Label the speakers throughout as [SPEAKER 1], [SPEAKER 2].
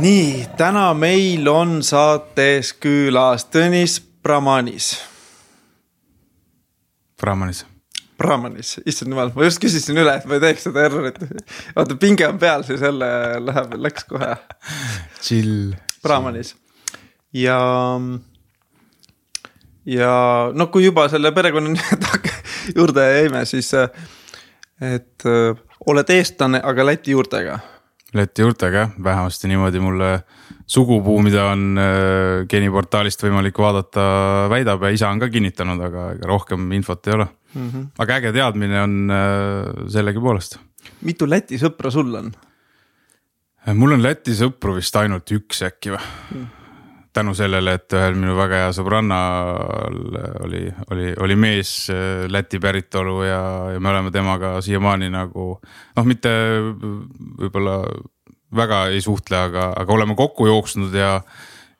[SPEAKER 1] nii, täna meil on saates külas Tõnis Bramanis.
[SPEAKER 2] Brahmanis.
[SPEAKER 1] Brahmanis, issand jumal, ma just küsisin üle, et ma ei teeks seda errorit. vaata, pinge on peal, siis jälle läheb, läks kohe.
[SPEAKER 2] Chill.
[SPEAKER 1] Brahmanis ja, ja no kui juba selle perekonna juurde jäime, siis et oled eestlane, aga Läti juurtega
[SPEAKER 2] Läti juurtega jah, vähemasti niimoodi mulle sugupuu, mida on äh, geeniportaalist võimalik vaadata, väidab ja isa on ka kinnitanud, aga ega rohkem infot ei ole mm. -hmm. aga äge teadmine on äh, sellegipoolest.
[SPEAKER 1] mitu Läti sõpra sul on?
[SPEAKER 2] mul on Läti sõpru vist ainult üks äkki või mm tänu sellele, et ühel minu väga hea sõbrannal oli, oli, oli mees äh, Läti päritolu ja, ja me oleme temaga siiamaani nagu noh, mitte võib-olla väga ei suhtle, aga, aga oleme kokku jooksnud ja.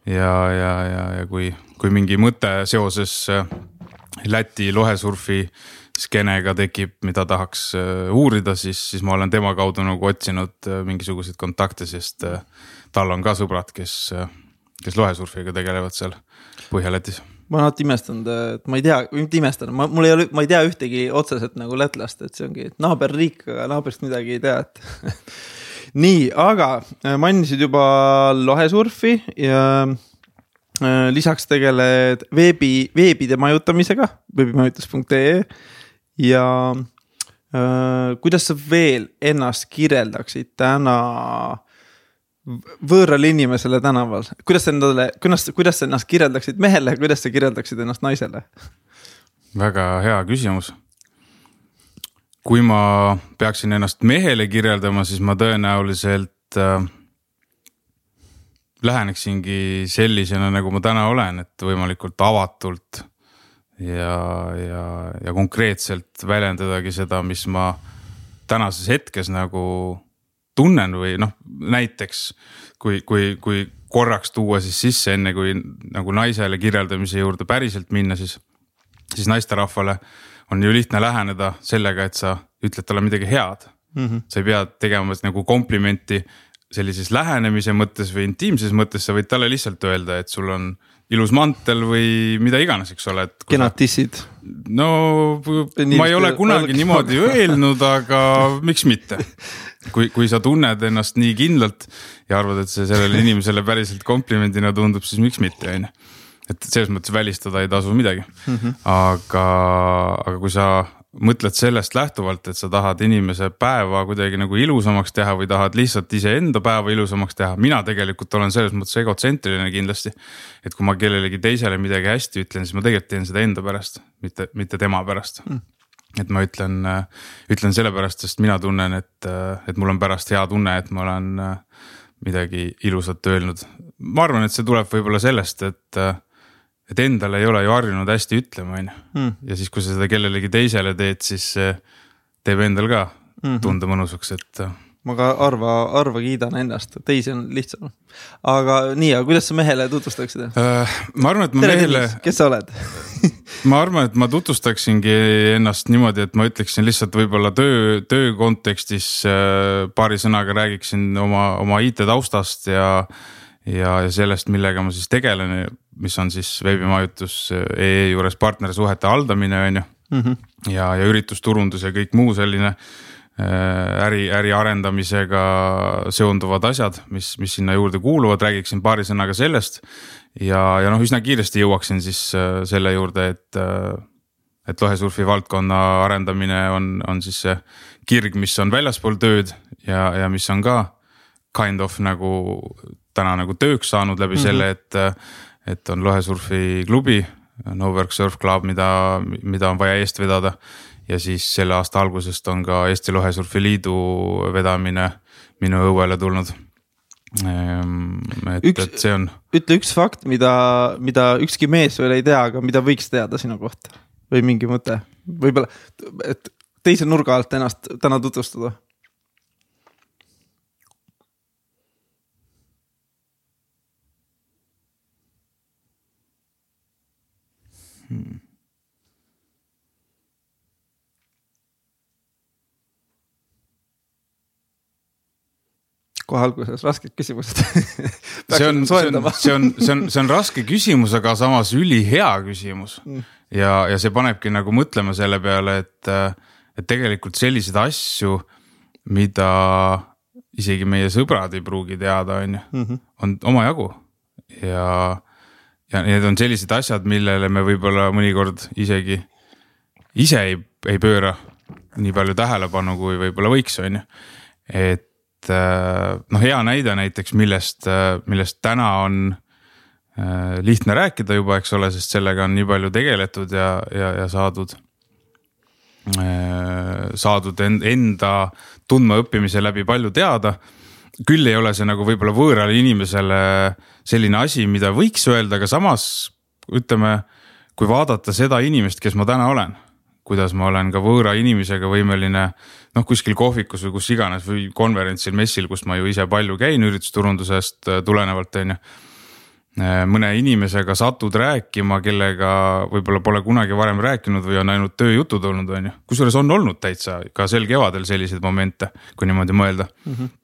[SPEAKER 2] ja, ja, ja, ja kui, kui mingi mõte seoses äh, Läti lohesurfi skeenega tekib, mida tahaks äh, uurida, siis, siis ma olen tema kaudu nagu otsinud mingisuguseid kontakte, sest tal on ka sõbrad, kes kes lohesurfiga tegelevad seal Põhja-Lätis
[SPEAKER 1] ma olen alati imestanud, et ma ei tea, mitte imestanud, ma, mul ei ole, ma ei tea ühtegi otseselt nagu lätlast, et see ongi naaberriik, aga naabrist midagi ei tea, et nii, aga äh, mainisid juba lohesurfi ja äh, lisaks tegeled veebi, veebide majutamisega, veebimajutus.ee ja äh, kuidas sa veel ennast kirjeldaksid täna võõrale inimesele tänaval, kuidas sa endale, kuidas, kuidas sa ennast kirjeldaksid mehele, kuidas sa kirjeldaksid ennast naisele?
[SPEAKER 2] väga hea küsimus. kui ma peaksin ennast mehele kirjeldama, siis ma tõenäoliselt äh, läheneksingi sellisena, nagu ma täna olen, et võimalikult avatult ja, ja, ja konkreetselt väljendadagi seda, mis ma tänases hetkes nagu tunnen või noh, näiteks kui, kui, kui korraks tuua siis sisse, enne kui nagu naisele kirjeldamise juurde päriselt minna, siis, siis naisterahvale on ju lihtne läheneda sellega, et sa ütled talle midagi head mm. -hmm. sa ei pea tegema nagu komplimenti sellises lähenemise mõttes või intiimses mõttes, sa võid talle lihtsalt öelda, et sul on ilus mantel või mida iganes, eks ole.
[SPEAKER 1] kenad tissid.
[SPEAKER 2] no ma ei ole kunagi niimoodi öelnud, aga miks mitte kui, kui sa tunned ennast nii kindlalt ja arvad, et see sellele inimesele päriselt komplimendina tundub, siis miks mitte, on ju. et selles mõttes välistada ei tasu midagi mm, -hmm. aga, aga kui sa mõtled sellest lähtuvalt, et sa tahad inimese päeva kuidagi nagu ilusamaks teha või tahad lihtsalt iseenda päeva ilusamaks teha, mina tegelikult olen selles mõttes egotsentriline kindlasti. et kui ma kellelegi teisele midagi hästi ütlen, siis ma tegelikult teen seda enda pärast, mitte, mitte tema pärast mm et ma ütlen, ütlen sellepärast, sest mina tunnen, et, et mul on pärast hea tunne, et ma olen midagi ilusat öelnud. ma arvan, et see tuleb võib-olla sellest, et, et endale ei ole ju harjunud hästi ütlema, on ju. Hmm. ja siis, kui sa seda kellelegi teisele teed, siis teeb endal ka mm -hmm. tunde mõnusaks, et
[SPEAKER 1] ma ka harva, harva kiidan ennast, teisi on lihtsam. aga nii, aga kuidas sa mehele tutvustaksid
[SPEAKER 2] uh,? ma arvan, et ma
[SPEAKER 1] Tere,
[SPEAKER 2] mehele.
[SPEAKER 1] kes sa oled
[SPEAKER 2] ma arvan, et ma tutvustaksingi ennast niimoodi, et ma ütleksin lihtsalt võib-olla töö, töö kontekstis uh, paari sõnaga räägiksin oma, oma IT taustast ja. ja, ja sellest, millega ma siis tegelen, mis on siis veebimajutus EE juures partnersuhete haldamine, on ju. Mhm. ja, ja üritusturundus ja kõik muu selline Äh, äri, äri arendamisega seonduvad asjad, mis, mis sinna juurde kuuluvad, räägiksin paari sõnaga sellest. ja, ja noh, üsna kiiresti jõuaksin siis äh, selle juurde, et, äh, et lohesurfi valdkonna arendamine on, on siis see kirg, mis on väljaspool tööd ja, ja mis on ka kind of nagu täna nagu tööks saanud läbi mm -hmm. selle, et, et on lohesurfi klubi. Nowork Surf Club, mida, mida on vaja eest vedada ja siis selle aasta algusest on ka Eesti Lohesurfi Liidu vedamine minu õuele tulnud. Ehm, et, et see on.
[SPEAKER 1] ütle üks fakt, mida, mida ükski mees veel ei tea, aga mida võiks teada sinu kohta või mingi mõte, võib-olla, et teise nurga alt ennast täna tutvustada
[SPEAKER 2] hmm..
[SPEAKER 1] Kohe alguses rasked küsimused
[SPEAKER 2] see on, see on, see on, see on, see on raske küsimus, aga samas ülihea küsimus mm. ja, ja see panebki nagu mõtlema selle peale, et, et tegelikult selliseid asju, mida isegi meie sõbrad ei pruugi teada, on ju, mhm. on omajagu ja, ja need on sellised asjad, millele me võib-olla mõnikord isegi ise ei, ei pööra nii palju tähelepanu, kui võib-olla võiks, on ju. et äh, noh, hea näide näiteks, millest, äh, millest täna on äh, lihtne rääkida juba, eks ole, sest sellega on nii palju tegeletud ja, ja, ja saadud. saadud enda tundmaõppimise läbi palju teada. küll ei ole see nagu võib-olla võõrale inimesele selline asi, mida võiks öelda, aga samas ütleme, kui vaadata seda inimest, kes ma täna olen kuidas ma olen ka võõra inimesega võimeline noh, kuskil kohvikus või kus iganes või konverentsil, messil, kus ma ju ise palju käin üritusturundusest äh, tulenevalt, on ju. Äh, mõne inimesega satud rääkima, kellega võib-olla pole kunagi varem rääkinud või on ainult tööjutud olnud, on ju. kusjuures on olnud täitsa ka sel kevadel selliseid momente, kui niimoodi mõelda mm. -hmm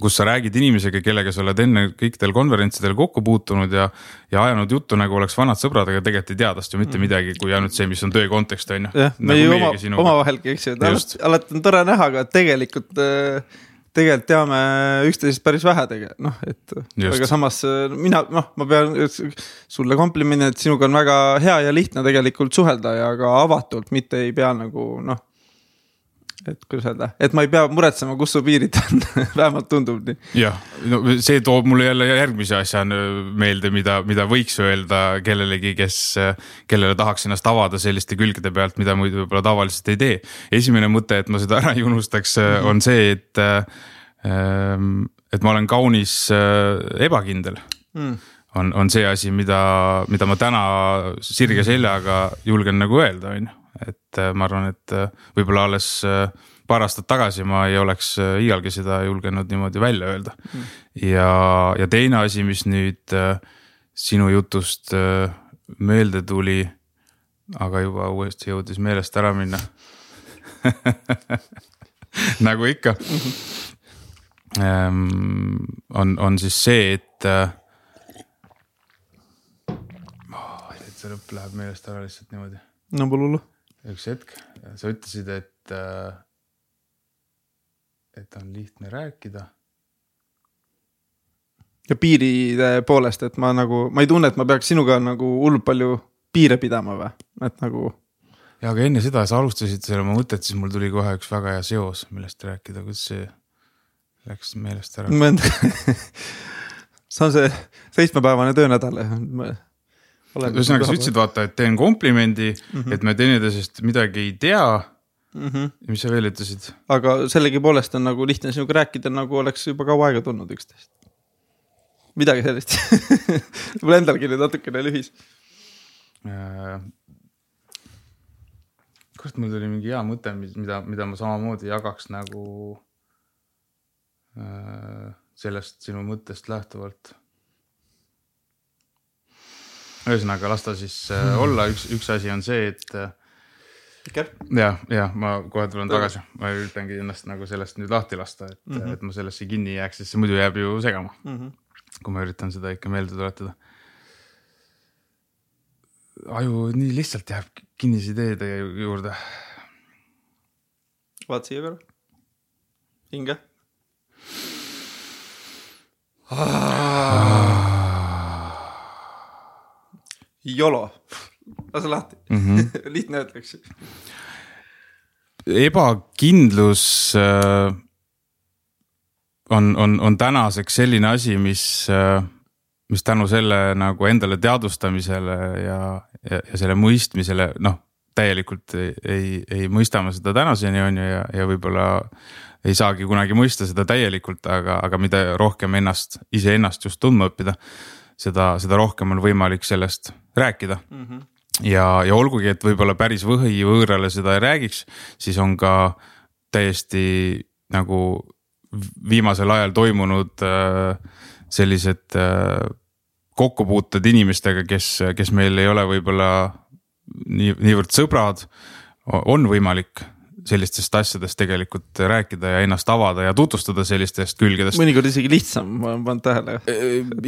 [SPEAKER 2] kus sa räägid inimesega, kellega sa oled enne kõikidel konverentsidel kokku puutunud ja, ja ajanud juttu nagu oleks vanad sõbrad, aga tegelikult ei tea tast ju mitte mm. midagi, kui ainult see, mis on töö kontekst on
[SPEAKER 1] ju. jah, me nagu ju oma, omavahelgi, eks ju, alati, alati on tore näha, aga tegelikult äh, tegelikult teame üksteisest päris vähe tegelikult noh, et aga samas äh, mina noh, ma pean sulle komplimendi, et sinuga on väga hea ja lihtne tegelikult suhelda ja ka avatult, mitte ei pea nagu noh et kuidas öelda, et ma ei pea muretsema, kus su piirid on vähemalt tundub nii.
[SPEAKER 2] jah, no see toob mulle jälle järgmise asja meelde, mida, mida võiks öelda kellelegi, kes, kellele tahaks ennast avada selliste külgede pealt, mida muidu võib-olla tavaliselt ei tee. esimene mõte, et ma seda ära ei unustaks mm, -hmm. on see, et, ähm, et ma olen kaunis äh, ebakindel mm on, on see asi, mida, mida ma täna sirge seljaga julgen nagu öelda, on ju et äh, ma arvan, et äh, võib-olla alles äh, paar aastat tagasi ma ei oleks iialgi seda julgenud niimoodi välja öelda mm.. ja, ja teine asi, mis nüüd sinu jutust meelde tuli, aga juba uuesti jõudis meelest ära minna nagu ikka. -hmm. on, on siis see, et oh,. see lõpp läheb meelest ära lihtsalt niimoodi.
[SPEAKER 1] no pole hullu
[SPEAKER 2] üks hetk, sa ütlesid, et, äh, et on lihtne rääkida.
[SPEAKER 1] ja piiride poolest, et ma nagu, ma ei tunne, et ma peaks sinuga nagu hullult palju piire pidama või, et nagu.
[SPEAKER 2] ja aga enne seda sa alustasid selle oma mõtet, siis mul tuli kohe üks väga hea seos, millest rääkida, kuidas see läks meelest ära.
[SPEAKER 1] see on see seitsmepäevane töönädal
[SPEAKER 2] ühesõnaga sa ütlesid vaata, et teen komplimendi mm, -hmm. et me teineteisest midagi ei tea mm. -hmm. mis sa veel ütlesid?
[SPEAKER 1] aga sellegipoolest on nagu lihtne sinuga rääkida, nagu oleks juba kaua aega tundnud üksteist. midagi sellist mul endalgi nüüd natukene lühis
[SPEAKER 2] äh,. kurat, mul tuli mingi hea mõte, mida, mida ma samamoodi jagaks nagu äh, sellest sinu mõttest lähtuvalt ühesõnaga las ta siis äh, olla, üks, üks asi on see, et äh,
[SPEAKER 1] okay..
[SPEAKER 2] ja, ja ma kohe tulen tagasi, ma üritangi ennast nagu sellest nüüd lahti lasta, et mm, -hmm. et ma sellesse kinni ei jääks, sest see muidu jääb ju segama mm. -hmm. kui ma üritan seda ikka meelde tuletada. aju nii lihtsalt jääb kinnisideede juurde.
[SPEAKER 1] vaata siia korra, hinge ah YOLO, lase lahti mm, -hmm. lihtne ütleks.
[SPEAKER 2] ebakindlus äh, on, on, on tänaseks selline asi, mis äh,, mis tänu selle nagu endale teadvustamisele ja, ja, ja selle mõistmisele, noh täielikult ei, ei, ei mõista ma seda tänaseni on ju ja, ja võib-olla ei saagi kunagi mõista seda täielikult, aga, aga mida rohkem ennast, iseennast just tundma õppida seda, seda rohkem on võimalik sellest rääkida mm. -hmm. ja, ja olgugi, et võib-olla päris võhi võõrale seda ei räägiks, siis on ka täiesti nagu viimasel ajal toimunud äh, sellised äh, kokkupuuted inimestega, kes, kes meil ei ole võib-olla nii, niivõrd sõbrad, on võimalik sellistest asjadest tegelikult rääkida ja ennast avada ja tutvustada sellistest külgedest.
[SPEAKER 1] mõnikord isegi lihtsam, ma olen pannud tähele.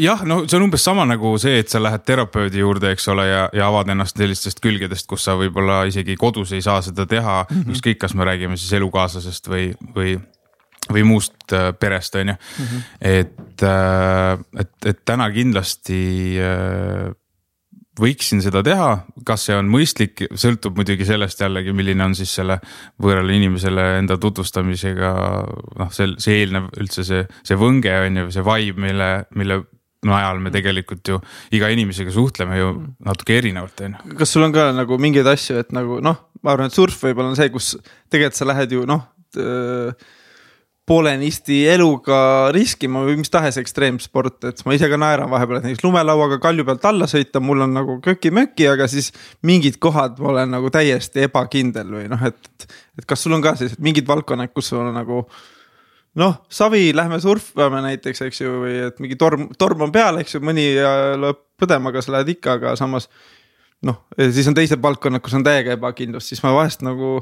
[SPEAKER 2] jah, no see on umbes sama nagu see, et sa lähed terapeudi juurde, eks ole, ja, ja avad ennast sellistest külgedest, kus sa võib-olla isegi kodus ei saa seda teha mm -hmm., ükskõik, kas me räägime siis elukaaslasest või, või või muust äh, perest, on ju. Mhm. et, äh, et, et täna kindlasti äh, võiksin seda teha, kas see on mõistlik, sõltub muidugi sellest jällegi, milline on siis selle võõrale inimesele enda tutvustamisega noh, see, see eelnev üldse see, see võnge on ju, see vibe, mille, mille najal me tegelikult ju iga inimesega suhtleme ju natuke erinevalt, on ju.
[SPEAKER 1] kas sul on ka nagu mingeid asju, et nagu noh, ma arvan, et surf võib-olla on see, kus tegelikult sa lähed ju noh poolenisti eluga riskima või mis tahes ekstreemsport, et ma ise ka naeran vahepeal, et näiteks lumelauaga kalju pealt alla sõita, mul on nagu köki-möki, aga siis mingid kohad ma olen nagu täiesti ebakindel või noh, et. et kas sul on ka sellised mingid valdkonnad, kus sul on nagu noh, savi, lähme surfame näiteks, eks ju, või et mingi torm, torm on peal, eks ju, mõni lööb põdema, aga sa lähed ikka, aga samas. noh, siis on teised valdkonnad, kus on täiega ebakindlust, siis ma vahest nagu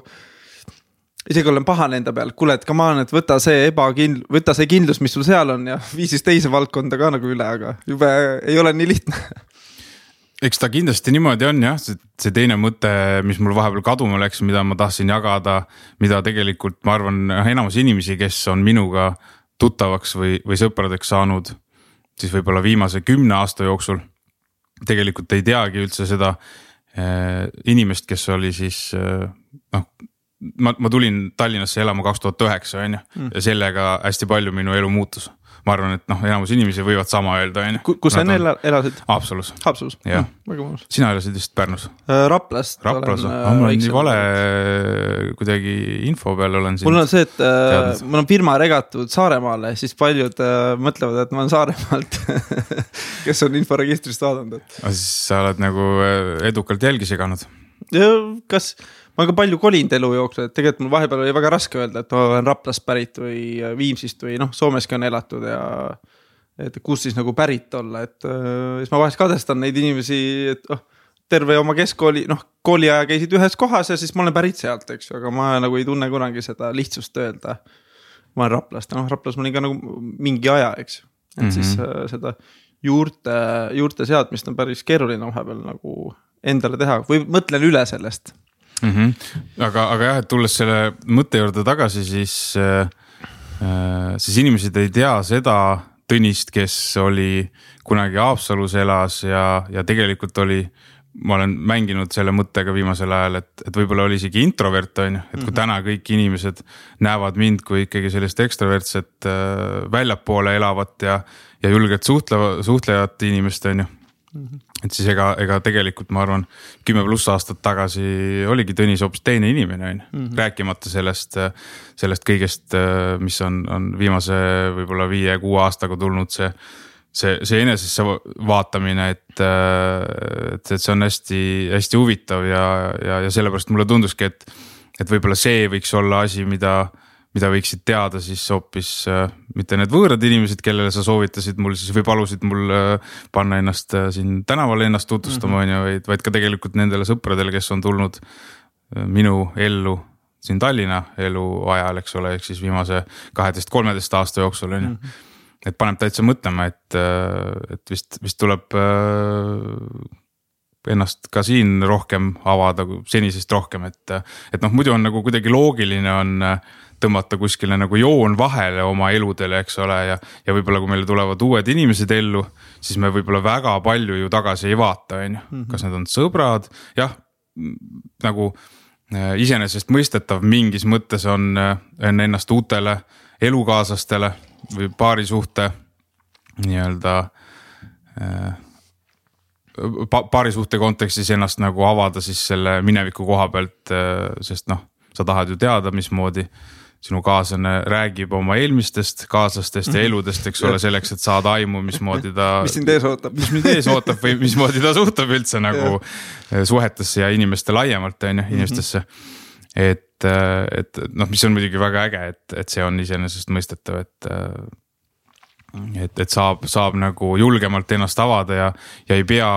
[SPEAKER 1] isegi olen pahane enda peal, kuule, et come on, et võta see ebakindl-, võta see kindlus, mis sul seal on ja vii siis teise valdkonda ka nagu üle, aga jube ei ole nii lihtne.
[SPEAKER 2] Eks ta kindlasti niimoodi on jah, see teine mõte, mis mul vahepeal kaduma läks, mida ma tahtsin jagada, mida tegelikult ma arvan, enamus inimesi, kes on minuga tuttavaks või, või sõpradeks saanud, siis võib-olla viimase kümne aasta jooksul tegelikult ei teagi üldse seda äh, inimest, kes oli siis äh, noh ma, ma tulin Tallinnasse elama kaks tuhat üheksa, on ju, mm. ja sellega hästi palju minu elu muutus. ma arvan, et noh, enamus inimesi võivad sama öelda, on
[SPEAKER 1] ju. kus sa enne on... elasid?
[SPEAKER 2] Haapsalus.
[SPEAKER 1] Haapsalus,
[SPEAKER 2] jah mm,, väga mõnus. sina elasid vist Pärnus
[SPEAKER 1] äh,? Raplast.
[SPEAKER 2] Raplas, äh, mul on nii vale kuidagi info peal olen siin.
[SPEAKER 1] mul on see, et äh, mul on firma regatud Saaremaale, siis paljud äh, mõtlevad, et ma olen Saaremaalt kes on inforegistrist vaadanud, et.
[SPEAKER 2] sa oled nagu äh, edukalt jälgi seganud.
[SPEAKER 1] kas ma olen ka palju kolinud elu jooksul, et tegelikult mul vahepeal oli väga raske öelda, et ma olen Raplast pärit või Viimsist või noh, Soomeski on elatud ja. et kus siis nagu pärit olla, et äh, siis ma vahest kadestan neid inimesi, et oh terve oma keskkooli, noh, kooliaja käisid ühes kohas ja siis ma olen pärit sealt, eks ju, aga ma nagu ei tunne kunagi seda lihtsust öelda. ma olen Raplast, noh Raplas ma olin ka nagu mingi aja, eks et mm -hmm. siis äh, seda juurte, juurte seadmist on päris keeruline vahepeal nagu endale teha või mõtlen üle sellest
[SPEAKER 2] mm. -hmm. aga, aga jah, et tulles selle mõtte juurde tagasi, siis äh,, siis inimesed ei tea seda Tõnist, kes oli kunagi Haapsalus elas ja, ja tegelikult oli ma olen mänginud selle mõttega viimasel ajal, et, et võib-olla oli isegi introvert, on ju, et kui mm -hmm. täna kõik inimesed näevad mind kui ikkagi sellist ekstravertset äh, väljapoole elavat ja, ja julget suhtleva, suhtlevat inimest, on ju mm. -hmm et siis ega, ega tegelikult ma arvan, kümme pluss aastat tagasi oligi Tõnis hoopis teine inimene on ju, mhm. rääkimata sellest, sellest kõigest, mis on, on viimase võib-olla viie-kuue aastaga tulnud see see, see enesesse vaatamine, et, et, et see on hästi-hästi huvitav ja, ja, ja sellepärast mulle tunduski, et, et võib-olla see võiks olla asi, mida mida võiksid teada siis hoopis äh, mitte need võõrad inimesed, kellele sa soovitasid mul siis või palusid mul äh, panna ennast äh, siin tänaval ennast tutvustama, mhm. on ju, vaid, vaid ka tegelikult nendele sõpradele, kes on tulnud minu ellu siin Tallinna eluajal, eks ole, ehk siis viimase kaheteist, kolmeteist aasta jooksul on ju. Mhm. et paneb täitsa mõtlema, et, et vist, vist tuleb ennast ka siin rohkem avada, senisest rohkem, et, et noh, muidu on nagu kuidagi loogiline on tõmmata kuskile nagu joon vahele oma eludele, eks ole, ja. ja võib-olla, kui meile tulevad uued inimesed ellu, siis me võib-olla väga palju ju tagasi ei vaata, on ju, mhm. kas need on sõbrad, jah, nagu äh, iseenesestmõistetav mingis mõttes on, äh, on ennast uutele elukaaslastele või paarisuhte nii-öelda äh, pa paarisuhte kontekstis ennast nagu avada siis selle mineviku koha pealt, sest noh, sa tahad ju teada, mismoodi sinu kaaslane räägib oma eelmistest kaaslastest ja mhm. eludest, eks ole, selleks, et saada aimu, mismoodi ta.
[SPEAKER 1] mis sind ees ootab.
[SPEAKER 2] mis mind ees ootab või mismoodi ta suhtub üldse nagu suhetesse ja inimeste laiemalt, on ju, inimestesse. et, et noh, mis on muidugi väga äge, et, et see on iseenesestmõistetav, et et, et saab, saab nagu julgemalt ennast avada ja, ja ei pea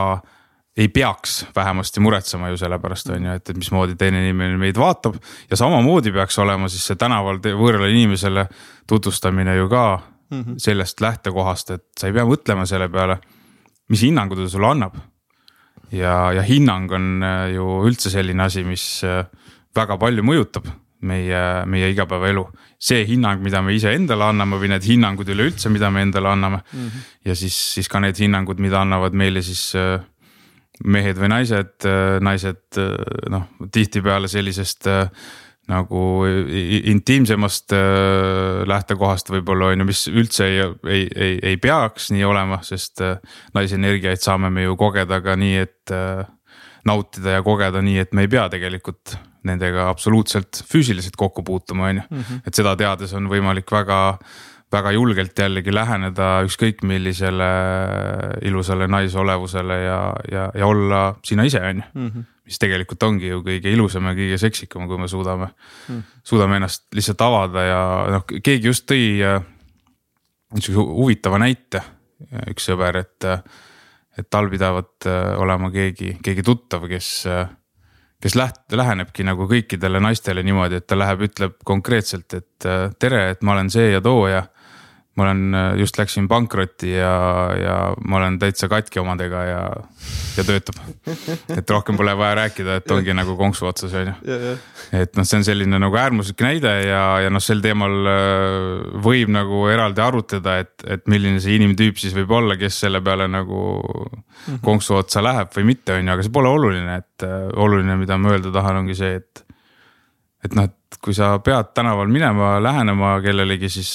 [SPEAKER 2] ei peaks vähemasti muretsema ju selle pärast on ju, et, et mismoodi teine inimene meid vaatab. ja samamoodi peaks olema siis see tänaval võõrale inimesele tutvustamine ju ka mm -hmm. sellest lähtekohast, et sa ei pea mõtlema selle peale, mis hinnangu ta sulle annab. ja, ja hinnang on äh, ju üldse selline asi, mis äh, väga palju mõjutab meie, meie igapäevaelu. see hinnang, mida me iseendale anname või need hinnangud üleüldse, mida me endale anname mm. -hmm. ja siis, siis ka need hinnangud, mida annavad meile siis äh, mehed või naised, äh, naised äh, noh, tihtipeale sellisest äh, nagu intiimsemast lähtekohast võib-olla on ju, mis üldse ei, ei, ei, ei peaks nii olema, sest naisenergiaid saame me ju kogeda ka nii, et nautida ja kogeda nii, et me ei pea tegelikult nendega absoluutselt füüsiliselt kokku puutuma, on ju. Mhm. et seda teades on võimalik väga väga julgelt jällegi läheneda ükskõik millisele ilusale naisolevusele ja, ja, ja olla sina ise, on ju. Mhm. mis tegelikult ongi ju kõige ilusam ja kõige seksikam, kui me suudame mm, -hmm. suudame ennast lihtsalt avada ja noh, keegi just tõi äh, niisuguse huvitava näite, üks sõber, et, et tal pidavat äh, olema keegi, keegi tuttav, kes kes läht-, lähenebki nagu kõikidele naistele niimoodi, et ta läheb, ütleb konkreetselt, et äh, tere, et ma olen see ja too ja ma olen, äh, just läksin pankrotti ja, ja ma olen täitsa katki omadega ja, ja töötab. et rohkem pole vaja rääkida, et ongi nagu konksu otsas on ju. et noh, see on selline nagu äärmuslik näide ja, ja noh, sel teemal äh, võib nagu eraldi arutleda, et, et milline see inimtüüp siis võib olla, kes selle peale nagu mhm. konksu otsa läheb või mitte, on ju, aga see pole oluline, et äh, oluline, mida ma öelda tahan, ongi see, et. et noh, et kui sa pead tänaval minema, lähenema kellelegi, siis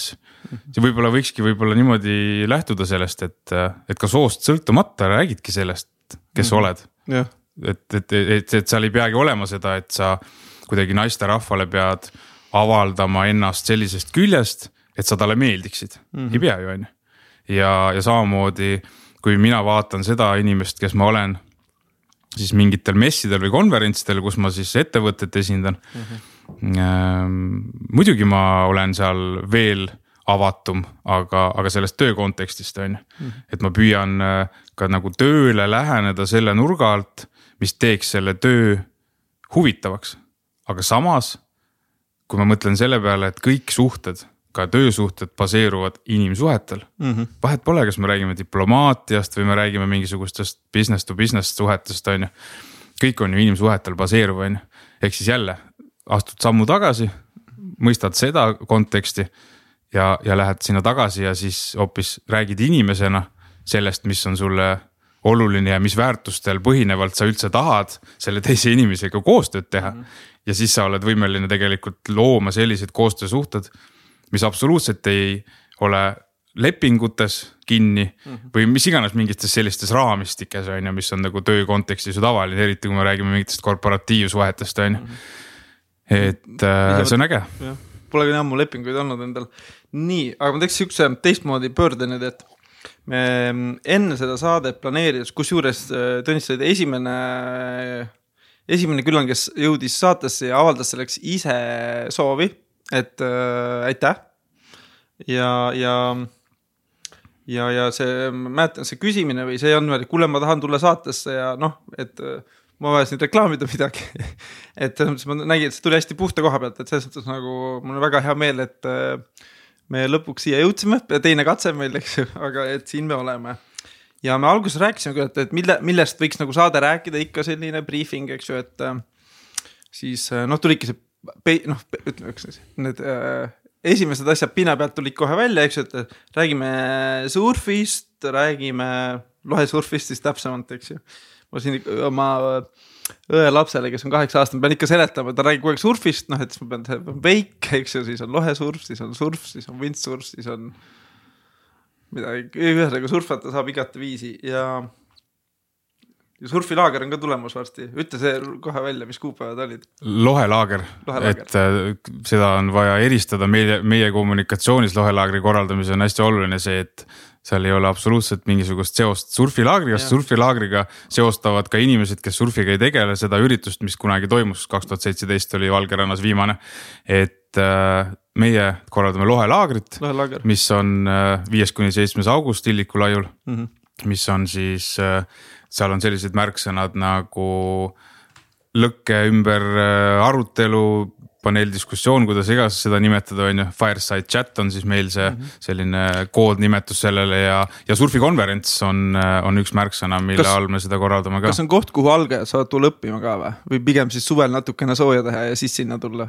[SPEAKER 2] see võib-olla võikski võib-olla niimoodi lähtuda sellest, et, et ka soost sõltumata räägidki sellest, kes mm oled. et, et, et, et seal ei peagi olema seda, et sa kuidagi naisterahvale pead avaldama ennast sellisest küljest, et sa talle meeldiksid mm, -hmm. ei pea ju on ju. ja, ja samamoodi, kui mina vaatan seda inimest, kes ma olen siis mingitel messidel või konverentsidel, kus ma siis ettevõtet esindan mm. -hmm. muidugi ma olen seal veel avatum, aga, aga sellest töö kontekstist on ju. Mhm. et ma püüan äh, ka nagu tööle läheneda selle nurga alt, mis teeks selle töö huvitavaks. aga samas, kui ma mõtlen selle peale, et kõik suhted, ka töösuhted baseeruvad inimsuhetel mm. -hmm. vahet pole, kas me räägime diplomaatiast või me räägime mingisugustest business to business suhetest, on ju. kõik on ju inimsuhetel baseeruv, on ju. ehk siis jälle astud sammu tagasi, mõistad seda konteksti ja, ja lähed sinna tagasi ja siis hoopis räägid inimesena sellest, mis on sulle oluline ja mis väärtustel põhinevalt sa üldse tahad selle teise inimesega koostööd teha mm. -hmm. ja siis sa oled võimeline tegelikult looma sellised koostöösuhted, mis absoluutselt ei ole lepingutes kinni mm -hmm. või mis iganes mingites sellistes raamistikes on ju, mis on nagu töö kontekstis ju tavaline, eriti kui me räägime mingitest korporatiivsuhetest on ju. Mhm. et äh, see on äge.
[SPEAKER 1] Pole ka nii ammu lepinguid olnud endal nii, aga ma teeks siukse teistmoodi pöörde nüüd, et me enne seda saadet planeerides, kusjuures äh, Tõnis, sa olid esimene, esimene külaline, kes jõudis saatesse ja avaldas selleks ise soovi, et äh, aitäh. ja, ja, ja, ja see, ma mäletan, see küsimine või see niimoodi, kuule, ma tahan tulla saatesse ja noh, et ma vajasin reklaamida midagi et selles mõttes ma nägin, et see tuli hästi puhta koha pealt, et selles mõttes nagu mul on väga hea meel, et äh, me lõpuks siia jõudsime, teine katse meil, eks ju, aga et siin me oleme. ja me alguses rääkisime küll, et, et mille, millest võiks nagu saade rääkida, ikka selline briefing, eks ju, et äh, siis äh, noh, tulidki see, noh, ütleme, eks need äh, esimesed asjad pinna pealt tulid kohe välja, eks ju, et räägime surfist, räägime lohesurfist siis täpsemalt, eks ju. ma siin oma äh, õelapsele, kes on kaheksa aastane, pean ikka seletama, ta räägib kogu aeg surfist, noh, et siis ma pean, veik, eks ju, siis on lohesurf, siis on surf, siis on windsurf, siis on midagi, ühesõnaga surfata saab igatviisi ja ja surfilaager on ka tulemas varsti, ütle see kohe välja, mis kuupäevad olid.
[SPEAKER 2] lohelaager, et äh, seda on vaja eristada. Meie, meie kommunikatsioonis lohelaagri korraldamisel on hästi oluline see, et seal ei ole absoluutselt mingisugust seost surfilaagriga, sest surfilaagriga seostavad ka inimesed, kes surfiga ei tegele, seda üritust, mis kunagi toimus, kaks tuhat seitseteist oli Valgerannas viimane. et äh, meie korraldame lohelaagrit, mis on äh, viies kuni seitsmes august Illiku laiul mm, -hmm. mis on siis äh, seal on sellised märksõnad nagu lõkke ümber äh, arutelu, paneeldiskussioon, kuidas iganes seda nimetada, on ju, fireside chat on siis meil see mm -hmm. selline koodnimetus sellele ja, ja surfikonverents on, on üks märksõna, mille kas, all me seda korraldame ka.
[SPEAKER 1] kas on koht, kuhu algajad saavad tulla õppima ka või, või pigem siis suvel natukene sooja teha ja siis sinna tulla?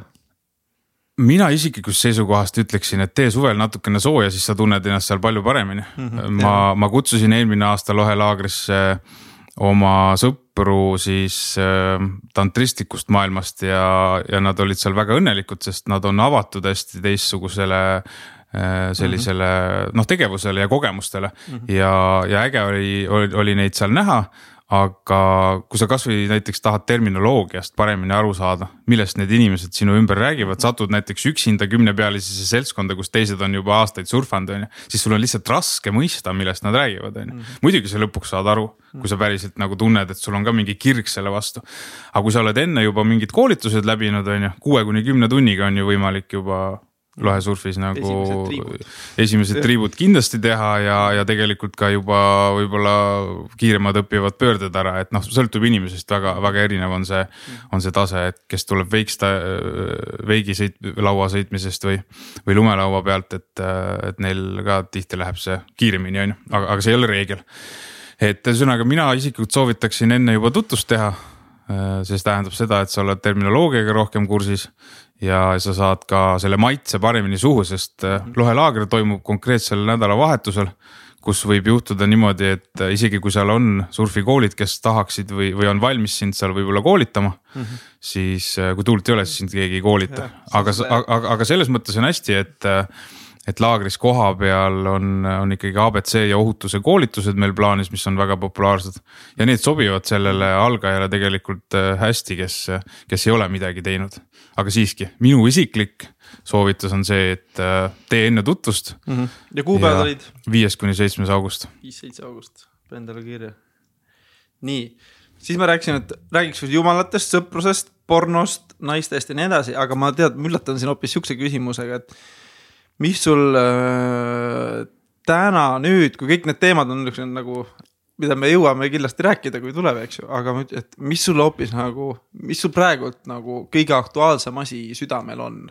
[SPEAKER 2] mina isiklikust seisukohast ütleksin, et tee suvel natukene sooja, siis sa tunned ennast seal palju paremini mm. -hmm, ma, ma kutsusin eelmine aasta lohelaagrisse oma sõpru siis äh, tantristlikust maailmast ja, ja nad olid seal väga õnnelikud, sest nad on avatud hästi teistsugusele äh, sellisele mm -hmm. noh, tegevusele ja kogemustele mm -hmm. ja, ja äge oli, oli, oli neid seal näha aga kui sa kasvõi näiteks tahad terminoloogiast paremini aru saada, millest need inimesed sinu ümber räägivad, satud näiteks üksinda kümnepealisesse seltskonda, kus teised on juba aastaid surfanud, on ju. siis sul on lihtsalt raske mõista, millest nad räägivad, on ju. Mhm. muidugi sa lõpuks saad aru, kui sa päriselt nagu tunned, et sul on ka mingi kirg selle vastu. aga kui sa oled enne juba mingid koolitused läbinud, on ju, kuue kuni kümne tunniga on ju võimalik juba lohesurfis nagu esimesed triibud, esimesed triibud kindlasti teha ja, ja tegelikult ka juba võib-olla kiiremad õpivad pöörded ära, et noh, sõltub inimesest väga, väga erinev on see, on see tase, et kes tuleb veiksta, veigi sõit, laua sõitmisest või, või lumelaua pealt, et, et neil ka tihti läheb see kiiremini, on ju, aga, aga see ei ole reegel. et ühesõnaga, mina isiklikult soovitaksin enne juba tutvust teha see tähendab seda, et sa oled terminoloogiaga rohkem kursis ja sa saad ka selle maitse paremini suhu, sest äh, mhm. lohelaager toimub konkreetsel nädalavahetusel. kus võib juhtuda niimoodi, et äh, isegi kui seal on surfikoolid, kes tahaksid või, või on valmis sind seal võib-olla koolitama mm. -hmm. siis äh, kui tuult ei ole, siis sind keegi ei koolita, aga, aga, aga selles mõttes on hästi, et et laagris kohapeal on, on ikkagi abc ja ohutuse koolitused meil plaanis, mis on väga populaarsed. ja need sobivad sellele algajale tegelikult hästi, kes, kes ei ole midagi teinud aga siiski, minu isiklik soovitus on see, et äh, tee enne tutvust
[SPEAKER 1] mm. -hmm. ja kuupäevad olid?
[SPEAKER 2] viies kuni seitsmes august.
[SPEAKER 1] viis, seitse august, panen talle kirja. nii, siis ma rääkisin, et räägiks jumalatest, sõprusest, pornost, naistest ja nii edasi, aga ma tead, ma üllatan siin hoopis sihukese küsimusega, et mis sul äh, täna nüüd, kui kõik need teemad on niisugused nagu mida me jõuame kindlasti rääkida, kui tuleb, eks ju, aga et mis sul hoopis nagu, mis sul praegult nagu kõige aktuaalsem asi südamel on?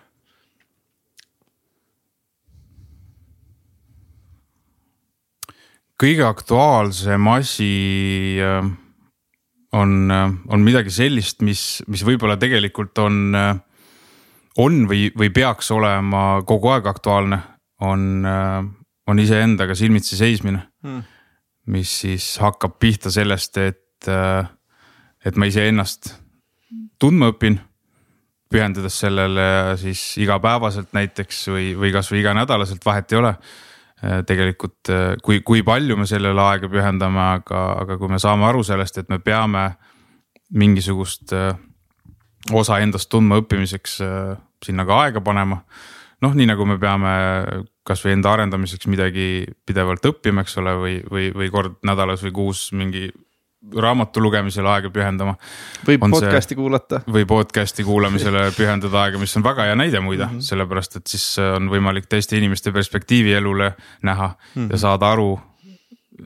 [SPEAKER 2] kõige aktuaalsem asi äh, on, äh, on midagi sellist, mis, mis võib-olla tegelikult on, äh, on või, või peaks olema kogu aeg aktuaalne, on, on iseendaga silmitsi seismine. Hmm mis siis hakkab pihta sellest, et, äh, et ma iseennast tundma õpin. pühendades sellele siis igapäevaselt näiteks või, või kasvõi iganädalaselt, vahet ei ole. Äh, tegelikult, äh, kui, kui palju me sellele aega pühendame, aga, aga kui me saame aru sellest, et me peame mingisugust osa endast tundma õppimiseks sinna ka aega panema noh, nii nagu me peame kasvõi enda arendamiseks midagi pidevalt õppima, eks ole, või, või, või kord nädalas või kuus mingi raamatu lugemisele aega pühendama.
[SPEAKER 1] või podcast'i kuulata.
[SPEAKER 2] või podcast'i kuulamisele pühendada aega, mis on väga hea näide muide mm, -hmm. sellepärast et siis on võimalik teiste inimeste perspektiivi elule näha mm -hmm. ja saada aru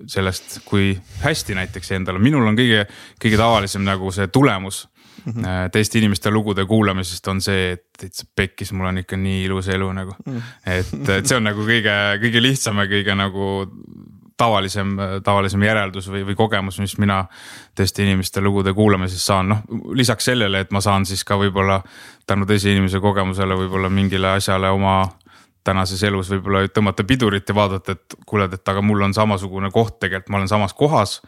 [SPEAKER 2] sellest, kui hästi näiteks endal on, minul on kõige, kõige tavalisem nagu see tulemus mm -hmm. teiste inimeste lugude kuulamisest on see, et täitsa pekkis, mul on ikka nii ilus elu nagu mm. -hmm. et, et see on nagu kõige, kõige lihtsam ja kõige nagu tavalisem, tavalisem järeldus või, või kogemus, mis mina teiste inimeste lugude kuulamisest saan, noh lisaks sellele, et ma saan siis ka võib-olla tänu teise inimese kogemusele võib-olla mingile asjale oma tänases elus võib-olla tõmmata pidurit ja vaadata, et kuule, et aga mul on samasugune koht tegelikult, ma olen samas kohas.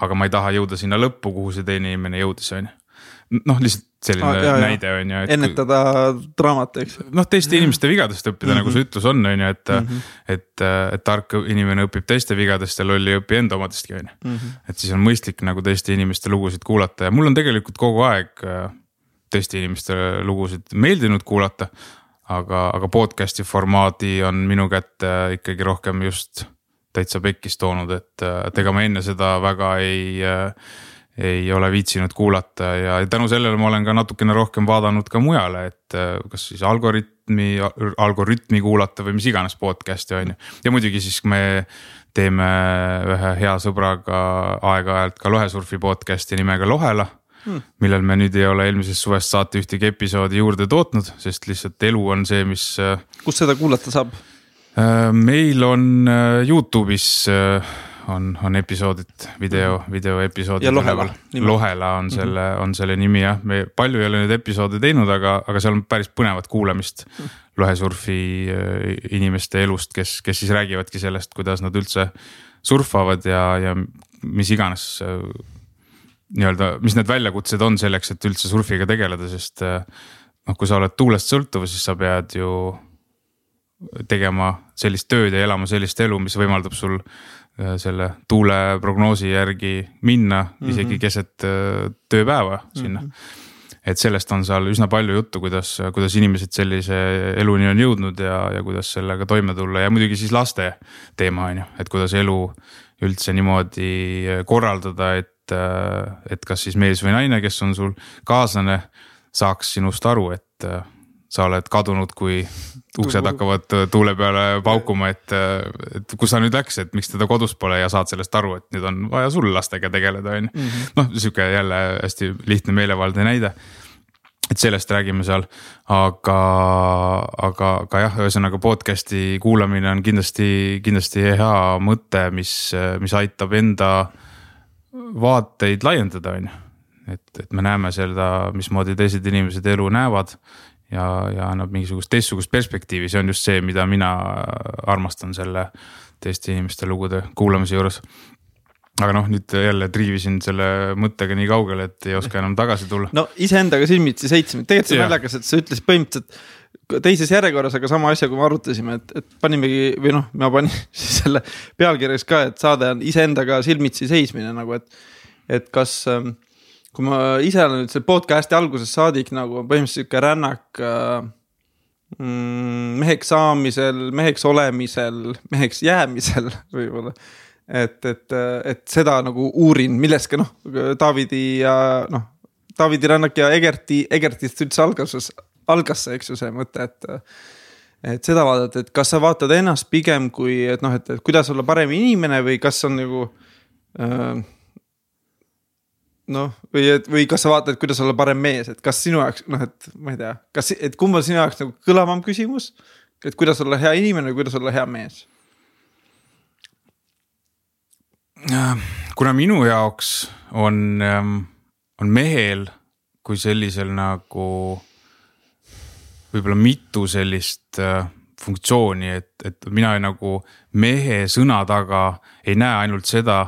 [SPEAKER 2] aga ma ei taha jõuda sinna lõppu, kuhu see teine inimene jõudis, on ju noh, lihtsalt selline ah, jah, näide on ju.
[SPEAKER 1] ennetada draamat, eks.
[SPEAKER 2] noh, teiste inimeste vigadest õppida mm, -hmm. nagu see ütlus on, on ju, et mm, -hmm. et, et tark inimene õpib teiste vigadest ja loll ei õpi enda omadestki, on ju. Mhm. et siis on mõistlik nagu teiste inimeste lugusid kuulata ja mul on tegelikult kogu aeg äh, teiste inimeste lugusid meeldinud kuulata. aga, aga podcast'i formaadi on minu kätte ikkagi rohkem just täitsa pekkis toonud, et, et ega ma enne seda väga ei äh, ei ole viitsinud kuulata ja tänu sellele ma olen ka natukene rohkem vaadanud ka mujale, et äh, kas siis algoritmi, algoritmi kuulata või mis iganes podcast'i on ju. ja muidugi siis me teeme ühe hea sõbraga aeg-ajalt ka lohesurfi podcast'i nimega Lohela hmm.. millel me nüüd ei ole eelmisest suvest saati ühtegi episoodi juurde tootnud, sest lihtsalt elu on see, mis.
[SPEAKER 1] Äh, kus seda kuulata saab?
[SPEAKER 2] Äh, meil on Youtube'is on, on episoodid, video, mhm. videoepisoodid.
[SPEAKER 1] ja Lohela.
[SPEAKER 2] Lohela on selle mm, -hmm. on selle nimi jah, me palju ei ole neid episoode teinud, aga, aga seal on päris põnevat kuulamist mm. -hmm. lohesurfi äh, inimeste elust, kes, kes siis räägivadki sellest, kuidas nad üldse surfavad ja, ja mis iganes äh, nii-öelda, mis need väljakutsed on selleks, et üldse surfiga tegeleda, sest äh, noh, kui sa oled tuulest sõltuv, siis sa pead ju tegema sellist tööd ja elama sellist elu, mis võimaldab sul selle tuuleprognoosi järgi minna mm -hmm. isegi keset äh, tööpäeva sinna mm. -hmm. et sellest on seal üsna palju juttu, kuidas, kuidas inimesed sellise eluni on jõudnud ja, ja kuidas sellega toime tulla ja muidugi siis laste teema on ju, et kuidas elu üldse niimoodi korraldada, et, äh, et kas siis mees või naine, kes on sul kaaslane, saaks sinust aru, et sa oled kadunud, kui uksed hakkavad tuule peale paukuma, et, et kus ta nüüd läks, et miks teda kodus pole ja saad sellest aru, et nüüd on vaja sul lastega tegeleda, on ju. Mhm. noh, sihuke jälle hästi lihtne meelevaldne näide. et sellest räägime seal, aga, aga, aga jah, ühesõnaga podcast'i kuulamine on kindlasti, kindlasti hea mõte, mis, mis aitab enda vaateid laiendada, on ju et, et me näeme seda, mismoodi teised inimesed elu näevad ja, ja annab mingisugust teistsugust perspektiivi, see on just see, mida mina armastan selle teiste inimeste lugude kuulamise juures. aga noh, nüüd jälle triivisin selle mõttega nii kaugele, et ei oska enam tagasi tulla.
[SPEAKER 1] no iseendaga silmitsi seitsme, tegelikult see on naljakas, et sa ütlesid põhimõtteliselt teises järjekorras, aga sama asja, kui me arutasime, et, et panimegi või noh, ma panin siis selle pealkirjaks ka, et saade on iseendaga silmitsi seismine nagu, et, et kas ähm, kui ma ise olen nüüd selle podcast'i algusest saadik nagu põhimõtteliselt sihuke rännak äh, mm, meheks saamisel, meheks olemisel, meheks jäämisel võib-olla. et, et, et seda nagu uurin, millest ka noh, Taavidi ja noh, Taavidi rännak ja Egerti, Egertist üldse algas, algas see, eks ju, see mõte, et. et seda vaadata, et kas sa vaatad ennast pigem kui, et noh, et kuidas olla parem inimene või kas on nagu äh, noh, või et, või kas sa vaatad, kuidas olla parem mees, et kas sinu jaoks noh, et ma ei tea, kas, et kumb on sinu jaoks nagu kõlavam küsimus. et kuidas olla hea inimene või kuidas olla hea mees?
[SPEAKER 2] kuna minu jaoks on, ähm, on mehel kui sellisel nagu võib-olla mitu sellist äh, funktsiooni, et, et mina nagu mehe sõna taga ei näe ainult seda,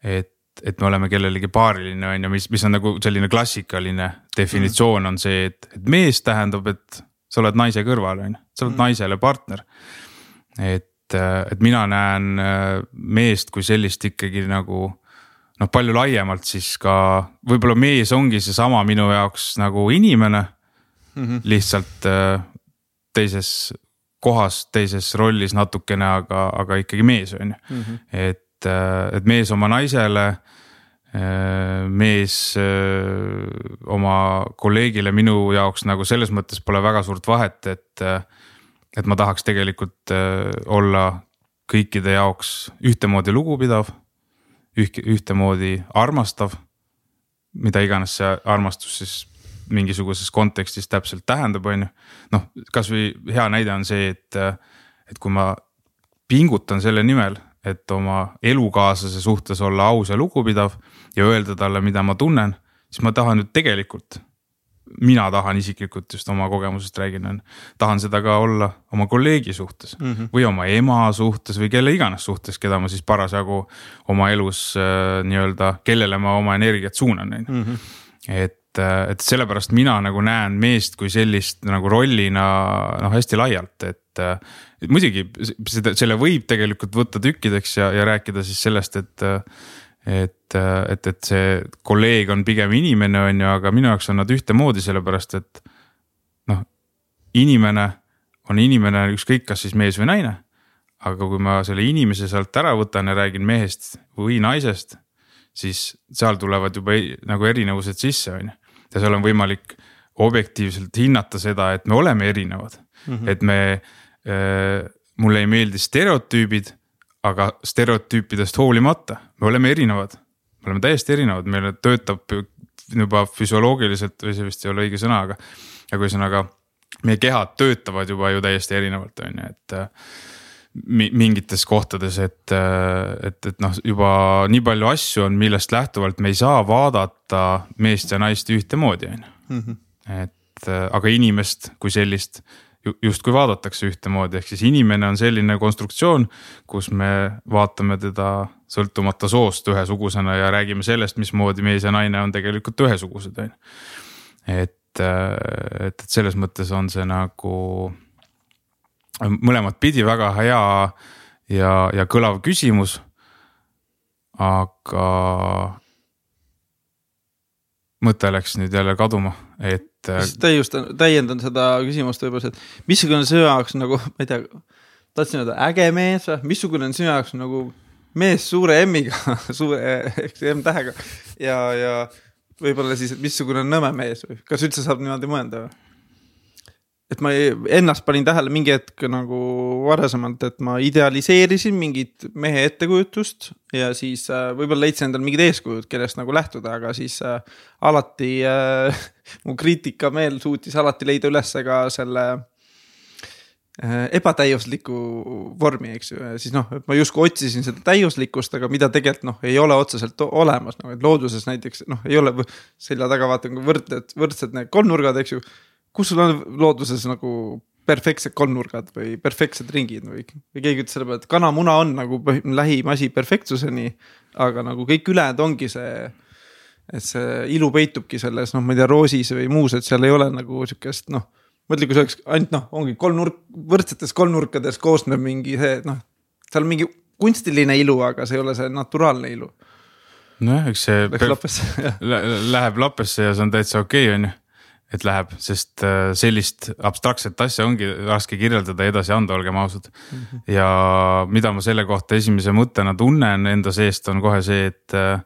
[SPEAKER 2] et et me oleme kellelegi paariline, on ju, mis, mis on nagu selline klassikaline definitsioon on see, et, et mees tähendab, et sa oled naise kõrval, on ju, sa oled mm. naisele partner. et, et mina näen äh, meest kui sellist ikkagi nagu noh, palju laiemalt siis ka võib-olla mees ongi seesama minu jaoks nagu inimene mm. -hmm. lihtsalt äh, teises kohas, teises rollis natukene, aga, aga ikkagi mees on ju, mhm. et et, äh, et mees oma naisele, äh, mees äh, oma kolleegile minu jaoks nagu selles mõttes pole väga suurt vahet, et. et ma tahaks tegelikult olla kõikide jaoks ühtemoodi lugupidav, ühtemoodi armastav. mida iganes see armastus siis mingisuguses kontekstis täpselt tähendab, on ju. noh, kasvõi hea näide on see, et, et kui ma pingutan selle nimel et oma elukaaslase suhtes olla aus ja lugupidav ja öelda talle, mida ma tunnen, siis ma tahan nüüd tegelikult, mina tahan isiklikult just oma kogemusest räägin, on, tahan seda ka olla oma kolleegi suhtes mm -hmm. või oma ema suhtes või kelle iganes suhtes, keda ma siis parasjagu oma elus äh, nii-öelda, kellele ma oma energiat suunan, on ju. Mhm. et et sellepärast mina nagu näen meest kui sellist nagu rollina noh, hästi laialt, et et muidugi seda, selle võib tegelikult võtta tükkideks ja, ja rääkida siis sellest, et. et, et, et see kolleeg on pigem inimene, on ju, aga minu jaoks on nad ühtemoodi, sellepärast et. noh, inimene on inimene, ükskõik, kas siis mees või naine. aga kui ma selle inimese sealt ära võtan ja räägin mehest või naisest, siis seal tulevad juba nagu erinevused sisse, on ju. ja seal on võimalik objektiivselt hinnata seda, et me oleme erinevad mm, -hmm. et me mulle ei meeldi stereotüübid, aga stereotüüpidest hoolimata, me oleme erinevad. me oleme täiesti erinevad, meil töötab juba füsioloogiliselt või see vist ei ole õige sõna, aga, aga ühesõnaga meie kehad töötavad juba ju täiesti erinevalt, on ju, et äh, mingites kohtades, et, et, et noh, juba nii palju asju on, millest lähtuvalt me ei saa vaadata meest ja naist ühtemoodi, on ju. Mhm. et aga inimest kui sellist justkui vaadatakse ühtemoodi, ehk siis inimene on selline konstruktsioon, kus me vaatame teda sõltumata soost ühesugusena ja räägime sellest, mismoodi mees ja naine on tegelikult ühesugused, on ju. et, et, et selles mõttes on see nagu mõlemat pidi väga hea ja, ja kõlav küsimus. aga mõte läks nüüd jälle kaduma, et.
[SPEAKER 1] Täiustan, täiendan seda küsimust võib-olla, et missugune on sinu jaoks nagu, ma ei tea, tahtsin öelda äge mees või, missugune on sinu jaoks nagu mees suure M-iga suure ehk siis M-tähega ja, ja võib-olla siis, et missugune on nõme mees või kas üldse saab niimoodi mõelda või? Et ma ennast panin tähele mingi hetk nagu varasemalt, et ma idealiseerisin mingit mehe ettekujutust ja siis äh, võib-olla leidsin endale mingid eeskujud, kellest nagu lähtuda, aga siis äh, alati äh, mu kriitikameel suutis alati leida üles ka selle äh, ebatäiusliku vormi, eks ju, siis noh, ma justkui otsisin seda täiuslikkust, aga mida tegelikult noh, ei ole otseselt olemas, noh et looduses näiteks noh, ei ole selja taga vaatan, kui võrdled, võrdsed need kolmnurgad, eks ju kus sul on looduses nagu perfektsed kolmnurgad või perfektsed ringid või, või keegi ütles selle peale, et kana-muna on nagu lähim asi perfektsuseni. aga nagu kõik ülejäänud ongi see, et see ilu peitubki selles, noh, ma ei tea, roosis või muus, et seal ei ole nagu sihukest noh. mõtle, kui see oleks ainult noh, ongi kolmnurk, võrdsetes kolmnurkades koosneb mingi see noh, seal on mingi kunstiline ilu, aga see ei ole see naturaalne ilu.
[SPEAKER 2] nojah, eks see. Läks lappesse Läheb lappesse ja see on täitsa okei okay,, on ju et läheb, sest äh, sellist abstraktset asja ongi raske kirjeldada ja edasi anda, olgem ausad mm. -hmm. ja mida ma selle kohta esimese mõttena tunnen enda seest, on kohe see, et, äh,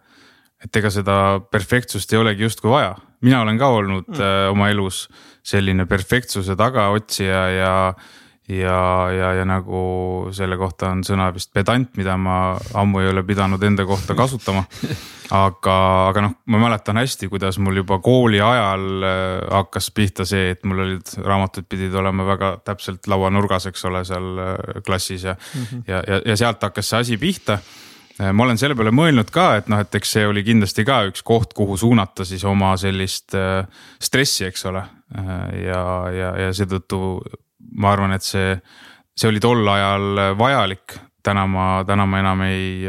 [SPEAKER 2] et ega seda perfektsust ei olegi justkui vaja. mina olen ka olnud mm -hmm. oma elus selline perfektsuse tagaotsija ja ja, ja, ja nagu selle kohta on sõna vist pedant, mida ma ammu ei ole pidanud enda kohta kasutama. aga, aga noh, ma mäletan hästi, kuidas mul juba kooli ajal äh, hakkas pihta see, et mul olid raamatud pidid olema väga täpselt lauanurgas, eks ole, seal äh, klassis ja mm, -hmm. ja, ja, ja sealt hakkas see asi pihta äh, ma olen selle peale mõelnud ka, et noh, et eks see oli kindlasti ka üks koht, kuhu suunata siis oma sellist stressi, eks ole. ja, ja, ja seetõttu ma arvan, et see, see oli tol ajal vajalik. täna ma, täna ma enam ei,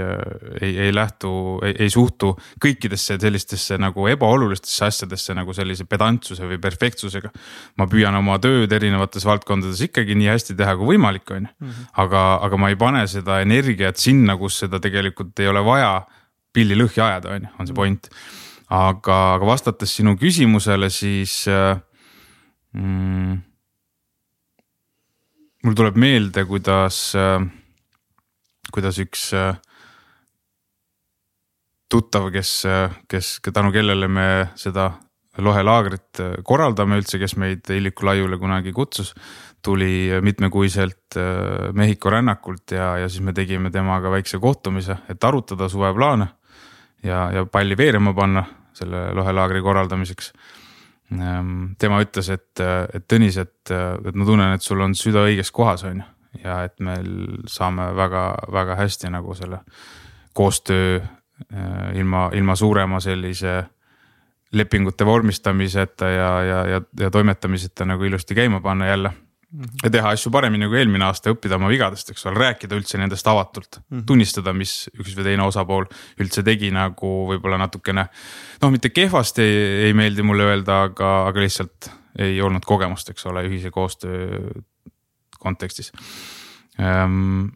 [SPEAKER 2] ei, ei lähtu, ei suhtu kõikidesse sellistesse nagu ebaolulistesse asjadesse nagu sellise pedantsuse või perfektsusega. ma püüan oma tööd erinevates valdkondades ikkagi nii hästi teha kui võimalik, on ju. Mhm. aga, aga ma ei pane seda energiat sinna, kus seda tegelikult ei ole vaja pilli lõhki ajada, on ju, on see point. aga, aga vastates sinu küsimusele, siis äh, mm, mul tuleb meelde, kuidas, äh, kuidas üks äh, tuttav, kes, äh, kes, tänu kellele me seda lohelaagrit korraldame üldse, kes meid Illiku laiule kunagi kutsus. tuli mitmekuiselt Mehhiko rännakult ja, ja siis me tegime temaga väikse kohtumise, et arutada suveplaane. ja, ja palli veerema panna selle lohelaagri korraldamiseks tema ütles, et, et Tõnis, et, et ma tunnen, et sul on süda õiges kohas, on ju. ja et meil saame väga-väga hästi nagu selle koostöö eh, ilma, ilma suurema sellise lepingute vormistamiseta ja, ja, ja, ja toimetamiseta nagu ilusti käima panna jälle ja teha asju paremini kui eelmine aasta, õppida oma vigadest, eks ole, rääkida üldse nendest avatult mm. -hmm. tunnistada, mis üks või teine osapool üldse tegi nagu võib-olla natukene. noh, mitte kehvasti ei, ei meeldi mulle öelda, aga, aga lihtsalt ei olnud kogemust, eks ole, ühise koostöö kontekstis ähm,.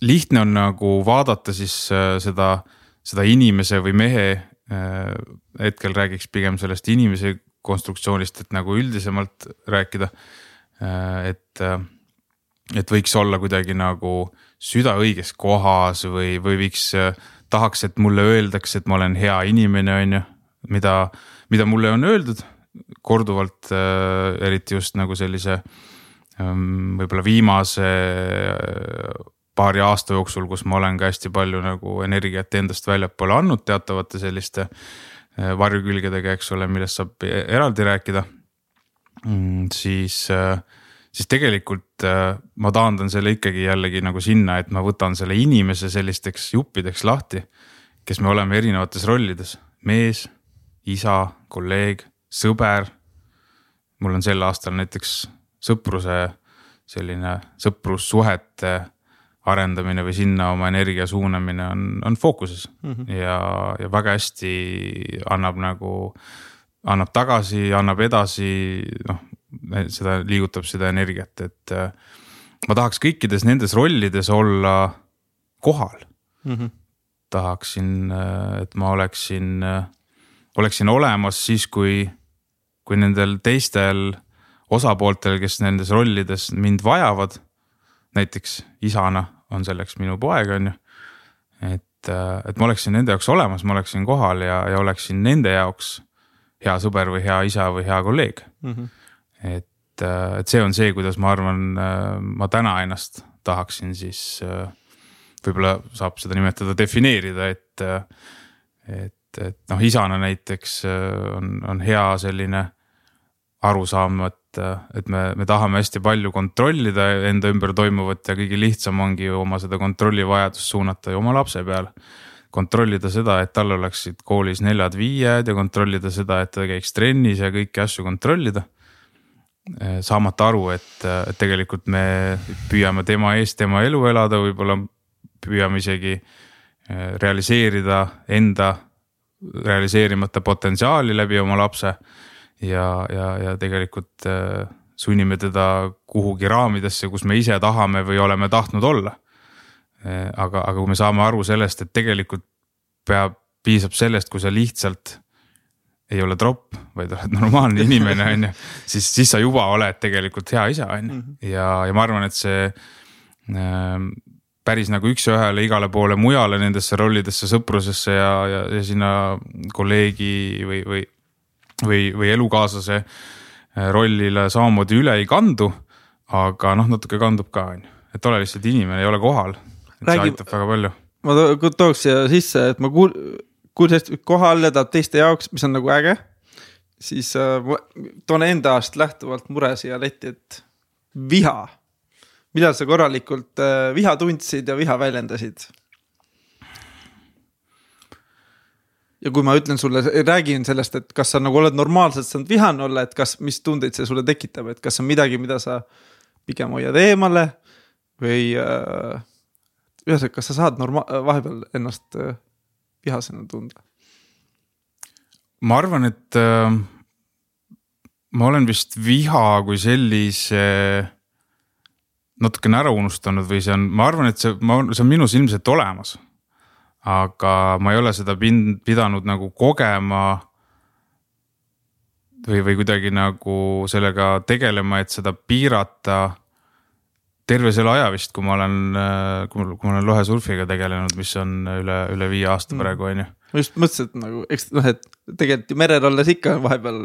[SPEAKER 2] lihtne on nagu vaadata siis äh, seda, seda inimese või mehe äh,, hetkel räägiks pigem sellest inimese konstruktsioonist, et nagu üldisemalt rääkida et, äh, et võiks olla kuidagi nagu süda õiges kohas või, või võiks äh, tahaks, et mulle öeldakse, et ma olen hea inimene, on ju, mida, mida mulle on öeldud korduvalt äh,, eriti just nagu sellise ähm, võib-olla viimase äh, paari aasta jooksul, kus ma olen ka hästi palju nagu energiat endast väljapoole andnud teatavate selliste äh, varjukülgedega, eks ole, millest saab eraldi rääkida. Siis äh, siis tegelikult äh, ma taandan selle ikkagi jällegi nagu sinna, et ma võtan selle inimese sellisteks juppideks lahti, kes me oleme erinevates rollides, mees, isa, kolleeg, sõber. mul on sel aastal näiteks sõpruse selline sõprussuhete arendamine või sinna oma energia suunamine on, on fookuses mm -hmm. ja, ja väga hästi annab nagu, annab tagasi, annab edasi, noh seda liigutab seda energiat, et äh, ma tahaks kõikides nendes rollides olla kohal mm. -hmm. tahaksin, äh, et ma oleksin, äh, oleksin olemas siis, kui, kui nendel teistel osapooltel, kes nendes rollides mind vajavad. näiteks isana on selleks minu poeg, on ju. et, et ma oleksin nende jaoks olemas, ma oleksin kohal ja, ja oleksin nende jaoks hea sõber või hea isa või hea kolleeg mm. -hmm et, äh, et see on see, kuidas ma arvan, äh, ma täna ennast tahaksin siis äh, võib-olla saab seda nimetada, defineerida, et, et, et noh, isana näiteks on, on hea selline arusaam, et, et me, me tahame hästi palju kontrollida enda ümber toimuvat ja kõige lihtsam ongi ju oma seda kontrollivajadust suunata ju oma lapse peale. Kontrollida seda, et tal oleksid koolis neljad-viied ja kontrollida seda, et ta käiks trennis ja kõiki asju kontrollida Eh, saamata aru, et, et tegelikult me püüame tema eest tema elu elada, võib-olla püüame isegi eh, realiseerida enda realiseerimata potentsiaali läbi oma lapse. ja, ja, ja tegelikult eh, sunnime teda kuhugi raamidesse, kus me ise tahame või oleme tahtnud olla. Aga, aga kui me saame aru sellest, et tegelikult peab, piisab sellest, kui sa lihtsalt ei ole tropp, vaid oled normaalne inimene, on ju. siis, siis sa juba oled tegelikult hea isa, on ju, mhm. ja, ja ma arvan, et see äh, päris nagu üks-ühele igale poole mujale nendesse rollidesse, sõprusesse ja, ja, ja sinna kolleegi või, või, või, või elukaaslase äh, rollile samamoodi üle ei kandu. aga noh, natuke kandub ka, on ju, et ole lihtsalt inimene, ei ole kohal. See Räägi... aitab väga palju
[SPEAKER 1] ma to tooks siia sisse, et ma kuul-, kui sa kohale tahad teiste jaoks, mis on nagu äge, siis äh, toon enda arust lähtuvalt mure siia letti, et viha. millal sa korralikult äh, viha tundsid ja viha väljendasid? ja kui ma ütlen sulle, räägin sellest, et kas sa nagu oled normaalselt saanud vihane olla, et kas, mis tundeid see sulle tekitab, et kas on midagi, mida sa pigem hoiad eemale või äh,. Ühesõnaga, kas sa saad norma-, vahepeal ennast äh, vihasena tunda?
[SPEAKER 2] ma arvan, et äh, ma olen vist viha kui sellise natukene ära unustanud või see on, ma arvan, et see, ma, see on minus ilmselt olemas. aga ma ei ole seda pind, pidanud nagu kogema. või, või kuidagi nagu sellega tegelema, et seda piirata terve selle aja vist, kui ma olen, kui ma, kui ma olen lohesurfiga tegelenud, mis on üle, üle viie aasta mm. praegu on ju.
[SPEAKER 1] ma just mõtlesin, et nagu eks noh, et tegelikult ju merel olles ikka vahepeal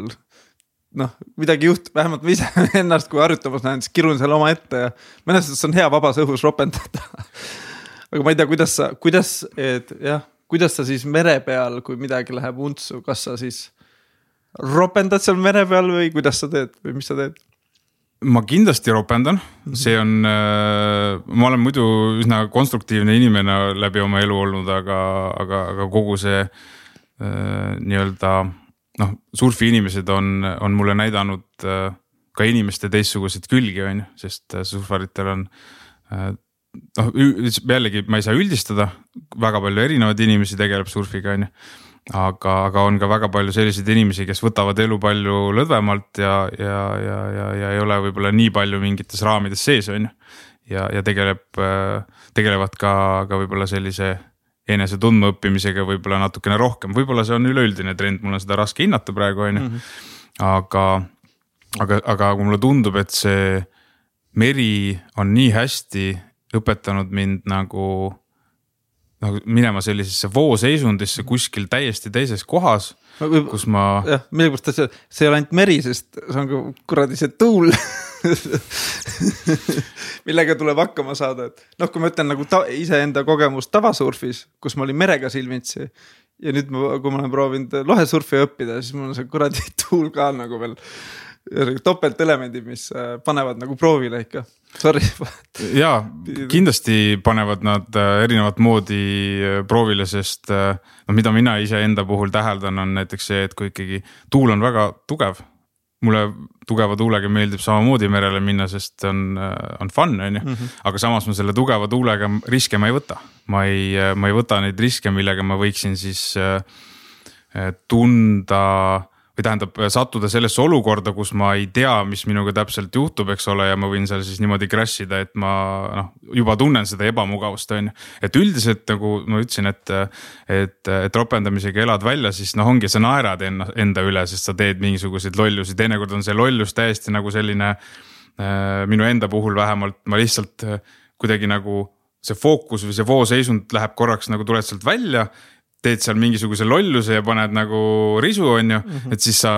[SPEAKER 1] noh, midagi juhtub, vähemalt ma ise ennast, kui harjutamas näen, siis kirun seal omaette ja mõnes mõttes on hea vabas õhus ropendada aga ma ei tea, kuidas sa, kuidas, et jah, kuidas sa siis mere peal, kui midagi läheb untsu, kas sa siis ropendad seal mere peal või kuidas sa teed või mis sa teed?
[SPEAKER 2] Ma kindlasti ropendan, see on, äh, ma olen muidu üsna konstruktiivne inimene läbi oma elu olnud, aga, aga, aga kogu see äh, nii-öelda noh, surfiinimesed on, on mulle näidanud äh, ka inimeste teistsuguseid külgi, on ju, sest surfaritel on noh, jällegi ma ei saa üldistada, väga palju erinevaid inimesi tegeleb surfiga, on ju aga, aga on ka väga palju selliseid inimesi, kes võtavad elu palju lõdvemalt ja, ja, ja, ja, ja ei ole võib-olla nii palju mingites raamides sees, on ju. ja, ja tegeleb, tegelevad ka, ka võib-olla sellise enese tundmaõppimisega võib-olla natukene rohkem, võib-olla see on üleüldine trend, mul on seda raske hinnata praegu, on ju. Mhm. aga, aga, aga mulle tundub, et see meri on nii hästi õpetanud mind nagu nagu minema sellisesse vooseisundisse kuskil täiesti teises kohas, kus ma.
[SPEAKER 1] jah, millegipärast see, see ei ole ainult meri, sest see on ka kuradi see tuul millega tuleb hakkama saada, et noh, kui ma ütlen nagu iseenda kogemust tavasurfis, kus ma olin merega silmitsi. ja nüüd ma, kui ma olen proovinud lohesurfi õppida, siis mul on see kuradi tuul ka nagu veel topeltelemendid, mis äh, panevad nagu proovile ikka, sorry.
[SPEAKER 2] ja kindlasti panevad nad äh, erinevat moodi äh, proovile, sest no mida mina iseenda puhul täheldan, on näiteks see, et kui ikkagi tuul on väga tugev. mulle tugeva tuulega meeldib samamoodi merele minna, sest on, on fun, on ju, mhm. aga samas ma selle tugeva tuulega riske ma ei võta. ma ei, ma ei võta neid riske, millega ma võiksin siis tunda või tähendab sattuda sellesse olukorda, kus ma ei tea, mis minuga täpselt juhtub, eks ole, ja ma võin seal siis niimoodi crash ida, et ma noh, juba tunnen seda ebamugavust, on ju. et üldiselt nagu ma ütlesin, et, et, et ropendamisega elad välja, siis noh, ongi, sa naerad enna, enda üle, sest sa teed mingisuguseid lollusi, teinekord on see lollus täiesti nagu selline äh,. minu enda puhul vähemalt ma lihtsalt äh, kuidagi nagu see fookus või see vooseisund läheb korraks nagu tuled sealt välja teed seal mingisuguse lolluse ja paned nagu risu, on ju mm, -hmm. et siis sa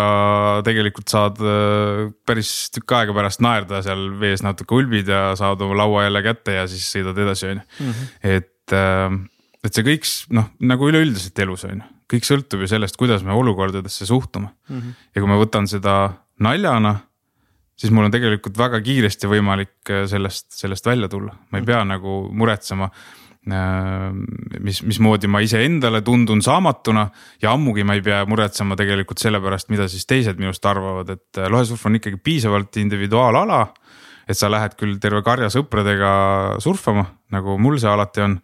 [SPEAKER 2] tegelikult saad äh, päris tükk aega pärast naerda seal vees natuke ulbid ja saad oma laua jälle kätte ja siis sõidad edasi, on ju. Mhm. et, äh, et see kõik noh, nagu üleüldiselt elus on ju, kõik sõltub ju sellest, kuidas me olukordadesse suhtume mm. -hmm. ja kui ma võtan seda naljana, siis mul on tegelikult väga kiiresti võimalik äh, sellest, sellest välja tulla, ma ei mhm. pea nagu muretsema mis, mismoodi ma iseendale tundun saamatuna ja ammugi ma ei pea muretsema tegelikult selle pärast, mida siis teised minust arvavad, et äh, lohesurf on ikkagi piisavalt individuaalala. et sa lähed küll terve karja sõpradega surfama, nagu mul see alati on.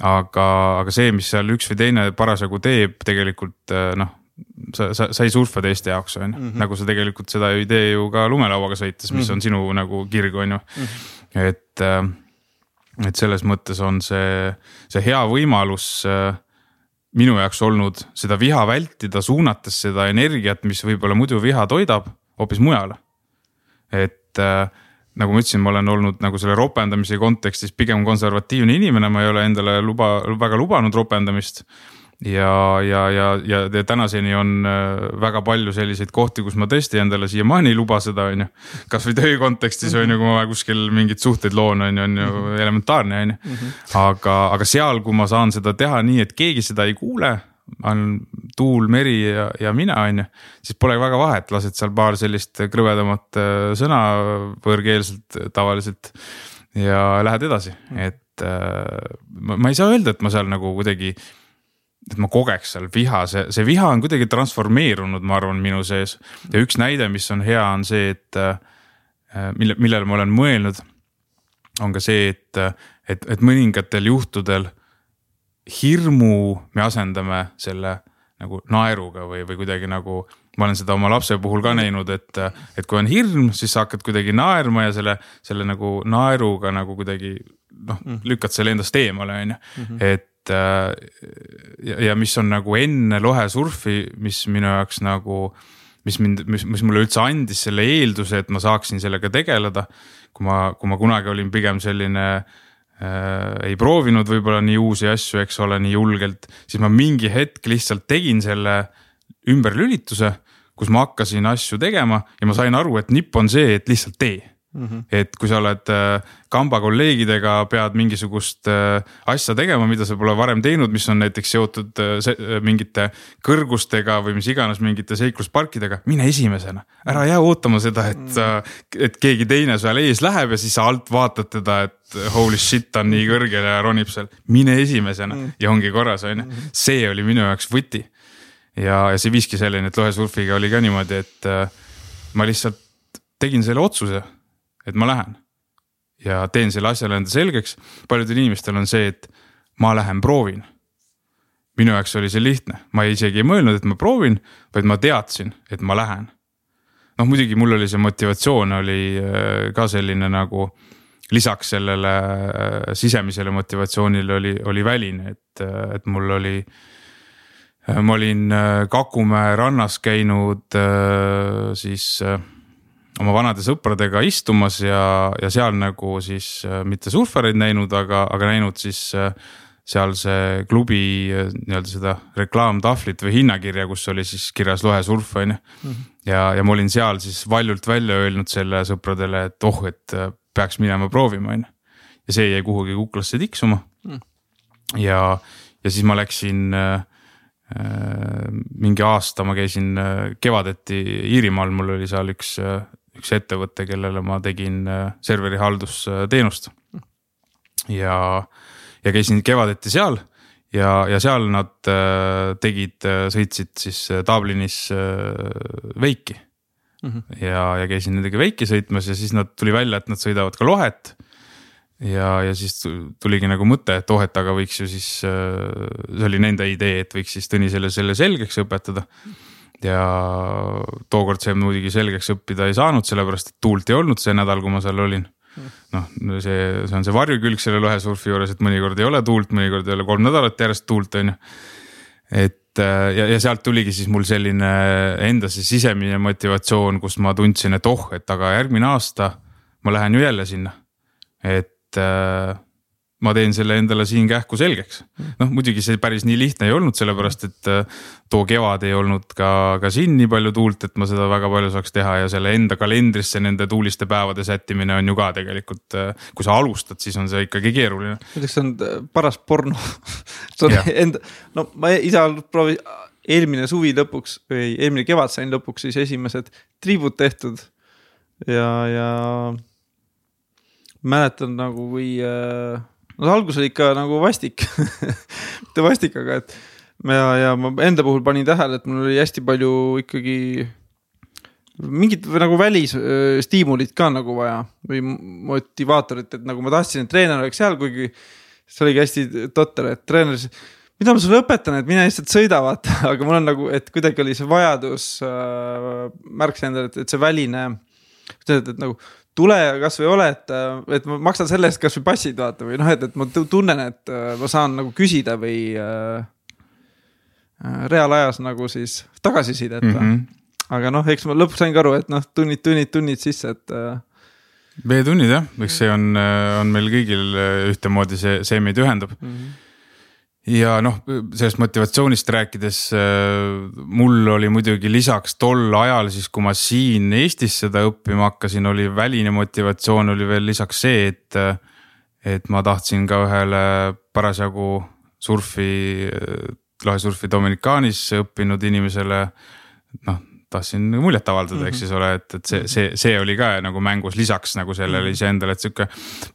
[SPEAKER 2] aga, aga see, mis seal üks või teine parasjagu teeb, tegelikult äh, noh sa, sa, sa ei surfa teiste jaoks, on ju, mhm. nagu sa tegelikult seda ei tee ju ka lumelauaga sõites, mis mm -hmm. on sinu nagu kirg, on ju. -hmm. et äh, et selles mõttes on see, see hea võimalus äh, minu jaoks olnud seda viha vältida, suunates seda energiat, mis võib-olla muidu viha toidab, hoopis mujale. et äh, nagu ma ütlesin, ma olen olnud nagu selle ropendamise kontekstis pigem konservatiivne inimene, ma ei ole endale luba, väga lubanud ropendamist ja, ja, ja, ja tänaseni on äh, väga palju selliseid kohti, kus ma tõesti endale siiamaani ei luba seda, on ju. kasvõi töö kontekstis on ju, kui ma kuskil mingeid suhteid loon, on ju, on ju mhm. elementaarne, on ju. Mhm. aga, aga seal, kui ma saan seda teha nii, et keegi seda ei kuule on tuul, meri ja, ja mina, on ju. siis pole väga vahet, lased seal paar sellist krõbedamat äh, sõna võõrkeelselt tavaliselt ja lähed edasi, mhm. et äh, ma, ma ei saa öelda, et ma seal nagu kuidagi et ma kogeks seal viha, see, see viha on kuidagi transformeerunud, ma arvan, minu sees. ja üks näide, mis on hea, on see, et äh, mille, millele ma olen mõelnud. on ka see, et, et, et mõningatel juhtudel hirmu me asendame selle nagu naeruga või, või kuidagi nagu. ma olen seda oma lapse puhul ka näinud, et, et kui on hirm, siis sa hakkad kuidagi naerma ja selle, selle nagu naeruga nagu kuidagi noh, mm. lükkad selle endast eemale, on ju, mhm. et et äh, ja, ja mis on nagu enne lohesurfi, mis minu jaoks nagu, mis mind, mis, mis mulle üldse andis selle eelduse, et ma saaksin sellega tegeleda. kui ma, kui ma kunagi olin pigem selline äh, ei proovinud võib-olla nii uusi asju, eks ole, nii julgelt, siis ma mingi hetk lihtsalt tegin selle ümberlülituse, kus ma hakkasin asju tegema ja ma sain aru, et nipp on see, et lihtsalt tee Mm -hmm. et kui sa oled äh, kamba kolleegidega, pead mingisugust äh, asja tegema, mida sa pole varem teinud, mis on näiteks seotud äh, mingite kõrgustega või mis iganes mingite seiklusparkidega, mine esimesena. ära jää ootama seda, et sa, et keegi teine seal ees läheb ja siis sa alt vaatad teda, et holy shit, ta on nii kõrgel ja ronib seal. mine esimesena mm -hmm. ja ongi korras, on ju, mhm. see oli minu jaoks võti. ja, ja see viiski selleni, et lohesurfiga oli ka niimoodi, et ma lihtsalt tegin selle otsuse et ma lähen ja teen selle asjale enda selgeks. paljudel inimestel on see, et ma lähen proovin. minu jaoks oli see lihtne, ma isegi ei mõelnud, et ma proovin, vaid ma teadsin, et ma lähen. noh, muidugi mul oli see motivatsioon oli äh, ka selline nagu lisaks sellele äh, sisemisele motivatsioonile oli, oli väline, et, äh, et mul oli ma olin Kakumäe rannas käinud siis oma vanade sõpradega istumas ja, ja seal nagu siis äh, mitte surfareid näinud, aga, aga näinud siis äh, seal see klubi äh, nii-öelda seda reklaamtahvlit või hinnakirja, kus oli siis kirjas lohesurf on ju. Mhm. ja, ja ma olin seal siis valjult välja öelnud selle sõpradele, et oh, et peaks minema proovima on ju. ja see jäi kuhugi kuklasse tiksuma mm.. ja, ja siis ma läksin äh, mingi aasta ma käisin kevadeti Iirimaal, mul oli seal üks, üks ettevõte, kellele ma tegin serveri haldusteenust. ja, ja käisin kevadeti seal ja, ja seal nad tegid, sõitsid siis Dublinis veiki mm. -hmm. ja, ja käisin nendega veiki sõitmas ja siis nad tuli välja, et nad sõidavad ka lohet ja, ja siis tuligi nagu mõte, et oh, et aga võiks ju siis, äh, see oli nende idee, et võiks siis Tõnisele selle selgeks õpetada. Ja tookord see muidugi selgeks õppida ei saanud, sellepärast et tuult ei olnud see nädal, kui ma seal olin. noh, see, see on see varjukülg selle lohesurfi juures, et mõnikord ei ole tuult, mõnikord ei ole kolm nädalat järjest tuult, on ju. et äh, ja, ja sealt tuligi siis mul selline enda see sisemine motivatsioon, kus ma tundsin, et oh, et aga järgmine aasta ma lähen ju jälle sinna. et et äh, ma teen selle endale siin kähku selgeks. noh, muidugi see päris nii lihtne ei olnud, sellepärast et äh, too kevad ei olnud ka, ka siin nii palju tuult, et ma seda väga palju saaks teha ja selle enda kalendrisse nende tuuliste päevade sättimine on ju ka tegelikult, äh, kui sa alustad, siis on see ikkagi keeruline.
[SPEAKER 1] muideks see on paras porno see on enda, no ma ise proovisin, eelmine suvi lõpuks või eelmine kevad sain lõpuks siis esimesed triibud tehtud ja, ja mäletan nagu, kui äh, no algus oli ikka nagu vastik. Mitte vastik, aga et ja, ja ma enda puhul panin tähele, et mul oli hästi palju ikkagi mingit nagu välisstiimulit ka nagu vaja või motivaatorit, et nagu ma tahtsin, et treener oleks seal, kuigi see oligi hästi totter, et treener mida ma sulle õpetan, et mine lihtsalt sõida, vaata, aga mul on nagu, et kuidagi oli see vajadus äh,, märkasin endale, et, et see väline, et, et nagu tule kasvõi ole, et, et ma maksan selle eest kasvõi passid vaata või noh, et, et ma tunnen, et äh, ma saan nagu küsida või äh, äh reaalajas nagu siis tagasisidet mm. -hmm. aga noh, eks ma lõpuks sain ka aru, et noh, tunnid, tunnid, tunnid sisse, et äh,.
[SPEAKER 2] veetunnid jah, eks see on, on meil kõigil ühtemoodi see, see meid ühendab mm. -hmm ja noh, sellest motivatsioonist rääkides äh, mul oli muidugi lisaks tol ajal siis, kui ma siin Eestis seda õppima hakkasin, oli väline motivatsioon oli veel lisaks see, et. et ma tahtsin ka ühele parasjagu surfi, lahesurfi Dominikaanis õppinud inimesele noh tahtsin muljet avaldada mm, -hmm. eks mhm. siis ole, et, et see, see, see oli ka nagu mängus lisaks nagu sellele mhm. iseendale, et sihuke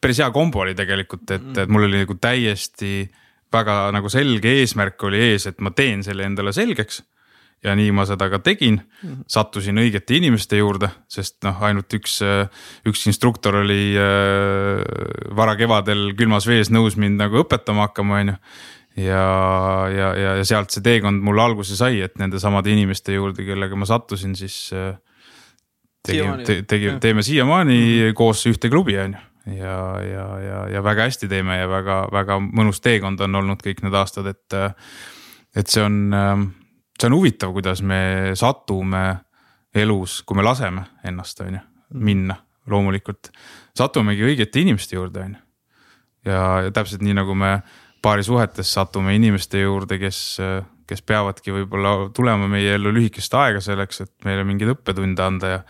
[SPEAKER 2] päris hea kombo oli tegelikult, et, et mul oli nagu täiesti väga nagu selge eesmärk oli ees, et ma teen selle endale selgeks. ja nii ma seda ka tegin, mhm. sattusin õigete inimeste juurde, sest noh, ainult üks, üks instruktor oli äh, varakevadel külmas vees nõus mind nagu õpetama hakkama, on ju ja, ja, ja, ja sealt see teekond mul alguse sai, et nende samade inimeste juurde, kellega ma sattusin, siis äh, tegime, te, tegime, teeme siiamaani -hmm. koos ühte klubi, on ju ja, ja, ja, ja väga hästi teeme ja väga-väga mõnus teekond on olnud kõik need aastad, et. et see on, see on huvitav, kuidas me satume elus, kui me laseme ennast, on ju, minna loomulikult. satumegi õigete inimeste juurde, on ju. ja, ja täpselt nii nagu me paarisuhetes satume inimeste juurde, kes kes peavadki võib-olla tulema meie ellu lühikest aega selleks, et meile mingeid õppetunde anda ja.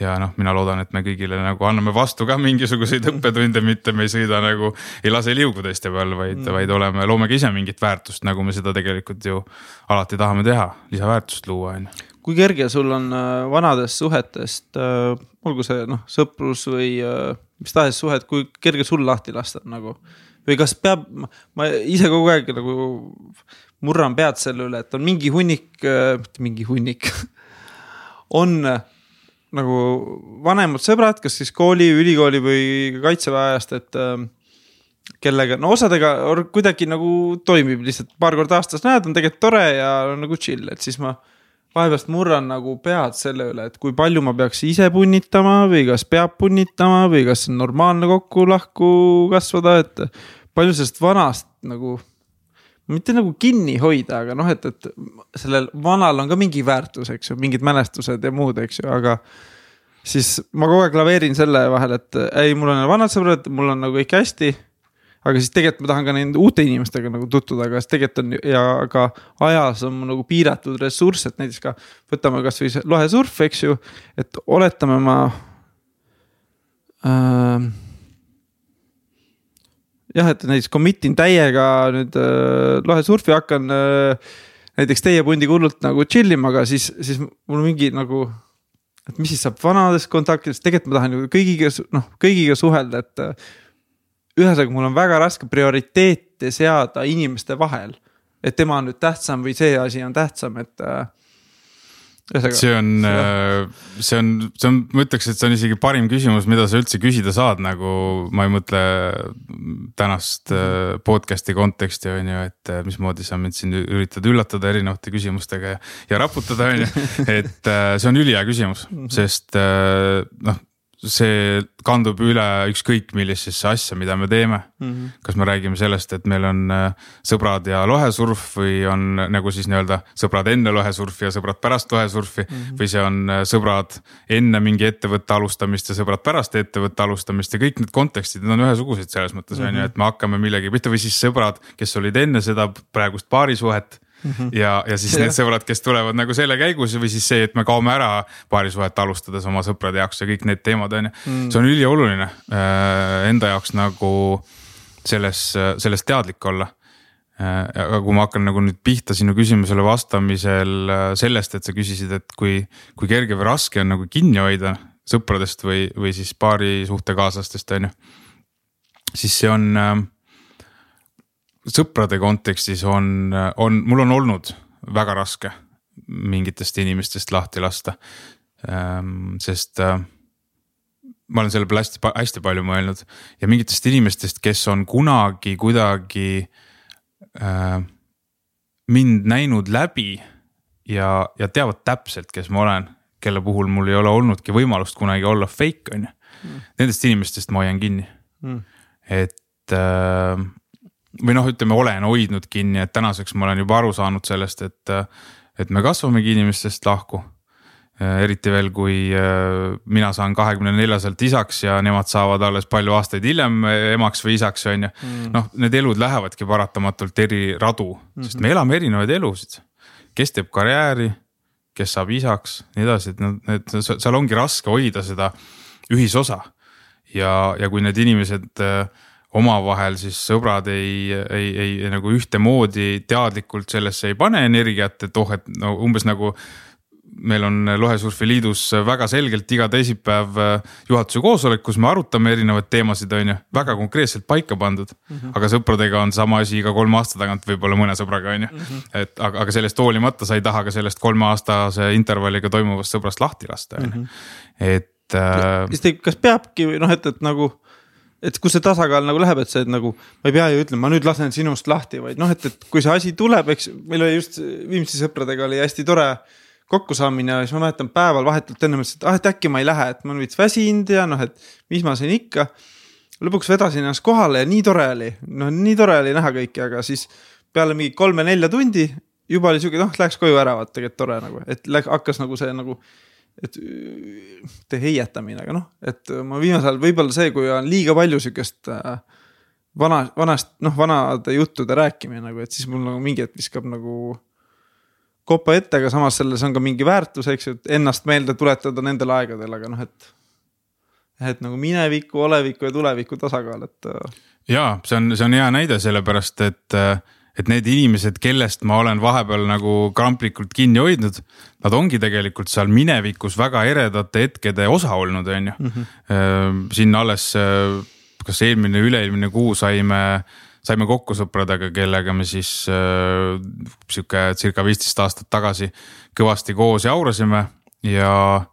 [SPEAKER 2] Ja noh, mina loodan, et me kõigile nagu anname vastu ka mingisuguseid õppetunde, mitte me ei sõida nagu, ei lase liugu teiste peal, vaid mm., vaid oleme, loome ka ise mingit väärtust, nagu me seda tegelikult ju alati tahame teha, lisaväärtust luua, on ju.
[SPEAKER 1] kui kerge sul on äh, vanadest suhetest, äh, olgu see noh, sõprus või äh, mis tahes suhet, kui kerge sul lahti lasta nagu või kas peab, ma ise kogu aeg nagu murran pead selle üle, et on mingi hunnik, mitte mingi hunnik on nagu vanemad sõbrad, kas siis kooli, ülikooli või kaitseväe ajast, et äh, kellega, no osadega kuidagi nagu toimib lihtsalt paar korda aastas. Näed, on tegelikult tore ja nagu chill, et siis ma vahepealst murran nagu pead selle üle, et kui palju ma peaks ise punnitama või kas peab punnitama või kas on normaalne kokku-lahku kasvada, et palju sellest vanast nagu mitte nagu kinni hoida, aga noh, et, et sellel vanal on ka mingi väärtus, eks ju, mingid mälestused ja muud, eks ju, aga. siis ma kogu aeg laveerin selle vahel, et ei, mul on vanad sõbrad, mul on nagu kõik hästi. aga siis tegelikult ma tahan ka nende uute inimestega nagu tutvuda, aga siis tegelikult on ja ka ajas on nagu piiratud ressurss, et näiteks ka võtame kasvõi lohesurf, eks ju, et oletame ma äh, jah, et näiteks commit in täiega nüüd äh, lohesurfi hakkan äh, näiteks teie pundiga hullult nagu chill ima, aga siis, siis mul mingi nagu. et mis siis saab vanadest kontaktidest, tegelikult ma tahan ju kõigiga, noh kõigiga suhelda, et. Äh, ühesõnaga, mul on väga raske prioriteete seada inimeste vahel. et tema on nüüd tähtsam või see asi on tähtsam, et äh,
[SPEAKER 2] see on, äh, see on, see on, ma ütleks, et see on isegi parim küsimus, mida sa üldse küsida saad, nagu ma ei mõtle tänast äh, podcast'i konteksti on ju, et äh, mismoodi sa mind siin üritad üllatada erinevate küsimustega ja, ja raputada on ju. et see on ülihea küsimus, mhm. sest noh see kandub üle ükskõik millisesse asja, mida me teeme mm. -hmm. kas me räägime sellest, et meil on äh, sõbrad ja lohesurf või on nagu siis nii-öelda sõbrad enne lohesurfi ja sõbrad pärast lohesurfi mm. -hmm. või see on äh, sõbrad enne mingi ettevõtte alustamist ja sõbrad pärast ettevõtte alustamist ja kõik need kontekstid, need on ühesugused selles mõttes on mm -hmm. ju, et me hakkame millegi pihta või siis sõbrad, kes olid enne seda praegust paarisuhet Mm -hmm. ja, ja siis need sõbrad, kes tulevad nagu selle käigus või siis see, et me kaome ära paarisuhet alustades oma sõprade jaoks ja kõik need teemad on ju mm.. see on ülioluline äh, enda jaoks nagu selles, sellest teadlik olla äh,. aga kui ma hakkan nagu nüüd pihta sinu küsimusele vastamisel äh, sellest, et sa küsisid, et kui, kui kerge või raske on nagu kinni hoida sõpradest või, või siis paari suhtekaaslastest on ju. siis see on äh, sõprade kontekstis on, on, mul on olnud väga raske mingitest inimestest lahti lasta. Ehm, sest äh, ma olen selle peale hästi, hästi palju mõelnud ja mingitest inimestest, kes on kunagi kuidagi äh, mind näinud läbi ja, ja teavad täpselt, kes ma olen, kelle puhul mul ei ole olnudki võimalust kunagi olla fake on ju mm.. Nendest inimestest ma hoian kinni mm., et äh, või noh, ütleme, olen hoidnud kinni, et tänaseks ma olen juba aru saanud sellest, et, et me kasvamegi inimestest lahku. eriti veel, kui äh, mina saan kahekümne neljaselt isaks ja nemad saavad alles palju aastaid hiljem emaks või isaks, on ju. Mm. noh, need elud lähevadki paratamatult eri radu mm, -hmm. sest me elame erinevaid elusid. kes teeb karjääri, kes saab isaks, nii edasi, et noh, need, seal ongi raske hoida seda ühisosa. ja, ja kui need inimesed äh, omavahel siis sõbrad ei, ei, ei nagu ühtemoodi teadlikult sellesse ei pane energiat, et oh, et no umbes nagu meil on Lohesurfi Liidus väga selgelt iga teisipäev äh, juhatuse koosolek, kus me arutame erinevaid teemasid, on ju, väga konkreetselt paika pandud mm. -hmm. aga sõpradega on sama asi iga kolme aasta tagant, võib-olla mõne sõbraga, on ju. Mhm. et aga, aga sellest hoolimata sa ei taha ka sellest kolmeaastase intervalliga toimuvast sõbrast lahti lasta, on ju, mhm. et
[SPEAKER 1] äh,. kas peabki või noh, et, et nagu et kus see tasakaal nagu läheb, et see et nagu ma ei pea ju ütlema, ma nüüd lasen sinust lahti, vaid noh, et, et kui see asi tuleb, eks meil oli just Viimsi sõpradega oli hästi tore kokkusaamine ja siis ma mäletan päeval vahetult enne mõtlesin, et ah, et äkki ma ei lähe, et ma olen veits väsinud ja noh, et mis ma siin ikka. lõpuks vedasin ennast kohale ja nii tore oli, noh, nii tore oli näha kõiki, aga siis peale mingi kolme-nelja tundi juba oli sihuke, noh, läheks koju ära, vaata tegelikult tore nagu, et läks, hakkas nagu see nagu et mitte heietamine, aga noh, et ma viimasel ajal võib-olla see, kui on liiga palju sihukest äh, vana, vanast, noh, vanade juttude rääkimine nagu, et siis mul nagu mingi hetk viskab nagu kopa ette, aga samas selles on ka mingi väärtus, eks ju, et ennast meelde tuletada nendel aegadel, aga noh, et. et nagu mineviku, oleviku ja tuleviku tasakaal, et. Äh.
[SPEAKER 2] ja see on, see on hea näide, sellepärast et äh et need inimesed, kellest ma olen vahepeal nagu kramplikult kinni hoidnud, nad ongi tegelikult seal minevikus väga eredate hetkede osa olnud, on ju. Mhm. siin alles, äh, kas eelmine, üle-eelmine kuu saime, saime kokku sõpradega, kellega me siis äh, sihuke circa viisteist aastat tagasi kõvasti koos jaurasime ja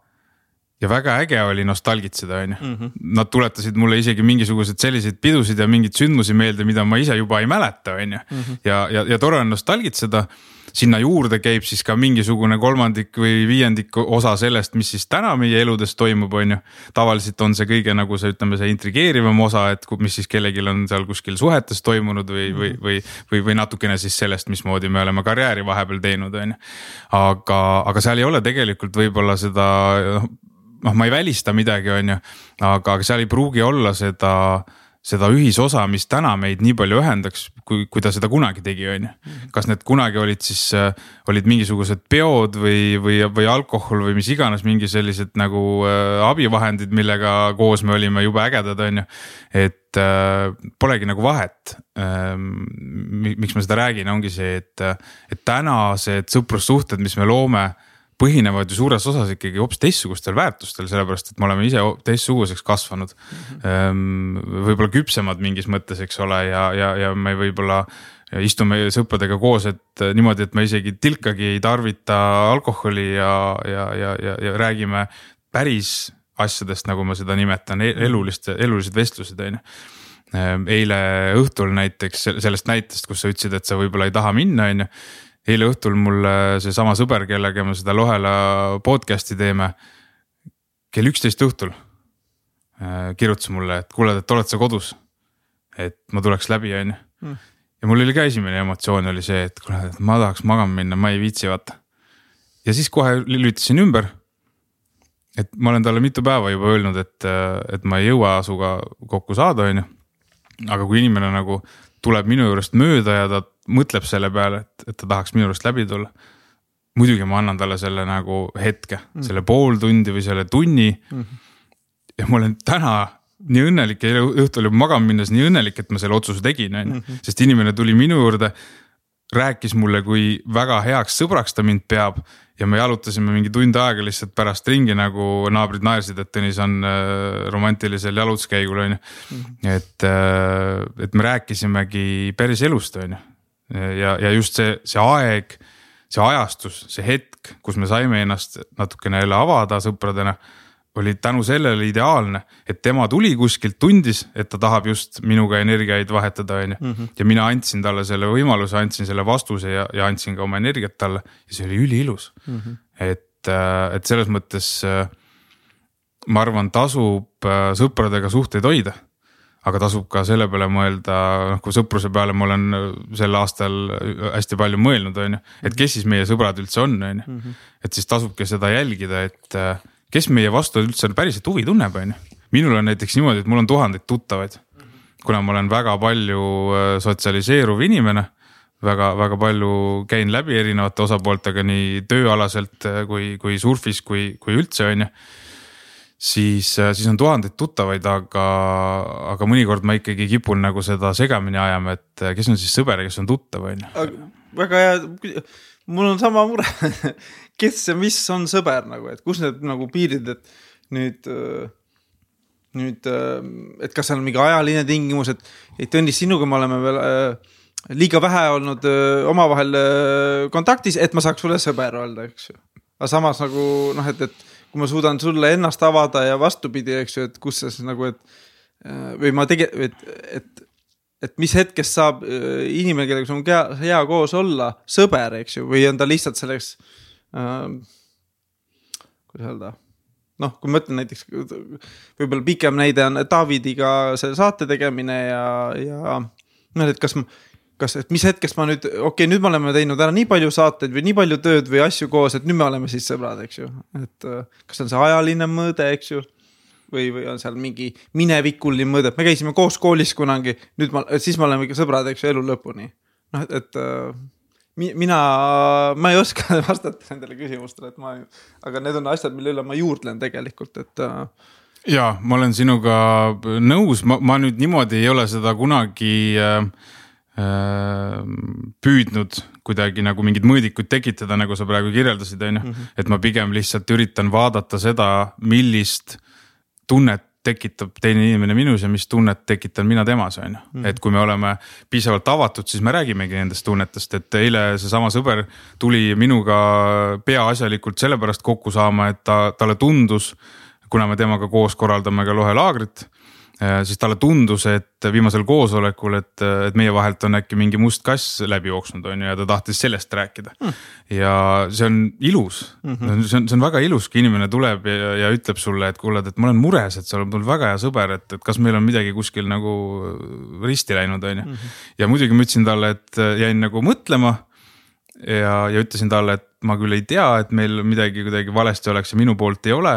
[SPEAKER 2] ja väga äge oli nostalgitseda, on ju. Mhm. Nad tuletasid mulle isegi mingisuguseid selliseid pidusid ja mingeid sündmusi meelde, mida ma ise juba ei mäleta, on ju. Mhm. ja, ja, ja tore on nostalgitseda. sinna juurde käib siis ka mingisugune kolmandik või viiendik osa sellest, mis siis täna meie eludes toimub, on ju. tavaliselt on see kõige nagu see, ütleme, see intrigeerivam osa, et mis siis kellelgi on seal kuskil suhetes toimunud või mm, -hmm. või, või, või, või natukene siis sellest, mismoodi me oleme karjääri vahepeal teinud, on ju. aga, aga seal ei ole tegelikult võib-olla seda noh ma ei välista midagi, on ju, aga seal ei pruugi olla seda seda ühisosa, mis täna meid nii palju ühendaks, kui, kui ta seda kunagi tegi, on ju. kas need kunagi olid siis, äh, olid mingisugused peod või, või, või alkohol või mis iganes, mingi sellised nagu äh, abivahendid, millega koos me olime jube ägedad, on ju. et äh, polegi nagu vahet ähm,. miks ma seda räägin, ongi see, et, et tänased sõprussuhted, mis me loome põhinevad ju suures osas ikkagi hoopis teistsugustel väärtustel, sellepärast et me oleme ise teistsuguseks kasvanud mm. -hmm. võib-olla küpsemad mingis mõttes, eks ole, ja, ja, ja me võib-olla istume sõpradega koos, et niimoodi, et me isegi tilkagi ei tarvita alkoholi ja, ja, ja, ja, ja räägime päris asjadest, nagu ma seda nimetan, e-, elulist, elulised vestlused, on ju ehm, eile õhtul näiteks sellest näitest, kus sa ütlesid, et sa võib-olla ei taha minna, on ju eile õhtul mulle seesama sõber, kellega me seda Lohela podcast'i teeme. kell üksteist õhtul äh, kirjutas mulle, et kuule, et oled sa kodus. et ma tuleks läbi, on ju. Hmm. ja mul oli ka esimene emotsioon oli see, et kuule, et ma tahaks magama minna, ma ei viitsi vaata. ja siis kohe lülitasin ümber. et ma olen talle mitu päeva juba öelnud, et, et ma ei jõua Asuga kokku saada, on ju. aga kui inimene nagu tuleb minu juurest mööda ja ta mõtleb selle peale, et, et ta tahaks minu juurest läbi tulla. muidugi ma annan talle selle nagu hetke mm., selle pool tundi või selle tunni mm. -hmm. ja ma olen täna nii õnnelik ja eile õhtul juba magama minnes nii õnnelik, et ma selle otsuse tegin, on ju, mhm. sest inimene tuli minu juurde rääkis mulle, kui väga heaks sõbraks ta mind peab ja me jalutasime mingi tund aega lihtsalt pärast ringi, nagu naabrid naersid, et Tõnis on äh, romantilisel jalutuskäigul, on ju. Mhm. et, äh, et me rääkisimegi päris elust, on ju. Ja, ja just see, see aeg, see ajastus, see hetk, kus me saime ennast natukene jälle avada sõpradena oli tänu sellele ideaalne, et tema tuli kuskilt, tundis, et ta tahab just minuga energiaid vahetada, on ju. Mhm. ja mina andsin talle selle võimaluse, andsin selle vastuse ja, ja andsin ka oma energiat talle ja see oli üliilus mm. -hmm. et, äh, et selles mõttes äh, ma arvan, tasub äh, sõpradega suhteid hoida. Aga tasub ka selle peale mõelda, noh kui sõpruse peale ma olen sel aastal hästi palju mõelnud, on ju, et kes siis meie sõbrad üldse on, on ju. Mhm. et siis tasubki seda jälgida, et kes meie vastu üldse päriselt huvi tunneb, on ju. minul on näiteks niimoodi, et mul on tuhandeid tuttavaid. kuna ma olen väga palju äh, sotsialiseeruv inimene, väga, väga palju käin läbi erinevate osapooltega nii tööalaselt äh, kui, kui surfis, kui, kui üldse, on ju siis, äh, siis on tuhandeid tuttavaid, aga, aga mõnikord ma ikkagi kipun nagu seda segamini ajama, et kes on siis sõber ja kes on tuttav, on
[SPEAKER 1] ju. väga hea, mul on sama mure kes ja mis on sõber nagu, et kus need nagu piirid, et nüüd, äh, nüüd, äh, et kas seal on mingi ajaline tingimus, et, et Tõnis, sinuga me oleme veel äh, liiga vähe olnud öö, omavahel öö, kontaktis, et ma saaks sulle sõber öelda, eks ju. aga samas nagu noh, et, et kui ma suudan sulle ennast avada ja vastupidi, eks ju, et kus see siis nagu, et või ma tege-, et, et et mis hetkest saab inimene, kellega sul on hea, hea koos olla, sõber, eks ju, või on ta lihtsalt selleks äh,. kuidas öelda, noh, kui ma ütlen näiteks võib-olla pikem näide on Davidiga see saate tegemine ja, ja noh, et kas ma kas, et mis hetkest ma nüüd, okei okay,, nüüd me oleme teinud ära nii palju saateid või nii palju tööd või asju koos, et nüüd me oleme siis sõbrad, eks ju. et äh, kas on see ajaline mõõde, eks ju. või, või on seal mingi minevikuline mõõde, et me käisime koos koolis kunagi, nüüd ma, siis me oleme ikka sõbrad, eks ju, elu lõpuni. noh, et, äh, mina, ma ei oska vastata nendele küsimustele, et ma, aga need on asjad, mille üle ma juurdlen tegelikult, et. Äh,
[SPEAKER 2] ja ma olen sinuga nõus, ma, ma nüüd niimoodi ei ole seda kunagi äh, püüdnud kuidagi nagu mingid mõõdikud tekitada, nagu sa praegu kirjeldasid, on ju. Mhm. et ma pigem lihtsalt üritan vaadata seda, millist tunnet tekitab teine inimene minus ja mis tunnet tekitan mina temas, on ju. Mhm. et kui me oleme piisavalt avatud, siis me räägimegi nendest tunnetest, et eile seesama sõber tuli minuga peaasjalikult sellepärast kokku saama, et ta, talle tundus, kuna me temaga koos korraldame ka lohelaagrit Äh, siis talle tundus, et viimasel koosolekul, et, et meie vahelt on äkki mingi must kass läbi jooksnud, on ju, ja ta tahtis sellest rääkida mm.. ja see on ilus mm, -hmm. see on, see on väga ilus, kui inimene tuleb ja, ja ütleb sulle, et kuule, et ma olen mures, et sa oled mul väga hea sõber, et, et kas meil on midagi kuskil nagu risti läinud, on ju. Mhm. ja muidugi ma ütlesin talle, et jäin nagu mõtlema ja, ja ütlesin talle, et ma küll ei tea, et meil midagi kuidagi valesti oleks ja minu poolt ei ole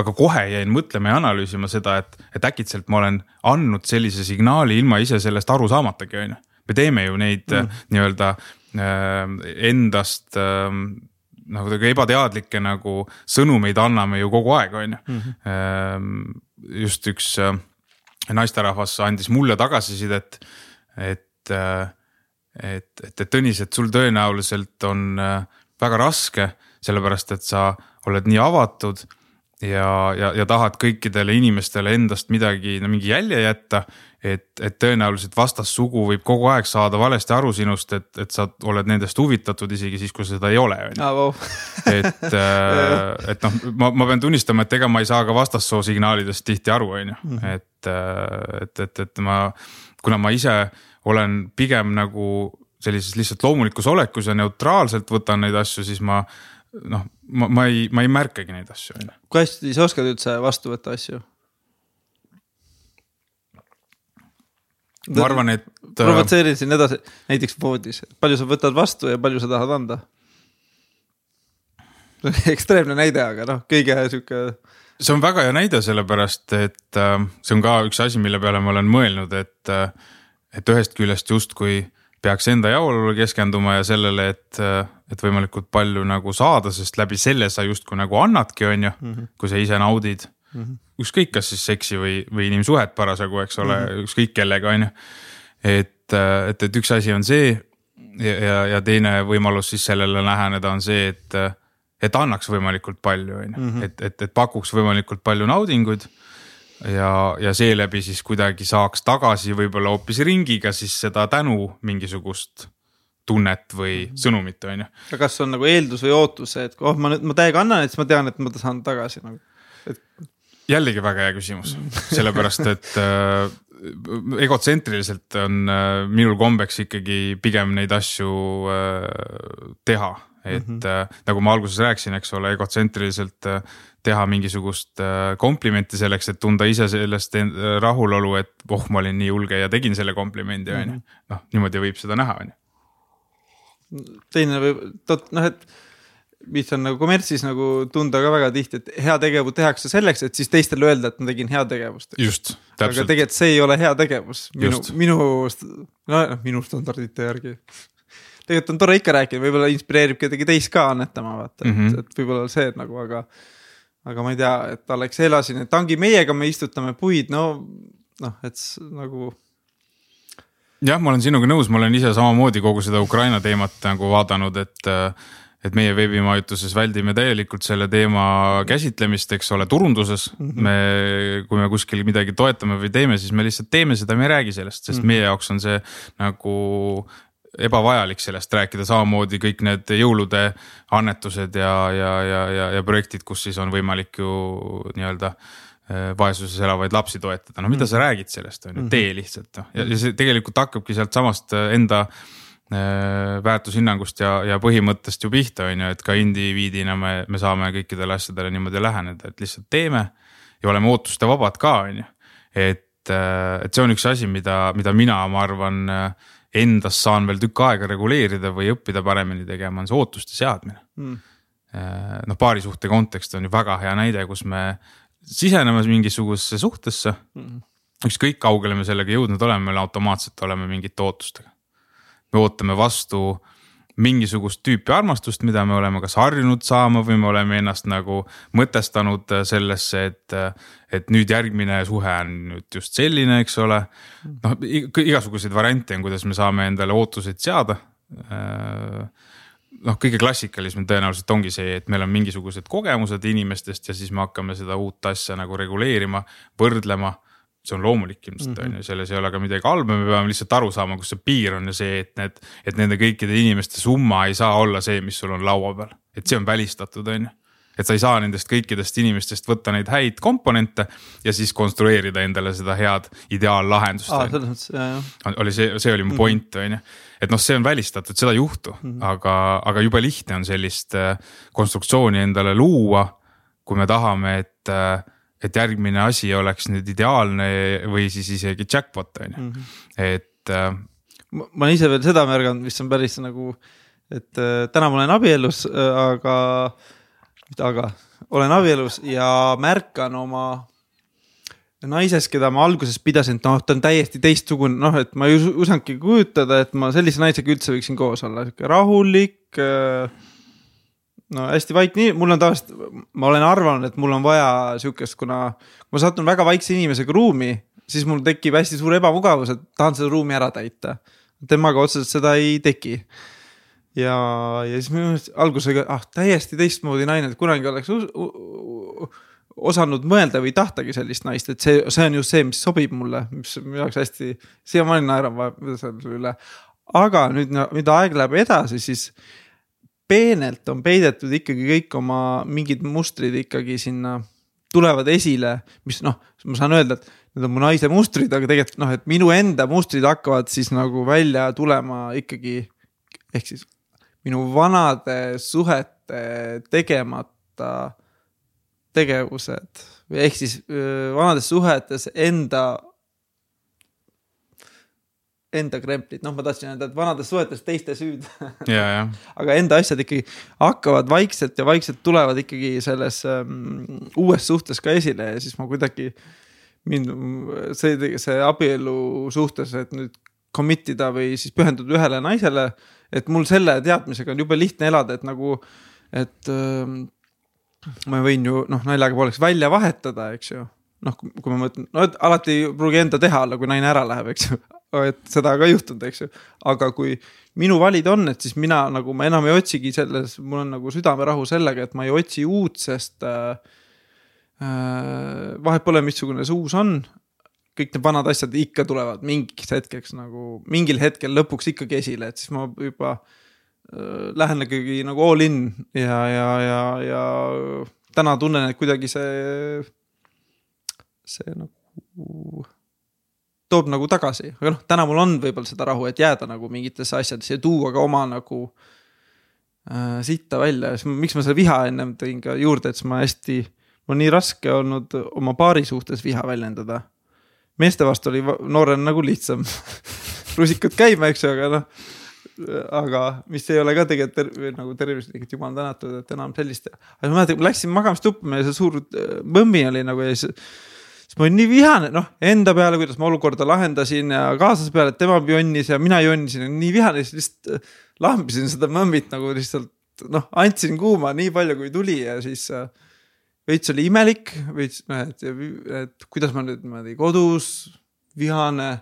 [SPEAKER 2] aga kohe jäin mõtlema ja analüüsima seda, et, et äkitselt ma olen andnud sellise signaali ilma ise sellest aru saamatagi, on ju. me teeme ju neid mm. nii-öelda äh, endast äh, nagu kuidagi ebateadlikke nagu sõnumeid anname ju kogu aeg, on ju. Mhm. Ähm, just üks äh, naisterahvas andis mulle tagasisidet, et, äh, et, et, et Tõnis, et sul tõenäoliselt on äh, väga raske, sellepärast et sa oled nii avatud ja, ja, ja tahad kõikidele inimestele endast midagi, no mingi jälje jätta et, et tõenäoliselt vastassugu võib kogu aeg saada valesti aru sinust, et, et sa oled nendest huvitatud isegi siis, kui sa seda ei ole, on
[SPEAKER 1] ju.
[SPEAKER 2] et, äh, et noh, ma, ma pean tunnistama, et ega ma ei saa ka vastassoo signaalidest tihti aru, on ju, mhm. et, äh, et, et, et ma, kuna ma ise olen pigem nagu sellises lihtsalt loomulikus olekus ja neutraalselt võtan neid asju, siis ma noh, ma, ma ei, ma ei märkagi neid asju, on ju.
[SPEAKER 1] kui hästi sa oskad üldse vastu võtta asju?
[SPEAKER 2] ma arvan, et.
[SPEAKER 1] Äh, provotseerin siin edasi, näiteks voodis, palju sa võtad vastu ja palju sa tahad anda? ekstreemne näide, aga noh, kõige sihuke.
[SPEAKER 2] see on väga hea näide, sellepärast et äh, see on ka üks asi, mille peale ma olen mõelnud, et, äh, et ühest küljest justkui peaks enda jaolule keskenduma ja sellele, et, et võimalikult palju nagu saada, sest läbi selle sa justkui nagu annadki, on ju, mhm. kui sa ise naudid mm. -hmm. ükskõik, kas siis seksi või, või inimsuhet parasjagu, eks ole mm, -hmm. ükskõik kellega, on ju. et, et, et üks asi on see ja, ja, ja teine võimalus siis sellele läheneda on see, et, et annaks võimalikult palju, on ju, mhm. et, et, et pakuks võimalikult palju naudinguid ja, ja seeläbi siis kuidagi saaks tagasi võib-olla hoopis ringiga siis seda tänu mingisugust tunnet või mhm. sõnumit, on ju.
[SPEAKER 1] aga kas on nagu eeldus või ootus, et oh, ma nüüd, ma täiega annan, et siis ma tean, et ma saan tagasi nagu, et
[SPEAKER 2] jällegi väga hea küsimus, sellepärast et äh, egotsentriliselt on äh, minul kombeks ikkagi pigem neid asju äh, teha. Et mm -hmm. nagu ma alguses rääkisin, eks ole, egotsentriliselt äh, teha mingisugust äh, komplimenti selleks, et tunda ise sellest rahulolu, et oh, ma olin nii julge ja tegin selle komplimendi, on ju. Mhm. noh, niimoodi võib seda näha, on
[SPEAKER 1] ju. teine võib, noh, et mis on nagu kommertsis nagu tunda ka väga tihti, et heategevus tehakse selleks, et siis teistele öelda, et ma tegin heategevust.
[SPEAKER 2] just,
[SPEAKER 1] täpselt. aga tegelikult see ei ole heategevus minu, minu, noh minu standardite järgi. Tegelikult on tore ikka rääkida, võib-olla inspireerib kedagi teist ka annetama, vaata mm, -hmm. et, et võib-olla see nagu, aga. aga ma ei tea, et Alexela siin, et ongi meiega, me istutame puid, no noh, et nagu
[SPEAKER 2] jah, ma olen sinuga nõus, ma olen ise samamoodi kogu seda Ukraina teemat nagu vaadanud, et et meie veebimajutuses väldime täielikult selle teema käsitlemist, eks ole, turunduses mm. -hmm. me, kui me kuskil midagi toetame või teeme, siis me lihtsalt teeme seda, me ei räägi sellest, sest mm -hmm. meie jaoks on see nagu ebavajalik sellest rääkida, samamoodi kõik need jõulude annetused ja, ja, ja, ja, ja projektid, kus siis on võimalik ju nii-öelda äh, vaesuses elavaid lapsi toetada, no mida mm. sa räägid sellest, on ju, tee lihtsalt noh. Ja, ja see tegelikult hakkabki sealtsamast enda äh, Äh, väärtushinnangust ja, ja põhimõttest ju pihta, on ju, et ka indiviidina me, me saame kõikidele asjadele niimoodi läheneda, et lihtsalt teeme ja oleme ootuste vabad ka, on ju. et, äh, et see on üks asi, mida, mida mina, ma arvan, äh, endas saan veel tükk aega reguleerida või õppida paremini tegema, on see ootuste seadmine. Mm.. noh, paarisuhte kontekst on ju väga hea näide, kus me siseneme mingisugusesse suhtesse. Mm.. ükskõik kaugele me sellega jõudnud oleme, me automaatselt oleme mingite ootustega. Me ootame vastu mingisugust tüüpi armastust, mida me oleme kas harjunud saama või me oleme ennast nagu mõtestanud sellesse, et, et nüüd järgmine suhe on nüüd just selline, eks ole. noh, igasuguseid variante on, kuidas me saame endale ootuseid seada. noh, kõige klassikalisem tõenäoliselt ongi see, et meil on mingisugused kogemused inimestest ja siis me hakkame seda uut asja nagu reguleerima, võrdlema see on loomulik ilmselt on mm -hmm. ju, selles ei ole ka midagi halba, me peame lihtsalt aru saama, kus see piir on ja see, et need, et nende kõikide inimeste summa ei saa olla see, mis sul on laua peal, et see on välistatud, on ju et sa ei saa nendest kõikidest inimestest võtta neid häid komponente ja siis konstrueerida endale seda head ideaallahendust
[SPEAKER 1] ah,. selles mõttes, jah,
[SPEAKER 2] jah. oli see, see oli mu mhm. point, on ju. et noh, see on välistatud, seda ei juhtu mm, -hmm. aga, aga jube lihtne on sellist äh, konstruktsiooni endale luua. kui me tahame, et äh, et järgmine asi oleks nüüd ideaalne või siis isegi jackpot on ju, mhm. et äh,.
[SPEAKER 1] ma olen ise veel seda märganud, mis on päris nagu, et äh, täna ma olen abielus äh,, aga, mitte aga olen abielus ja märkan oma naises, keda ma alguses pidasin, et noh, ta on täiesti teistsugune, noh, et ma ei osanudki kujutada, et ma sellise naisega üldse võiksin koos olla, sihuke rahulik äh, no hästi vaikne, mul on tavaliselt, ma olen arvanud, et mul on vaja sihukest, kuna ma satun väga vaikse inimesega ruumi, siis mul tekib hästi suur ebamugavus, et tahan seda ruumi ära täita. temaga otseselt seda ei teki. ja, ja siis minu meelest algusega, ah täiesti teistmoodi naine, et kunagi oleks osanud mõelda või tahtagi sellist naist, et see, see on just see, mis sobib mulle, mis minu jaoks hästi, siiamaani naeran selle üle. aga nüüd, mida aeg läheb edasi, siis peenelt on peidetud ikkagi kõik oma mingid mustrid ikkagi sinna tulevad esile, mis noh, ma saan öelda, et need on mu naise mustrid, aga tegelikult noh, et minu enda mustrid hakkavad siis nagu välja tulema ikkagi. ehk siis minu vanade suhete tegemata tegevused või ehk siis vanades suhetes enda enda kremplid, noh, ma tahtsin öelda, et vanades suhetes teiste süüd aga enda asjad ikkagi hakkavad vaikselt ja vaikselt tulevad ikkagi selles um, uues suhtes ka esile ja siis ma kuidagi. mind, see, see abielu suhtes, et nüüd commit ida või siis pühenduda ühele naisele. et mul selle teadmisega on jube lihtne elada, et nagu, et um, ma võin ju noh, naljaga pooleks välja vahetada, eks ju noh, kui ma mõtlen, no et alati ei pruugi enda teha olla, kui naine ära läheb, eks ju, et seda ka juhtunud, eks ju. aga kui minu valida on, et siis mina nagu ma enam ei otsigi selles, mul on nagu südamerahu sellega, et ma ei otsi uut, sest äh, äh, vahet pole, missugune see uus on. kõik need vanad asjad ikka tulevad mingiks hetkeks nagu mingil hetkel lõpuks ikkagi esile, et siis ma juba äh, lähen ikkagi nagu all in ja, ja, ja, ja täna tunnen, et kuidagi see, see nagu toob nagu tagasi, aga noh, täna mul on võib-olla seda rahu, et jääda nagu mingitesse asjadesse ja tuua ka oma nagu äh, sitta välja, siis miks ma selle viha ennem tõin ka juurde, et siis ma hästi, mul on nii raske olnud oma paari suhtes viha väljendada. meeste vastu oli noorena nagu lihtsam rusikad käima, eks ju, aga noh aga mis ei ole ka tegelikult ter nagu tervislik, et jumal tänatud, et enam sellist. aga ma mäletan, läksin magamistuppa, meil see suur äh, mõmmi oli nagu ja siis siis ma olin nii vihane, noh enda peale, kuidas ma olukorda lahendasin ja kaaslase peale, et tema jonnis ja mina jonnisin, nii vihane, siis lihtsalt äh, lambisin seda mõmmit nagu lihtsalt noh, andsin kuuma nii palju, kui tuli ja siis äh, veits oli imelik, veits noh, et, et kuidas ma nüüd niimoodi kodus, vihane.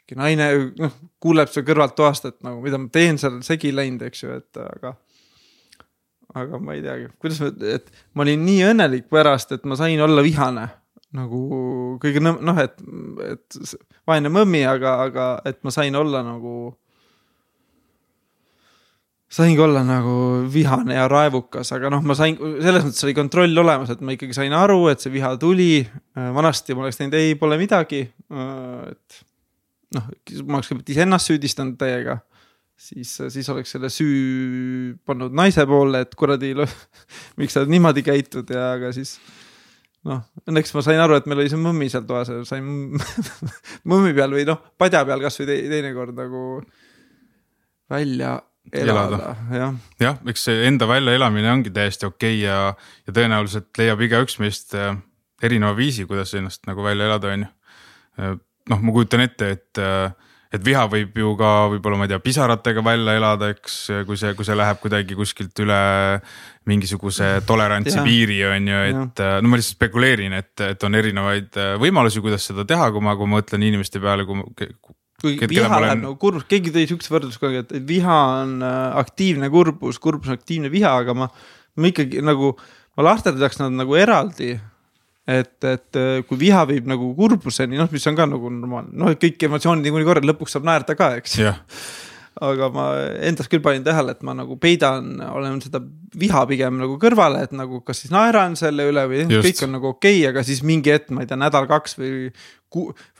[SPEAKER 1] äkki naine noh, kuuleb seal kõrvalt toast, et nagu mida ma teen seal segi läinud, eks ju, et aga. aga ma ei teagi, kuidas ma, et ma olin nii õnnelik pärast, et ma sain olla vihane nagu kõige noh, et, et vaene mõmmi, aga, aga et ma sain olla nagu. saingi olla nagu vihane ja raevukas, aga noh, ma sain, selles mõttes oli kontroll olemas, et ma ikkagi sain aru, et see viha tuli. vanasti ma oleks teinud ei, pole midagi. et noh, ma oleks kõigepealt iseennast süüdistanud täiega siis, siis oleks selle süü pannud naise poole, et kuradi, miks sa niimoodi käitud ja, aga siis noh, õnneks ma sain aru, et meil oli see mõmmi seal toas ja sain mõmmi peal või noh, padja peal kasvõi te, teinekord nagu välja elada, elada., jah.
[SPEAKER 2] jah, eks see enda väljaelamine ongi täiesti okei okay ja, ja tõenäoliselt leiab igaüks meist äh, erineva viisi, kuidas ennast nagu välja elada, on ju. Äh, noh, ma kujutan ette, et äh, et viha võib ju ka võib-olla, ma ei tea, pisaratega välja elada, eks, kui see, kui see läheb kuidagi kuskilt üle mingisuguse tolerantsi ja. piiri on ju, et ja. no ma lihtsalt spekuleerin, et, et on erinevaid äh, võimalusi, kuidas seda teha, kui ma, kui ma mõtlen inimeste peale, kui
[SPEAKER 1] kui viha läheb olen... nagu kurbus, keegi tõi siukse võrdluse kogu aeg, et viha on äh, aktiivne kurbus, kurbus on aktiivne viha, aga ma, ma ikkagi nagu, ma lahterdaks nad nagu eraldi et, et äh, kui viha viib nagu kurbuseni, noh, mis on ka nagu normaalne, noh, kõik emotsioonid niikuinii korral, lõpuks saab naerda ka, eks
[SPEAKER 2] yeah.
[SPEAKER 1] aga ma endas küll panin tähele, et ma nagu peidan, olen seda viha pigem nagu kõrvale, et nagu kas siis naeran selle üle või Just. kõik on nagu okei okay,, aga siis mingi hetk, ma ei tea, nädal-kaks või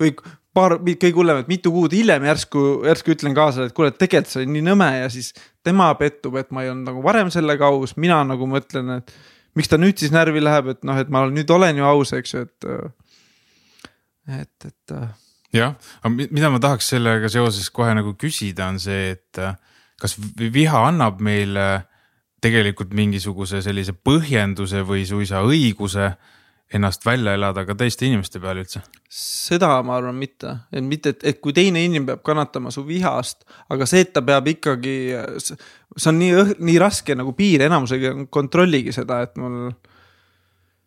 [SPEAKER 1] või paar, kõige hullem, et mitu kuud hiljem järsku, järsku ütlen kaasale, et kuule, tegelikult see oli nii nõme ja siis tema pettub, et ma ei olnud nagu varem sellega aus, mina nagu mõtlen, et miks ta nüüd siis närvi läheb, et noh, et ma nüüd olen ju aus, eks ju, et, et, et.
[SPEAKER 2] jah, aga mida ma tahaks sellega seoses kohe nagu küsida, on see, et kas viha annab meile tegelikult mingisuguse sellise põhjenduse või suisa õiguse ennast välja elada ka teiste inimeste peal üldse?
[SPEAKER 1] seda ma arvan mitte, et mitte, et, et kui teine inimene peab kannatama su vihast, aga see, et ta peab ikkagi, see on nii, nii raske nagu piir, enamusega kontrolligi seda, et mul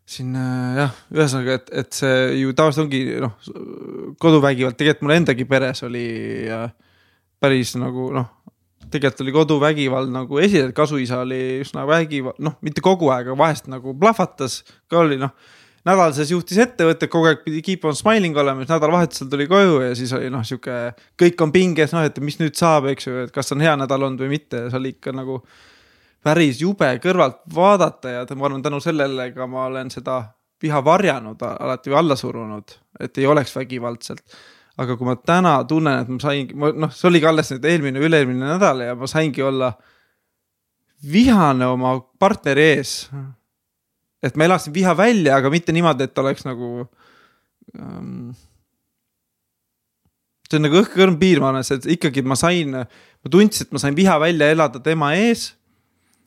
[SPEAKER 1] siin äh, jah, ühesõnaga, et, et see ju tavaliselt ongi noh, koduvägivald, tegelikult mul endagi peres oli äh, päris nagu noh, tegelikult oli koduvägivald nagu esile, kasuisa oli üsna vägivald, noh, mitte kogu aeg, aga vahest nagu plahvatas, ka oli noh nädal sees juhtis ettevõtet, kogu aeg pidi keep on smiling olema, siis nädalavahetusel tuli koju ja siis oli noh, sihuke kõik on pinges, noh, et mis nüüd saab, eks ju, et kas on hea nädal olnud või mitte, see oli ikka nagu päris jube kõrvalt vaadata ja ma arvan, tänu sellele ka ma olen seda viha varjanud alati või alla surunud, et ei oleks vägivaldselt. aga kui ma täna tunnen, et ma sain, noh, see oligi alles nüüd eelmine, üle-eelmine nädal ja ma saingi olla vihane oma partneri ees. Et ma elasin viha välja, aga mitte niimoodi, et oleks nagu ähm, see on nagu õhkõrn piir, ma arvan, et ikkagi ma sain, ma tundsin, et ma sain viha välja elada tema ees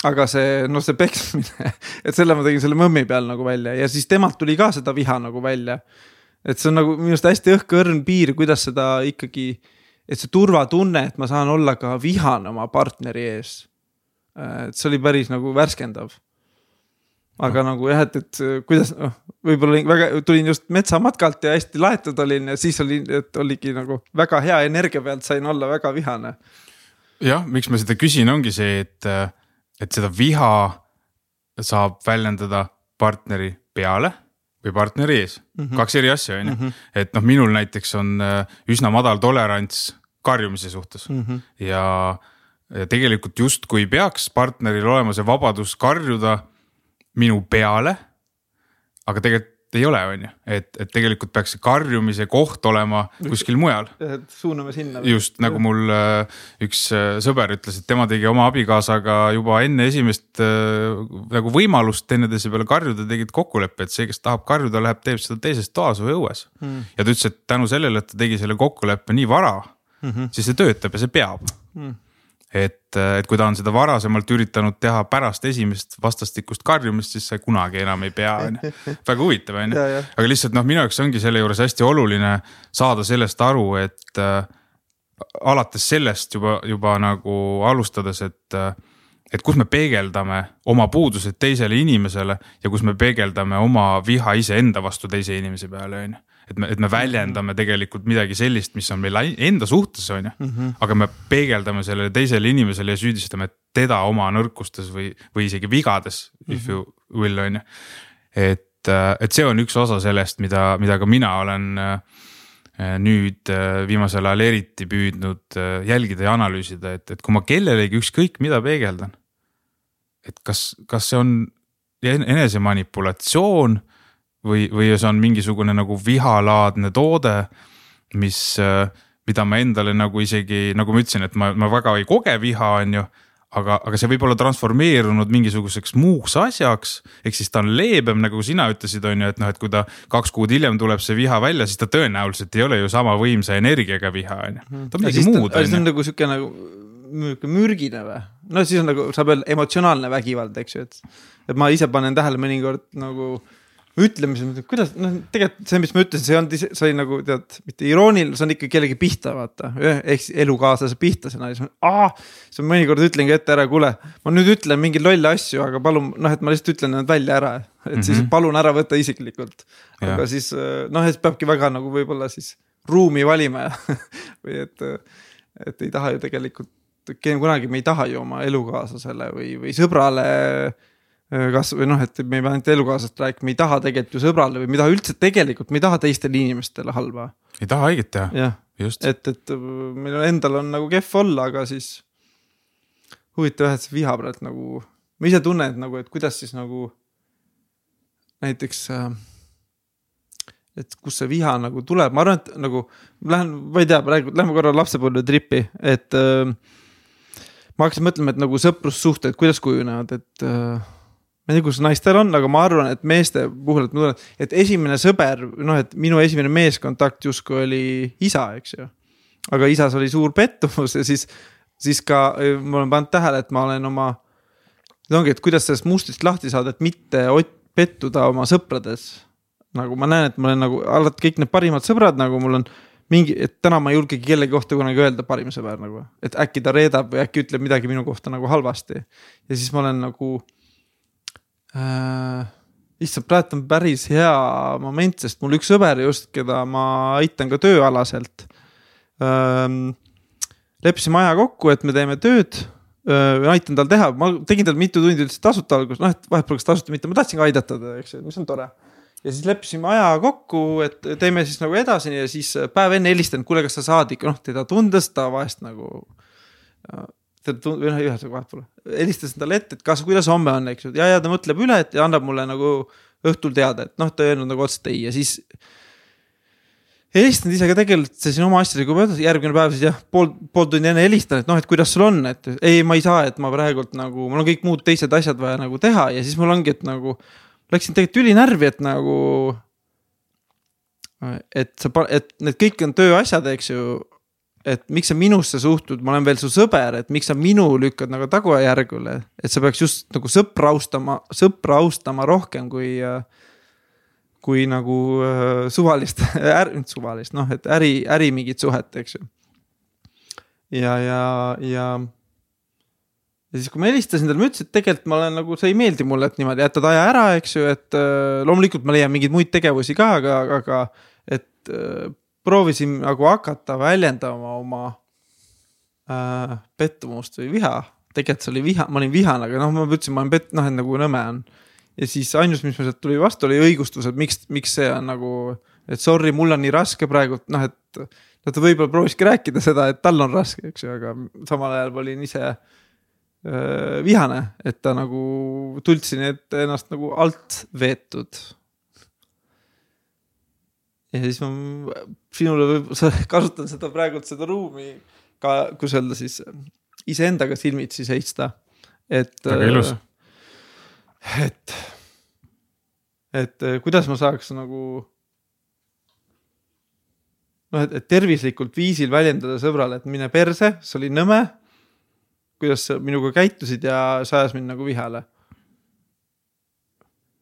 [SPEAKER 1] aga see, noh, see peksmine, et selle ma tegin selle mõmmi peal nagu välja ja siis temalt tuli ka seda viha nagu välja. et see on nagu minu arust hästi õhkõrn piir, kuidas seda ikkagi, et see turvatunne, et ma saan olla ka vihane oma partneri ees. et see oli päris nagu värskendav. Aga nagu jah, et, et kuidas, noh, võib-olla väga, tulin just metsamatkalt ja hästi laetud olin ja siis oli, et oligi nagu väga hea energia pealt sain olla väga vihane.
[SPEAKER 2] jah, miks ma seda küsin, ongi see, et et seda viha saab väljendada partneri peale või partneri ees mm, -hmm. kaks eri asja, on ju. Mhm. et noh, minul näiteks on äh, üsna madal tolerants karjumise suhtes mm -hmm. ja, ja tegelikult justkui peaks partneril olema see vabadus karjuda minu peale. aga tegelikult ei ole, on ju, et, et tegelikult peaks see karjumise koht olema kuskil mujal.
[SPEAKER 1] suuname sinna.
[SPEAKER 2] just nagu mul äh, üks äh, sõber ütles, et tema tegi oma abikaasaga juba enne esimest äh, nagu võimalust teineteise peale karjuda, tegid kokkuleppe, et see, kes tahab karjuda, läheb, teeb seda teises toas või õues hmm.. ja ta ütles, et tänu sellele, et ta tegi selle kokkuleppe nii vara mm, -hmm. siis see töötab ja see peab hmm et, et kui ta on seda varasemalt üritanud teha pärast esimest vastastikust karjumist, siis see kunagi enam ei pea, on ju. väga huvitav, on ju, aga lihtsalt noh, minu jaoks ongi selle juures hästi oluline saada sellest aru, et äh, alates sellest juba, juba nagu alustades, et äh, et kus me peegeldame oma puudused teisele inimesele ja kus me peegeldame oma viha iseenda vastu teise inimese peale, on ju et me, et me väljendame tegelikult midagi sellist, mis on meil enda suhtes, on ju. Mhm. aga me peegeldame sellele teisele inimesele ja süüdistame teda oma nõrkustes või, või isegi vigades mm, -hmm. if you will, on ju. et, et see on üks osa sellest, mida, mida ka mina olen äh, nüüd äh, viimasel ajal eriti püüdnud äh, jälgida ja analüüsida, et, et kui ma kellelegi ükskõik mida peegeldan. et kas, kas see on enesemanipulatsioon või, või see on mingisugune nagu vihalaadne toode, mis, äh, mida ma endale nagu isegi, nagu ma ütlesin, et ma, ma väga ei koge viha, on ju aga, aga see võib olla transformeerunud mingisuguseks muuks asjaks, ehk siis ta on leebem, nagu sina ütlesid, on ju, et noh, et kui ta kaks kuud hiljem tuleb see viha välja, siis ta tõenäoliselt ei ole ju sama võimsa energiaga viha, on ju. ta on midagi muud.
[SPEAKER 1] see on nagu sihuke nagu mürgine või? no siis on nagu saab öelda emotsionaalne vägivald, eks ju, et, et ma ise panen tähele mõnikord nagu ütlemise, kuidas noh, tegelikult see, mis ma ütlesin, see olnud, see oli nagu tead, mitte irooniline, see on ikka kellegi pihta, vaata. ehk siis elukaaslase pihta see naine, aa. siis ma mõnikord ütlengi ette ära, kuule, ma nüüd ütlen mingeid lolle asju, aga palun noh, et ma lihtsalt ütlen need välja ära. et mm -hmm. siis mhm. palun ära võtta isiklikult. aga siis noh, et peabki väga nagu võib-olla siis ruumi valima ja või et, et ei taha ju tegelikult, kunagi me ei taha ju oma elukaaslasele või, või sõbrale Äh, kas või noh, et me ei pea ainult elukaaslasest rääkima, ei taha tegelikult ju sõbrale või me ei taha üldse tegelikult, me ei taha teistele inimestele halba.
[SPEAKER 2] ei taha haiget teha.
[SPEAKER 1] jah, et, et meil endal on nagu kehv olla, aga siis huvitav jah, et see viha praegu nagu, ma ise tunnen, et nagu, et kuidas siis nagu näiteks äh, et kust see viha nagu tuleb, ma arvan, et nagu lähen, ma ei tea, praegu lähme korra lapsepõlve tripi, et äh, ma hakkasin mõtlema, et nagu sõprussuhted, kuidas kujunevad, et äh, ma ei tea, kus naistel on, aga ma arvan, et meeste puhul, et mul, et esimene sõber, noh, et minu esimene meeskontakt justkui oli isa, eks ju. aga isas oli suur pettumus ja siis, siis ka ma olen pannud tähele, et ma olen oma ongi, et kuidas sellest mustrist lahti saada, et mitte pettuda oma sõprades. nagu ma näen, et ma olen nagu alati kõik need parimad sõbrad, nagu mul on mingi, et täna ma ei julgegi kellegi kohta kunagi öelda parim sõber nagu, et äkki ta reedab või äkki ütleb midagi minu kohta nagu halvasti. ja siis ma olen nagu äh,. issand, praegu on päris hea moment, sest mul üks sõber just, keda ma aitan ka tööalaselt ähm,. leppisime aja kokku, et me teeme tööd äh,, aitan tal teha, ma tegin tal mitu tundi üldse tasuta alguses, noh, et vahet pole, kas tasuta mitte, ma tahtsin ka aidata teda, eks ju, mis on tore ja siis leppisime aja kokku, et teeme siis nagu edasi ja siis päev enne helistan, kuule, kas sa saad ikka noh, teda tundes ta vahest nagu. Noh, ühesõnaga vahet pole, helistasin talle ette, et kas, kuidas homme on, eks ju, ja, ja ta mõtleb üle, et ja annab mulle nagu õhtul teada, et noh, ta ei öelnud nagu otseselt ei ja siis. helistanud ise ka tegelesin oma asjadega juba edasi, järgmine päev siis jah, pool, pool tundi enne helistan, et noh, et kuidas sul on, et ei, ma ei saa, et ma praegult nagu, mul on kõik muud teised asjad vaja nagu teha ja siis mul ongi, et nagu läksin tegelikult ülinärvi, et nagu. et sa, et need kõik on tööasjad, eks ju. Et miks sa minusse suhtud, ma olen veel su sõber, et miks sa minu lükkad nagu tagajärgule, et sa peaks just nagu sõpra austama, sõpra austama rohkem kui kui nagu äh, suvalist äri, suvalist noh, et äri, äri mingit suhet, eks ju. ja, ja, ja ja siis, kui ma helistasin talle, ma ütlesin, et tegelikult ma olen nagu, see ei meeldi mulle, et niimoodi jätad aja ära, eks ju, et äh, loomulikult ma leian mingeid muid tegevusi ka, aga, aga et äh, proovisin nagu hakata väljendama oma äh, pettumust või viha. tegelikult see oli viha, ma olin vihane, aga noh, ma ütlesin, ma olen pett-, noh, et nagu nõme on. ja siis ainus, mis mul sealt tuli vastu, oli õigustus, et miks, miks see on nagu, et sorry, mul on nii raske praegu, noh, et. no ta võib-olla prooviski rääkida seda, et tal on raske, eks ju, aga samal ajal olin ise Äh, vihane, et ta nagu tundsin ennast nagu alt veetud. Ja siis ma sinule võib, kasutan seda praegult seda ruumi ka, kus öelda siis iseendaga silmitsi seista, et.
[SPEAKER 2] väga ilus.
[SPEAKER 1] Äh, et, et äh, kuidas ma saaks nagu noh, et, et tervislikult viisil väljendada sõbrale, et mine perse, see oli nõme kuidas sa minuga käitusid ja see ajas mind nagu vihale.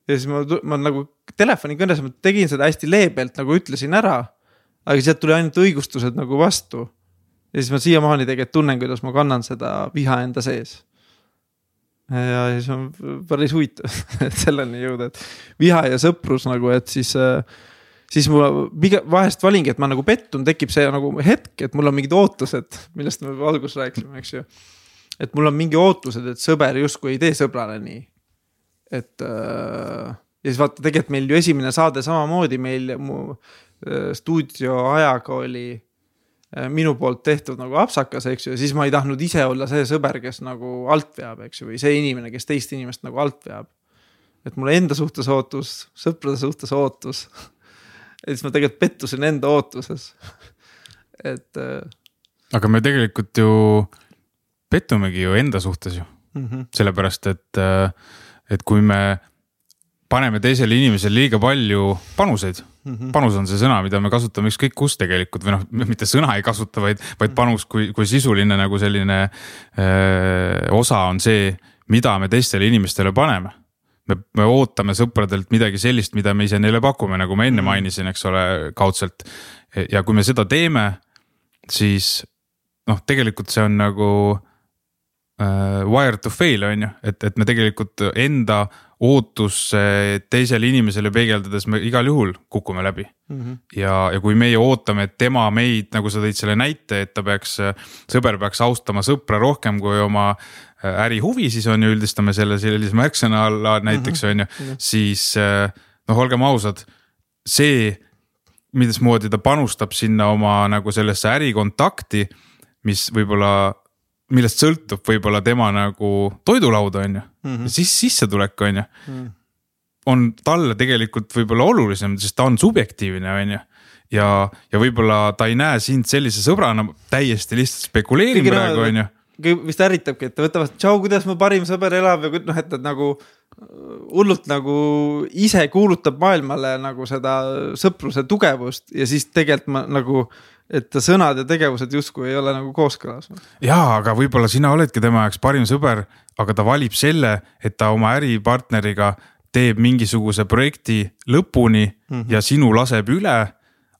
[SPEAKER 1] ja siis ma, ma nagu telefonikõnes ma tegin seda hästi leebelt nagu ütlesin ära. aga sealt tuli ainult õigustused nagu vastu. ja siis ma siiamaani tegelikult tunnen, kuidas ma kannan seda viha enda sees. ja siis on päris huvitav et selleni jõuda, et viha ja sõprus nagu, et siis siis mul vahest valingi, et ma nagu pettun, tekib see nagu hetk, et mul on mingid ootused, millest me alguses rääkisime, eks ju et mul on mingi ootused, et sõber justkui ei tee sõbrale nii. et äh, ja siis vaata, tegelikult meil ju esimene saade samamoodi meil mu äh, stuudioajaga oli äh, minu poolt tehtud nagu apsakas, eks ju, ja siis ma ei tahtnud ise olla see sõber, kes nagu alt veab, eks ju, või see inimene, kes teist inimest nagu alt veab. et mul enda suhtes ootus, sõprade suhtes ootus ja siis ma tegelikult pettusin enda ootuses et äh....
[SPEAKER 2] aga me tegelikult ju pettumegi ju enda suhtes ju mm. -hmm. sellepärast, et, et kui me paneme teisele inimesele liiga palju panuseid mm. -hmm. panus on see sõna, mida me kasutame ükskõik kus tegelikult või noh, mitte sõna ei kasuta, vaid, vaid panus kui, kui sisuline nagu selline öö, äh, osa on see, mida me teistele inimestele paneme. me, me ootame sõpradelt midagi sellist, mida me ise neile pakume, nagu ma enne -hmm. mainisin, eks ole, kaudselt. ja kui me seda teeme, siis noh, tegelikult see on nagu uh, wire to fail on ju, et, et me tegelikult enda ootusse teisele inimesele peegeldades me igal juhul kukume läbi mm. -hmm. ja, ja kui meie ootame, et tema meid, nagu sa tõid selle näite, et ta peaks, sõber peaks austama sõpra rohkem kui oma äh, ärihuvi, siis on ju, üldistame selle sellise märksõna alla näiteks mm -hmm. on ju, mhm. siis äh, noh, olgem ausad, see mismoodi ta panustab sinna oma nagu sellesse ärikontakti, mis võib-olla millest sõltub võib-olla tema nagu toidulaud, on ju mm, -hmm. siis sissetulek, on ju mm. -hmm. on talle tegelikult võib-olla olulisem, sest ta on subjektiivne, on ju ja, ja võib-olla ta ei näe sind sellise sõbrana, täiesti lihtsalt spekuleerin praegu, on ju.
[SPEAKER 1] vist ärritabki, et ta võtab vastu, tšau, kuidas mu parim sõber elab ja noh, et, et nagu hullult nagu ise kuulutab maailmale nagu seda sõpruse tugevust ja siis tegelikult ma nagu et ta sõnad ja tegevused justkui ei ole nagu kooskõlas.
[SPEAKER 2] jaa, aga võib-olla sina oledki tema jaoks parim sõber, aga ta valib selle, et ta oma äripartneriga teeb mingisuguse projekti lõpuni mm -hmm. ja sinu laseb üle.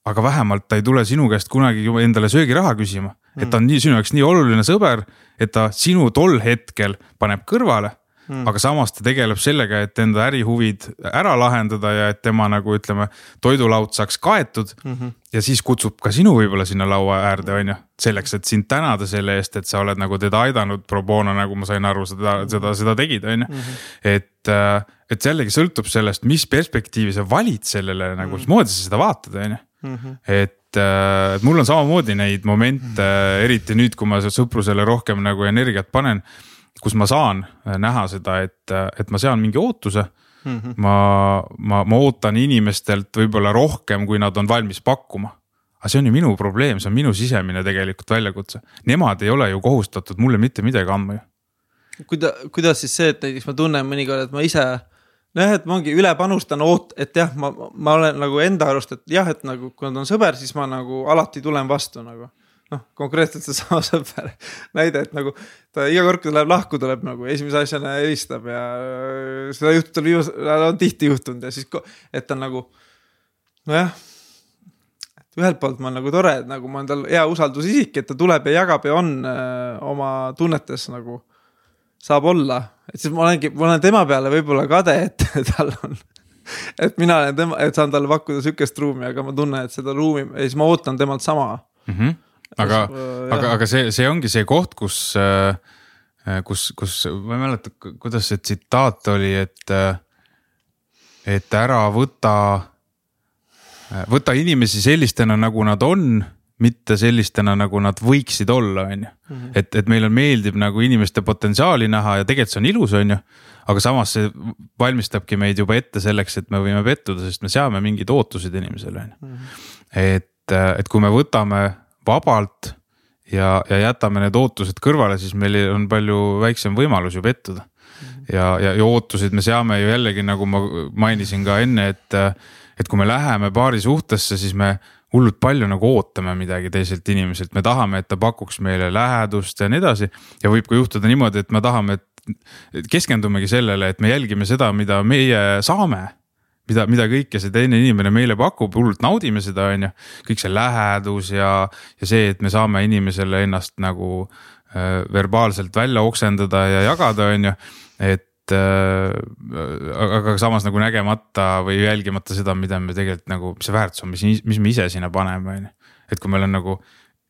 [SPEAKER 2] aga vähemalt ta ei tule sinu käest kunagi endale söögiraha küsima, et ta on nii sinu jaoks nii oluline sõber, et ta sinu tol hetkel paneb kõrvale mm.. aga samas ta tegeleb sellega, et enda ärihuvid ära lahendada ja et tema nagu ütleme, toidulaud saaks kaetud mm. -hmm. ja siis kutsub ka sinu võib-olla sinna laua äärde, on ju, selleks, et sind tänada selle eest, et sa oled nagu teda aidanud pro bono, nagu ma sain aru, seda, seda, seda tegid, on ju. Mhm. et, äh, et see jällegi sõltub sellest, mis perspektiivi sa valid sellele nagu, mhm. mismoodi sa seda vaatad, on ju. Mhm. et äh, et mul on samamoodi neid momente, eriti nüüd, kui ma sõprusele rohkem nagu energiat panen kus ma saan äh, näha seda, et, äh, et ma sean mingi ootuse mm. -hmm. ma, ma, ma ootan inimestelt võib-olla rohkem, kui nad on valmis pakkuma. aga see on ju minu probleem, see on minu sisemine tegelikult väljakutse, nemad ei ole ju kohustatud mulle mitte midagi andma ju.
[SPEAKER 1] kuida-, kuidas siis see, et näiteks ma tunnen mõnikord, et ma ise nojah, et ma ongi üle panustan, oot-, et jah, ma, ma olen nagu enda arust, et jah, et nagu kui nad on sõber, siis ma nagu alati tulen vastu nagu noh, konkreetselt seesama sõber näide, et nagu ta iga kord, kui ta läheb lahku, tuleb nagu esimese asjana helistab ja äh, seda juhtub tal viimasel ajal on tihti juhtunud ja siis, et ta on nagu nojah. ühelt poolt ma olen nagu tore, et nagu ma olen tal hea usaldusisik, et ta tuleb ja jagab ja on öö, äh, oma tunnetes nagu saab olla, et siis ma olengi, ma olen tema peale võib-olla kade, et tal on et mina olen tema, et saan talle pakkuda sihukest ruumi, aga ma tunnen, et seda ruumi ja siis ma ootan temalt sama mm.
[SPEAKER 2] -hmm aga, aga, aga see, see ongi see koht, kus, äh, kus, kus ma ei mäleta, kuidas see tsitaat oli, et, äh, et ära võta, võta inimesi sellistena, nagu nad on mitte sellistena, nagu nad võiksid olla, on ju. Mhm. et, et meile meeldib nagu inimeste potentsiaali näha ja tegelikult see on ilus, on ju. aga samas see valmistabki meid juba ette selleks, et me võime pettuda, sest me seame mingeid ootuseid inimesele, on ju. Mhm. et, et kui me võtame vabalt ja, ja jätame need ootused kõrvale, siis meil on palju väiksem võimalus ju pettuda. ja, ja, ja ootuseid me seame ju jällegi, nagu ma mainisin ka enne, et, et kui me läheme paari suhtesse, siis me hullult palju nagu ootame midagi teiselt inimeselt, me tahame, et ta pakuks meile lähedust ja nii edasi. ja võib ka juhtuda niimoodi, et me tahame, et keskendumegi sellele, et me jälgime seda, mida meie saame mida, mida kõike see teine inimene meile pakub, hullult naudime seda, on ju. kõik see lähedus ja, ja see, et me saame inimesele ennast nagu äh, verbaalselt välja oksendada ja jagada, on ju. et äh, aga samas nagu nägemata või jälgimata seda, mida me tegelikult nagu, mis see väärtus on, mis, mis me ise sinna paneme, on ju. et kui meil on nagu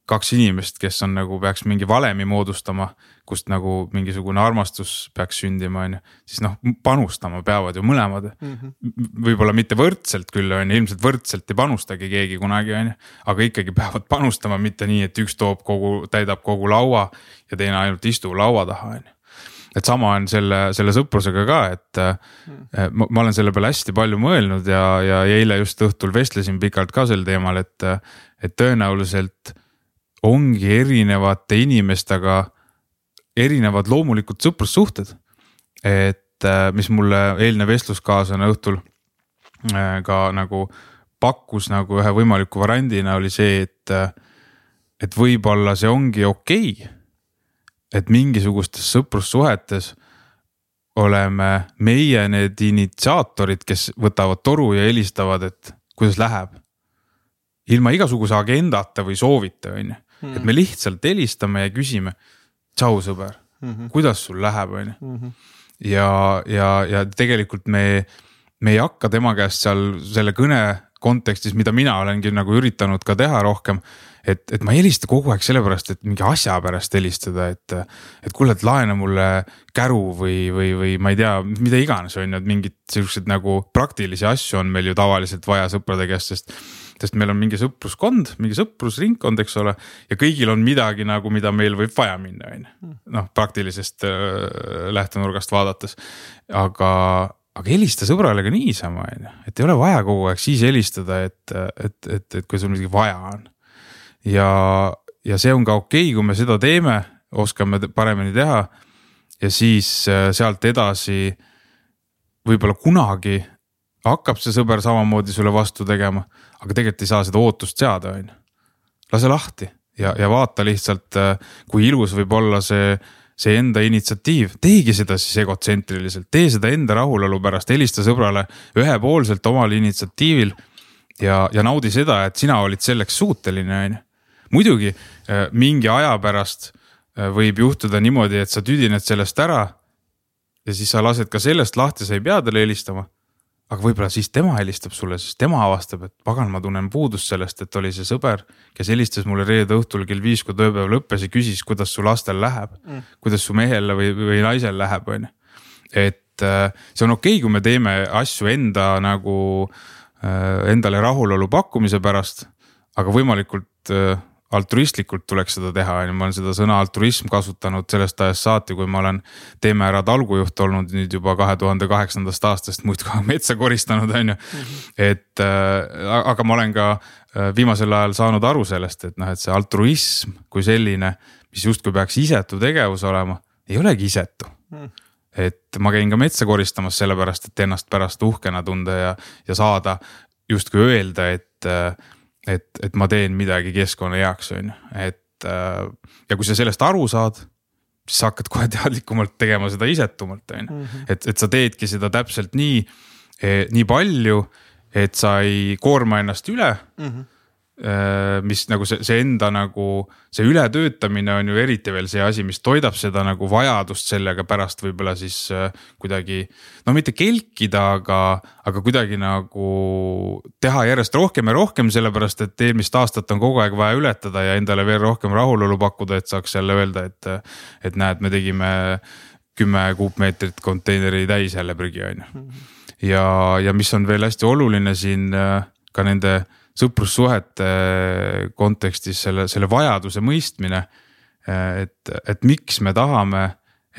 [SPEAKER 2] kaks inimest, kes on nagu peaks mingi valemi moodustama, kust nagu mingisugune armastus peaks sündima, on ju. siis noh, panustama peavad ju mõlemad mm -hmm.. võib-olla mitte võrdselt küll on ju, ilmselt võrdselt ei panustagi keegi kunagi on ju, aga ikkagi peavad panustama, mitte nii, et üks toob kogu, täidab kogu laua ja teine ainult istub laua taha on ju et sama on selle, selle sõprusega ka, et mm. ma, ma olen selle peale hästi palju mõelnud ja, ja eile just õhtul vestlesin pikalt ka sel teemal, et, et tõenäoliselt ongi erinevate inimestega erinevad loomulikud sõprussuhted. et äh, mis mulle eilne vestluskaaslane õhtul äh, ka nagu pakkus nagu ühe võimaliku variandina oli see, et, äh, et võib-olla see ongi okei okay,. et mingisugustes sõprussuhetes oleme meie need initsiaatorid, kes võtavad toru ja helistavad, et kuidas läheb. ilma igasuguse agendata või soovita, on ju mm., et me lihtsalt helistame ja küsime. tšau, sõber mm, -hmm. kuidas sul läheb, on ju. Mhm. ja, ja, ja tegelikult me, me ei hakka tema käest seal selle kõne kontekstis, mida mina olengi nagu üritanud ka teha rohkem. et, et ma ei helista kogu aeg sellepärast, et mingi asja pärast helistada, et, et kuule, et laena mulle käru või, või, või ma ei tea, mida iganes on ju, et mingid siuksed nagu praktilisi asju on meil ju tavaliselt vaja sõprade käest, sest sest meil on mingi sõpruskond, mingi sõprusringkond, eks ole. ja kõigil on midagi nagu, mida meil võib vaja minna, on ju, noh praktilisest äh, lähtenurgast vaadates. aga, aga helista sõbrale ka niisama, on ju, et ei ole vaja kogu aeg siis helistada, et, et, et, et kui sul midagi vaja on. ja, ja see on ka okei okay,, kui me seda teeme, oskame paremini teha. ja siis äh, sealt edasi võib-olla kunagi hakkab see sõber samamoodi sulle vastu tegema, aga tegelikult ei saa seda ootust seada, on ju. lase lahti ja, ja vaata lihtsalt, äh, kui ilus võib olla see, see enda initsiatiiv, teegi seda siis egotsentriliselt, tee seda enda rahulolu pärast, helista sõbrale ühepoolselt omal initsiatiivil. ja, ja naudi seda, et sina olid selleks suuteline, on ju. muidugi äh, mingi aja pärast äh, võib juhtuda niimoodi, et sa tüdined sellest ära. ja siis sa lased ka sellest lahti, sa ei pea talle helistama aga võib-olla siis tema helistab sulle, sest tema avastab, et pagan, ma tunnen puudust sellest, et oli see sõber, kes helistas mulle reede õhtul kell viis, kui tööpäev lõppes ja küsis, kuidas su lastel läheb mm.. kuidas su mehel või, või naisel läheb, on ju. et äh, see on okei okay,, kui me teeme asju enda nagu äh, endale rahulolu pakkumise pärast, aga võimalikult äh, altruistlikult tuleks seda teha, on ju, ma olen seda sõna altruism kasutanud sellest ajast saati, kui ma olen Teeme Ära talgujuht olnud nüüd juba kahe tuhande kaheksandast aastast muudkui metsa koristanud, on ju. Et äh, aga ma olen ka äh, viimasel ajal saanud aru sellest, et noh, et see altruism kui selline, mis justkui peaks isetu tegevus olema, ei olegi isetu. Mm et ma käin ka metsa koristamas sellepärast, et ennast pärast uhkena tunda ja, ja saada justkui öelda, et äh, et, et ma teen midagi keskkonna heaks, on ju, et äh, ja kui sa sellest aru saad siis sa hakkad kohe teadlikumalt tegema seda isetumalt, on ju, mhm. et, et sa teedki seda täpselt nii eh,, nii palju, et sa ei koorma ennast üle mm. -hmm mis nagu see, see enda nagu see ületöötamine on ju eriti veel see asi, mis toidab seda nagu vajadust sellega pärast võib-olla siis äh, kuidagi. no mitte kelkida, aga, aga kuidagi nagu teha järjest rohkem ja rohkem, sellepärast et eelmist aastat on kogu aeg vaja ületada ja endale veel rohkem rahulolu pakkuda, et saaks jälle öelda, et. et näed, me tegime kümme kuupmeetrit konteineri täis jälle prügi on ju. Mhm. ja, ja mis on veel hästi oluline siin äh, ka nende sõprussuhete kontekstis selle, selle vajaduse mõistmine. et, et miks me tahame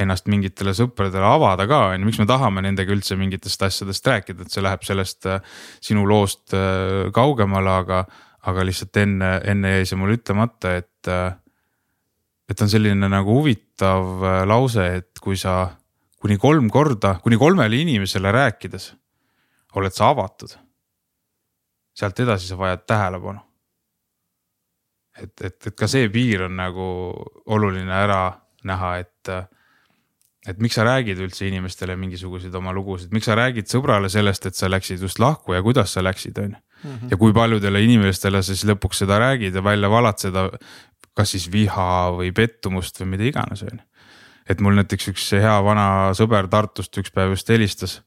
[SPEAKER 2] ennast mingitele sõpradele avada ka, on ju, miks me tahame nendega üldse mingitest asjadest rääkida, et see läheb sellest äh, sinu loost äh, kaugemale, aga, aga lihtsalt enne, enne jäi see mul ütlemata, et. Äh, et on selline nagu huvitav lause, et kui sa kuni kolm korda, kuni kolmele inimesele rääkides oled sa avatud sealt edasi sa vajad tähelepanu. et, et, et ka see piir on nagu oluline ära näha, et, et miks sa räägid üldse inimestele mingisuguseid oma lugusid, miks sa räägid sõbrale sellest, et sa läksid just lahku ja kuidas sa läksid, on ju. Mhm. ja kui paljudele inimestele sa siis lõpuks seda räägid ja välja valad seda, kas siis viha või pettumust või mida iganes, on ju. et mul näiteks üks hea vana sõber Tartust üks päev just helistas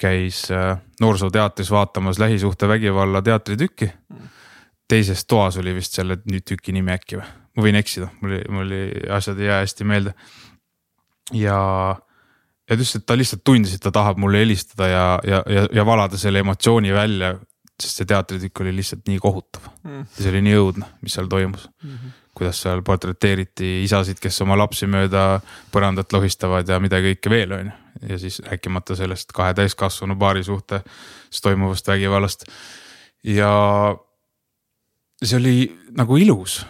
[SPEAKER 2] käis äh, noorsooteatris vaatamas lähisuhtevägivalla teatritükki. teises toas oli vist selle nüüd tüki nimi äkki või, ma võin eksida, mul oli, mul oli asjad ei jää hästi meelde. ja, ja ta ütles, et ta lihtsalt tundis, et ta tahab mulle helistada ja, ja, ja, ja valada selle emotsiooni välja. sest see teatritükk oli lihtsalt nii kohutav mm. ja see oli nii õudne, mis seal toimus mm. -hmm kuidas seal portreteeriti isasid, kes oma lapsi mööda põrandat lohistavad ja mida kõike veel, on ju. Ja siis rääkimata sellest kahe täiskasvanu paari suhtes toimuvast vägivallast. ja see oli nagu ilus,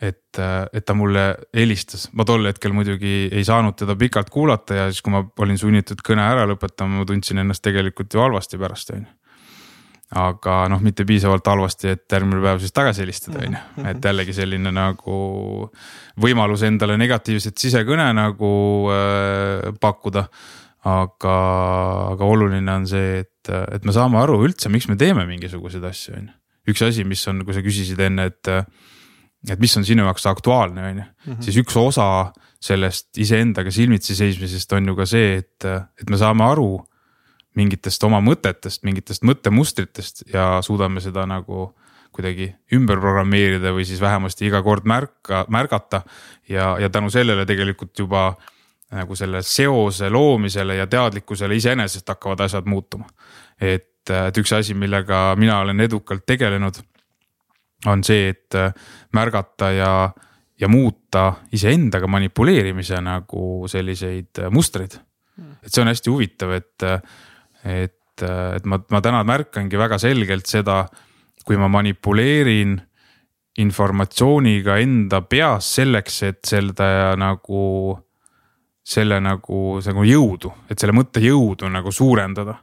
[SPEAKER 2] et, et ta mulle helistas, ma tol hetkel muidugi ei saanud teda pikalt kuulata ja siis, kui ma olin sunnitud kõne ära lõpetama, ma tundsin ennast tegelikult ju halvasti pärast, on ju aga noh, mitte piisavalt halvasti, et järgmine päev siis tagasi helistada, on ju, mhm. et jällegi selline nagu võimalus endale negatiivset sisekõne nagu äh, pakkuda. aga, aga oluline on see, et, et me saame aru üldse, miks me teeme mingisuguseid asju, on ju. üks asi, mis on, kui sa küsisid enne, et, et mis on sinu jaoks aktuaalne, on ju, mhm. siis üks osa sellest iseendaga silmitsi seismisest on ju ka see, et, et me saame aru mingitest oma mõtetest, mingitest mõttemustritest ja suudame seda nagu kuidagi ümber programmeerida või siis vähemasti iga kord märka, märgata. ja, ja tänu sellele tegelikult juba nagu selle seose loomisele ja teadlikkusele iseenesest hakkavad asjad muutuma. et, et üks asi, millega mina olen edukalt tegelenud, on see, et märgata ja, ja muuta iseendaga manipuleerimise nagu selliseid mustreid. et see on hästi huvitav, et et, et ma, ma täna märkangi väga selgelt seda, kui ma manipuleerin informatsiooniga enda peas selleks, et seda nagu selle nagu, nagu jõudu, et selle mõtte jõudu nagu suurendada.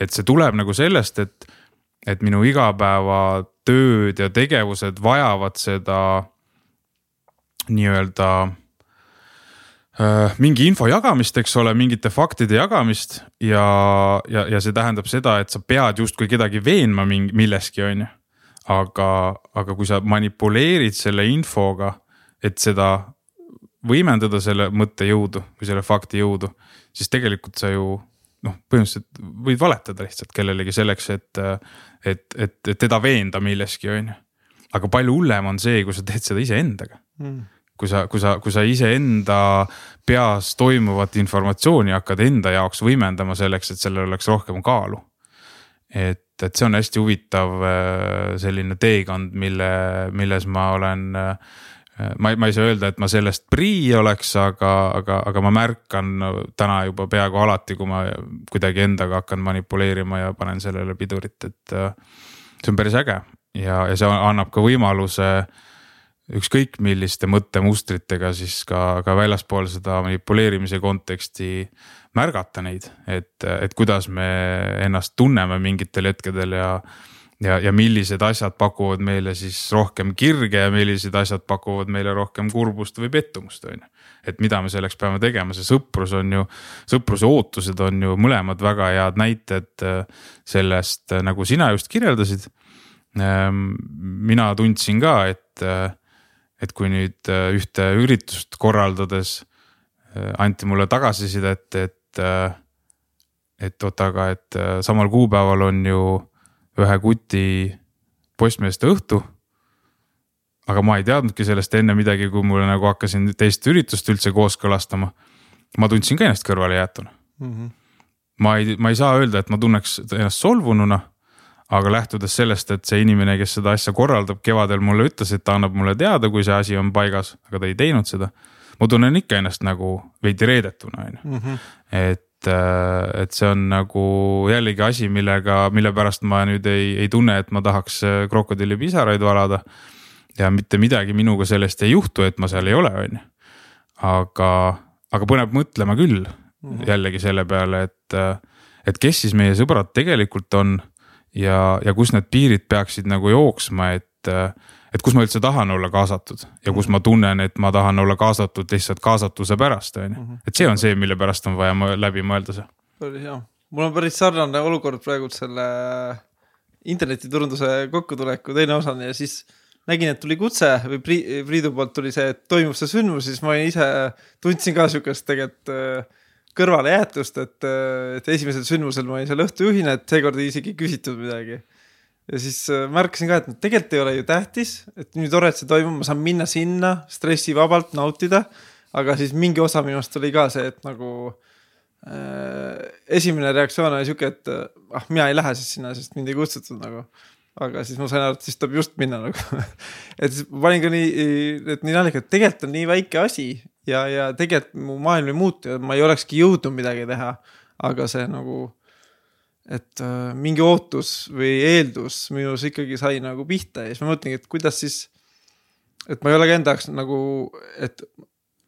[SPEAKER 2] et see tuleb nagu sellest, et, et minu igapäevatööd ja tegevused vajavad seda nii-öelda äh, mingi info jagamist, eks ole, mingite faktide jagamist ja, ja, ja see tähendab seda, et sa pead justkui kedagi veenma mingi milleski, on ju. aga, aga kui sa manipuleerid selle infoga, et seda võimendada selle mõtte jõudu või selle fakti jõudu, siis tegelikult sa ju noh, põhimõtteliselt võid valetada lihtsalt kellelegi selleks, et, et, et, et teda veenda milleski, on ju. aga palju hullem on see, kui sa teed seda iseendaga mm kui sa, kui sa, kui sa iseenda peas toimuvat informatsiooni hakkad enda jaoks võimendama selleks, et sellel oleks rohkem kaalu. et, et see on hästi huvitav äh, selline teekond, mille, milles ma olen äh, ma ei, ma ei saa öelda, et ma sellest prii oleks, aga, aga, aga ma märkan täna juba peaaegu alati, kui ma kuidagi endaga hakkan manipuleerima ja panen sellele pidurit, et. Äh, see on päris äge ja, ja see annab ka võimaluse äh, ükskõik milliste mõttemustritega siis ka, ka väljaspool seda manipuleerimise konteksti märgata neid, et, et kuidas me ennast tunneme mingitel hetkedel ja. ja, ja millised asjad pakuvad meile siis rohkem kirge ja millised asjad pakuvad meile rohkem kurbust või pettumust, on ju. et mida me selleks peame tegema, see sõprus on ju, sõpruse ootused on ju mõlemad väga head näited äh, sellest, äh, nagu sina just kirjeldasid. Ähm, mina tundsin ka, et äh, et kui nüüd äh, ühte üritust korraldades äh, anti mulle tagasisidet, et, äh, et oota, aga et samal kuupäeval on ju ühe kuti postmeeste õhtu. aga ma ei teadnudki sellest enne midagi, kui mulle nagu hakkasin teist üritust üldse kooskõlastama. ma tundsin ka ennast kõrvalejäetuna mm. -hmm. ma ei, ma ei saa öelda, et ma tunneks ennast solvununa aga lähtudes sellest, et see inimene, kes seda asja korraldab, kevadel mulle ütles, et ta annab mulle teada, kui see asi on paigas, aga ta ei teinud seda. ma tunnen ikka ennast nagu veidi reedetuna, on ju, mhm. et äh, et see on nagu jällegi asi, millega, mille pärast ma nüüd ei, ei tunne, et ma tahaks äh, krokodillipisaraid valada. ja mitte midagi minuga sellest ei juhtu, et ma seal ei ole, on ju. aga, aga põneb mõtlema küll mm -hmm. jällegi selle peale, et, äh, et kes siis meie sõbrad tegelikult on ja, ja kus need piirid peaksid nagu jooksma, et, et kus ma üldse tahan olla kaasatud ja kus ma tunnen, et ma tahan olla kaasatud lihtsalt kaasatuse pärast, on ju. Mhm. et see on see, mille pärast on vaja läbi mõelda see.
[SPEAKER 1] päris hea, mul on päris sarnane olukord praegu selle internetiturunduse kokkutuleku teine osani ja siis nägin, et tuli kutse või Priidu poolt tuli see, et toimub see sündmus, siis ma ise tundsin ka sihukest tegelikult kõrvalejäetust, et, et esimesel sündmusel ma olin seal õhtujuhina, et seekord ei isegi küsitud midagi. ja siis äh, märkasin ka, et tegelikult ei ole ju tähtis, et nii tore, et see toimub, ma saan minna sinna stressivabalt nautida. aga siis mingi osa minust oli ka see, et nagu äh, esimene reaktsioon oli sihuke, et ah, mina ei lähe siis sinna, sest mind ei kutsutud nagu aga siis ma sain aru, et siis tuleb just minna nagu et siis ma panin ka nii, et nii naljaga, et tegelikult on nii väike asi ja, ja tegelikult mu maailm ei muutu ja ma ei olekski jõudnud midagi teha. aga see nagu, et äh, mingi ootus või eeldus minus ikkagi sai nagu pihta ja siis ma mõtlengi, et kuidas siis. et ma ei ole ka enda jaoks nagu, et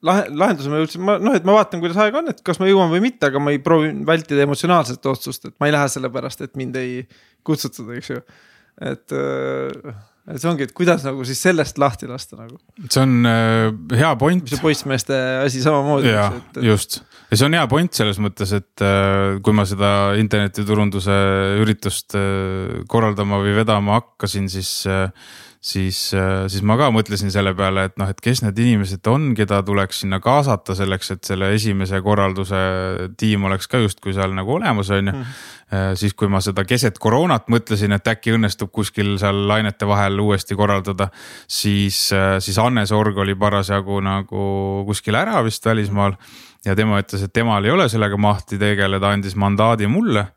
[SPEAKER 1] lahe, lahenduse ma jõudsin, ma noh, et ma vaatan, kuidas aeg on, et kas ma jõuan või mitte, aga ma ei proovi vältida emotsionaalset otsust, et ma ei lähe sellepärast, et mind ei kutsutud, eks ju et, äh, et see ongi, et kuidas nagu siis sellest lahti lasta nagu.
[SPEAKER 2] see on äh, hea point.
[SPEAKER 1] see poissmeeste asi samamoodi.
[SPEAKER 2] jaa, just ja see on hea point selles mõttes, et äh, kui ma seda internetiturunduse üritust äh, korraldama või vedama hakkasin, siis äh, siis, äh, siis ma ka mõtlesin selle peale, et noh, et kes need inimesed on, keda tuleks sinna kaasata selleks, et selle esimese korralduse tiim oleks ka justkui seal nagu olemas, on ju mm.. Siis, kui ma seda keset koroonat mõtlesin, et äkki õnnestub kuskil seal lainete vahel uuesti korraldada, siis, äh, siis Hannes Org oli parasjagu nagu kuskil ära vist välismaal ja tema ütles, et temal ei ole sellega mahti tegeleda, andis mandaadi mulle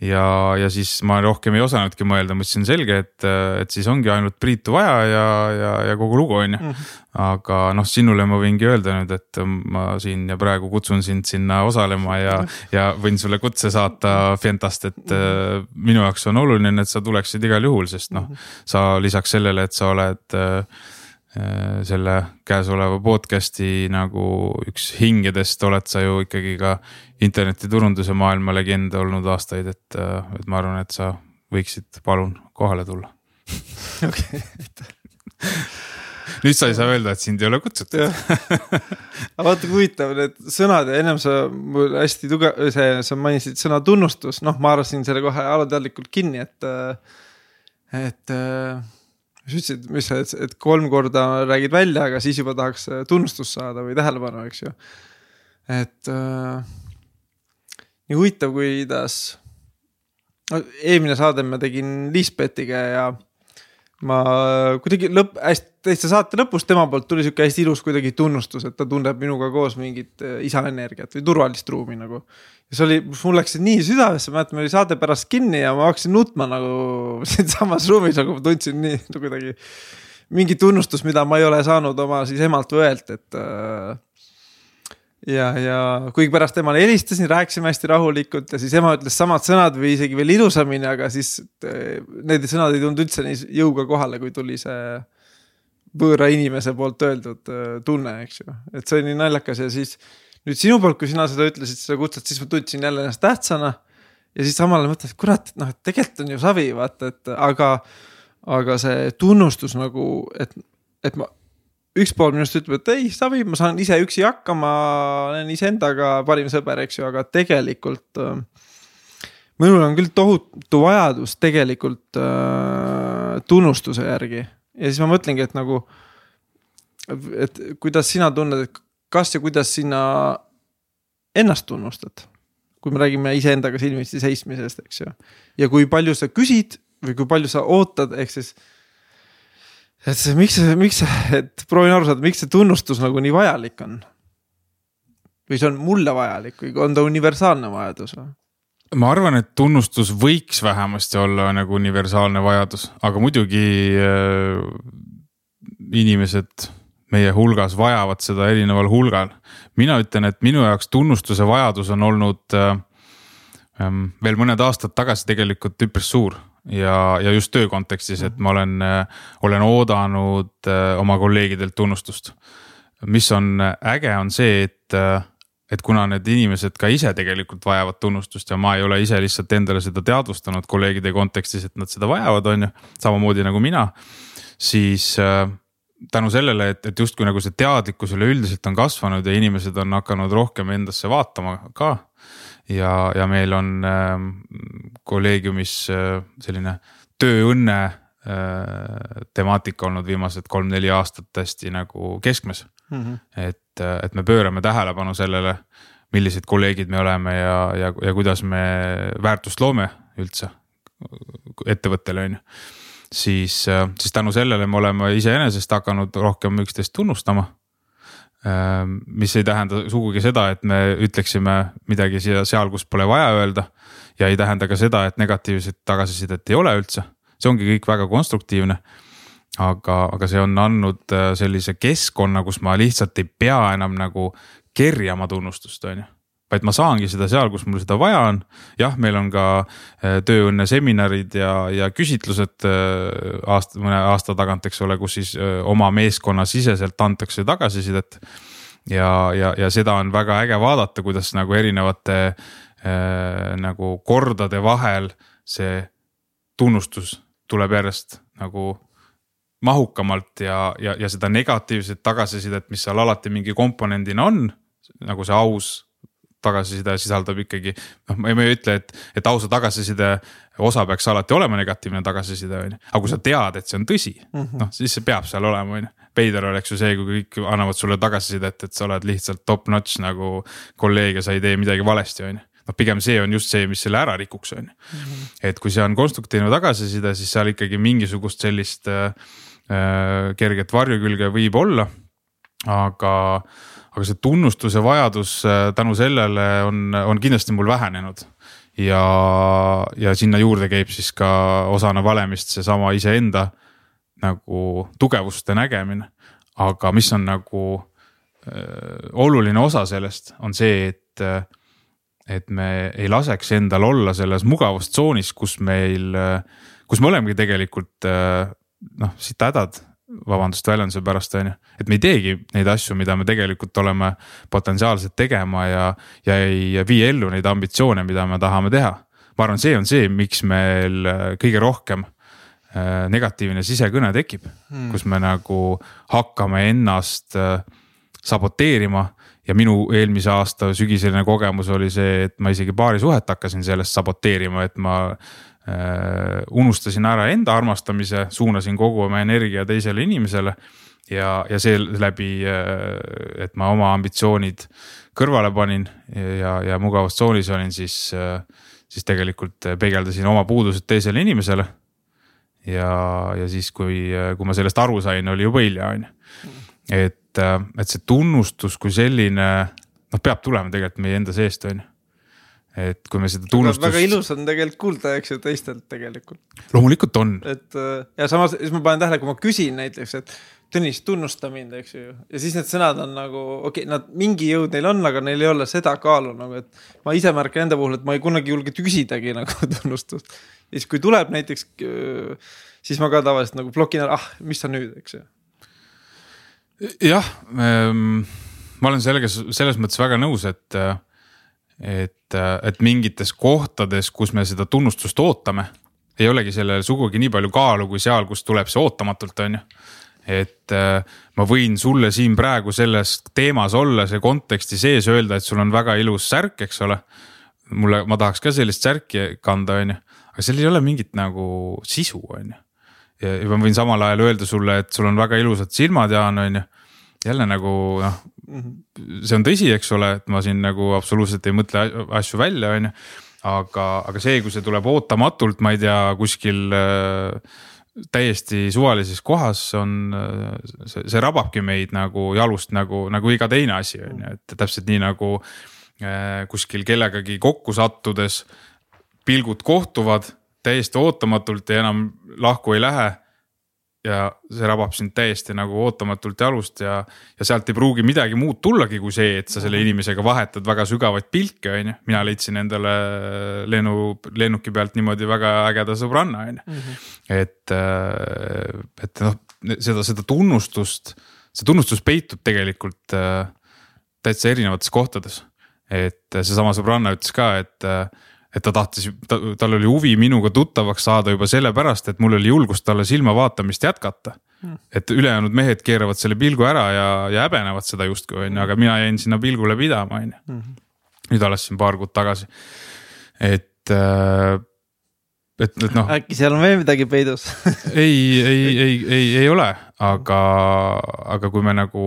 [SPEAKER 2] ja, ja siis ma rohkem ei osanudki mõelda, mõtlesin selge, et, et siis ongi ainult Priitu vaja ja, ja, ja kogu lugu on ju. Mhm. aga noh, sinule ma võingi öelda nüüd, et ma siin ja praegu kutsun sind sinna osalema ja, mhm. ja võin sulle kutse saata Fientast, et äh, minu jaoks on oluline, et sa tuleksid igal juhul, sest noh, sa lisaks sellele, et sa oled äh, selle käesoleva podcast'i nagu üks hingedest oled sa ju ikkagi ka internetiturunduse maailma legend olnud aastaid, et, äh, et ma arvan, et sa võiksid palun kohale tulla.
[SPEAKER 1] okei, aitäh
[SPEAKER 2] nüüd sa ei saa öelda, et sind ei ole kutsutud.
[SPEAKER 1] aga vaata kui huvitav need sõnad ja ennem sa mul hästi tugev, see, sa mainisid sõna tunnustus, noh, ma arvasin selle kohe alateadlikult kinni, et, et sa ütlesid, mis sa, et kolm korda räägid välja, aga siis juba tahaks tunnustust saada või tähelepanu, eks ju. et äh, nii huvitav, kuidas no,. eelmine saade ma tegin Liisbetiga ja ma kuidagi lõpp, hästi täitsa saate lõpus tema poolt tuli sihuke hästi ilus kuidagi tunnustus, et ta tunneb minuga koos mingit äh, isa energiat või turvalist ruumi nagu. ja see oli, mul läks see nii südamesse, mäletan, meil oli saade pärast kinni ja ma hakkasin nutma nagu siinsamas ruumis, nagu ma tundsin nii no, kuidagi. mingi tunnustus, mida ma ei ole saanud oma siis emalt või õelt, et äh, ja, ja kuigi pärast temale helistasin, rääkisime hästi rahulikult ja siis ema ütles samad sõnad või isegi veel ilusamini, aga siis eh, need sõnad ei tulnud üldse nii jõuga kohale, kui tuli see võõra inimese poolt öeldud eh, tunne, eks ju, et see oli nii naljakas ja siis nüüd sinu poolt, kui sina seda ütlesid, seda kutset, siis ma tundsin jälle ennast tähtsana. ja siis samal ajal mõtlesin, et kurat, noh, et tegelikult on ju savi, vaata, et aga, aga see tunnustus nagu, et, et ma üks pool minust ütleb, et ei, savi, ma saan ise üksi hakkama, olen iseendaga parim sõber, eks ju, aga tegelikult äh, minul on küll tohutu vajadus tegelikult äh, tunnustuse järgi ja siis ma mõtlengi, et nagu, et kuidas sina tunned, et kas ja kuidas sina ennast tunnustad, kui me räägime iseendaga silmitsi seismisest, eks ju, ja kui palju sa küsid või kui palju sa ootad, ehk siis et see, miks miks et proovin aru saada, miks see tunnustus nagu nii vajalik on? või see on mulle vajalik või on ta universaalne vajadus või?
[SPEAKER 2] Ma arvan, et tunnustus võiks vähemasti olla nagu universaalne vajadus, aga muidugi äh, inimesed meie hulgas vajavad seda erineval hulgal. mina ütlen, et minu jaoks tunnustuse vajadus on olnud äh, ähm, veel mõned aastad tagasi tegelikult üpris suur ja, ja just töö kontekstis, et ma olen, olen oodanud äh, oma kolleegidelt tunnustust. mis on äge, on see, et, äh, et kuna need inimesed ka ise tegelikult vajavad tunnustust ja ma ei ole ise lihtsalt endale seda teadvustanud kolleegide kontekstis, et nad seda vajavad, on ju, samamoodi nagu mina, siis äh, tänu sellele, et, et justkui nagu see teadlikkus üleüldiselt on kasvanud ja inimesed on hakanud rohkem endasse vaatama ka ja, ja meil on äh, kolleegiumis äh, selline tööõnne äh, temaatika olnud viimased kolm-neli aastat hästi nagu keskmes mm. -hmm. et, äh, et me pöörame tähelepanu sellele, millised kolleegid me oleme ja, ja, ja kuidas me väärtust loome üldse ettevõttele on ju siis, siis tänu sellele me oleme iseenesest hakanud rohkem üksteist tunnustama mis ei tähenda sugugi seda, et me ütleksime midagi siia, seal, kus pole vaja öelda. ja ei tähenda ka seda, et negatiivset tagasisidet ei ole üldse, see ongi kõik väga konstruktiivne. Aga, aga see on andnud äh, sellise keskkonna, kus ma lihtsalt ei pea enam nagu kerjama tunnustust, on ju vaid ma saangi seda seal, kus mul seda vaja on. jah, meil on ka äh, tööõnne seminarid ja, ja küsitlused äh, aasta, mõne aasta tagant, eks ole, kus siis oma meeskonna siseselt antakse tagasisidet. ja, ja, ja seda on väga äge vaadata, kuidas nagu erinevate äh, nagu kordade vahel see tunnustus tuleb järjest nagu mahukamalt ja, ja, ja seda negatiivset tagasisidet, mis seal alati mingi komponendina on, nagu see aus tagasiside sisaldab ikkagi, noh, ma ei ütle, et, et ausa tagasiside osa peaks alati olema negatiivne tagasiside, on ju. aga kui sa tead, et see on tõsi mm, -hmm. noh siis see peab seal olema, on ju. veider oleks ju see, kui kõik annavad sulle tagasisidet, et sa oled lihtsalt top notch nagu kolleeg ja sa ei tee midagi valesti, on ju noh, pigem see on just see, mis selle ära rikuks, on ju. Mhm. et kui see on konstruktiivne tagasiside, siis seal ikkagi mingisugust sellist äh, äh kerget varjukülge võib olla. aga aga see tunnustuse vajadus äh, tänu sellele on, on kindlasti mul vähenenud. ja, ja sinna juurde käib siis ka osana valemist seesama iseenda nagu tugevuste nägemine. aga mis on nagu äh, oluline osa sellest, on see, et äh, et me ei laseks endal olla selles mugavustsoonis, kus meil, kus me olemegi tegelikult äh, noh, siit hädad vabandust väljenduse pärast, on ju. et me ei teegi neid asju, mida me tegelikult oleme potentsiaalselt tegema ja, ja ei vii ellu neid ambitsioone, mida me tahame teha. ma arvan, see on see, miks meil kõige rohkem äh, negatiivne sisekõne tekib hmm., kus me nagu hakkame ennast äh, saboteerima ja minu eelmise aasta sügiseline kogemus oli see, et ma isegi paarisuhet hakkasin sellest saboteerima, et ma Äh, unustasin ära enda armastamise, suunasin kogu oma energia teisele inimesele. ja, ja seeläbi, äh, et ma oma ambitsioonid kõrvale panin ja, ja mugavustsoonis olin, siis, äh, siis tegelikult peegeldasin oma puudused teisele inimesele. ja, ja siis, kui, kui ma sellest aru sain, oli juba hilja, on ju. et, et see tunnustus kui selline, noh, peab tulema tegelikult meie enda seest, on ju et kui me seda tunnustust.
[SPEAKER 1] väga ilus on tegelikult kuulda, eks ju, teistelt tegelikult.
[SPEAKER 2] loomulikult on.
[SPEAKER 1] et äh, ja samas, siis ma panen tähele, kui ma küsin näiteks, et Tõnis, tunnusta mind, eks ju. ja siis need sõnad on nagu, okei okay,, nad mingi jõud neil on, aga neil ei ole seda kaalu nagu, et ma ise märkan enda puhul, et ma ei kunagi julge küsidagi nagu tunnustust. ja siis, kui tuleb näiteks, äh, siis ma ka tavaliselt nagu blokin ära, ah, mis sa nüüd, eks ju.
[SPEAKER 2] jah ähm,, ma olen sellega selles mõttes väga nõus, et äh, et, et mingites kohtades, kus me seda tunnustust ootame, ei olegi sellel sugugi nii palju kaalu kui seal, kus tuleb see ootamatult, on ju. et äh, ma võin sulle siin praegu selles teemas olla, see konteksti sees öelda, et sul on väga ilus särk, eks ole. mulle, ma tahaks ka sellist särki kanda, on ju, aga seal ei ole mingit nagu sisu, on ju. ja ma võin samal ajal öelda sulle, et sul on väga ilusad silmad, Jaan, on ju jälle nagu noh, see on tõsi, eks ole, et ma siin nagu absoluutselt ei mõtle asju välja, on ju. aga, aga see, kui see tuleb ootamatult, ma ei tea, kuskil äh, täiesti suvalises kohas on, äh, see, see rababki meid nagu jalust nagu, nagu iga teine asi on ju, et täpselt nii nagu äh, kuskil kellegagi kokku sattudes pilgud kohtuvad täiesti ootamatult ja enam lahku ei lähe ja see rabab sind täiesti nagu ootamatult jalust ja, ja sealt ei pruugi midagi muud tullagi kui see, et sa selle mhm. inimesega vahetad väga sügavaid pilke, on ju. mina leidsin endale lennu, lennuki pealt niimoodi väga ägeda sõbranna, on ju. Mhm. et, äh, et noh, seda, seda tunnustust, see tunnustus peitub tegelikult äh, täitsa erinevates kohtades. et seesama sõbranna ütles ka, et äh, et ta tahtis, ta, tal oli huvi minuga tuttavaks saada juba sellepärast, et mul oli julgust talle silma vaatamist jätkata hmm.. et ülejäänud mehed keeravad selle pilgu ära ja, ja häbenevad seda justkui on ju, aga mina jäin sinna pilgule pidama, on ju. Hmm. nüüd alles siin paar kuud tagasi, et äh, et, et noh.
[SPEAKER 1] äkki seal on veel midagi peidus
[SPEAKER 2] ei, ei, ei, ei, ei ole, aga, aga kui me nagu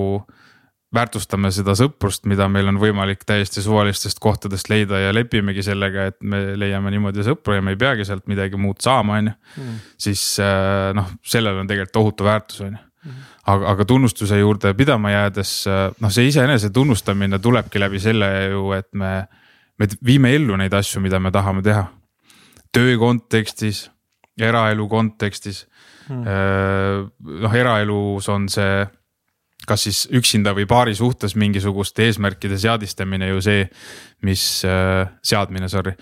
[SPEAKER 2] väärtustame seda sõprust, mida meil on võimalik täiesti suvalistest kohtadest leida ja lepimegi sellega, et me leiame niimoodi sõpru ja me ei peagi sealt midagi muud saama, on ju. Hmm. siis äh, noh, sellel on tegelikult tohutu väärtus, on ju. Hmm. aga, aga tunnustuse juurde pidama jäädes, äh, noh, see iseenese tunnustamine tulebki läbi selle ju, et me, me viime ellu neid asju, mida me tahame teha. töö kontekstis, eraelu kontekstis mm.. noh, eraelus on see kas siis üksinda või paari suhtes mingisuguste eesmärkide seadistamine ju see, mis äh,, seadmine, sorry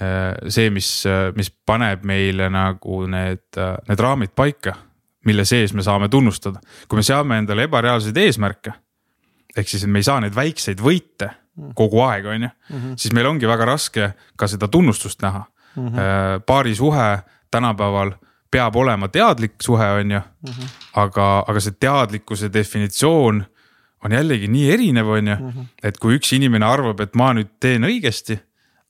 [SPEAKER 2] äh,. see, mis äh,, mis paneb meile nagu need äh,, need raamid paika, mille sees me saame tunnustada. kui me seame endale ebareaalseid eesmärke, ehk siis, et me ei saa neid väikseid võite kogu aeg, on ju, mhm. siis meil ongi väga raske ka seda tunnustust näha mm. -hmm. paari suhe tänapäeval peab olema teadlik suhe, on ju mm. -hmm. aga, aga see teadlikkuse definitsioon on jällegi nii erinev, on ju, mhm. et kui üks inimene arvab, et ma nüüd teen õigesti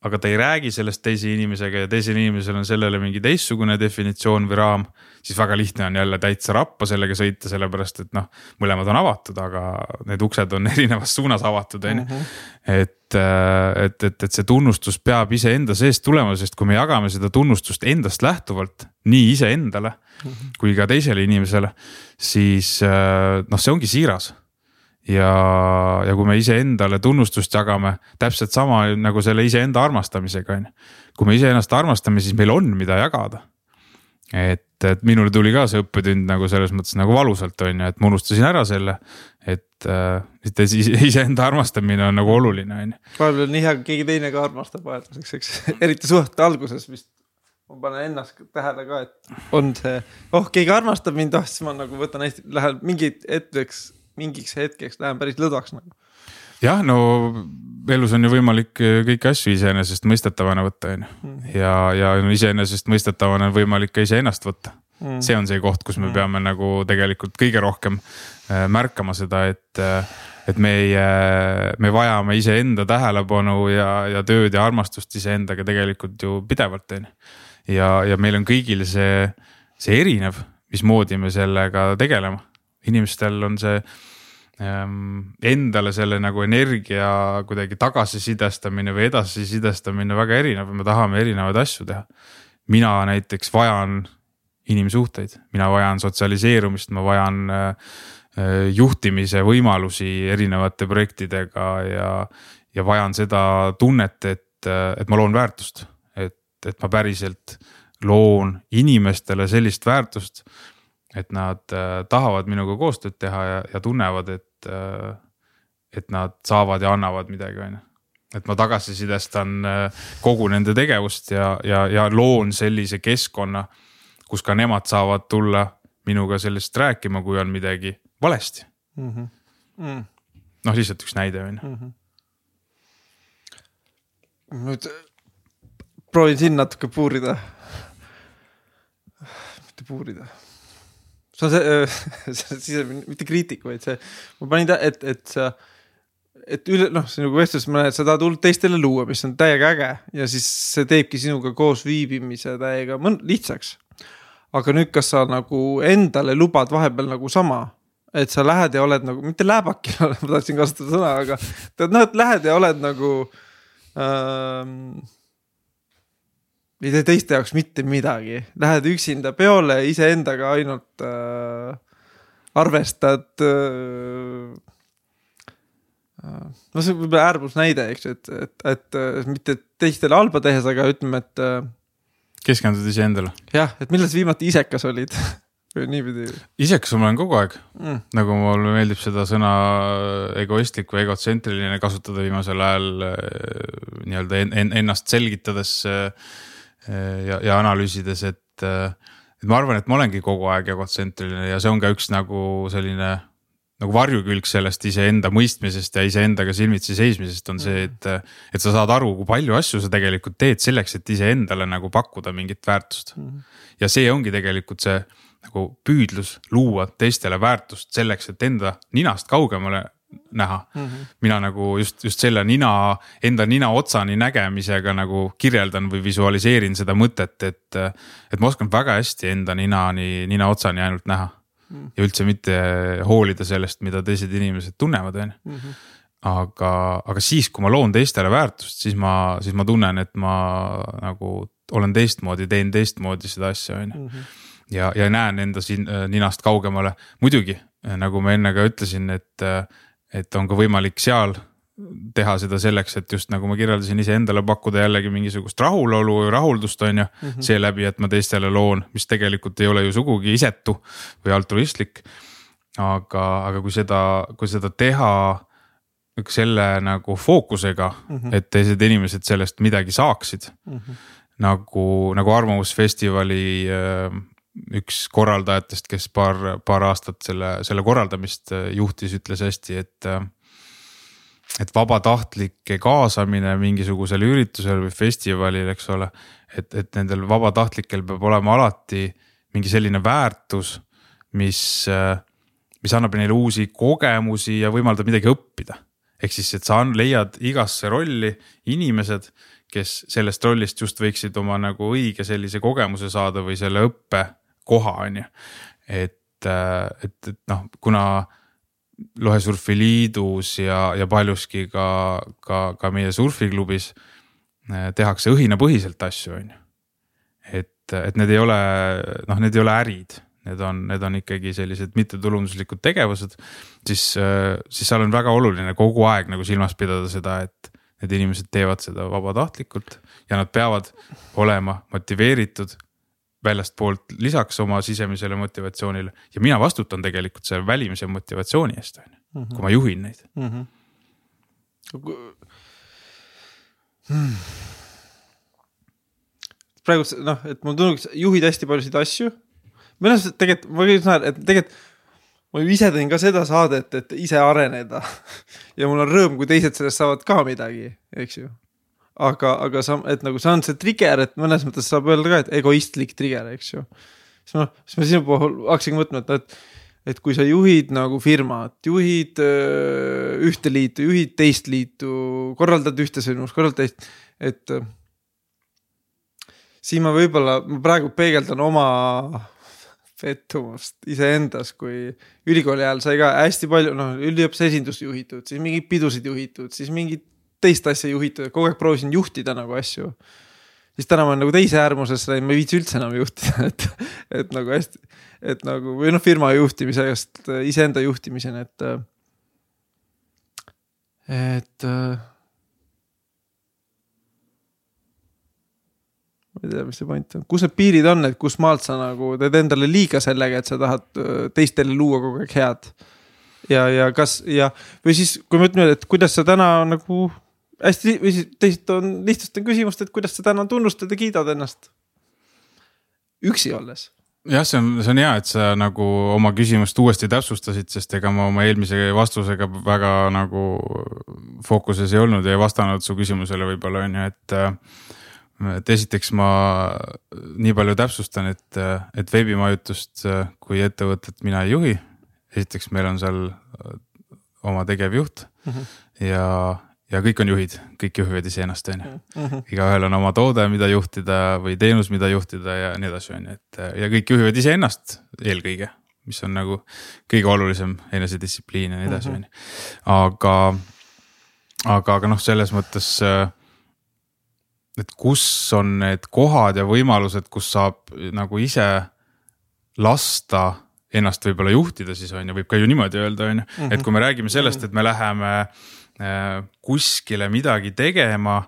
[SPEAKER 2] aga ta ei räägi sellest teise inimesega ja teisel inimesel on sellele mingi teistsugune definitsioon või raam. siis väga lihtne on jälle täitsa rappa sellega sõita, sellepärast et noh, mõlemad on avatud, aga need uksed on erinevas suunas avatud, on ju. Mhm. et, et, et, et see tunnustus peab iseenda seest tulema, sest kui me jagame seda tunnustust endast lähtuvalt nii iseendale mhm. kui ka teisele inimesele, siis äh, noh, see ongi siiras ja, ja kui me iseendale tunnustust jagame, täpselt sama nagu selle iseenda armastamisega on ju. kui me iseennast armastame, siis meil on, mida jagada. Et, et minule tuli ka see õppetund nagu selles mõttes nagu valusalt on ju, et ma unustasin ära selle. et äh, iseenda armastamine on nagu oluline on ju.
[SPEAKER 1] vahepeal on nii hea, kui keegi teine ka armastab vahelduseks, eks eriti suhete alguses vist ma panen ennast tähele ka, et on see, oh keegi armastab mind, oh siis ma nagu võtan hästi, lähen mingi hetkeks, mingiks hetkeks lähen päris lõdvaks nagu.
[SPEAKER 2] Jah, no elus on ju võimalik kõiki asju iseenesestmõistetavana võtta, on ju. Mm. ja, ja iseenesestmõistetavana on võimalik ka iseennast võtta mm.. see on see koht, kus me mm. peame nagu tegelikult kõige rohkem äh, märkama seda, et, äh, et meie, me vajame iseenda tähelepanu ja, ja tööd ja armastust iseendaga tegelikult ju pidevalt, on ju. ja, ja meil on kõigil see, see erinev, mismoodi me sellega tegeleme. inimestel on see endale selle nagu energia kuidagi tagasisidestamine või edasisidestamine väga erinev, me tahame erinevaid asju teha. mina näiteks vajan inimsuhteid, mina vajan sotsialiseerumist, ma vajan äh, äh, juhtimise võimalusi erinevate projektidega ja, ja vajan seda tunnet, et, äh, et ma loon väärtust. et, et ma päriselt loon inimestele sellist väärtust, et nad tahavad minuga koostööd teha ja, ja tunnevad, et, et nad saavad ja annavad midagi, on ju et ma tagasisidestan kogu nende tegevust ja, ja, ja loon sellise keskkonna kus ka nemad saavad tulla minuga sellest rääkima, kui on midagi valesti mm. -hmm. Mm. noh, lihtsalt üks näide on ju. Mhm.
[SPEAKER 1] nüüd proovin siin natuke puurida. mitte puurida. See on see, see mitte kriitik, vaid see, ma panin, et, et sa et üle noh, sinuga vestluses ma näen, et sa tahad hullult teistele luua, mis on täiega äge ja siis see teebki sinuga koos viibimise täiega lihtsaks aga nüüd, kas sa nagu endale lubad vahepeal nagu sama, et sa lähed ja oled nagu, mitte lääbakil ma tahtsin kasutada sõna, aga tead noh, et lähed ja oled nagu ähm,. Ei tee teiste jaoks mitte midagi, lähed üksinda peole iseendaga ainult äh, arvestad äh, äh no see võib olla äärmusnäide, eks ju, et, et, et mitte teistele halba tehes, aga ütleme, et äh,
[SPEAKER 2] keskendud iseendale.
[SPEAKER 1] jah, et millal sa viimati isekas olid või niipidi?
[SPEAKER 2] isekas ma olen kogu aeg mm., nagu mulle meeldib seda sõna egoistlik või egotsentriline kasutada viimasel ajal äh, nii-öelda en, en, ennast selgitades äh, ja, ja analüüsides, et, äh, et ma arvan, et ma olengi kogu aeg egotsentriline ja see on ka üks nagu selline nagu varjukülg sellest iseenda mõistmisest ja iseendaga silmitsi seismisest on see, et, et sa saad aru, kui palju asju sa tegelikult teed selleks, et iseendale nagu pakkuda mingit väärtust mm. -hmm. ja see ongi tegelikult see nagu püüdlus luua teistele väärtust selleks, et enda ninast kaugemale näha mm. -hmm. mina nagu just, just selle nina, enda nina otsani nägemisega nagu kirjeldan või visualiseerin seda mõtet, et, et ma oskan väga hästi enda ninani, nina otsani ainult näha ja üldse mitte hoolida sellest, mida teised inimesed tunnevad, on ju. Mhm. aga, aga siis, kui ma loon teistele väärtust, siis ma, siis ma tunnen, et ma nagu olen teistmoodi, teen teistmoodi seda asja, on ju. Mhm. ja, ja näen enda siin ninast kaugemale, muidugi nagu ma enne ka ütlesin, et, et on ka võimalik seal teha seda selleks, et just nagu ma kirjeldasin, iseendale pakkuda jällegi mingisugust rahulolu või rahuldust, on ju mm -hmm.. seeläbi, et ma teistele loon, mis tegelikult ei ole ju sugugi isetu või altruistlik. aga, aga kui seda, kui seda teha selle nagu fookusega mm, -hmm. et teised inimesed sellest midagi saaksid mm. -hmm. nagu, nagu Arvamusfestivali äh, üks korraldajatest, kes paar, paar aastat selle, selle korraldamist äh, juhtis, ütles hästi, et äh, et vabatahtlike kaasamine mingisugusel üritusel või festivalil, eks ole. et, et nendel vabatahtlikel peab olema alati mingi selline väärtus, mis, mis annab neile uusi kogemusi ja võimaldab midagi õppida. ehk siis, et sa leiad igasse rolli inimesed, kes sellest rollist just võiksid oma nagu õige sellise kogemuse saada või selle õppekoha, on ju. et, et, et noh, kuna Lohesurfi Liidus ja, ja paljuski ka, ka, ka meie surfiklubis eh, tehakse õhinapõhiselt asju, on ju. et, et need ei ole, noh, need ei ole ärid, need on, need on ikkagi sellised mittetulunduslikud tegevused. siis, eh, siis seal on väga oluline kogu aeg nagu silmas pidada seda, et need inimesed teevad seda vabatahtlikult ja nad peavad olema motiveeritud väljastpoolt lisaks oma sisemisele motivatsioonile ja mina vastutan tegelikult selle välimise motivatsiooni eest, on ju, mhm. kui ma juhin neid mm. -hmm.
[SPEAKER 1] Hmm. praegu noh, et mul tundub, juhid hästi paljusid asju. minu arust tegelikult, ma ütlen, et tegelikult ma ju ise teen ka seda saadet, et ise areneda ja mul on rõõm, kui teised sellest saavad ka midagi, eks ju. Aga, aga sa, et nagu see on see trigger, et mõnes mõttes saab öelda ka, et egoistlik trigger, eks ju. siis ma, siis ma sinu puhul hakkasingi mõtlema, et, et et kui sa juhid nagu firmat, juhid öö, ühte liitu, juhid teist liitu, korraldad ühte sündmust, korraldad teist, et. siin ma võib-olla, ma praegu peegeldan oma pettumust iseendas, kui ülikooli ajal sai ka hästi palju, noh, üliõpilase esindust juhitud, siis mingeid pidusid juhitud, siis mingit teist asja juhitud, kogu aeg proovisin juhtida nagu asju. siis täna ma olen nagu teise äärmusesse läinud, ma ei viitsi üldse enam juhtida, et, et nagu hästi, et nagu või noh, firma juhtimisest iseenda juhtimiseni, et. et ma ei tea, mis see point on, kus need piirid on, et kus maalt sa nagu teed endale liiga sellega, et sa tahad teistele luua kogu aeg head. ja, ja kas ja, või siis, kui ma ütlen, et kuidas sa täna nagu hästi või siis teisalt on lihtsustan küsimust, et kuidas sa täna tunnustad ja kiidad ennast üksi olles
[SPEAKER 2] jah, see on, see on hea, et sa nagu oma küsimust uuesti täpsustasid, sest ega ma oma eelmise vastusega väga nagu fookuses ei olnud ja ei vastanud su küsimusele võib-olla on ju, et et esiteks ma nii palju täpsustan, et, et veebimajutust kui ettevõtet mina ei juhi. esiteks, meil on seal oma tegevjuht mm -hmm. ja, ja kõik on juhid, kõik juhivad iseennast, on ju. Mhm. igaühel on oma toode, mida juhtida või teenus, mida juhtida ja nii edasi, on ju, et ja kõik juhivad iseennast eelkõige, mis on nagu kõige olulisem enesedistsipliin ja nii edasi, mhm. on ju. aga, aga, aga noh, selles mõttes äh, et kus on need kohad ja võimalused, kus saab nagu ise lasta ennast võib-olla juhtida, siis on ju, võib ka ju niimoodi öelda, on ju, et kui me räägime sellest, et me läheme äh, kuskile midagi tegema,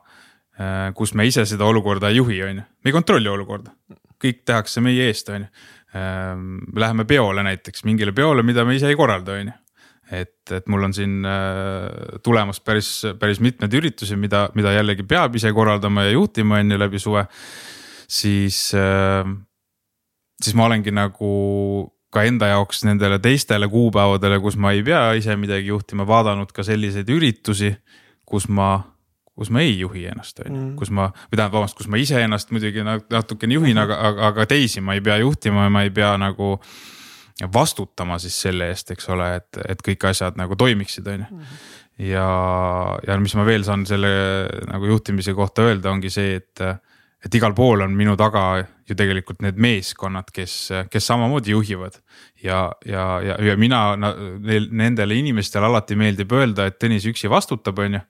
[SPEAKER 2] äh, kus me ise seda olukorda ei juhi, on ju, me ei kontrolli olukorda, kõik tehakse meie eest, on ju. Äh, läheme peole näiteks, mingile peole, mida me ise ei korralda, on ju et, et mul on siin äh, tulemas päris, päris mitmeid üritusi, mida, mida jällegi peab ise korraldama ja juhtima on ju läbi suve. siis, äh, siis ma olengi nagu ka enda jaoks nendele teistele kuupäevadele, kus ma ei pea ise midagi juhtima, vaadanud ka selliseid üritusi, kus ma kus ma ei juhi ennast, on ju, mm. kus ma, või tähendab, vabandust, kus ma iseennast muidugi natukene juhin, aga, aga, aga teisi ma ei pea juhtima ja ma ei pea nagu vastutama siis selle eest, eks ole, et, et kõik asjad nagu toimiksid, on ju. Mhm. ja, ja mis ma veel saan selle nagu juhtimise kohta öelda, ongi see, et, et igal pool on minu taga ju tegelikult need meeskonnad, kes, kes samamoodi juhivad. ja, ja, ja, ja mina neil, nendele inimestele alati meeldib öelda, et Tõnis üksi vastutab, on ju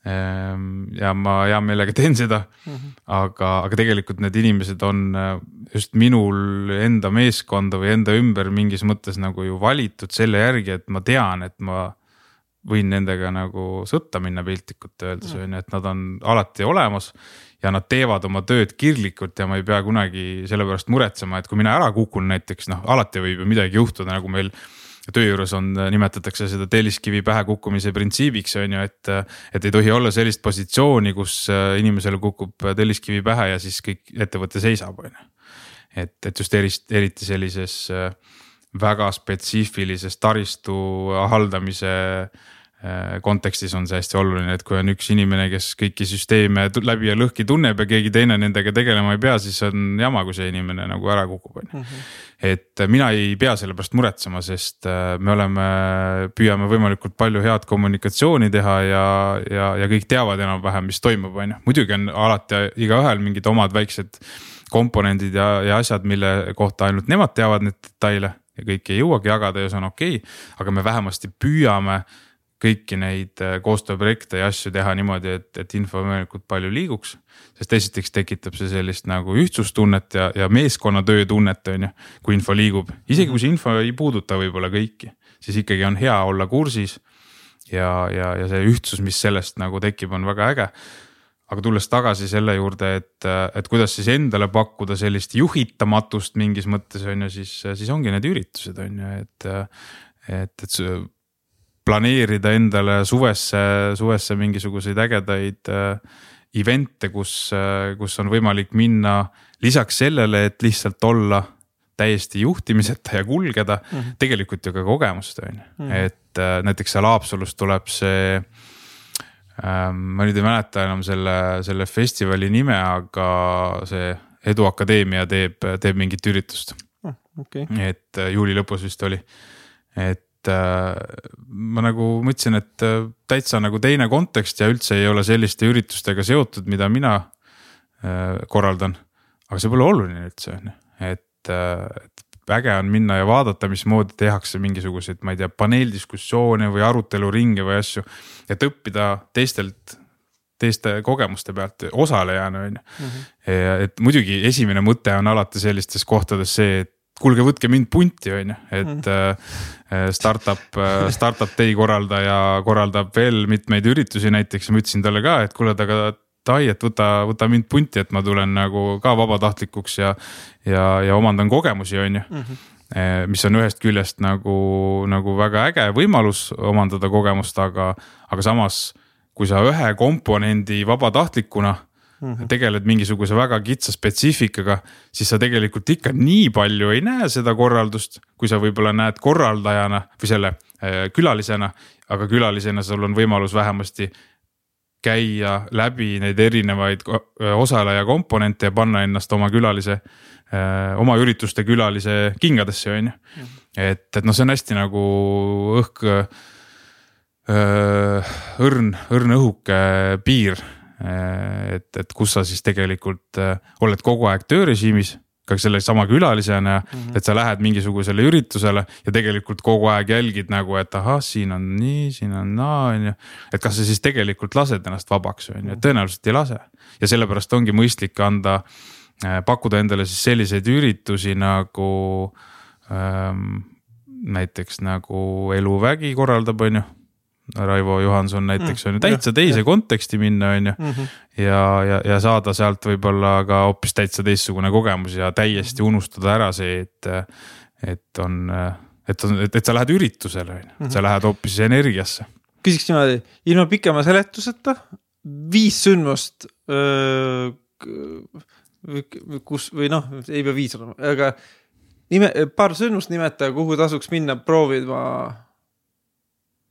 [SPEAKER 2] Ehm, ja ma hea meelega teen seda mm, -hmm. aga, aga tegelikult need inimesed on äh, just minul enda meeskonda või enda ümber mingis mõttes nagu ju valitud selle järgi, et ma tean, et ma võin nendega nagu sõtta minna piltlikult öeldes on ju, et nad on alati olemas ja nad teevad oma tööd kirglikult ja ma ei pea kunagi selle pärast muretsema, et kui mina ära kukun näiteks noh, alati võib ju midagi juhtuda, nagu meil töö juures on, nimetatakse seda telliskivi pähe kukkumise printsiibiks on ju, et. et ei tohi olla sellist positsiooni, kus äh, inimesele kukub telliskivi pähe ja siis kõik ettevõte seisab, on ju. et, et just erist, eriti sellises äh, väga spetsiifilises taristu haldamise kontekstis on see hästi oluline, et kui on üks inimene, kes kõiki süsteeme läbi ja lõhki tunneb ja keegi teine nendega tegelema ei pea, siis on jama, kui see inimene nagu ära kukub, on ju. Mhm. et mina ei pea selle pärast muretsema, sest äh, me oleme, püüame võimalikult palju head kommunikatsiooni teha ja, ja, ja kõik teavad enam-vähem, mis toimub, on ju. muidugi on alati igaühel mingid omad väiksed komponendid ja, ja asjad, mille kohta ainult nemad teavad neid detaile ja kõiki ei jõuagi jagada ja see on okei okay,, aga me vähemasti püüame kõiki neid äh, koostööprojekte ja asju teha niimoodi, et, et info võimalikult palju liiguks. sest esiteks tekitab see sellist nagu ühtsustunnet ja, ja meeskonnatöö tunnet, on ju, kui info liigub. isegi kui see info ei puuduta võib-olla kõiki, siis ikkagi on hea olla kursis. ja, ja, ja see ühtsus, mis sellest nagu tekib, on väga äge aga tulles tagasi selle juurde, et, et kuidas siis endale pakkuda sellist juhitamatust mingis mõttes on ju, siis, siis ongi need üritused on ju, et. et, et planeerida endale suvesse, suvesse mingisuguseid ägedaid äh, event'e, kus, kus on võimalik minna lisaks sellele, et lihtsalt olla täiesti juhtimiseta ja kulgeda mm, -hmm. tegelikult ju ka kogemust on ju, mhm. et äh, näiteks seal Haapsalus tuleb see ähm,. ma nüüd ei mäleta enam selle, selle festivali nime, aga see Edu Akadeemia teeb, teeb mingit üritust
[SPEAKER 1] oh,. Okay.
[SPEAKER 2] et äh, juuli lõpus vist oli, et äh, ma nagu mõtlesin, et äh, täitsa nagu teine kontekst ja üldse ei ole selliste üritustega seotud, mida mina äh, korraldan. aga see pole oluline üldse on ju, et, äh, et äge on minna ja vaadata, mismoodi tehakse mingisuguseid, ma ei tea, paneeldiskussioone või aruteluringe või asju. et õppida teistelt, teiste kogemuste pealt osalejana on ju. Mhm. et muidugi esimene mõte on alati sellistes kohtades see, et kuulge, võtke mind punti, on ju, et mm. startup, äh, startup day korraldaja korraldab veel mitmeid üritusi näiteks ja ma ütlesin talle ka, et kuule, aga Tai, et võta, võta mind punti, et ma tulen nagu ka vabatahtlikuks ja, ja, ja omandan kogemusi, on ju mm. -hmm mis on ühest küljest nagu, nagu väga äge võimalus omandada kogemust, aga, aga samas kui sa ühe komponendi vabatahtlikuna mm -hmm. tegeled mingisuguse väga kitsa spetsiifikaga, siis sa tegelikult ikka nii palju ei näe seda korraldust, kui sa võib-olla näed korraldajana või selle äh, külalisena. aga külalisena sul on võimalus vähemasti käia läbi neid erinevaid äh, osaleja komponente ja panna ennast oma külalise äh,, oma ürituste külalise kingadesse, on ju. Mhm. et, et noh, see on hästi nagu õhk õrn, õrn õhuke piir et, et kus sa siis tegelikult äh, oled kogu aeg töörežiimis ka sellesama külalisena mm, -hmm. et sa lähed mingisugusele üritusele ja tegelikult kogu aeg jälgid nagu, et ahah, siin on nii, siin on naa, on ju. et kas sa siis tegelikult lased ennast vabaks, on ju, et tõenäoliselt ei lase. ja sellepärast ongi mõistlik anda, äh, pakkuda endale siis selliseid üritusi nagu ähm, näiteks nagu Eluvägi korraldab, on ju Raivo Johanson näiteks on ju täitsa teise konteksti minna, on ju. Mhm. ja, ja, ja saada sealt võib-olla ka hoopis täitsa teistsugune kogemus ja täiesti unustada ära see, et, et on, et on, et, et sa lähed üritusele, on ju, et sa mhm. lähed hoopis energiasse.
[SPEAKER 1] küsiks niimoodi, ilma pikema seletuseta, viis sündmust. kus või noh, ei pea viis olema, aga nime, paar sündmust nimeta, kuhu tasuks minna proovima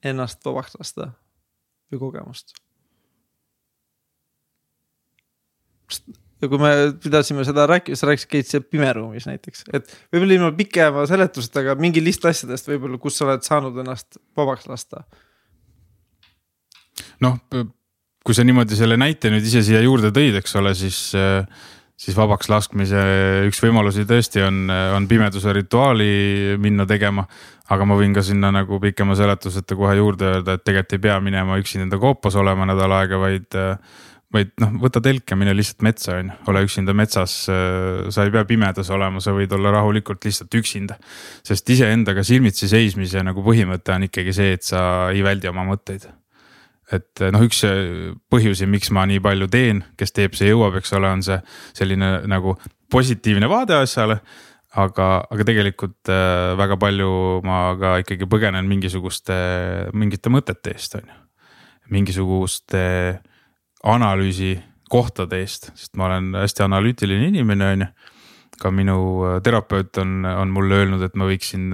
[SPEAKER 1] ennast vabaks lasta või kogemust. ja kui me pidasime seda rääkima, sa rääkisid, käid seal pimeruumis näiteks, et võib-olla ilma pikema seletuseta, aga mingi list asjadest võib-olla, kus sa oled saanud ennast vabaks lasta.
[SPEAKER 2] noh, kui sa niimoodi selle näite nüüd ise siia juurde tõid, eks ole, siis äh, siis vabaks laskmise üks võimalusi tõesti on, on pimeduse rituaali minna tegema. aga ma võin ka sinna nagu pikema seletuseta kohe juurde öelda, et tegelikult ei pea minema üksinda koopas olema nädal aega, vaid. vaid noh, võta telk ja mine lihtsalt metsa, on ju, ole üksinda metsas. sa ei pea pimedas olema, sa võid olla rahulikult lihtsalt üksinda. sest iseendaga silmitsi seismise nagu põhimõte on ikkagi see, et sa ei väldi oma mõtteid et noh, üks põhjusi, miks ma nii palju teen, kes teeb, see jõuab, eks ole, on see selline nagu positiivne vaade asjale. aga, aga tegelikult äh, väga palju ma ka ikkagi põgenen mingisuguste, mingite mõtete eest, on ju. mingisuguste analüüsi kohtade eest, sest ma olen hästi analüütiline inimene, on ju. ka minu terapeut on, on mulle öelnud, et ma võiksin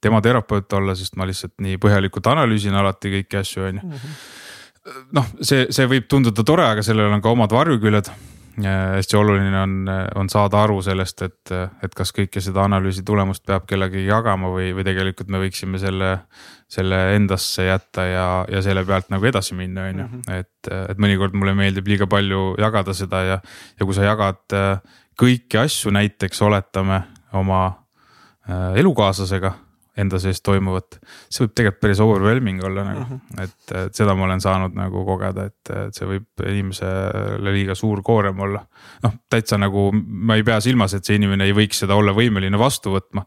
[SPEAKER 2] tema terapeut olla, sest ma lihtsalt nii põhjalikult analüüsin alati kõiki asju, on ju mhm noh, see, see võib tunduda tore, aga sellel on ka omad varjuküljed. hästi oluline on, on saada aru sellest, et, et kas kõike seda analüüsi tulemust peab kellegagi jagama või, või tegelikult me võiksime selle, selle endasse jätta ja, ja selle pealt nagu edasi minna, on ju. Mhm. et, et mõnikord mulle meeldib liiga palju jagada seda ja, ja kui sa jagad kõiki asju, näiteks oletame oma elukaaslasega enda sees toimuvat. see võib tegelikult päris overwhelming olla nagu mm, -hmm. et, et seda ma olen saanud nagu kogeda, et, et see võib inimesele liiga suur koorem olla. noh, täitsa nagu ma ei pea silmas, et see inimene ei võiks seda olla võimeline vastu võtma.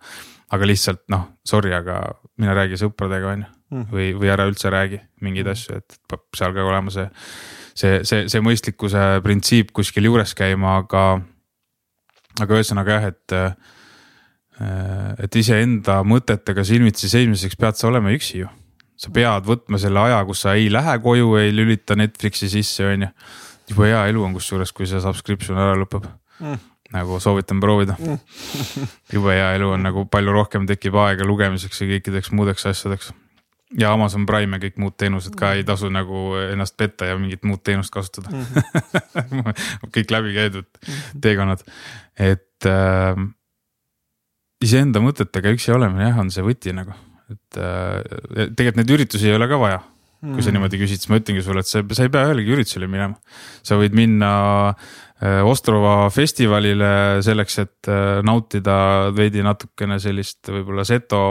[SPEAKER 2] aga lihtsalt noh, sorry, aga mine räägi sõpradega, on ju, mhm. või, või ära üldse räägi mingeid -hmm. asju, et peab seal ka olema see. see, see, see mõistlikkuse printsiip kuskil juures käima, aga, aga ühesõnaga jah, et et iseenda mõtetega silmitsi seismiseks pead sa olema üksi ju. sa pead võtma selle aja, kus sa ei lähe koju, ei lülita Netflixi sisse, on ju. jube hea elu on kusjuures, kui see subscription ära lõpeb mm. nagu soovitan proovida mm. jube hea elu on nagu palju rohkem tekib aega lugemiseks ja kõikideks muudeks asjadeks. ja Amazon Prime ja kõik muud teenused ka ei tasu nagu ennast petta ja mingit muud teenust kasutada mm. -hmm. kõik läbi käidud teekonnad, et äh, iseenda mõtetega üksi olemine jah, on see võti nagu, et äh, tegelikult neid üritusi ei ole ka vaja kui mm. sa niimoodi küsid, siis ma ütlengi sulle, et sa, sa ei pea ühelegi üritusele minema. sa võid minna äh, Ostrova festivalile selleks, et äh, nautida veidi natukene sellist võib-olla seto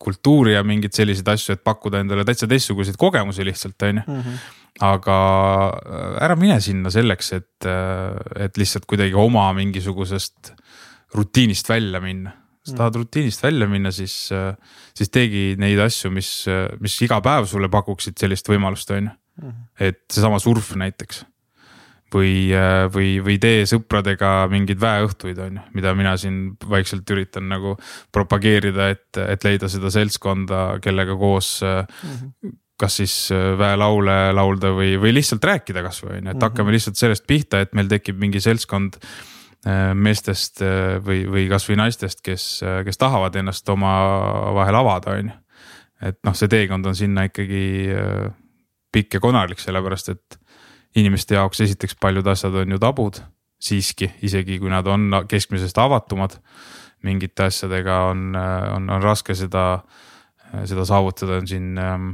[SPEAKER 2] kultuuri ja mingeid selliseid asju, et pakkuda endale täitsa teistsuguseid kogemusi lihtsalt, on ju mhm. aga äh, ära mine sinna selleks, et, et lihtsalt kuidagi oma mingisugusest rutiinist välja minna sa tahad rutiinist välja minna, siis, siis teegi neid asju, mis, mis iga päev sulle pakuksid sellist võimalust, on ju. Mhm. et seesama surf näiteks või, või, või tee sõpradega mingeid väeõhtuid, on ju, mida mina siin vaikselt üritan nagu propageerida, et, et leida seda seltskonda, kellega koos mm. -hmm kas siis väelaule laulda või, või lihtsalt rääkida kasvõi on ju, et mhm. hakkame lihtsalt sellest pihta, et meil tekib mingi seltskond meestest äh, või, või kasvõi naistest, kes, äh, kes tahavad ennast omavahel avada, on ju. et noh, see teekond on sinna ikkagi pikk ja konarlik, sellepärast et inimeste jaoks esiteks paljud asjad on ju tabud siiski, isegi kui nad on keskmisest avatumad mingite asjadega on, on, on raske seda, seda saavutada, on siin ähm,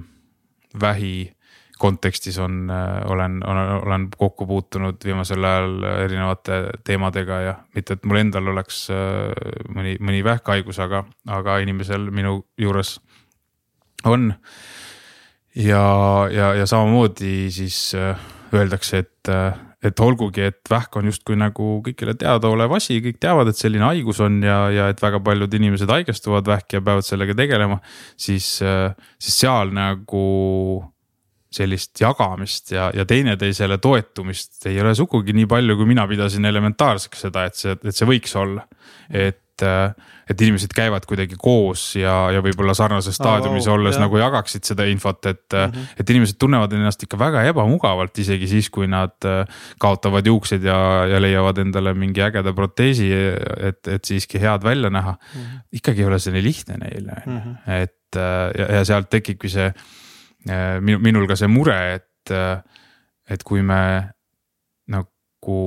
[SPEAKER 2] vähi kontekstis on, äh, olen, olen kokku puutunud viimasel ajal erinevate teemadega ja mitte, et mul endal oleks äh, mõni, mõni vähkhaigus, aga, aga inimesel minu juures on. ja, ja, ja samamoodi siis äh, öeldakse, et, et olgugi, et vähk on justkui nagu kõigile teadaolev asi, kõik teavad, et selline haigus on ja, ja et väga paljud inimesed haigestuvad vähki ja peavad sellega tegelema, siis, siis seal nagu sellist jagamist ja, ja teineteisele toetumist ei ole sugugi nii palju, kui mina pidasin elementaarseks seda, et see, et see võiks olla. et, et inimesed käivad kuidagi koos ja, ja võib-olla sarnases staadiumis oh, olles jah. nagu jagaksid seda infot, et mm, -hmm. et inimesed tunnevad ennast ikka väga ebamugavalt, isegi siis, kui nad kaotavad juuksed ja, ja leiavad endale mingi ägeda proteesi, et, et siiski head välja näha mm. -hmm. ikkagi ei ole see nii lihtne neile mm, -hmm. et ja, ja sealt tekibki see Äh, minu, minul ka see mure, et, äh, et kui me nagu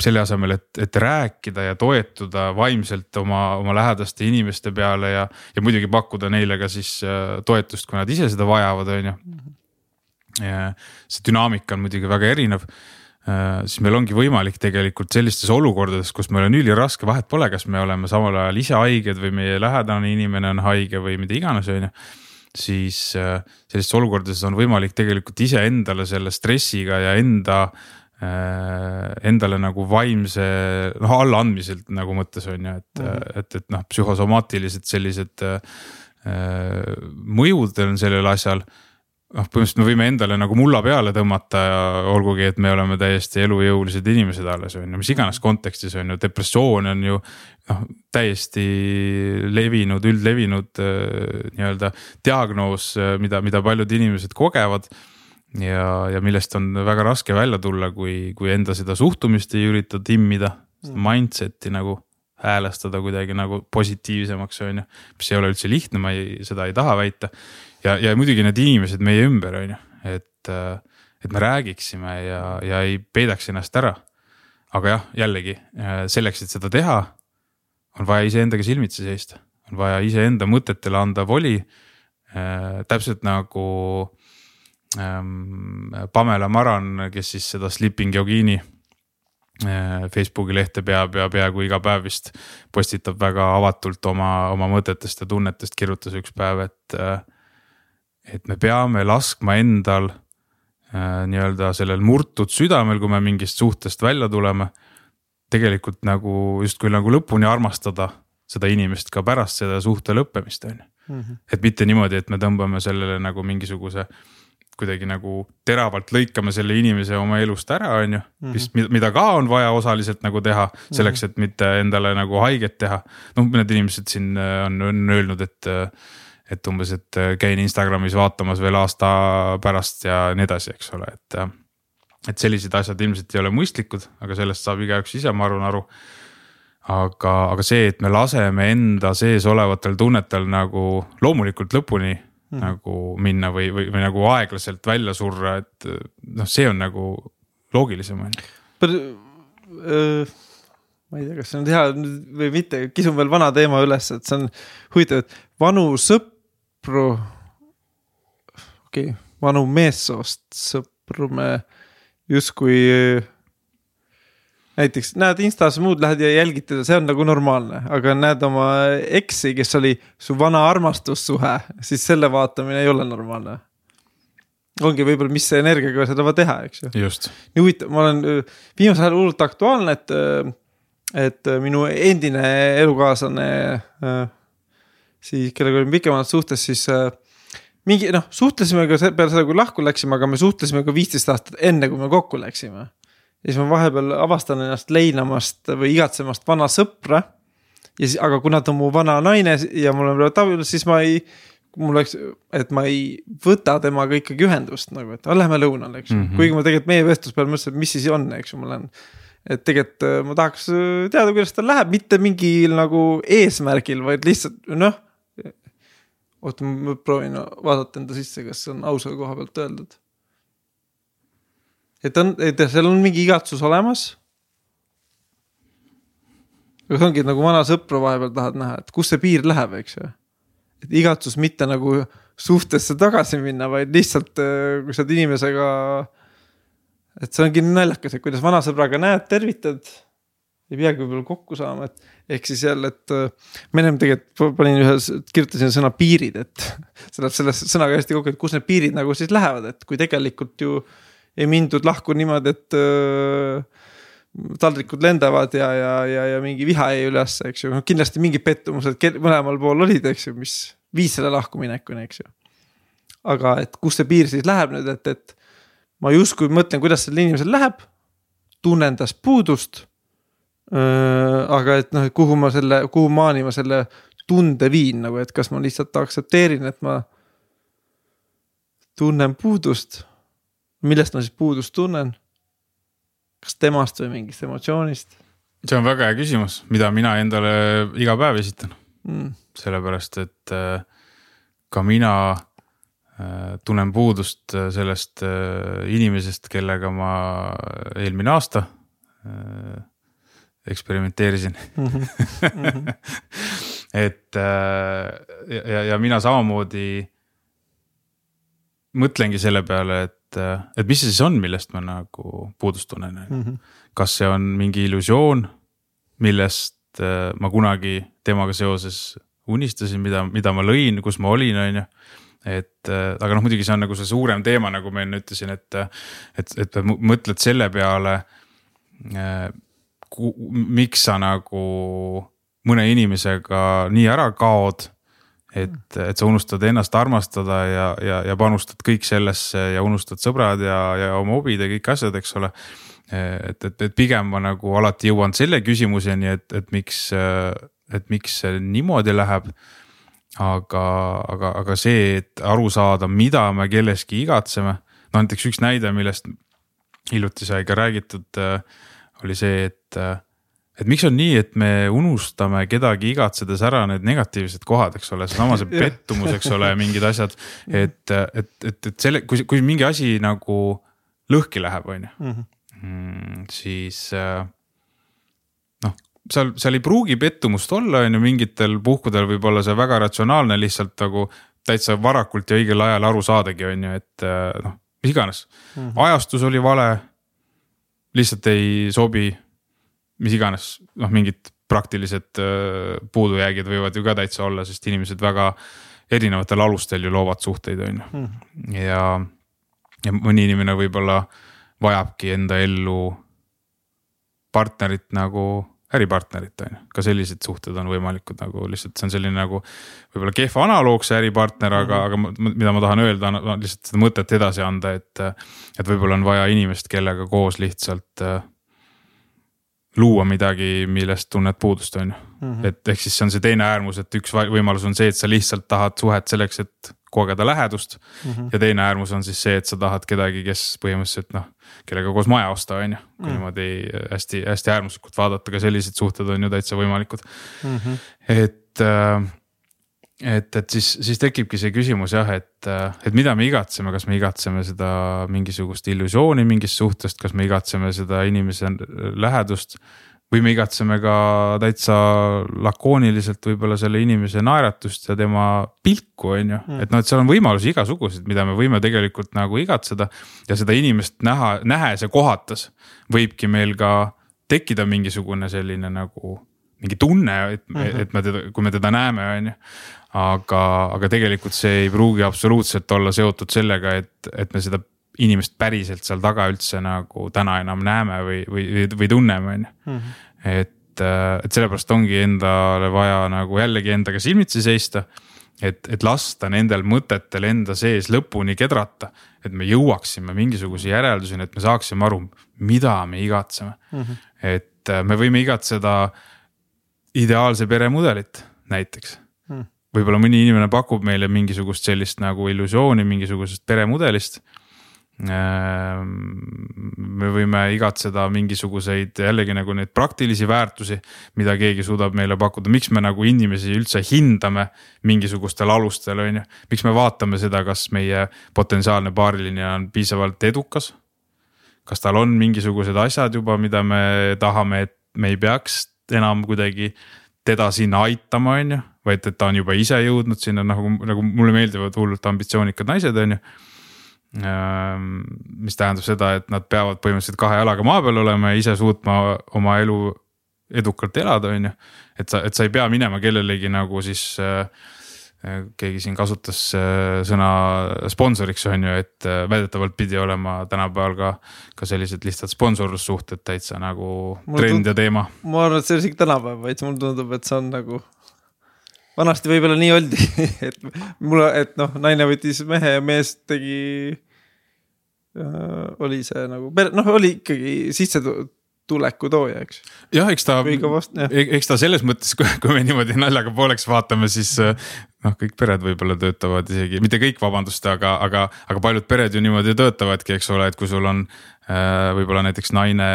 [SPEAKER 2] selle asemel, et, et rääkida ja toetuda vaimselt oma, oma lähedaste inimeste peale ja, ja muidugi pakkuda neile ka siis äh, toetust, kui nad ise seda vajavad, on ju. see dünaamika on muidugi väga erinev siis meil ongi võimalik tegelikult sellistes olukordades, kus meil on üliraske, vahet pole, kas me oleme samal ajal ise haiged või meie lähedane inimene on haige või mida iganes, on ju siis äh, sellistes olukordades on võimalik tegelikult iseendale selle stressiga ja enda äh, endale nagu vaimse noh allaandmiselt nagu mõttes on ju, et mm, -hmm. et, et noh, psühhosomaatilised sellised äh, mõjud on sellel asjal noh, põhimõtteliselt me võime endale nagu mulla peale tõmmata ja olgugi, et me oleme täiesti elujõulised inimesed alles on ju, mis iganes kontekstis on ju, depressioon on ju. noh, täiesti levinud, üldlevinud äh, nii-öelda diagnoos, äh, mida, mida paljud inimesed kogevad. ja, ja millest on väga raske välja tulla, kui, kui enda seda suhtumist ei ürita timmida, seda mm. mindset'i nagu häälestada kuidagi nagu positiivsemaks, on ju. mis ei ole üldse lihtne, ma ei, seda ei taha väita ja, ja muidugi need inimesed meie ümber, on ju, et, äh, et me räägiksime ja, ja ei peidaks ennast ära. aga jah, jällegi äh, selleks, et seda teha, on vaja iseendaga silmitsi seista, on vaja iseenda mõtetele anda voli äh,. täpselt nagu ähm, Pamela Maran, kes siis seda Sleeping Yogini äh, Facebooki lehte peab ja peaaegu iga päev vist postitab väga avatult oma, oma mõtetest ja tunnetest, kirjutas üks päev, et äh, et me peame laskma endal äh, nii-öelda sellel murtud südamel, kui me mingist suhtest välja tuleme. tegelikult nagu justkui nagu lõpuni armastada seda inimest ka pärast seda suhte lõppemist, on ju. Mhm. et mitte niimoodi, et me tõmbame sellele nagu mingisuguse kuidagi nagu teravalt lõikame selle inimese oma elust ära, on ju. mis, mhm. mida ka on vaja osaliselt nagu teha selleks, et mitte endale nagu haiget teha. noh, mõned inimesed siin äh, on, on öelnud, et äh, et umbes, et äh, käin Instagramis vaatamas veel aasta pärast ja nii edasi, eks ole, et. Äh, et sellised asjad ilmselt ei ole mõistlikud, aga sellest saab igaüks ise, ma arvan, aru. aga, aga see, et me laseme enda sees olevatel tunnetel nagu loomulikult lõpuni mm. nagu minna või, või, või nagu aeglaselt välja surra, et noh, see on nagu loogilisem on ju.
[SPEAKER 1] ma ei tea, kas see on hea või mitte, kisun veel vana teema üles, et see on huvitav, et vanu sõpru. Okei okay,, vanu meessoost sõpru me justkui näiteks näed Instas muud lähed ja jälgid teda, see on nagu normaalne, aga näed oma eksi, kes oli su vana armastussuhe, siis selle vaatamine ei ole normaalne. ongi võib-olla, mis energiaga seda teha, eks ju. nii huvitav, ma olen viimasel ajal hullult aktuaalne, et, et minu endine elukaaslane, siis kellega olin pikemalt suhtes, siis mingi noh, suhtlesime ka peale seda, kui lahku läksime, aga me suhtlesime ka viisteist aastat enne, kui me kokku läksime. ja siis ma vahepeal avastan ennast leinamast või igatsemast vana sõpra. ja siis, aga kuna ta on mu vana naine ja mul on praegu abielus, siis ma ei, mul oleks, et ma ei võta temaga ikkagi ühendust nagu, et lähme lõunale, eks ju mm -hmm., kuigi ma tegelikult meie vestluse peale mõtlesin, et mis siis on, eks ju, ma lähen et tegelikult äh, ma tahaks äh, teada, kuidas tal läheb, mitte mingil nagu eesmärgil, vaid lihtsalt noh oota, ma proovin vaadata enda sisse, kas see on ausa koha pealt öeldud. et on, et seal on mingi igatsus olemas. aga see ongi nagu vana sõpra vahepeal tahad näha, et kus see piir läheb, eks ju. et igatsus mitte nagu suhtesse tagasi minna, vaid lihtsalt, äh, kui sa oled inimesega. et see ongi naljakas, et kuidas vana sõbraga näed, tervitad ei peagi võib-olla kokku saama, et ehk siis jälle, et äh, ma ennem tegelikult panin ühe, kirjutasin sõna piirid, et see läheb selle sõnaga hästi kokku, et kus need piirid nagu siis lähevad, et kui tegelikult ju ei mindud lahku niimoodi, et äh, taldrikud lendavad ja, ja, ja, ja mingi viha jäi üles, eks ju, noh kindlasti mingid pettumused mõlemal pool olid, eks ju, mis viis selle lahkuminekuni, eks ju. aga et kus see piir siis läheb nüüd, et, et ma justkui mõtlen, kuidas sellel inimesel läheb, tunnen tast puudust aga et noh, et kuhu ma selle, kuhu maani ma selle tunde viin nagu, et kas ma lihtsalt aktsepteerin, et ma tunnen puudust. millest ma siis puudust tunnen? kas temast või mingist emotsioonist?
[SPEAKER 2] see on väga hea küsimus, mida mina endale iga päev esitan mm.. sellepärast, et äh, ka mina äh, tunnen puudust sellest inimesest, kellega ma eelmine aasta eksperimenteerisin mm. -hmm. et äh, ja, ja mina samamoodi mõtlengi selle peale, et, et mis see siis on, millest ma nagu puudust tunnen mm. -hmm. kas see on mingi illusioon, millest äh, ma kunagi temaga seoses unistasin, mida, mida ma lõin, kus ma olin, on ju et äh, aga noh, muidugi see on nagu see suurem teema, nagu ma enne ütlesin, et, et, et mõtled selle peale miks sa nagu mõne inimesega nii ära kaod. et, et sa unustad ennast armastada ja, ja, ja panustad kõik sellesse ja unustad sõbrad ja, ja oma hobid ja kõik asjad, eks ole. et, et, et pigem ma nagu alati jõuan selle küsimuseni, et, et miks, et miks see niimoodi läheb aga, aga, aga see, et aru saada, mida me kelleski igatseme, no näiteks üks näide, millest hiljuti sai ka räägitud äh, oli see, et, et miks on nii, et me unustame kedagi igatsedes ära need negatiivsed kohad, eks ole, seesama see pettumus, eks ole, mingid asjad. et, et, et, et selle, kui, kui mingi asi nagu lõhki läheb, on ju, mhm. mm, siis noh, seal, seal ei pruugi pettumust olla, on ju, mingitel puhkudel võib olla see väga ratsionaalne, lihtsalt nagu täitsa varakult ja õigel ajal aru saadagi, on ju, et noh, mis iganes mm. -hmm. ajastus oli vale lihtsalt ei sobi, mis iganes, noh, mingid praktilised äh, puudujäägid võivad ju ka täitsa olla, sest inimesed väga erinevatel alustel ju loovad suhteid, on ju. Hmm. ja, ja mõni inimene võib-olla vajabki enda ellu partnerit nagu äripartnerit on ju, ka sellised suhted on võimalikud nagu lihtsalt see on selline nagu. võib-olla kehv analoog see äripartner, aga mm, -hmm. aga mida ma tahan öelda, on lihtsalt seda mõtet edasi anda, et. et võib-olla on vaja inimest, kellega koos lihtsalt äh, luua midagi, millest tunned puudust, on ju. -hmm. et ehk siis see on see teine äärmus, et üks võimalus on see, et sa lihtsalt tahad suhet selleks, et kogeda lähedust mm. -hmm. ja teine äärmus on siis see, et sa tahad kedagi, kes põhimõtteliselt noh, kellega koos maja osta, on ju. kui mm. niimoodi hästi-hästi äärmuslikult vaadata, ka sellised suhted on ju täitsa võimalikud mm. -hmm. et äh, et, et siis, siis tekibki see küsimus jah, et, et mida me igatseme, kas me igatseme seda mingisugust illusiooni mingist suhtest, kas me igatseme seda inimese lähedust. Või me igatseme ka täitsa lakooniliselt võib-olla selle inimese naeratust ja tema pilku, on ju, mm. et noh, et seal on võimalusi igasuguseid, mida me võime tegelikult nagu igatseda. ja seda inimest näha, nähes ja kohates võibki meil ka tekkida mingisugune selline nagu mingi tunne, et mm, -hmm. et me teda, kui me teda näeme, on ju aga, aga tegelikult see ei pruugi absoluutselt olla seotud sellega, et, et me seda inimest päriselt seal taga üldse nagu täna enam näeme või, või, või tunneme, on ju. Mhm. et, et sellepärast ongi endale vaja nagu jällegi endaga silmitsi seista. et, et lasta nendel mõtetel enda sees lõpuni kedrata, et me jõuaksime mingisuguse järelduseni, et me saaksime aru, mida me igatseme mm. -hmm. et me võime igatseda ideaalse peremudelit näiteks võib-olla mõni inimene pakub meile mingisugust sellist nagu illusiooni mingisugusest peremudelist. Ehm, me võime igatseda mingisuguseid jällegi nagu neid praktilisi väärtusi, mida keegi suudab meile pakkuda, miks me nagu inimesi üldse hindame mingisugustel alustel, on ju. miks me vaatame seda, kas meie potentsiaalne paariline on piisavalt edukas. kas tal on mingisugused asjad juba, mida me tahame, et me ei peaks enam kuidagi teda sinna aitama, on ju vaid et ta on juba ise jõudnud sinna nagu, nagu mulle meeldivad hullult ambitsioonikad naised, on ju. Ehm, mis tähendab seda, et nad peavad põhimõtteliselt kahe jalaga maa peal olema ja ise suutma oma elu edukalt elada, on ju. et sa, et sa ei pea minema kellelegi nagu siis äh, keegi siin kasutas äh, sõna sponsoriks on ju, et väidetavalt pidi olema tänapäeval ka, ka sellised lihtsalt sponsorlussuhted täitsa nagu mulle trend ja teema.
[SPEAKER 1] ma arvan, et see on isegi tänapäev, vaid mulle tundub, et see on nagu vanasti võib-olla nii oldi et mul, et noh, naine võttis mehe ja mees tegi äh,. oli see nagu, noh, oli ikkagi sissetuleku tooja, eks.
[SPEAKER 2] jah, eks ta, e-, eks ta selles mõttes, kui me niimoodi naljaga pooleks vaatame, siis äh, noh, kõik pered võib-olla töötavad isegi, mitte kõik, vabandust, aga, aga, aga paljud pered ju niimoodi töötavadki, eks ole, et kui sul on äh, võib-olla näiteks naine,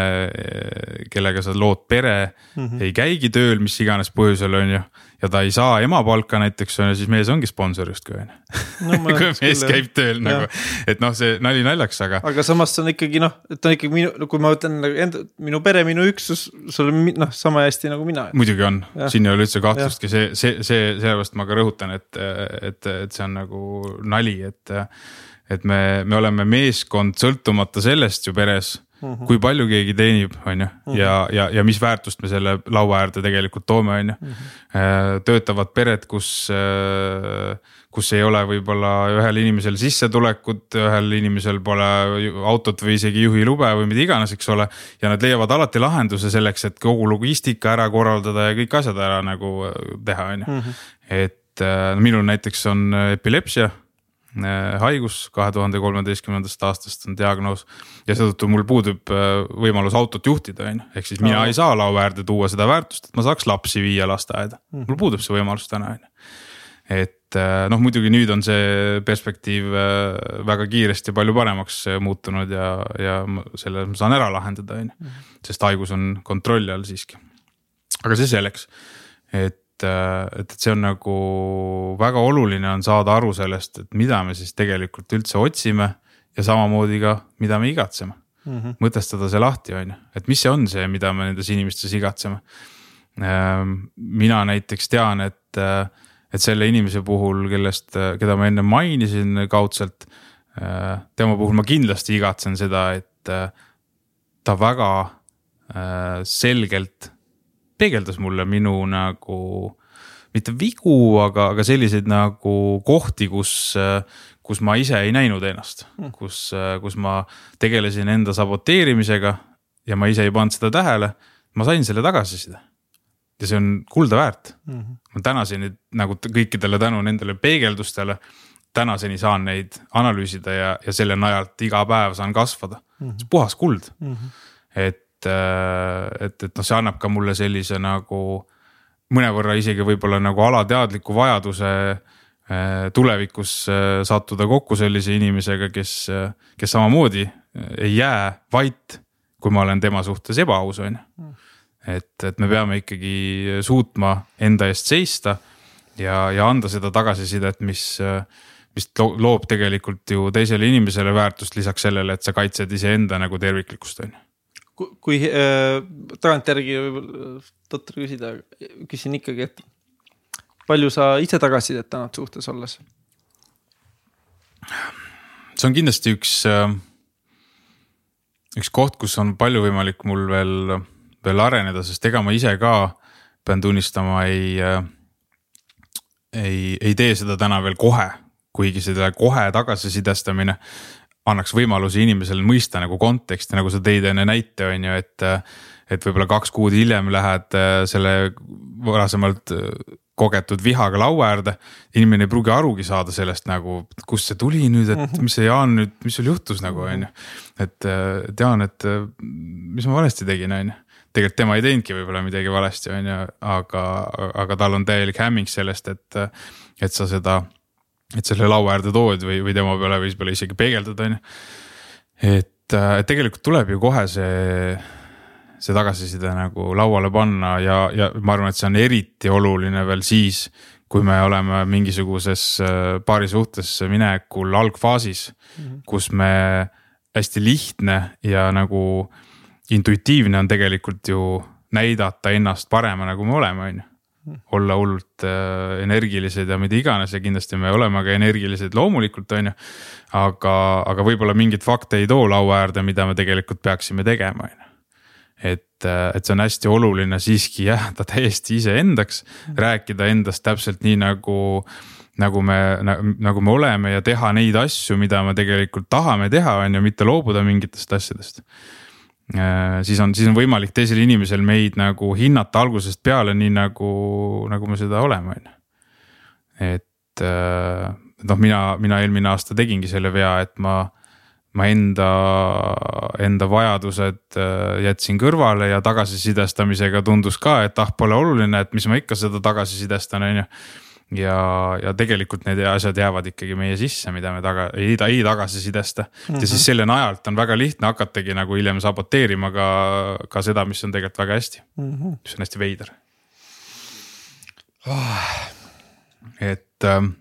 [SPEAKER 2] kellega sa lood pere mm, -hmm. ei käigi tööl, mis iganes põhjusel on ju ja ta ei saa emapalka näiteks siis mees ongi sponsor justkui on ju. kui mees küll, käib tööl ja. nagu, et noh, see nali naljaks, aga.
[SPEAKER 1] aga samas see on ikkagi noh, et on ikkagi minu, kui ma ütlen nagu enda, minu pere, minu üksus, sul on noh, sama hästi nagu mina.
[SPEAKER 2] muidugi on, siin ei ole üldse kahtlustki, see, see, see, sellepärast ma ka rõhutan, et, et, et see on nagu nali, et. et me, me oleme meeskond sõltumata sellest ju peres Mm -hmm. kui palju keegi teenib, on ju, mhm. ja, ja, ja mis väärtust me selle laua äärde tegelikult toome, on ju. Mhm. Äh, töötavad pered, kus, äh, kus ei ole võib-olla ühel inimesel sissetulekut, ühel inimesel pole autot või isegi juhilube või mida iganes, eks ole. ja nad leiavad alati lahenduse selleks, et kogu logistika ära korraldada ja kõik asjad ära nagu äh, teha, on ju. Mhm. et no minul näiteks on epilepsia haigus kahe tuhande kolmeteistkümnendast aastast on diagnoos. ja seetõttu mul puudub äh, võimalus autot juhtida, on ju, ehk siis mina ei saa laua äärde tuua seda väärtust, et ma saaks lapsi viia lasteaeda, mhm. mul puudub see võimalus täna, on ju et äh, noh, muidugi nüüd on see perspektiiv väga kiiresti palju paremaks muutunud ja, ja selle ma saan ära lahendada, on ju. Mhm. sest haigus on kontrolli all siiski. aga see selleks, et Äh, et, et see on nagu väga oluline on saada aru sellest, et mida me siis tegelikult üldse otsime ja samamoodi ka, mida me igatseme mm. -hmm. mõtestada see lahti, on ju, et mis see on see, mida me nendes inimestes igatseme. Ähm, mina näiteks tean, et, äh, et selle inimese puhul, kellest, äh, keda ma enne mainisin kaudselt. tema puhul ma kindlasti igatsen seda, et ta väga selgelt peegeldas mulle minu nagu mitte vigu, aga, aga selliseid nagu kohti, kus, kus ma ise ei näinud ennast, hmm. kus, kus ma tegelesin enda saboteerimisega ja ma ise ei pannud seda tähele. ma sain selle tagasiside ja see on kulda väärt mm. -hmm. ma tänaseni nagu kõikidele tänu nendele peegeldustele, tänaseni saan neid analüüsida ja, ja selle najalt iga päev saan kasvada mm. -hmm. see on puhas kuld mm. -hmm. et et, äh, et, et noh, see annab ka mulle sellise nagu mõnevõrra isegi võib-olla nagu alateadliku vajaduse äh, tulevikus äh, sattuda kokku sellise inimesega, kes, kes samamoodi ei jää vait, kui ma olen tema suhtes ebaaus, on ju. et, et me peame ikkagi suutma enda eest seista ja, ja anda seda tagasisidet, mis, mis loob tegelikult ju teisele inimesele väärtust lisaks sellele, et sa kaitsed iseenda nagu terviklikkust, on ju
[SPEAKER 1] kui äh, tagantjärgi võib-olla totter küsida, küsin ikkagi, et palju sa ise tagasisidet annad suhtes olles?
[SPEAKER 2] see on kindlasti üks äh, üks koht, kus on palju võimalik mul veel, veel areneda, sest ega ma ise ka pean tunnistama, ei, ei, ei tee seda täna veel kohe, kuigi selle kohe tagasisidestamine annaks võimaluse inimesel mõista nagu konteksti, nagu sa tõid enne näite, on ju, et. et võib-olla kaks kuud hiljem lähed selle varasemalt kogetud vihaga laua äärde. inimene ei pruugi arugi saada sellest nagu, kust see tuli nüüd, et mhm. mis see Jaan nüüd, mis sul juhtus nagu on ju. et, et Jaan, et mis ma valesti tegin, on ju. tegelikult tema ei teinudki võib-olla midagi valesti, on ju, aga, aga tal on täielik hämming sellest, et, et sa seda, et selle laua äärde tood või, või tema peale võib-olla isegi peegeldad, on ju. et, et tegelikult tuleb ju kohe see see tagasiside nagu lauale panna ja, ja ma arvan, et see on eriti oluline veel siis, kui me oleme mingisuguses äh, paari suhtesse minekul algfaasis mm, -hmm. kus me hästi lihtne ja nagu intuitiivne on tegelikult ju näidata ennast paremana, kui me oleme, on ju. Olla hullult äh, energilised ja mida iganes ja kindlasti me oleme ka energilised loomulikult, on ju. aga, aga võib-olla mingeid fakte ei too laua äärde, mida me tegelikult peaksime tegema, on ju et, et see on hästi oluline siiski jääda täiesti iseendaks, rääkida endast täpselt nii nagu nagu me, nagu me oleme ja teha neid asju, mida me tegelikult tahame teha, on ju, mitte loobuda mingitest asjadest. Äh, siis on, siis on võimalik teisel inimesel meid nagu hinnata algusest peale, nii nagu, nagu me seda oleme, on ju. et äh, noh, mina, mina eelmine aasta tegingi selle vea, et ma ma enda, enda vajadused äh, jätsin kõrvale ja tagasisidestamisega tundus ka, et ah, pole oluline, et mis ma ikka seda tagasisidestan, on ju. Ja, ja tegelikult need asjad jäävad ikkagi meie sisse, mida me taga, ei, ei tagasisidesta mm. -hmm. ja siis mhm. selle najalt on väga lihtne hakatagi nagu hiljem saboteerima ka, ka seda, mis on tegelikult väga hästi mm, -hmm. mis on hästi veider oh.. et ähm,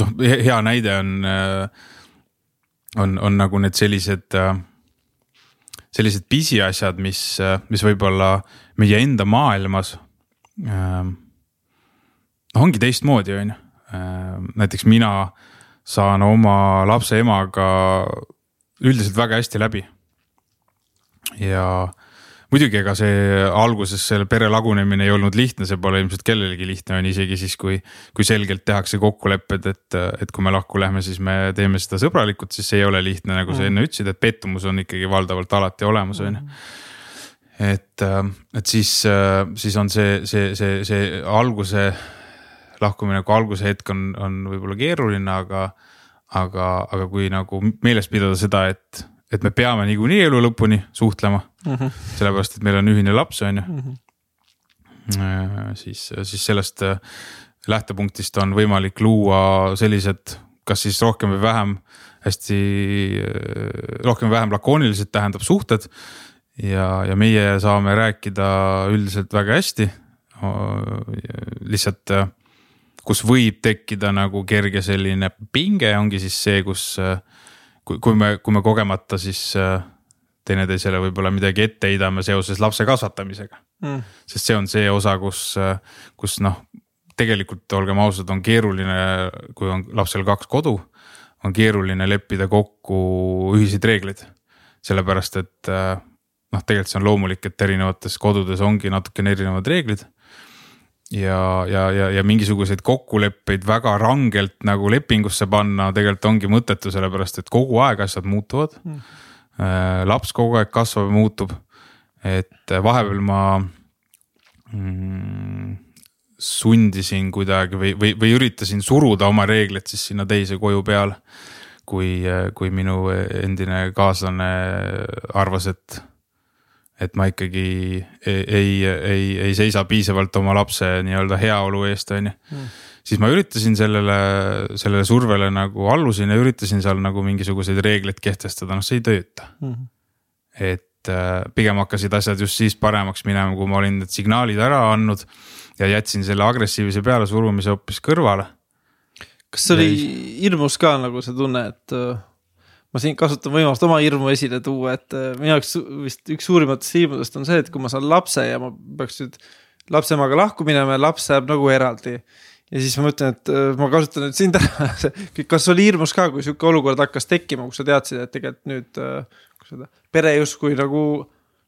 [SPEAKER 2] noh, hea näide on äh, on, on nagu need sellised, äh, sellised pisiasjad, mis, äh, mis võib-olla meie enda maailmas äh,. Noh, ongi teistmoodi, on ju. Äh, näiteks mina saan oma lapse emaga üldiselt väga hästi läbi. ja muidugi, ega see alguses selle pere lagunemine ei olnud lihtne, see pole ilmselt kellelegi lihtne, on isegi siis, kui, kui selgelt tehakse kokkulepped, et, et kui me lahku lähme, siis me teeme seda sõbralikult, siis see ei ole lihtne, nagu mm. sa enne ütlesid, et pettumus on ikkagi valdavalt alati olemas, on ju mm. et, et siis, siis on see, see, see, see alguse lahkumineku alguse hetk on, on võib-olla keeruline, aga, aga, aga kui nagu meeles pidada seda, et et me peame niikuinii elu lõpuni suhtlema mm. -hmm. sellepärast, et meil on ühine laps, on ju mm. -hmm. siis, siis sellest äh, lähtepunktist on võimalik luua sellised, kas siis rohkem või vähem hästi, äh, rohkem või vähem lakoonilised tähendab suhted. ja, ja meie saame rääkida üldiselt väga hästi. lihtsalt, kus võib tekkida nagu kerge selline pinge, ongi siis see, kus kui, kui me, kui me kogemata siis teineteisele võib-olla midagi ette heidame seoses lapse kasvatamisega. Mm.. sest see on see osa, kus, kus noh, tegelikult olgem ausad, on keeruline, kui on lapsel kaks kodu, on keeruline leppida kokku ühiseid reegleid. sellepärast, et noh, tegelikult see on loomulik, et erinevates kodudes ongi natukene erinevad reeglid ja, ja, ja, ja mingisuguseid kokkuleppeid väga rangelt nagu lepingusse panna tegelikult ongi mõttetu, sellepärast et kogu aeg asjad muutuvad mm.. laps kogu aeg kasvab ja muutub, et vahepeal ma mm, sundisin kuidagi või, või, või üritasin suruda oma reegleid siis sinna teise koju peale. kui, kui minu endine kaaslane arvas, et et ma ikkagi ei, ei, ei, ei seisa piisavalt oma lapse nii-öelda heaolu eest, on ju. siis ma üritasin sellele, sellele survele nagu allusin ja üritasin seal nagu mingisuguseid reegleid kehtestada, noh, see ei tööta mm. -hmm. et äh, pigem hakkasid asjad just siis paremaks minema, kui ma olin need signaalid ära andnud ja jätsin selle agressiivse pealesurumise hoopis kõrvale.
[SPEAKER 1] kas see oli hirmus ka nagu see tunne, et äh, ma siin kasutan võimalust oma hirmu esile tuua, et äh, minu jaoks vist üks suurimatest hirmudest on see, et kui ma saan lapse ja ma peaks nüüd lapse emaga lahku minema ja laps jääb nagu eraldi. ja siis ma mõtlen, et äh, ma kasutan nüüd sind ära kas oli hirmus ka, kui sihuke olukord hakkas tekkima, kus sa teadsid, et tegelikult nüüd seda pere justkui nagu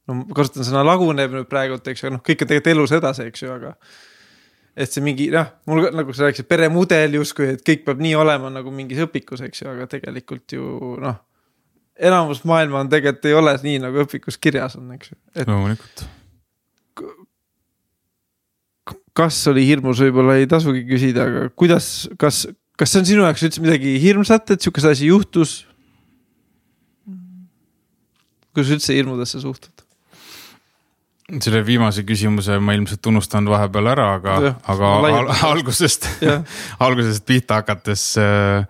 [SPEAKER 1] no ma kasutan sõna laguneb nüüd praegult, eks ju, noh, kõik on tegelikult elus edasi, eks ju, aga et see mingi noh, mul nagu sa rääkisid, peremudel justkui, et kõik peab nii olema nagu mingis õpikus, eks ju, aga tegelikult ju noh. enamus maailma on tegelikult ei ole nii nagu õpikus kirjas on, eks ju.
[SPEAKER 2] loomulikult.
[SPEAKER 1] kas oli hirmus, võib-olla ei tasugi küsida, aga kuidas, kas, kas see on sinu jaoks üldse midagi hirmsat, et sihukese asi juhtus? kuidas üldse hirmudesse suhtud?
[SPEAKER 2] Selle viimase küsimuse ma ilmselt unustan vahepeal ära, aga, aga al algusest algusest pihta hakates äh,.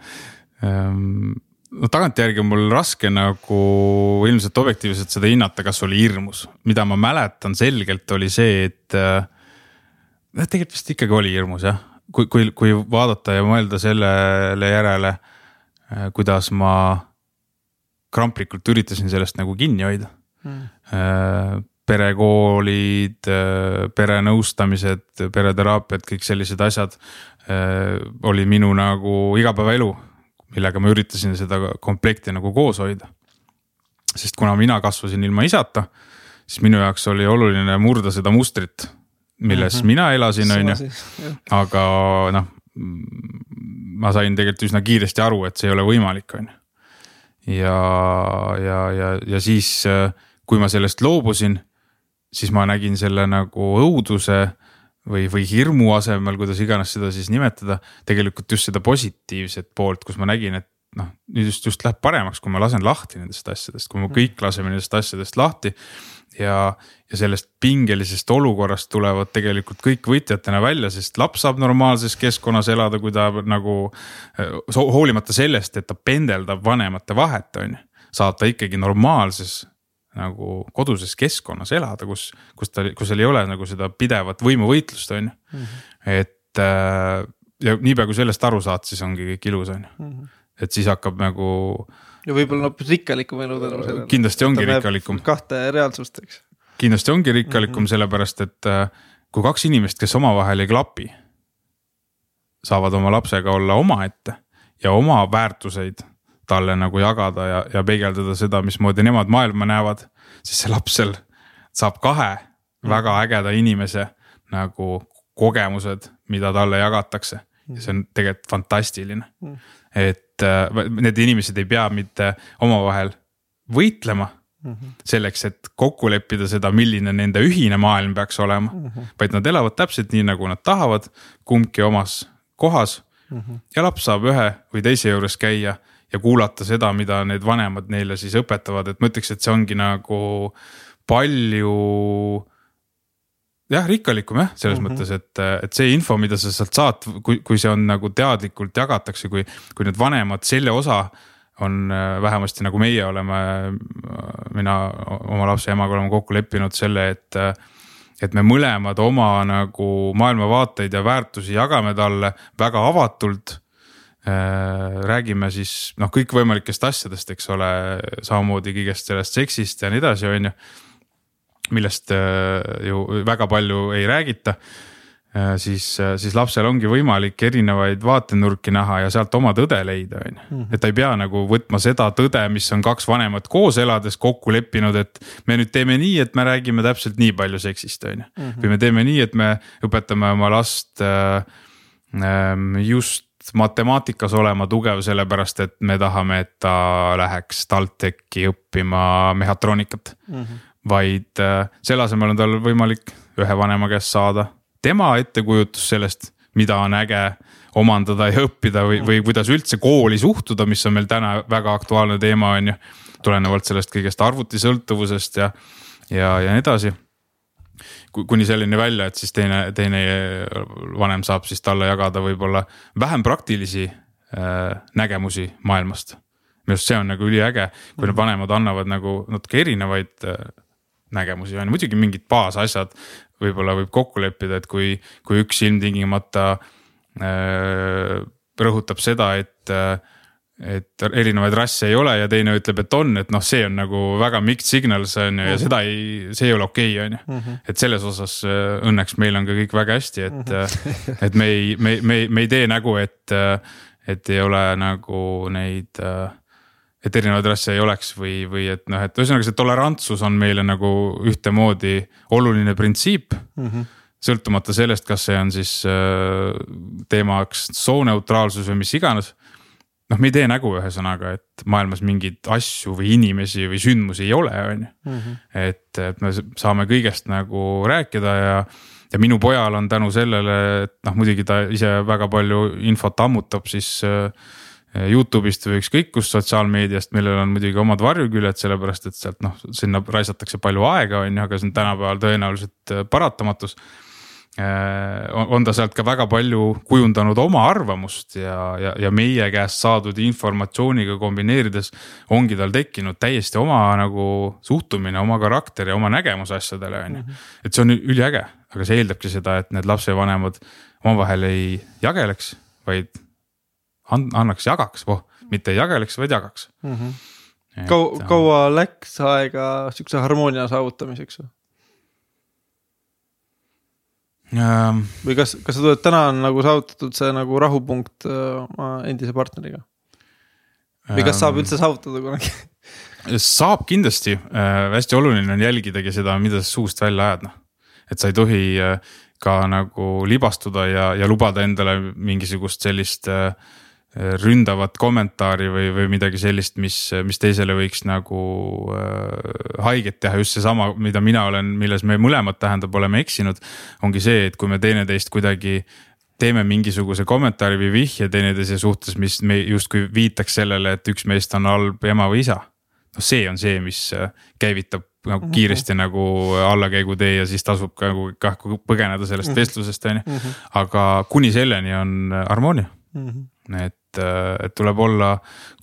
[SPEAKER 2] Ähm, no tagantjärgi on mul raske nagu ilmselt objektiivselt seda hinnata, kas oli hirmus, mida ma mäletan selgelt oli see, et äh,. tegelikult vist ikkagi oli hirmus jah, kui, kui, kui vaadata ja mõelda sellele järele äh,, kuidas ma kramplikult üritasin sellest nagu kinni hoida mm. Perekoolid, perenõustamised, pereteraapiad, kõik sellised asjad äh, oli minu nagu igapäevaelu, millega ma üritasin seda komplekti nagu koos hoida. sest kuna mina kasvasin ilma isata, siis minu jaoks oli oluline murda seda mustrit, milles mm -hmm. mina elasin, on ju. aga noh, ma sain tegelikult üsna kiiresti aru, et see ei ole võimalik, on ju. ja, ja, ja, ja siis, kui ma sellest loobusin siis ma nägin selle nagu õuduse või, või hirmu asemel, kuidas iganes seda siis nimetada, tegelikult just seda positiivset poolt, kus ma nägin, et noh, nüüd just, just läheb paremaks, kui ma lasen lahti nendest asjadest, kui me kõik laseme nendest asjadest lahti. ja, ja sellest pingelisest olukorrast tulevad tegelikult kõik võitjatena välja, sest laps saab normaalses keskkonnas elada, kui ta nagu hoolimata sellest, et ta pendeldab vanemate vahet, on ju. saab ta ikkagi normaalses nagu koduses keskkonnas elada, kus, kus ta, kus seal ei ole nagu seda pidevat võimuvõitlust, on ju. Mhm. et äh, ja niipea kui sellest aru saad, siis ongi kõik ilus, on ju. Mhm. et siis hakkab nagu.
[SPEAKER 1] ja võib-olla hoopis rikkalikum elu tänu
[SPEAKER 2] sellele. kindlasti ongi rikkalikum.
[SPEAKER 1] kahte reaalsust, eks.
[SPEAKER 2] kindlasti ongi rikkalikum mm -hmm. sellepärast, et äh, kui kaks inimest, kes omavahel ei klapi. saavad oma lapsega olla omaette ja oma väärtuseid talle nagu jagada ja, ja peegeldada seda, mismoodi nemad maailma näevad. siis see laps seal saab kahe väga ägeda inimese nagu kogemused, mida talle jagatakse ja see on tegelikult fantastiline. et äh, need inimesed ei pea mitte omavahel võitlema Mm -hmm. selleks, et kokku leppida seda, milline nende ühine maailm peaks olema mm, -hmm. vaid nad elavad täpselt nii, nagu nad tahavad, kumbki omas kohas mm. -hmm. ja laps saab ühe või teise juures käia ja kuulata seda, mida need vanemad neile siis õpetavad, et ma ütleks, et see ongi nagu palju jah, rikkalikum jah, selles mm -hmm. mõttes, et, et see info, mida sa sealt saad, kui, kui see on nagu teadlikult jagatakse, kui, kui need vanemad selle osa on äh, vähemasti nagu meie oleme, mina oma lapse emaga oleme kokku leppinud selle, et. et me mõlemad oma nagu maailmavaateid ja väärtusi jagame talle väga avatult Äh, räägime siis noh, kõikvõimalikest asjadest, eks ole, samamoodi kõigest sellest seksist ja nii edasi, on ju. millest äh, ju väga palju ei räägita. Äh, siis, siis lapsel ongi võimalik erinevaid vaatenurki näha ja sealt oma tõde leida, on ju. Mhm. et ta ei pea nagu võtma seda tõde, mis on kaks vanemat koos elades kokku leppinud, et me nüüd teeme nii, et me räägime täpselt nii palju seksist, on ju. Mhm. või me teeme nii, et me õpetame oma last äh, just matemaatikas olema tugev, sellepärast et me tahame, et ta läheks TalTechi õppima mehhatroonikat mm. -hmm. vaid äh, selle asemel on tal võimalik ühe vanema käest saada tema ettekujutus sellest, mida on äge omandada ja õppida või, või kuidas üldse kooli suhtuda, mis on meil täna väga aktuaalne teema, on ju. tulenevalt sellest kõigest arvutisõltuvusest ja ja, ja nii edasi kuni selleni välja, et siis teine, teine vanem saab siis talle jagada võib-olla vähem praktilisi äh, nägemusi maailmast. minu arust see on nagu üliäge, kui need mhm. vanemad annavad nagu natuke erinevaid äh, nägemusi on muidugi mingid baasasjad võib-olla võib kokku leppida, et kui, kui üks ilmtingimata äh, rõhutab seda, et et erinevaid rasse ei ole ja teine ütleb, et on, et noh, see on nagu väga mixed signals on ju ja mhm. seda ei, see ei ole okei on ju. Mhm. et selles osas äh, õnneks meil on ka kõik väga hästi, et mhm. et me ei, me, me, me ei tee nägu, et, et ei ole nagu neid. et erinevaid rasse ei oleks või, või et noh, et ühesõnaga see tolerantsus on meile nagu ühtemoodi oluline printsiip mm. -hmm sõltumata sellest, kas see on siis teemaks sooneutraalsus või mis iganes noh, me ei tee nägu ühesõnaga, et maailmas mingeid asju või inimesi või sündmusi ei ole, on ju. Mhm. et, et me saame kõigest nagu rääkida ja, ja minu pojal on tänu sellele, et noh, muidugi ta ise väga palju infot ammutab siis äh, Youtube'ist või ükskõik kust sotsiaalmeediast, millel on muidugi omad varjuküljed, sellepärast et sealt noh, sinna raisatakse palju aega, on ju, aga see on tänapäeval tõenäoliselt äh, paratamatus Äh, on ta sealt ka väga palju kujundanud oma arvamust ja, ja, ja meie käest saadud informatsiooniga kombineerides ongi tal tekkinud täiesti oma nagu suhtumine, oma karakter ja oma nägemus asjadele on ju. Mhm. et see on üliäge, aga see eeldabki seda, et need lapsevanemad omavahel ei jageleks, vaid annaks, jagaks, voh, mitte ei jageleks, vaid jagaks mm.
[SPEAKER 1] -hmm. kaua, kaua läks aega sihukese harmoonia saavutamiseks või? Või kas, kas sa tunned, täna on nagu saavutatud see nagu rahupunkt äh, oma endise partneriga? või kas saab ähm, üldse saavutada kunagi
[SPEAKER 2] saab kindlasti äh,, hästi oluline on jälgidagi seda, mida sa suust välja ajad, noh. et sa ei tohi äh, ka nagu libastuda ja, ja lubada endale mingisugust sellist äh, ründavat kommentaari või, või midagi sellist, mis, mis teisele võiks nagu äh, haiget teha, just seesama, mida mina olen, milles me mõlemad tähendab, oleme eksinud. ongi see, et kui me teineteist kuidagi teeme mingisuguse kommentaari või vihje teineteise suhtes, mis me justkui viitaks sellele, et üks meist on halb ema või isa. noh, see on see, mis äh, käivitab nagu kiiresti mm -hmm. nagu allakäigutee ja siis tasub ka nagu kah põgeneda sellest mm -hmm. vestlusest, on ju. Mhm. aga kuni selleni on harmoonia mm. -hmm. Et et, tuleb olla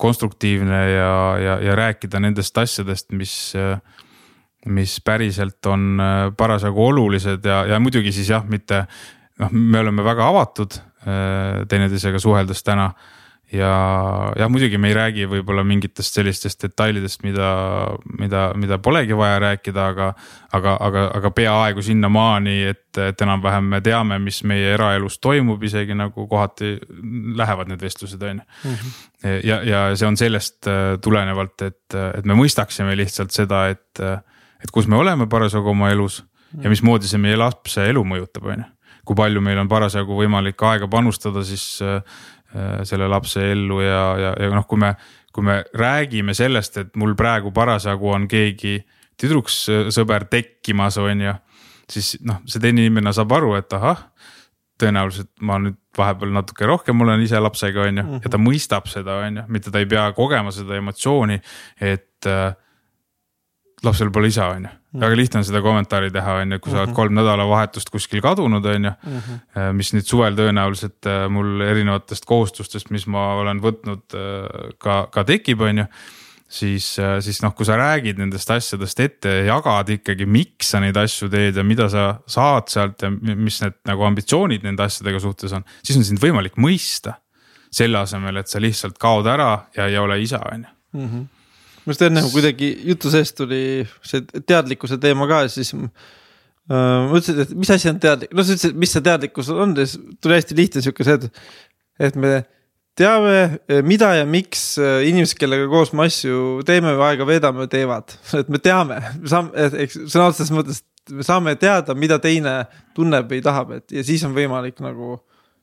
[SPEAKER 2] konstruktiivne ja, ja, ja rääkida nendest asjadest, mis, mis päriselt on äh, parasjagu olulised ja, ja muidugi siis jah, mitte noh, me oleme väga avatud äh, teineteisega suheldes täna ja jah, muidugi me ei räägi võib-olla mingitest sellistest detailidest, mida, mida, mida polegi vaja rääkida, aga. aga, aga, aga peaaegu sinnamaani, et, et enam-vähem me teame, mis meie eraelus toimub, isegi nagu kohati lähevad need vestlused, on ju. Mhm. ja, ja see on sellest äh, tulenevalt, et, et me mõistaksime lihtsalt seda, et, et kus me oleme parasjagu oma elus ja mismoodi see meie lapse elu mõjutab, on ju kui palju meil on parasjagu võimalik aega panustada siis selle lapse ellu ja, ja, ja noh, kui me, kui me räägime sellest, et mul praegu parasjagu on keegi tüdruksõber tekkimas, on ju. siis noh, see teine inimene saab aru, et ahah, tõenäoliselt ma nüüd vahepeal natuke rohkem olen ise lapsega, on ju, ja ta mhm. mõistab seda, on ju, mitte ta ei pea kogema seda emotsiooni, et äh, lapsel pole isa, on ju. Mhm. väga lihtne on seda kommentaari teha, on ju, kui sa oled mhm. kolm nädalavahetust kuskil kadunud, on ju. Mhm. mis nüüd suvel tõenäoliselt äh, mul erinevatest kohustustest, mis ma olen võtnud äh, ka, ka tekib, on ju siis, äh, siis noh, kui sa räägid nendest asjadest ette ja jagad ikkagi, miks sa neid asju teed ja mida sa saad sealt ja mis need nagu ambitsioonid nende asjadega suhtes on, siis on sind võimalik mõista. selle asemel, et sa lihtsalt kaod ära ja ei ole isa, on ju
[SPEAKER 1] minu arust enne kuidagi jutu seest tuli see teadlikkuse teema ka siis äh,. ma ütlesin, et mis asi on teadlik, no sa ütlesid, mis see teadlikkus on siis tuli hästi lihtne sihuke see, et, et me teame, mida ja miks äh, inimesed, kellega koos me asju teeme või aega veedame, teevad, et me teame, me saame, eks sõna otseses mõttes me saame teada, mida teine tunneb või tahab, et ja siis on võimalik nagu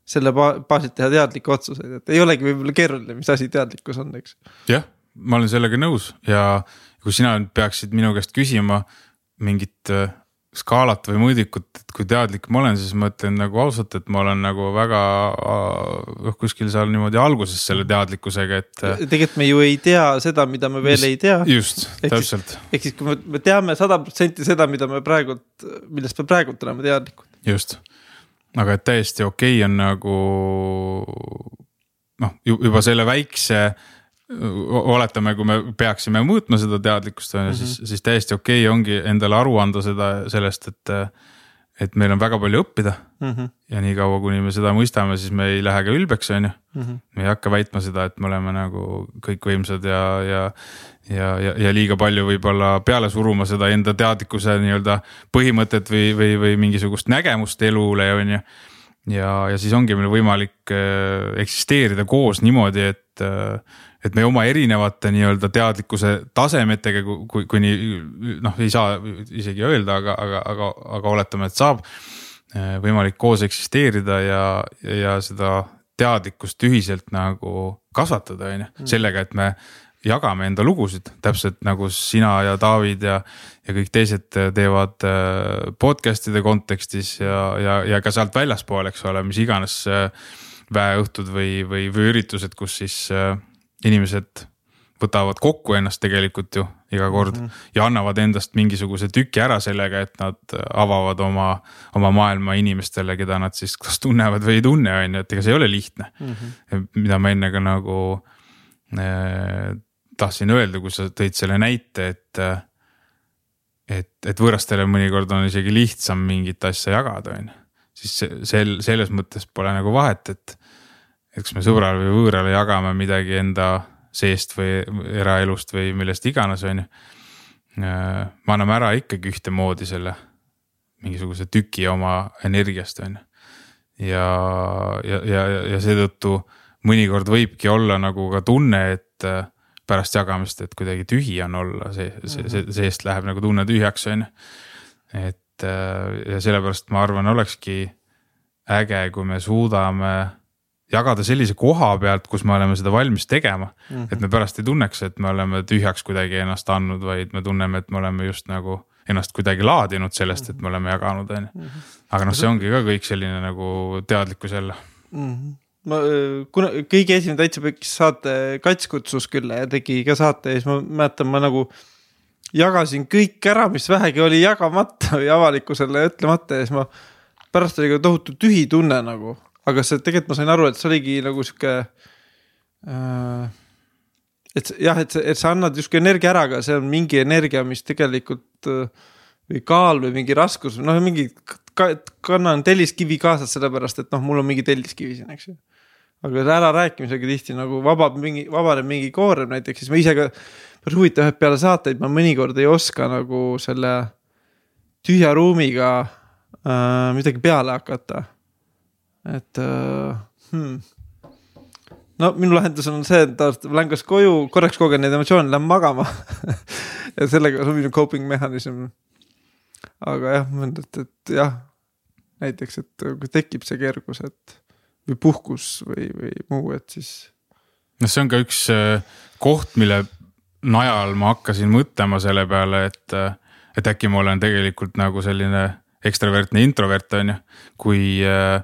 [SPEAKER 1] selle baasilt teha teadlikke otsuseid, et ei olegi võib-olla keeruline, mis asi teadlikkus on, eks.
[SPEAKER 2] jah, ma olen sellega nõus ja kui sina peaksid minu käest küsima mingit äh, skaalat või mõõdikut, et kui teadlik ma olen, siis ma ütlen nagu ausalt, et ma olen nagu väga noh, kuskil seal niimoodi alguses selle teadlikkusega, et.
[SPEAKER 1] tegelikult me ju ei tea seda, mida me veel just, ei tea.
[SPEAKER 2] just, täpselt.
[SPEAKER 1] ehk siis, kui me, me teame sada protsenti seda, mida me praegult, millest me praegult oleme teadlikud.
[SPEAKER 2] just, aga et täiesti okei okay on nagu noh, juba selle väikse oletame, kui me peaksime mõõtma seda teadlikkust on ju, siis, mhm. siis täiesti okei okay ongi endale aru anda seda, sellest, et. et meil on väga palju õppida mm. -hmm. ja niikaua, kuni me seda mõistame, siis me ei lähe ka ülbeks, on ju. Mhm. me ei hakka väitma seda, et me oleme nagu kõikvõimsad ja, ja. ja, ja, ja liiga palju võib-olla peale suruma seda enda teadlikkuse nii-öelda põhimõtet või, või, või mingisugust nägemust elule, on ju ja, ja siis ongi meil võimalik äh, eksisteerida koos niimoodi, et et me oma erinevate nii-öelda teadlikkuse tasemetega, kui, kuni noh, ei saa isegi öelda, aga, aga, aga, aga oletame, et saab eh, võimalik koos eksisteerida ja, ja seda teadlikkust ühiselt nagu kasvatada, on ju, mm. sellega, et me jagame enda lugusid, täpselt nagu sina ja David ja, ja kõik teised teevad eh, podcast'ide kontekstis ja, ja, ja ka sealt väljaspool, eks ole, mis iganes eh, väeõhtud või, või, või üritused, kus siis inimesed võtavad kokku ennast tegelikult ju iga kord mm -hmm. ja annavad endast mingisuguse tüki ära sellega, et nad avavad oma, oma maailma inimestele, keda nad siis kas tunnevad või ei tunne, on ju, et ega see ei ole lihtne mm. -hmm. mida ma enne ka nagu äh, tahtsin öelda, kui sa tõid selle näite, et. et, et võõrastele mõnikord on isegi lihtsam mingit asja jagada, on ju, siis sel, selles mõttes pole nagu vahet, et eks me sõbrale või võõrale jagame midagi enda seest või eraelust või millest iganes, on ju. Äh, me anname ära ikkagi ühtemoodi selle mingisuguse tüki oma energiast, on ju. ja, ja, ja, ja seetõttu mõnikord võibki olla nagu ka tunne, et äh, pärast jagamist, et kuidagi tühi on olla, see, see, see, mhm. seest läheb nagu tunne tühjaks, on ju. et äh, ja sellepärast ma arvan, olekski äge, kui me suudame jagada sellise koha pealt, kus me oleme seda valmis tegema mm. -hmm. et me pärast ei tunneks, et me oleme tühjaks kuidagi ennast andnud, vaid me tunneme, et me oleme just nagu ennast kuidagi laadinud sellest, et me oleme jaganud, on ju. Mhm. aga noh, see ongi ka kõik selline nagu teadlikkus jälle
[SPEAKER 1] mm. -hmm ma, kuna kõige esimene Täitsa Püks saate Kats kutsus külla ja tegi ka saate ja siis ma mäletan, ma nagu jagasin kõik ära, mis vähegi oli jagamata või avalikkusele ütlemata ja siis ma pärast oli ka tohutu tühi tunne nagu aga see tegelikult ma sain aru, et see oligi nagu sihuke äh,. et jah, et, et sa annad justkui energia ära, aga see on mingi energia, mis tegelikult äh, või kaal või mingi raskus, noh mingi ka, kannan telliskivi kaasas, sellepärast et noh, mul on mingi telliskivi siin, eks ju. aga ärarääkimisega tihti nagu vabab mingi, vabaneb mingi koorem näiteks, siis ma ise ka, päris huvitav, et peale saateid ma mõnikord ei oska nagu selle tühja ruumiga äh, midagi peale hakata et uh, hmm. no minu lahendus on see, et ta längas koju, korraks kogen neid emotsioone, lähen magama ja sellega on minu coping mehhanism. aga jah, et, et jah, näiteks, et kui tekib see kergus, et või puhkus või, või muu, et siis.
[SPEAKER 2] noh, see on ka üks äh, koht, mille najal ma hakkasin mõtlema selle peale, et, äh, et äkki ma olen tegelikult nagu selline ekstravertne introvert on ju, kui äh,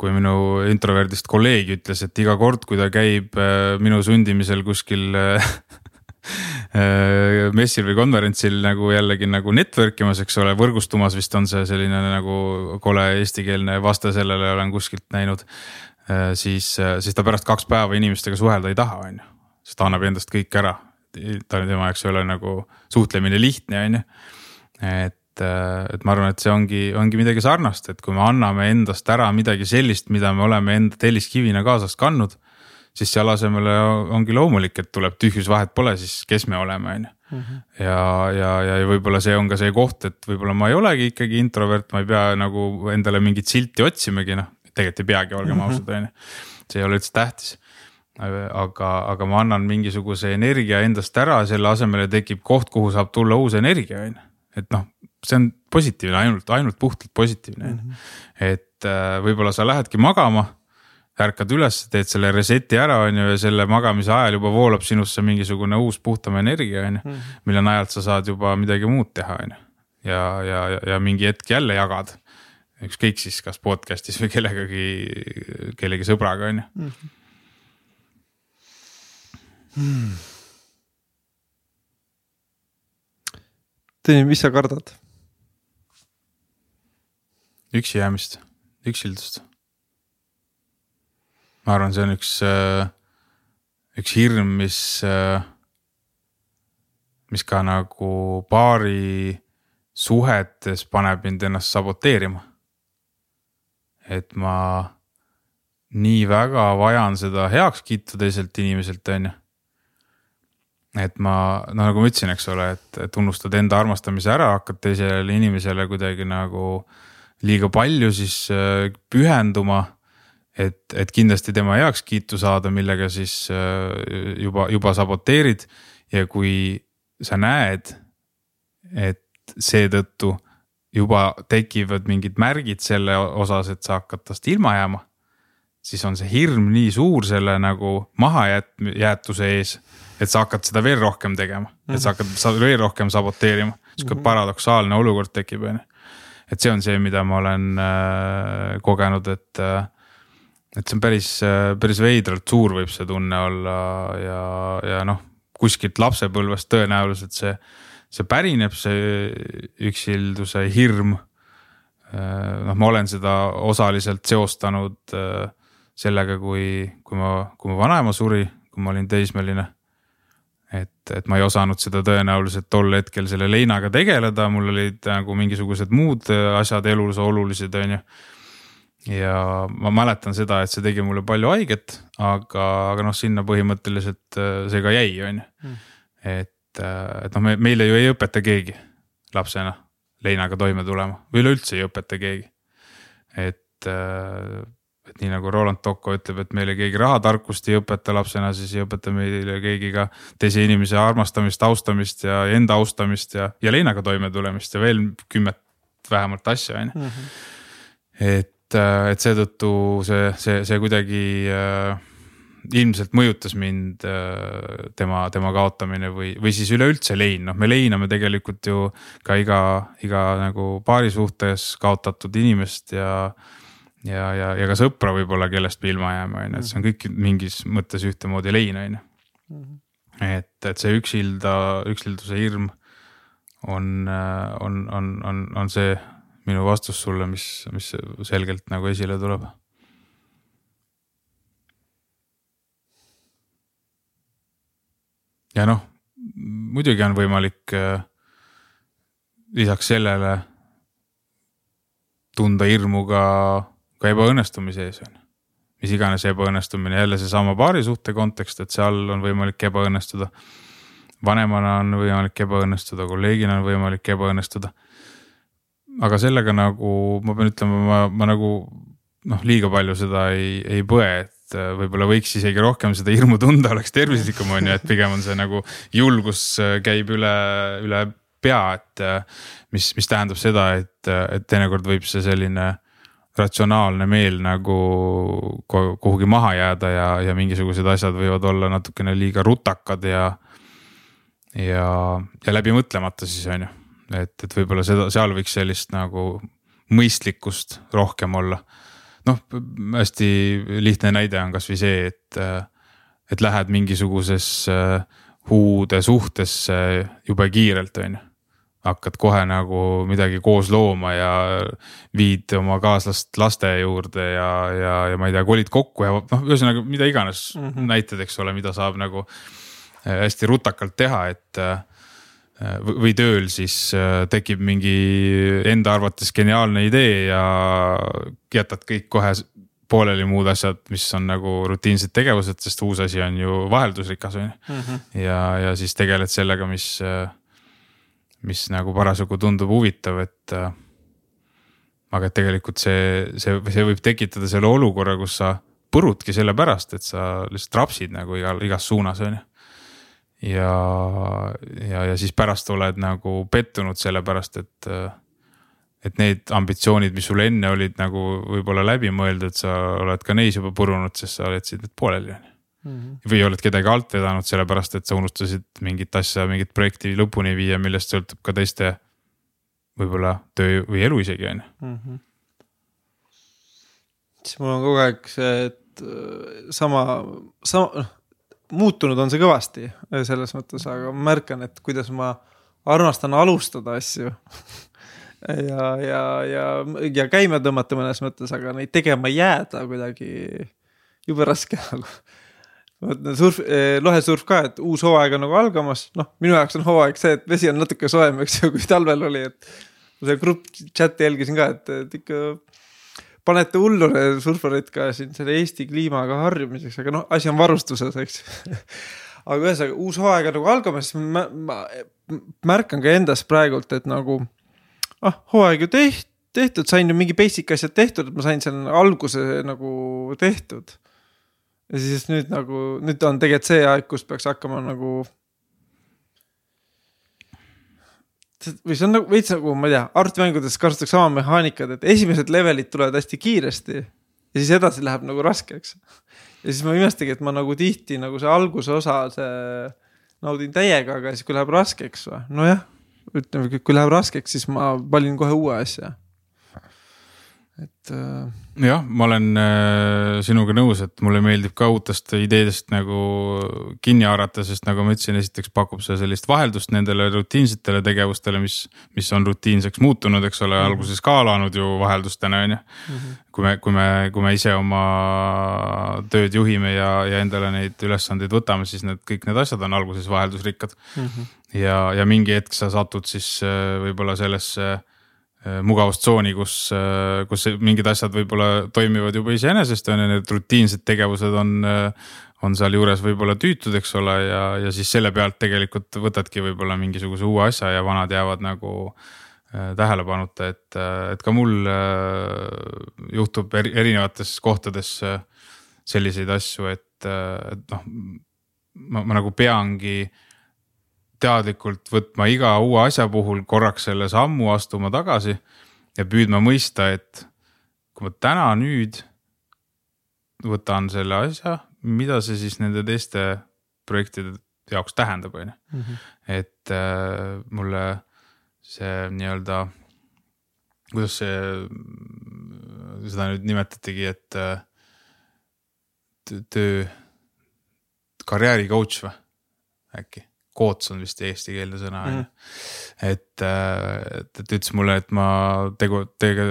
[SPEAKER 2] kui minu introverdist kolleeg ütles, et iga kord, kui ta käib äh, minu sundimisel kuskil äh, äh, messil või konverentsil nagu jällegi nagu network imas, eks ole, võrgustumas vist on see selline nagu kole eestikeelne vaste sellele olen kuskilt näinud. siis, siis ta pärast kaks päeva inimestega suhelda ei taha, on ju, sest ta annab endast kõik ära. ta, tema jaoks ei ole nagu suhtlemine lihtne, on ju. et et, äh, et ma arvan, et see ongi, ongi midagi sarnast, et kui me anname endast ära midagi sellist, mida me oleme enda telliskivina kaasas kandnud. siis selle asemele ongi loomulik, et tuleb tühjus, vahet pole siis, kes me oleme, on ju. Mhm. ja, ja, ja võib-olla see on ka see koht, et võib-olla ma ei olegi ikkagi introvert, ma ei pea nagu endale mingit silti otsimagi, noh, tegelikult ei peagi, olgem -hmm. ausad, on ju. see ei ole üldse tähtis aga, aga ma annan mingisuguse energia endast ära, selle asemele tekib koht, kuhu saab tulla uus energia, on ju. et noh, see on positiivne, ainult, ainult puhtalt positiivne on ju. et äh, võib-olla sa lähedki magama, ärkad üles, teed selle reset'i ära, on ju, ja selle magamise ajal juba voolab sinusse mingisugune uus puhtam energia, on ju. Mille najalt sa saad juba midagi muud teha, on ju. ja, ja, ja mingi hetk jälle jagad. ükskõik siis kas podcast'is või kellegagi, kellegi sõbraga on ju.
[SPEAKER 1] Hmm. Tõni, mis sa kardad?
[SPEAKER 2] Üksi jäämist, üksildust. ma arvan, see on üks, äh, üks hirm, mis, äh, mis ka nagu paari suhetes paneb mind ennast saboteerima. et ma nii väga vajan seda heakskiitu teiselt inimeselt, on ju et ma, no nagu ma ütlesin, eks ole, et, et unustad enda armastamise ära, hakkad teisele inimesele kuidagi nagu liiga palju siis äh, pühenduma. et, et kindlasti tema heakskiitu saada, millega siis äh, juba, juba saboteerid ja kui sa näed, et seetõttu juba tekivad mingid märgid selle osas, et sa hakkad tast ilma jääma. siis on see hirm nii suur selle nagu mahajäetuse ees et sa hakkad seda veel rohkem tegema mm, -hmm. et sa hakkad veel rohkem saboteerima, sihuke mm -hmm. paradoksaalne olukord tekib, on ju. Et see on see, mida ma olen äh, kogenud, et äh,, et see on päris äh,, päris veidralt suur võib see tunne olla ja, ja noh, kuskilt lapsepõlvest tõenäoliselt see, see pärineb, see üksilduse hirm. Noh, ma olen seda osaliselt seostanud sellega, kui, kui ma, kui mu vanaema suri, kui ma olin teismeline et, et ma ei osanud seda tõenäoliselt tol hetkel selle leinaga tegeleda, mul olid nagu mingisugused muud asjad elus olulised, on ju. ja ma mäletan seda, et see tegi mulle palju haiget, aga, aga noh, sinna põhimõtteliselt äh, see ka jäi, on ju. Hmm. et, äh, et noh, me, meile ju ei õpeta keegi lapsena leinaga toime tulema või üleüldse ei õpeta keegi. et äh, et nii nagu Roland Tocco ütleb, et meile keegi rahatarkust ei õpeta lapsena, siis ei õpeta meile keegi ka teise inimese armastamist, austamist ja enda austamist ja, ja leinaga toimetulemist ja veel kümmet vähemalt asja, on ju. Mhm. et, äh, et seetõttu see, see, see kuidagi äh, ilmselt mõjutas mind äh, tema, tema kaotamine või, või siis üleüldse lein, noh, me leiname tegelikult ju ka iga, iga nagu paari suhtes kaotatud inimest ja ja, ja, ja ka sõpra võib-olla, kellest me ilma jääme, on ju, et see on kõik mingis mõttes ühtemoodi lein, on ju. Mhm. et, et see üksilda, üksilduse hirm on, on, on, on, on see minu vastus sulle, mis, mis selgelt nagu esile tuleb. ja noh, muidugi on võimalik äh, lisaks sellele tunda hirmu ka ka ebaõnnestumise ees on mis iganes ebaõnnestumine, jälle seesama paarisuhte kontekst, et seal on võimalik ebaõnnestuda. vanemana on võimalik ebaõnnestuda, kolleegina on võimalik ebaõnnestuda. aga sellega nagu ma pean ütlema, ma, ma nagu noh, liiga palju seda ei, ei põe, et äh, võib-olla võiks isegi rohkem seda hirmu tunda, oleks tervislikum, on ju, et pigem on see nagu julgus äh, käib üle, üle pea, et äh, mis, mis tähendab seda, et, et teinekord võib see selline ratsionaalne meel nagu kuhugi maha jääda ja, ja mingisugused asjad võivad olla natukene liiga rutakad ja. ja, ja läbi mõtlemata siis on ju, et, et võib-olla seda, seal võiks sellist nagu mõistlikkust rohkem olla. noh, hästi lihtne näide on kasvõi see, et, et lähed mingisugusesse uude suhtesse jube kiirelt, on ju hakkad kohe nagu midagi koos looma ja viid oma kaaslast laste juurde ja, ja, ja ma ei tea, kolid kokku ja noh, ühesõnaga mida iganes mm -hmm. näited, eks ole, mida saab nagu äh, hästi rutakalt teha, et äh, või tööl siis äh, tekib mingi enda arvates geniaalne idee ja jätad kõik kohe pooleli muud asjad, mis on nagu rutiinsed tegevused, sest uus asi on ju vaheldusrikas on ju. Mhm. ja, ja siis tegeled sellega, mis mis nagu parasjagu tundub huvitav, et äh,. aga et tegelikult see, see, see võib tekitada selle olukorra, kus sa põrudki sellepärast, et sa lihtsalt rapsid nagu igal, igas suunas, on ju. ja, ja, ja siis pärast oled nagu pettunud sellepärast, et äh, et need ambitsioonid, mis sul enne olid nagu võib-olla läbimõeldud, sa oled ka neis juba purunud, sest sa jätsid need pooleli on ju mm. -hmm. või oled kedagi alt vedanud, sellepärast et sa unustasid mingit asja, mingit projekti lõpuni viia, millest sõltub ka teiste võib-olla töö või elu isegi on ju.
[SPEAKER 1] siis mul on kogu aeg see, et äh, sama, sama, noh muutunud on see kõvasti selles mõttes, aga ma märkan, et kuidas ma armastan alustada asju ja, ja, ja, ja käima tõmmata mõnes mõttes, aga neid tegema jääda kuidagi jube raske nagu. Surf eh,, lohesurf ka, et uus hooaeg on nagu algamas, noh, minu jaoks on hooaeg see, et vesi on natuke soojem, eks ju, kui talvel oli, et. ma seda grupp chat'i jälgisin ka, et, et ikka panete hullu need surfarid ka siin selle Eesti kliimaga harjumiseks, aga noh, asi on varustuses, eks aga ühesõnaga uus hooaeg on nagu algamas, siis ma, ma märkan ka endas praegult, et nagu ah, hooaeg ju tehtud, tehtud, sain ju mingi basic asjad tehtud, et ma sain seal alguse nagu tehtud. Ja siis nüüd nagu, nüüd on tegelikult see aeg, kus peaks hakkama nagu või see on nagu veits nagu, ma ei tea, arvutimängudes kasutatakse sama mehaanikat, et esimesed levelid tulevad hästi kiiresti ja siis edasi läheb nagu raskeks. ja siis ma imestagi, et ma nagu tihti nagu see alguse osa, see naudin täiega, aga siis kui läheb raskeks või, nojah, ütleme, kui läheb raskeks, siis ma valin kohe uue asja et äh....
[SPEAKER 2] jah, ma olen äh, sinuga nõus, et mulle meeldib ka uutest ideedest nagu kinni haarata, sest nagu ma ütlesin, esiteks pakub see sellist vaheldust nendele rutiinsetele tegevustele, mis, mis on rutiinseks muutunud, eks ole mm, -hmm. alguses ka alanud ju vaheldustena on ju. Mhm. kui me, kui me, kui me ise oma tööd juhime ja, ja endale neid ülesandeid võtame, siis need kõik need asjad on alguses vaheldusrikkad mm. -hmm. ja, ja mingi hetk sa satud siis äh, võib-olla sellesse mugavustsooni, kus, äh, kus mingid asjad võib-olla toimivad juba iseenesest on ju, need rutiinsed tegevused on, äh, on sealjuures võib-olla tüütud, eks ole, ja, ja siis selle pealt tegelikult võtadki võib-olla mingisuguse uue asja ja vanad jäävad nagu tähelepanuta, et, et ka mul juhtub erinevates kohtades selliseid asju, et, et noh, ma nagu peangi teadlikult võtma iga uue asja puhul korraks selle sammu, astuma tagasi ja püüdma mõista, et kui ma täna nüüd võtan selle asja, mida see siis nende teiste projektide jaoks tähendab, on ju. Mhm. et äh, mulle see nii-öelda, kuidas see, seda nüüd nimetatigi, et äh, töö, karjääri coach või äkki coach on vist eestikeelne sõna on ju. Mhm. et, äh, et, et ütles mulle, et ma tegu, tegu,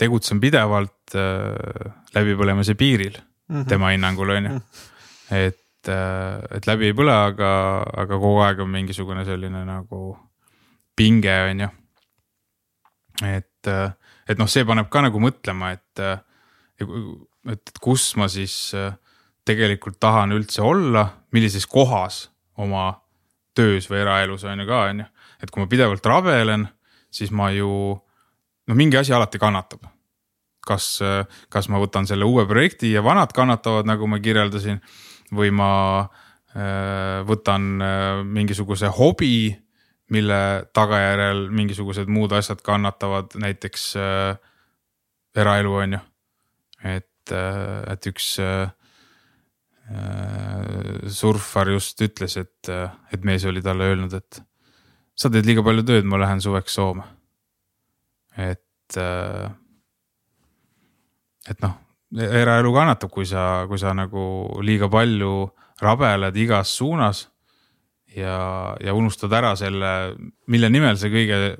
[SPEAKER 2] tegutsen pidevalt äh, läbipõlemise piiril mm -hmm. tema hinnangul on ju. Mhm. et, äh, et läbi ei põle, aga, aga kogu aeg on mingisugune selline nagu pinge on ju. et, et noh, see paneb ka nagu mõtlema, et, et kus ma siis tegelikult tahan üldse olla, millises kohas oma töös või eraelus on ju ka, on ju. et kui ma pidevalt rabelen, siis ma ju, no mingi asi alati kannatab. kas, kas ma võtan selle uue projekti ja vanad kannatavad, nagu ma kirjeldasin, või ma äh, võtan äh, mingisuguse hobi, mille tagajärjel mingisugused muud asjad kannatavad, näiteks äh, eraelu on ju. et, et üks surfar just ütles, et, et mees oli talle öelnud, et sa teed liiga palju tööd, ma lähen suveks Soome. et, äh, et noh, eraelu kannatab, kui sa, kui sa nagu liiga palju rabeled igas suunas. ja, ja unustad ära selle, mille nimel sa kõige,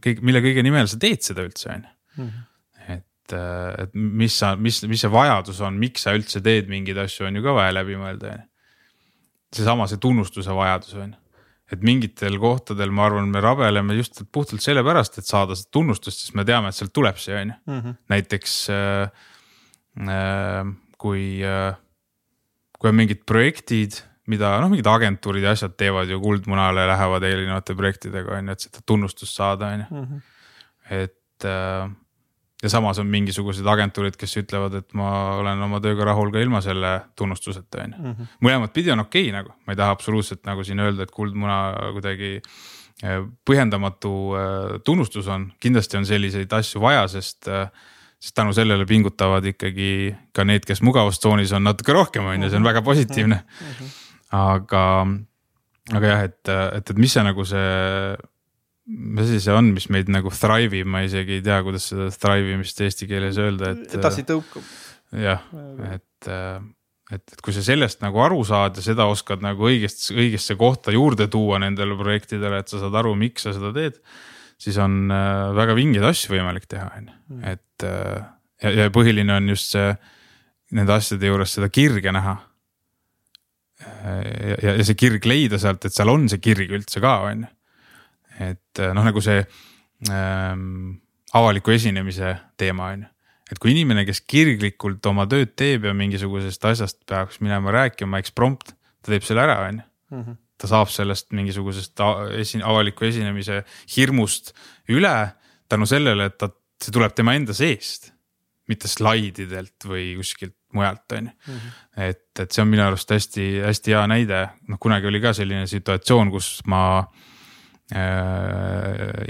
[SPEAKER 2] kõik, mille kõige nimel sa teed seda üldse on ju mhm et, äh, et mis sa, mis, mis see vajadus on, miks sa üldse teed mingeid asju, on ju ka vaja läbi mõelda, on ju. seesama, see tunnustuse vajadus on ju et mingitel kohtadel, ma arvan, me rabeleme just puhtalt sellepärast, et saada seda tunnustust, sest me teame, et sealt tuleb see on ju. Mhm. näiteks äh, äh, kui äh,, kui on mingid projektid, mida noh, mingid agentuurid ja asjad teevad ju kuldmunale, lähevad erinevate projektidega on ju, et seda tunnustust saada, on ju. Mhm. et äh, ja samas on mingisugused agentuurid, kes ütlevad, et ma olen oma tööga rahul ka ilma selle tunnustuseta, on ju. Mhm. mõlemat pidi on okei okay, nagu, ma ei taha absoluutselt nagu siin öelda, et kuldmuna kuidagi äh, põhjendamatu äh, tunnustus on, kindlasti on selliseid asju vaja, sest äh, sest tänu sellele pingutavad ikkagi ka need, kes mugavustsoonis on natuke rohkem, on ju, see on väga positiivne. Mhm. aga, aga jah, et, et, et mis see nagu see mis asi see on, mis meid nagu thrive ib, ma isegi ei tea, kuidas seda thrive imist eesti keeles öelda, et.
[SPEAKER 1] edasi tõukab.
[SPEAKER 2] jah, et, et, et kui sa sellest nagu aru saad ja seda oskad nagu õigest, õigesse kohta juurde tuua nendele projektidele, et sa saad aru, miks sa seda teed. siis on äh, väga vingeid asju võimalik teha, on ju, mm. et äh, ja, ja põhiline on just see nende asjade juures seda kirge näha. ja, ja, ja see kirg leida sealt, et seal on see kirg üldse ka, on ju. Et noh, nagu see ähm, avaliku esinemise teema on ju et kui inimene, kes kirglikult oma tööd teeb ja mingisugusest asjast peaks minema rääkima, eks prompt, ta teeb selle ära, on ju. Mhm. ta saab sellest mingisugusest esi-, avaliku esinemise hirmust üle tänu sellele, et ta, see tuleb tema enda seest mitte slaididelt või kuskilt mujalt, on ju. Mhm. et, et see on minu arust hästi-hästi hea näide, noh kunagi oli ka selline situatsioon, kus ma äh,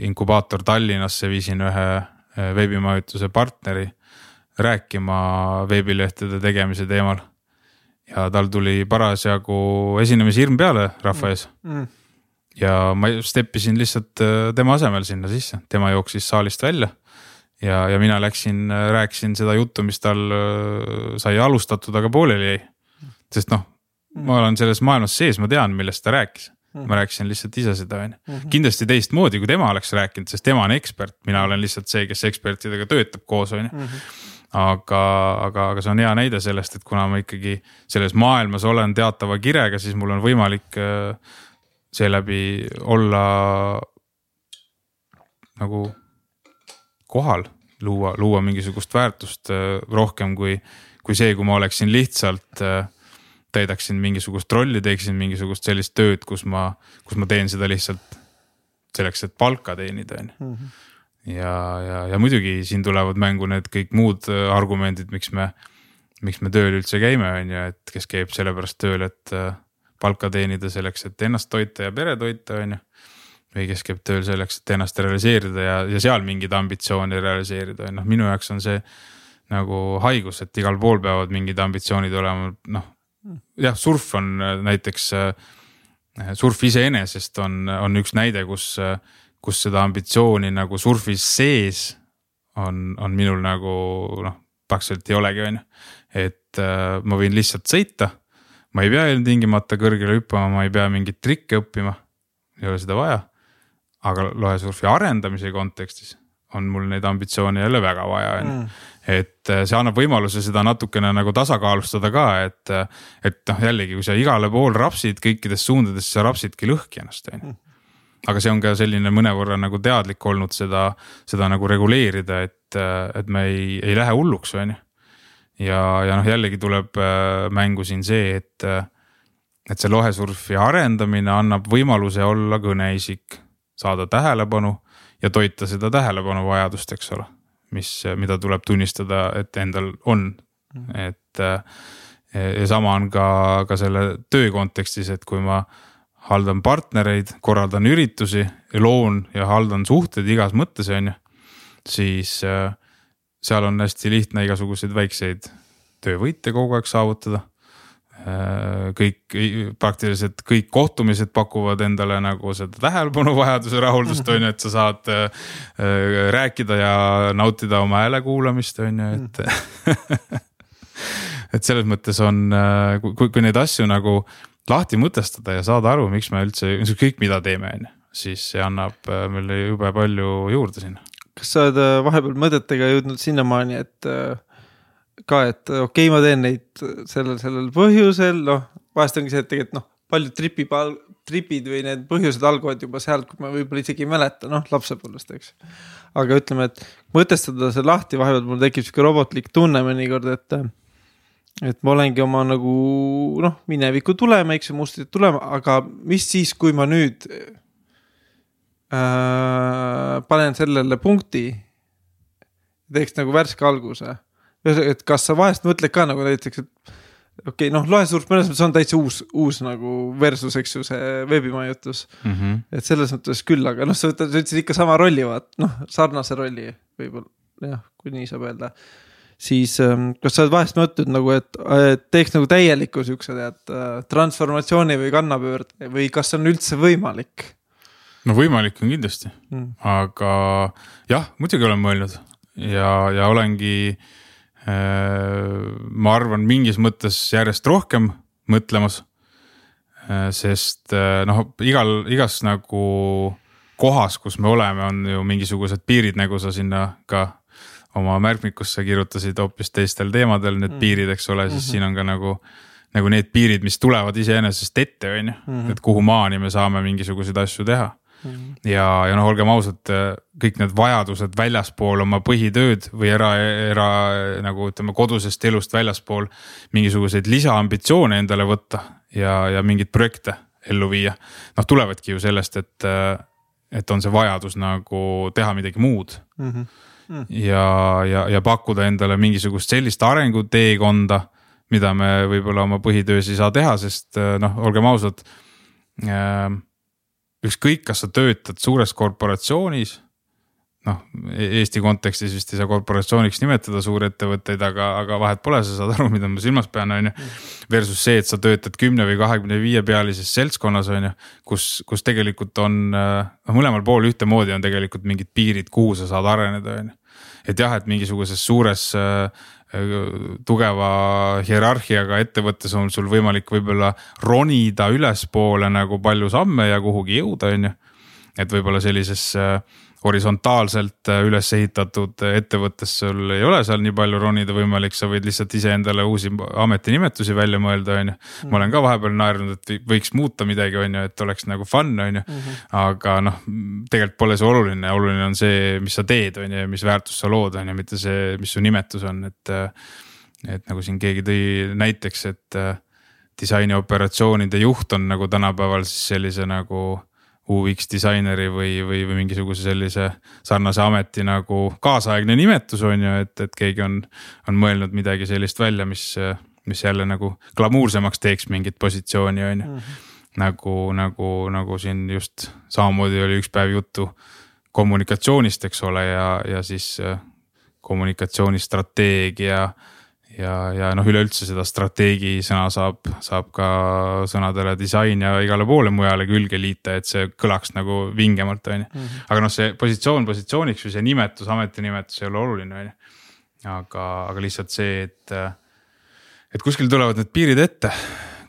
[SPEAKER 2] inkubaator Tallinnasse viisin ühe äh, veebimajutuse partneri rääkima veebilehtede tegemise teemal. ja tal tuli parasjagu esinemishirm peale rahva ees mm. -hmm. ja ma step isin lihtsalt äh, tema asemel sinna sisse, tema jooksis saalist välja ja, ja mina läksin, rääkisin seda juttu, mis tal äh, sai alustatud, aga pooleli jäi. sest noh, ma olen selles maailmas sees, ma tean, millest ta rääkis. Ma rääkisin lihtsalt ise seda, on ju. Mhm. kindlasti teistmoodi, kui tema oleks rääkinud, sest tema on ekspert, mina olen lihtsalt see, kes ekspertidega töötab koos, on ju mhm. aga, aga, aga see on hea näide sellest, et kuna ma ikkagi selles maailmas olen teatava kirega, siis mul on võimalik äh, seeläbi olla nagu kohal, luua, luua mingisugust väärtust äh, rohkem kui, kui see, kui ma oleksin lihtsalt äh, täidaksin mingisugust rolli, teeksin mingisugust sellist tööd, kus ma, kus ma teen seda lihtsalt selleks, et palka teenida, on ju. Mhm. ja, ja, ja muidugi siin tulevad mängu need kõik muud äh, argumendid, miks me, miks me tööl üldse käime, on ju, et kes käib sellepärast tööl, et palka teenida selleks, et ennast toita ja pere toita, on ju või kes käib tööl selleks, et ennast realiseerida ja, ja seal mingeid ambitsioone realiseerida, noh, minu jaoks on see nagu haigus, et igal pool peavad mingid ambitsioonid olema, noh. Jah, surf on näiteks, surf iseenesest on, on üks näide, kus, kus seda ambitsiooni nagu surfis sees on, on minul nagu noh, praktiliselt ei olegi, on ju. et äh, ma võin lihtsalt sõita, ma ei pea ilmtingimata kõrgele hüppama, ma ei pea mingeid trikke õppima, ei ole seda vaja aga lohesurfi arendamise kontekstis on mul neid ambitsioone jälle väga vaja, on ju. Et äh, see annab võimaluse seda natukene nagu tasakaalustada ka, et, äh, et noh, jällegi, kui sa igale pool rapsid kõikides suundades, sa rapsidki lõhki ennast, on ju. Aga see on ka selline mõnevõrra nagu teadlik olnud seda, seda nagu reguleerida, et, äh, et me ei, ei lähe hulluks, on ju. ja, ja noh, jällegi tuleb mängu siin see, et, et see lohesurfi arendamine annab võimaluse olla kõneisik saada tähelepanu ja toita seda tähelepanuvajadust, eks ole. Mis, mida tuleb tunnistada, et endal on, et ja sama on ka, ka selle töö kontekstis, et kui ma haldan partnereid, korraldan üritusi, loon ja haldan suhteid igas mõttes, on ju. siis seal on hästi lihtne igasuguseid väikseid töövõite kogu aeg saavutada kõik praktiliselt kõik kohtumised pakuvad endale nagu seda tähelepanuvajaduse rahuldust on ju, et sa saad äh, rääkida ja nautida oma hääle kuulamist on ju, et et selles mõttes on, äh, kui, kui neid asju nagu lahti mõtestada ja saada aru, miks me üldse ükskõik mida teeme, on ju, siis see annab meile jube palju juurde sinna.
[SPEAKER 1] kas sa oled vahepeal mõtetega jõudnud sinnamaani, et ka, et okei okay,, ma teen neid sellel, sellel põhjusel, noh, vahest ongi see, et tegelikult noh, paljud tripib, tripid või need põhjused algavad juba sealt, kui ma võib-olla isegi ei mäleta, noh, lapsepõlvest, eks. aga ütleme, et mõtestada see lahti, vahepeal mul tekib sihuke robotlik tunne mõnikord, et et ma olengi oma nagu noh, mineviku tulema, eks ju, mustrid tulema, aga mis siis, kui ma nüüd äh, panen sellele punkti, teeks nagu värske alguse et kas sa vahest mõtled ka nagu näiteks, et okei okay,, noh, loesurf mõnes mõttes on täitsa uus, uus nagu versus, eks ju, see veebimajutus mm. -hmm. et selles mõttes küll, aga noh, sa võtad, sa ütlesid ikka sama rolli, vaat noh, sarnase rolli võib-olla jah, kui nii saab öelda. siis ähm, kas sa oled vahest mõtlenud nagu, et, et teeks nagu täieliku siukse tead äh, transformatsiooni või kannapöörde või kas see on üldse võimalik?
[SPEAKER 2] no võimalik on kindlasti mm., aga jah, muidugi olen mõelnud ja, ja olengi äh,. Ma arvan, mingis mõttes järjest rohkem mõtlemas äh,. sest äh, noh, igal, igas nagu kohas, kus me oleme, on ju mingisugused piirid, nagu sa sinna ka oma märkmikusse kirjutasid hoopis teistel teemadel need mm. piirid, eks ole, siis mm -hmm. siin on ka nagu nagu need piirid, mis tulevad iseenesest ette, on ju, mhm. et kuhu maani me saame mingisuguseid asju teha. Ja, ja noh, olgem ausad, kõik need vajadused väljaspool oma põhitööd või era, era nagu ütleme, kodusest elust väljaspool mingisuguseid lisaambitsioone endale võtta ja, ja mingeid projekte ellu viia. noh, tulevadki ju sellest, et, et on see vajadus nagu teha midagi muud mm. -hmm. Mm. ja, ja, ja pakkuda endale mingisugust sellist arenguteekonda mida me võib-olla oma põhitöös ei saa teha, sest äh, noh, olgem ausad äh,. Ükskõik, kas sa töötad suures korporatsioonis. noh, e-, Eesti kontekstis vist ei saa korporatsiooniks nimetada suurettevõtteid, aga, aga vahet pole, sa saad aru, mida ma silmas pean, on ju. Versus see, et sa töötad kümne või kahekümne viie pealises seltskonnas, on ju, kus, kus tegelikult on noh, mõlemal pool ühtemoodi on tegelikult mingid piirid, kuhu sa saad areneda, on ju et jah, et mingisuguses suures äh, tugeva hierarhiaga ettevõttes on sul võimalik võib-olla ronida ülespoole nagu palju samme ja kuhugi jõuda, on ju. et võib-olla sellises äh, horisontaalselt äh, üles ehitatud ettevõttes sul ei ole seal nii palju ronida võimalik, sa võid lihtsalt iseendale uusi ametinimetusi välja mõelda, on ju. ma olen ka vahepeal naernud, et võiks muuta midagi, on ju, et oleks nagu fun, on ju. Mhm. aga noh, tegelikult pole see oluline, oluline on see, mis sa teed, on ju, ja mis väärtust sa lood, on ju, mitte see, mis su nimetus on, et. et nagu siin keegi tõi näiteks, et disainioperatsioonide juht on nagu tänapäeval siis sellise nagu UX disaineri või, või, või mingisuguse sellise sarnase ameti nagu kaasaegne nimetus on ju, et, et keegi on, on mõelnud midagi sellist välja, mis, mis jälle nagu glamuursemaks teeks mingit positsiooni on ju. -hmm. nagu, nagu, nagu siin just samamoodi oli üks päev juttu kommunikatsioonist, eks ole, ja, ja siis kommunikatsioonistrateegia ja, ja noh, üleüldse seda strateegi sõna saab, saab ka sõnadele disain ja igale poole mujale külge liita, et see kõlaks nagu vingemalt, on ju. Mhm. aga noh, see positsioon positsiooniks või see nimetus, ametinimetus ei ole oluline, on ju. aga, aga lihtsalt see, et, et kuskil tulevad need piirid ette,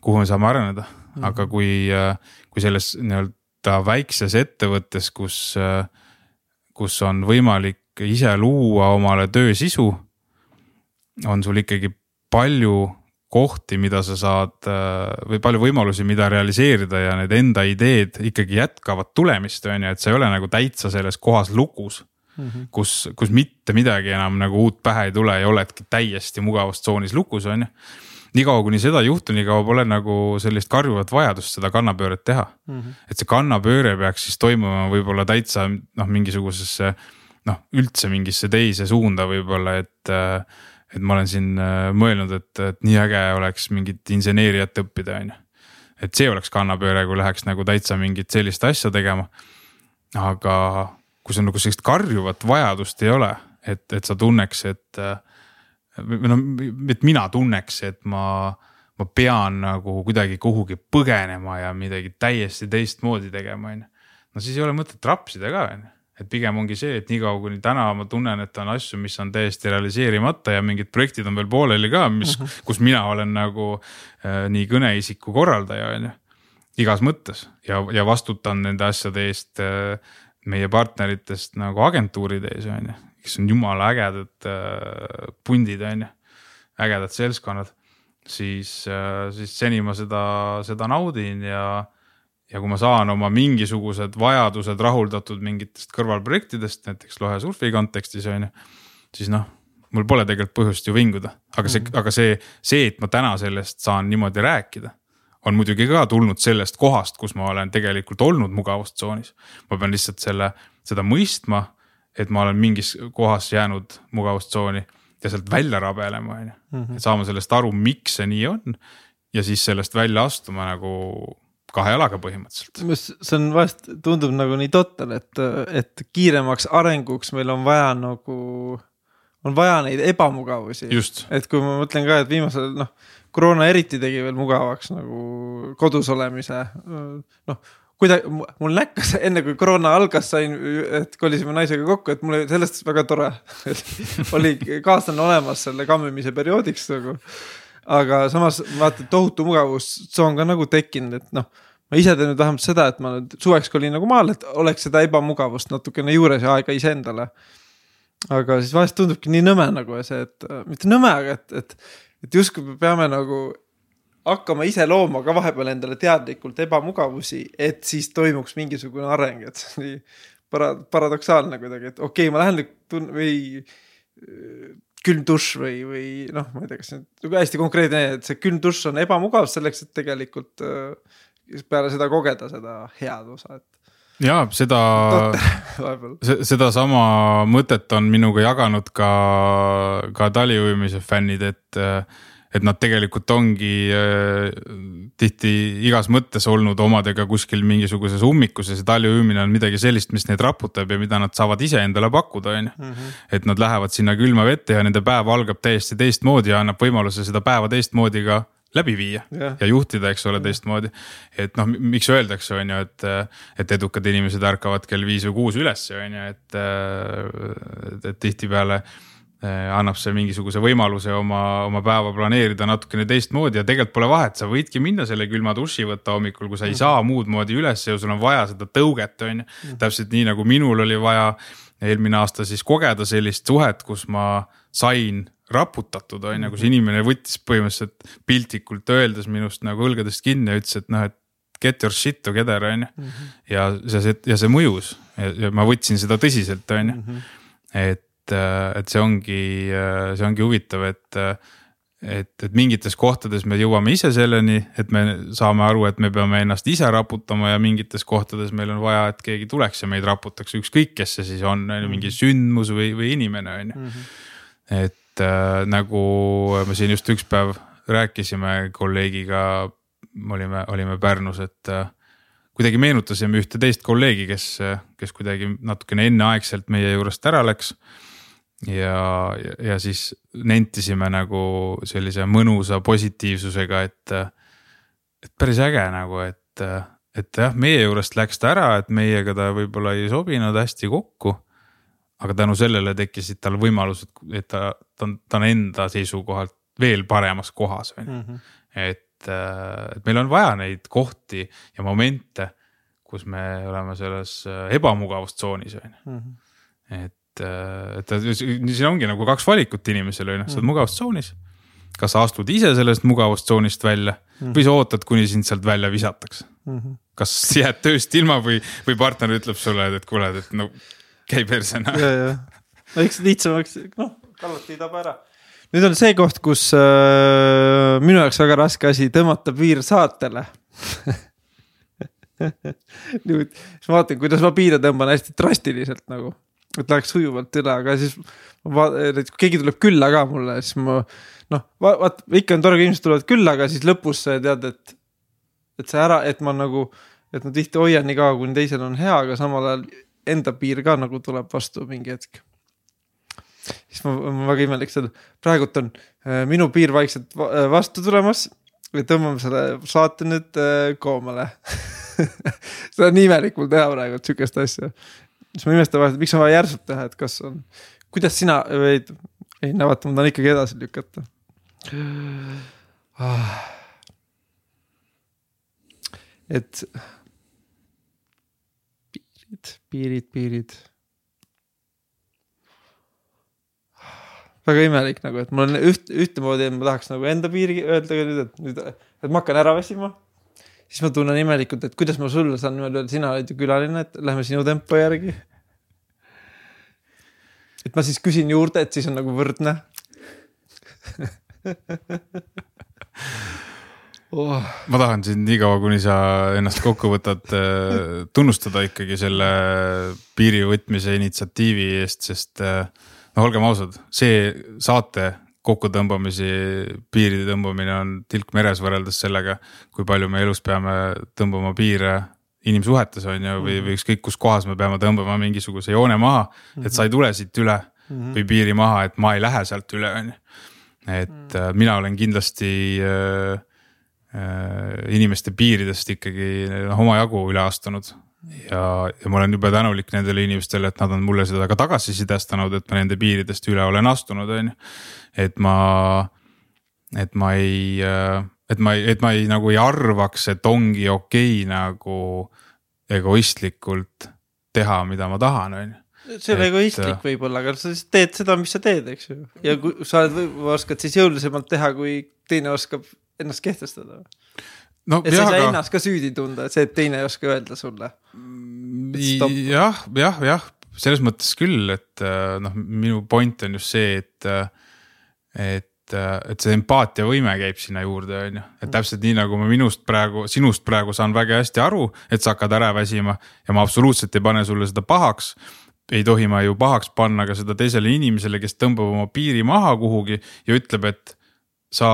[SPEAKER 2] kuhu me saame areneda mm, -hmm. aga kui, kui selles nii-öelda väikses ettevõttes, kus, kus on võimalik ise luua omale töö sisu on sul ikkagi palju kohti, mida sa saad äh, või palju võimalusi, mida realiseerida ja need enda ideed ikkagi jätkavad tulemist, on ju, et sa ei ole nagu täitsa selles kohas lukus mm. -hmm. kus, kus mitte midagi enam nagu uut pähe ei tule ja oledki täiesti mugavustsoonis lukus, on ju. niikaua kuni seda ei juhtu, niikaua pole nagu sellist karjuvat vajadust seda kannapööret teha mm. -hmm. et see kannapööre peaks siis toimuma võib-olla täitsa noh, mingisugusesse noh, üldse mingisse teise suunda võib-olla, et äh, et ma olen siin äh, mõelnud, et, et nii äge oleks mingit inseneeriat õppida, on ju. et see oleks kannapööre, kui läheks nagu täitsa mingit sellist asja tegema. aga kui sul nagu sellist karjuvat vajadust ei ole, et, et sa tunneks, et äh, või noh, et mina tunneks, et ma, ma pean nagu kuidagi kuhugi põgenema ja midagi täiesti teistmoodi tegema, on ju. no siis ei ole mõtet rapsida ka, on ju et pigem ongi see, et niikaua kuni täna ma tunnen, et on asju, mis on täiesti realiseerimata ja mingid projektid on veel pooleli ka, mis uh, mhm. -huh. kus mina olen nagu äh, nii kõneisiku korraldaja, on ju. igas mõttes ja, ja vastutan nende asjade eest äh, meie partneritest nagu agentuuride ees, on ju, kes on jumala ägedad äh, pundid, on ju, ägedad seltskonnad. siis äh,, siis seni ma seda, seda naudin ja ja kui ma saan oma mingisugused vajadused rahuldatud mingitest kõrvalprojektidest, näiteks lohe surfi kontekstis on ju, siis noh, mul pole tegelikult põhjust ju vinguda, aga see mm, -hmm. aga see, see, et ma täna sellest saan niimoodi rääkida on muidugi ka tulnud sellest kohast, kus ma olen tegelikult olnud mugavustsoonis. ma pean lihtsalt selle, seda mõistma, et ma olen mingis kohas jäänud mugavustsooni ja sealt välja rabelema, on ju. Mhm. et saama sellest aru, miks see nii on ja siis sellest välja astuma nagu kahe jalaga põhimõtteliselt.
[SPEAKER 1] see on vahest tundub nagu nii totter, et, et kiiremaks arenguks meil on vaja nagu, on vaja neid ebamugavusi. et kui ma mõtlen ka, et viimasel noh, koroona eriti tegi veel mugavaks nagu kodus olemise. noh, kuidagi mul näkkas enne kui koroona algas, sain, et kolisime naisega kokku, et mul oli sellest väga tore oli kaaslane olemas selle kammimise perioodiks nagu. Aga samas vaata tohutu mugavustsoon ka nagu tekkinud, et noh ma ise teen nüüd vähemalt seda, et ma nüüd suveks kolin nagu maale, et oleks seda ebamugavust natukene juures ja aega iseendale. aga siis vahest tundubki nii nõme nagu see, et mitte nõme, aga et, et, et justkui me peame nagu hakkama ise looma ka vahepeal endale teadlikult ebamugavusi, et siis toimuks mingisugune areng, et see on nii para-, paradoksaalne kuidagi, et okei okay,, ma lähen nüüd tun- või külm dušš või, või noh, ma ei tea, kas see on hästi konkreetne, et see külm dušš on ebamugav selleks, et tegelikult äh, peale seda kogeda seda head osa, et
[SPEAKER 2] ja seda, sedasama mõtet on minuga jaganud ka, ka taliujumise fännid, et et nad tegelikult ongi äh, tihti igas mõttes olnud omadega kuskil mingisuguses ummikus ja see taljuujumine on midagi sellist, mis neid raputab ja mida nad saavad iseendale pakkuda, on ju. Mhm. et nad lähevad sinna külma vette ja nende päev algab täiesti teistmoodi ja annab võimaluse seda päeva teistmoodi ka läbi viia ja, ja juhtida, eks ole, teistmoodi. et noh, miks öeldakse, on ju, et, et edukad inimesed ärkavad kell viis või kuus üles, on ju, et, et, tihtipeale annab see mingisuguse võimaluse oma, oma päeva planeerida natukene teistmoodi ja tegelikult pole vahet, sa võidki minna selle külma duši võtta hommikul, kui sa ei -hmm. saa muud moodi üles ja sul on vaja seda tõuget, on ju. Mhm. täpselt nii nagu minul oli vaja eelmine aasta siis kogeda sellist suhet, kus ma sain raputatud, on ju, kus mhm. inimene võttis põhimõtteliselt piltlikult öeldes minust nagu õlgadest kinni ja ütles, et noh, et get your shit together, on ju. Mhm. ja see, ja see mõjus ja, ja ma võtsin seda tõsiselt, on ju. et et, et see ongi, see ongi huvitav, et et, et mingites kohtades me jõuame ise selleni, et me saame aru, et me peame ennast ise raputama ja mingites kohtades meil on vaja, et keegi tuleks ja meid raputaks, ükskõik, kes see siis on, mingi mhm. sündmus või, või inimene, on ju. Mhm. et äh, nagu me siin just üks päev rääkisime kolleegiga, olime, olime Pärnus, et äh, kuidagi meenutasime ühte teist kolleegi, kes, kes kuidagi natukene enneaegselt meie juurest ära läks ja, ja, siis nentisime nagu sellise mõnusa positiivsusega, et, et päris äge nagu, et, et jah, meie juurest läks ta ära, et meiega ta võib-olla ei sobinud hästi kokku. aga tänu sellele tekkisid tal võimalused, et ta, ta on, ta on enda seisukohalt veel paremas kohas, on ju. Mhm. et, et meil on vaja neid kohti ja momente, kus me oleme selles ebamugavustsoonis, on ju. Mhm. et et, et siin ongi nagu kaks valikut inimesel on ju, sa oled mm. mugavustsoonis. kas sa astud ise sellest mugavustsoonist välja mm. või sa ootad, kuni sind sealt välja visatakse mm. -hmm. kas jääd tööst ilma või, või partner ütleb sulle, et kuule, et no käi perse noh.
[SPEAKER 1] ja, ja, no eks lihtsamaks, noh, kallati ei taba ära nüüd on see koht, kus äh, minu jaoks väga raske asi tõmmata piir saatele nüüd, siis ma vaatan, kuidas ma piire tõmban hästi drastiliselt nagu et läheks sujuvalt üle, aga siis näiteks kui keegi tuleb külla ka mulle, siis ma noh, vaat ikka on tore, kui inimesed tulevad külla, aga siis lõpus sa tead, et, et see ära, et ma nagu, et ma tihti hoian nii kaua, kuni teisel on hea, aga samal ajal enda piir ka nagu tuleb vastu mingi hetk. siis ma, ma väga imelik seda, praegult on äh, minu piir vaikselt äh, vastu tulemas ja tõmbame selle saate nüüd äh, koomale. Seda on nii imelik mul teha praegu sihukest asja, siis ma imestan vahel, et miks on vaja järsult teha, et kas on, kuidas sina või ei, no vaata, ma tahan ikkagi edasi lükata. Ah.. et piirid, piirid, piirid. väga imelik nagu, et mul on üht, ühtemoodi, et ma tahaks nagu enda piiri öelda et nüüd, et ma hakkan ära väsima siis ma tunnen imelikult, et kuidas ma sulle saan niimoodi öelda, sina oled ju külaline, et lähme sinu tempo järgi. et ma siis küsin juurde, et siis on nagu võrdne
[SPEAKER 2] oh.. ma tahan sind niikaua, kuni sa ennast kokku võtad, äh, tunnustada ikkagi selle piiri võtmise initsiatiivi eest, sest äh, no olgem ausad, see saate kokkutõmbamisi, piiride tõmbamine on tilk meres võrreldes sellega, kui palju me elus peame tõmbama piire inimsuhetes on ju, või, või ükskõik kus kohas me peame tõmbama mingisuguse joone maha, et sa ei tule siit üle -hmm. või piiri maha, et ma ei lähe sealt üle, on ju. et -hmm. mina olen kindlasti äh, äh, inimeste piiridest ikkagi noh omajagu üle astunud. ja, ja ma olen jube tänulik nendele inimestele, et nad on mulle seda ka tagasisidestanud, et ma nende piiridest üle olen astunud, on ju. Et ma, et ma ei, et ma et ma ei nagu ei arvaks, et ongi okei okay, nagu egoistlikult teha, mida ma tahan, on ju
[SPEAKER 1] see on egoistlik äh, võib-olla, aga sa lihtsalt teed seda, mis sa teed, eks ju. ja kui sa oled, oskad siis jõulisemalt teha, kui teine oskab ennast kehtestada. No, et sa ei saa aga... ennast ka süüdi tunda, et see, et teine ei oska öelda sulle.
[SPEAKER 2] jah, jah, jah, selles mõttes küll, et äh, noh, minu point on just see, et, äh, et et see empaatiavõime käib sinna juurde, on ju, et täpselt nii nagu ma minust praegu, sinust praegu saan väga hästi aru, et sa hakkad ära väsima ja ma absoluutselt ei pane sulle seda pahaks ei tohi ma ju pahaks panna ka seda teisele inimesele, kes tõmbab oma piiri maha kuhugi ja ütleb, et sa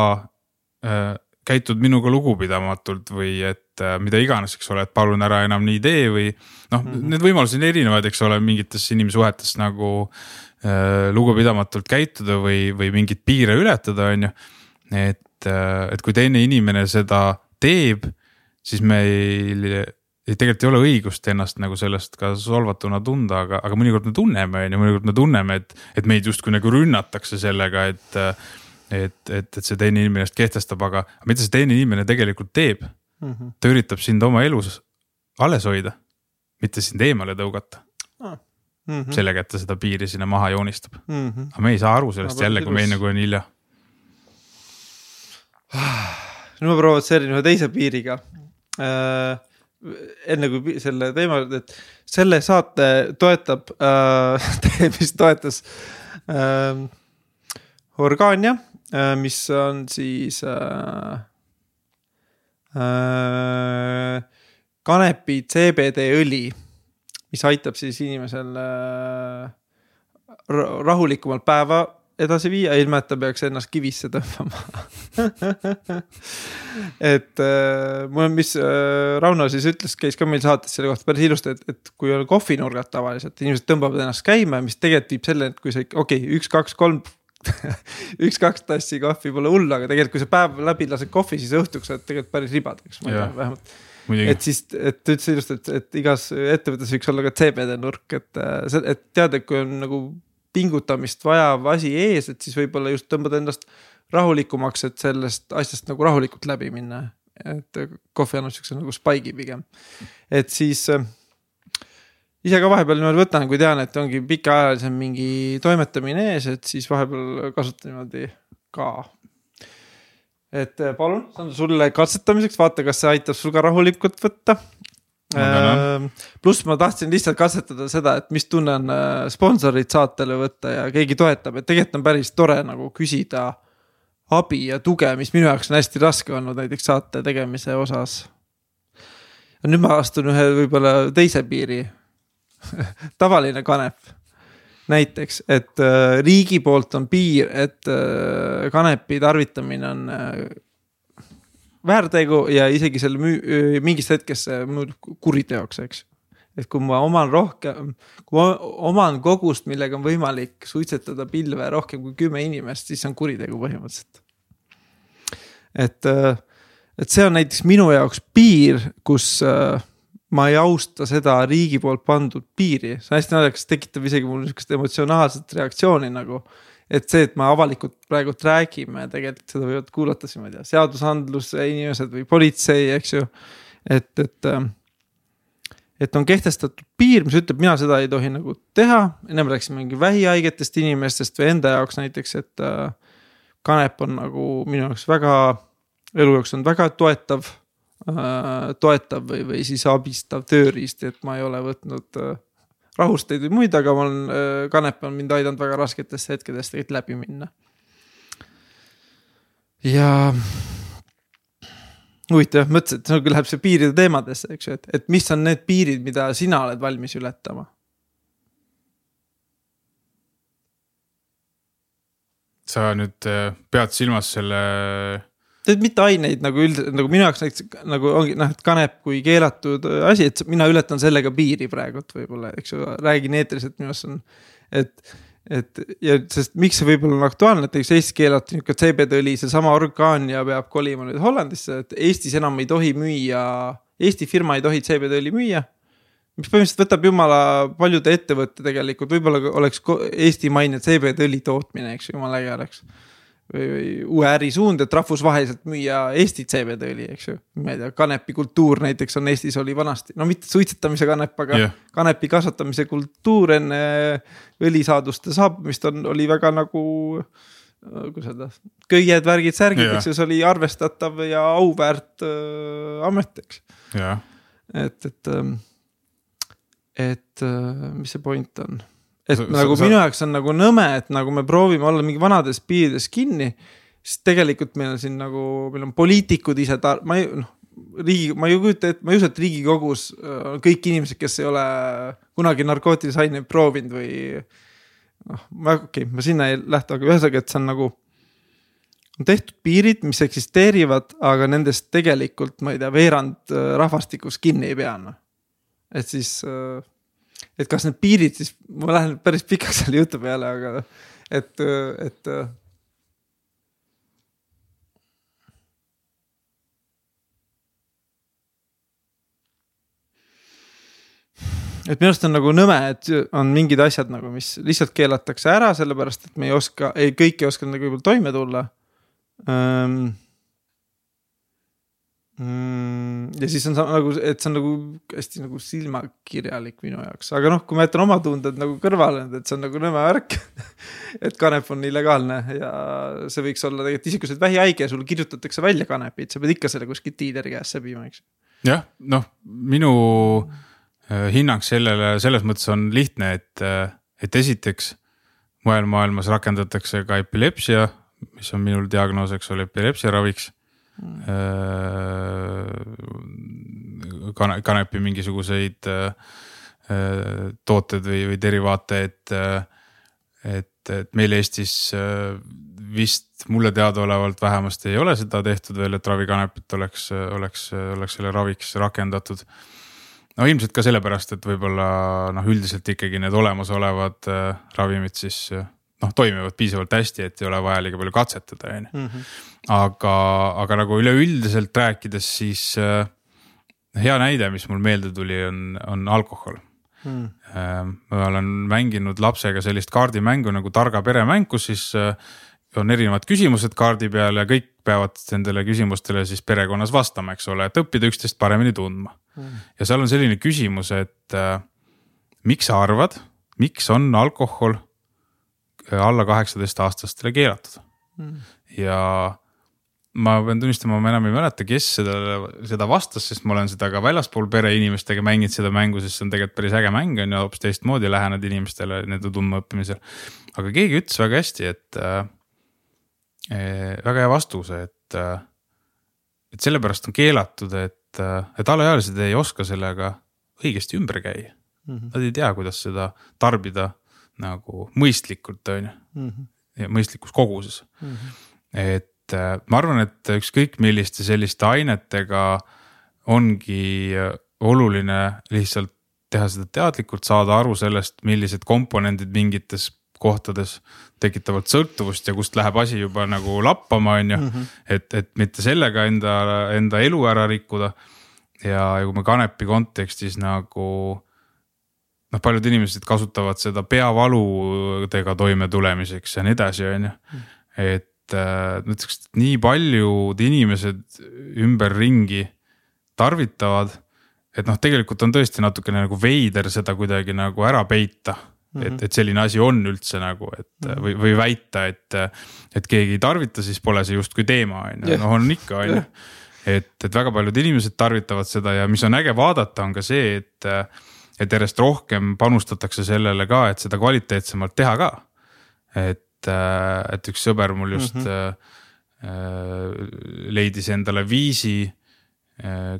[SPEAKER 2] äh, käitud minuga lugupidamatult või et äh, mida iganes, eks ole, et palun ära enam nii tee või noh mm -hmm., need võimalused on erinevad, eks ole, mingites inimsuhetes nagu äh, lugupidamatult käituda või, või mingeid piire ületada, on ju. et äh,, et kui teine inimene seda teeb, siis meil ei, tegelikult ei ole õigust ennast nagu sellest ka solvatuna tunda, aga, aga mõnikord me tunneme, on ju, mõnikord me tunneme, et, et meid justkui nagu rünnatakse sellega, et. et, et, et see teine inimene ennast kehtestab, aga mida see teine inimene tegelikult teeb mm? -hmm. ta üritab sind oma elus alles hoida, mitte sind eemale tõugata. Mm -hmm. sellega, et ta seda piiri sinna maha joonistab mm. -hmm. aga me ei saa aru sellest jälle, kui meil nagu on hilja.
[SPEAKER 1] nüüd ma provotseerin ühe teise piiriga äh enne kui selle teema, et selle saate toetab äh,, mis toetas äh, Organia äh,, mis on siis äh, äh, kanepi CBD õli, mis aitab siis inimesel äh, rahulikumalt päeva edasi viia, ilma et ta peaks ennast kivisse tõmbama et äh, mul on, mis äh, Rauno siis ütles, käis ka meil saates selle kohta päris ilusti, et, et kui on kohvinurgad tavaliselt, inimesed tõmbavad ennast käima, mis tegelikult viib selleni, et kui sa ikka, okei okay,, üks, kaks, kolm üks-kaks tassi kohvi pole hullu, aga tegelikult, kui sa päev läbi lased kohvi, siis õhtuks sa oled tegelikult päris ribadeks, ma ei tea, vähemalt. Et siis, et ta ütles ilusti, et, et igas ettevõttes võiks olla ka CBD nurk, et, äh, et teada, et kui on nagu pingutamist vajav asi ees, et siis võib-olla just tõmbad endast rahulikumaks, et sellest asjast nagu rahulikult läbi minna. et kohvi annab siukse nagu spike'i pigem, et siis äh, ise ka vahepeal niimoodi võtan, kui tean, et ongi pikaajalisem mingi toimetamine ees, et siis vahepeal kasutan niimoodi ka. Et äh, palun, see on sulle katsetamiseks, vaata, kas see aitab sul ka rahulikult võtta. Ehm, pluss ma tahtsin lihtsalt katsetada seda, et mis tunne on äh, sponsorit saatele võtta ja keegi toetab, et tegelikult on päris tore nagu küsida abi ja tuge, mis minu jaoks on hästi raske olnud näiteks saate tegemise osas. nüüd ma astun ühe võib-olla teise piiri. Tavaline kanep näiteks, et äh, riigi poolt on piir, et äh, kanepi tarvitamine on äh, väärtegu ja isegi selle müü-, mingist hetkest see muutub kuriteoks, eks. et kui ma oman rohkem, kui ma oman kogust, millega on võimalik suitsetada pilve rohkem kui kümme inimest, siis see on kuritegu põhimõtteliselt. et, et see on näiteks minu jaoks piir, kus ma ei austa seda riigi poolt pandud piiri, see on hästi naljakas, tekitab isegi mul sihukest emotsionaalset reaktsiooni nagu et see, et me avalikult praegult räägime, tegelikult seda võivad kuulata siis ma ei tea, seadusandluse inimesed või politsei, eks ju. et, et, ähm, et on kehtestatud piir, mis ütleb, mina seda ei tohi nagu teha, ennem rääkisime mingi vähihaigetest inimestest või enda jaoks näiteks, et äh, kanep on nagu minu jaoks väga, elu jaoks on väga toetav. äh,, toetav või, või siis abistav tööriist, et ma ei ole võtnud äh, rahusteid või muid, aga ma olen, äh, kanep on mind aidanud väga rasketest hetkedest tegelikult läbi minna. ja huvitav jah, mõtlesin, et nagu läheb see piiride teemadesse, eks ju, et, et mis on need piirid, mida sina oled valmis ületama?
[SPEAKER 2] sa nüüd äh, pead silmas selle
[SPEAKER 1] tead, mitte aineid nagu üldiselt nagu minu jaoks näiteks nagu ongi noh, et kanep kui keelatud asi, et mina ületan sellega piiri praegult võib-olla, eks ju, räägin eetris, et minu arust on. et, et ja sest miks see võib-olla on aktuaalne, et näiteks Eestis keelati nihuke CBD õli, seesama Orgaania peab kolima nüüd Hollandisse, et Eestis enam ei tohi müüa, Eesti firma ei tohi CBD õli müüa. mis põhimõtteliselt võtab jumala paljude ettevõtte tegelikult, võib-olla oleks Eesti-maine CBD õli tootmine, eks ju, jumala äge oleks või, või uue ärisuund, et rahvusvaheliselt müüa Eesti CBD-õli, eks ju. ma ei tea, kanepikultuur näiteks on Eestis oli vanasti, no mitte suitsetamise kanep, aga yeah. kanepi kasvatamise kultuur enne õlisaaduste saabumist on, oli väga nagu kuidas öelda, köied, värgid, särgid eks ju, see oli arvestatav ja auväärt äh, amet, eks et, et, ähm, et äh, mis see point on et sa, nagu sa, minu jaoks on nagu nõme, et nagu me proovime olla mingi vanades piirides kinni. siis tegelikult meil on siin nagu, meil on poliitikud ise tar-, ma ei noh, riigi, ma ei kujuta ette, ma ei usu, et riigikogus äh, kõik inimesed, kes ei ole kunagi narkootilisi aineid proovinud või. noh, ma okei okay,, ma sinna ei lähtu, aga ühesõnaga, et see on nagu. on tehtud piirid, mis eksisteerivad, aga nendest tegelikult, ma ei tea, veerand äh, rahvastikust kinni ei pea noh. et siis äh, et kas need piirid siis, ma lähen päris pikaks selle jutu peale, aga et, et. et minu arust on nagu nõme, et on mingid asjad nagu, mis lihtsalt keelatakse ära, sellepärast et me ei oska, ei kõik ei oska nendega võib-olla toime tulla ähm. Ja siis on nagu, et see on nagu hästi nagu silmakirjalik minu jaoks, aga noh, kui ma jätan oma tunded nagu kõrvale, et see on nagu nõme värk et kanep on illegaalne ja see võiks olla tegelikult isegi kui sa oled vähihaige ja sulle kirjutatakse välja kanepit, sa pead ikka selle kuskilt diileri käest sebima, eks.
[SPEAKER 2] jah, noh, minu äh, hinnang sellele selles mõttes on lihtne, et, äh, et esiteks mujal maailmas rakendatakse ka epilepsia, mis on minul diagnoos, eks ole, epilepsia raviks Äh, kane-, kanepi mingisuguseid äh, tooteid või, või derivaate, et, et, et meil Eestis äh, vist mulle teadaolevalt vähemasti ei ole seda tehtud veel, et ravikanepit oleks, oleks, oleks selle raviks rakendatud. no ilmselt ka sellepärast, et võib-olla noh, üldiselt ikkagi need olemasolevad ravimid siis noh, toimivad piisavalt hästi, et ei ole vaja liiga palju katsetada, on ju. Aga, aga nagu üleüldiselt rääkides, siis äh, hea näide, mis mul meelde tuli, on, on alkohol. Mm.. Äh, ma olen mänginud lapsega sellist kaardimängu nagu targa peremäng, kus siis äh, on erinevad küsimused kaardi peal ja kõik peavad nendele küsimustele siis perekonnas vastama, eks ole, et õppida üksteist paremini tundma. Mm.. ja seal on selline küsimus, et äh, miks sa arvad, miks on alkohol alla kaheksateist aastastele keelatud? Mm.. ja ma pean tunnistama, ma enam ei mäleta, kes seda, seda vastas, sest ma olen seda ka väljaspool pereinimestega mänginud seda mängu, sest see on tegelikult päris äge mäng on ju, hoopis teistmoodi lähened inimestele nende tundmaõppimisel. aga keegi ütles väga hästi, et äh, eh, väga hea vastuse, et äh,, et sellepärast on keelatud, et äh,, et alaealised ei oska sellega õigesti ümber käia mm. -hmm. Nad ei tea, kuidas seda tarbida nagu mõistlikult, on ju. Mhm. ja mõistlikus koguses mm. -hmm. et äh, ma arvan, et ükskõik milliste selliste ainetega ongi oluline lihtsalt teha seda teadlikult, saada aru sellest, millised komponendid mingites kohtades tekitavad sõltuvust ja kust läheb asi juba nagu lappama, on ju. Mhm. et, et mitte sellega enda, enda elu ära rikkuda. ja, ja kui me kanepi kontekstis nagu noh, paljud inimesed kasutavad seda peavaludega toimetulemiseks ja nii edasi, on ju. et äh, et nii paljud inimesed ümberringi tarvitavad. et noh, tegelikult on tõesti natukene nagu veider seda kuidagi nagu ära peita mm. -hmm. et, et selline asi on üldse nagu, et -hmm. või, või väita, et, et keegi ei tarvita, siis pole see justkui teema, on ju, noh on ikka, on ju. et, et väga paljud inimesed tarvitavad seda ja mis on äge vaadata, on ka see, et et järjest rohkem panustatakse sellele ka, et seda kvaliteetsemalt teha ka. et, äh, et üks sõber mul just mm -hmm. leidis endale viisi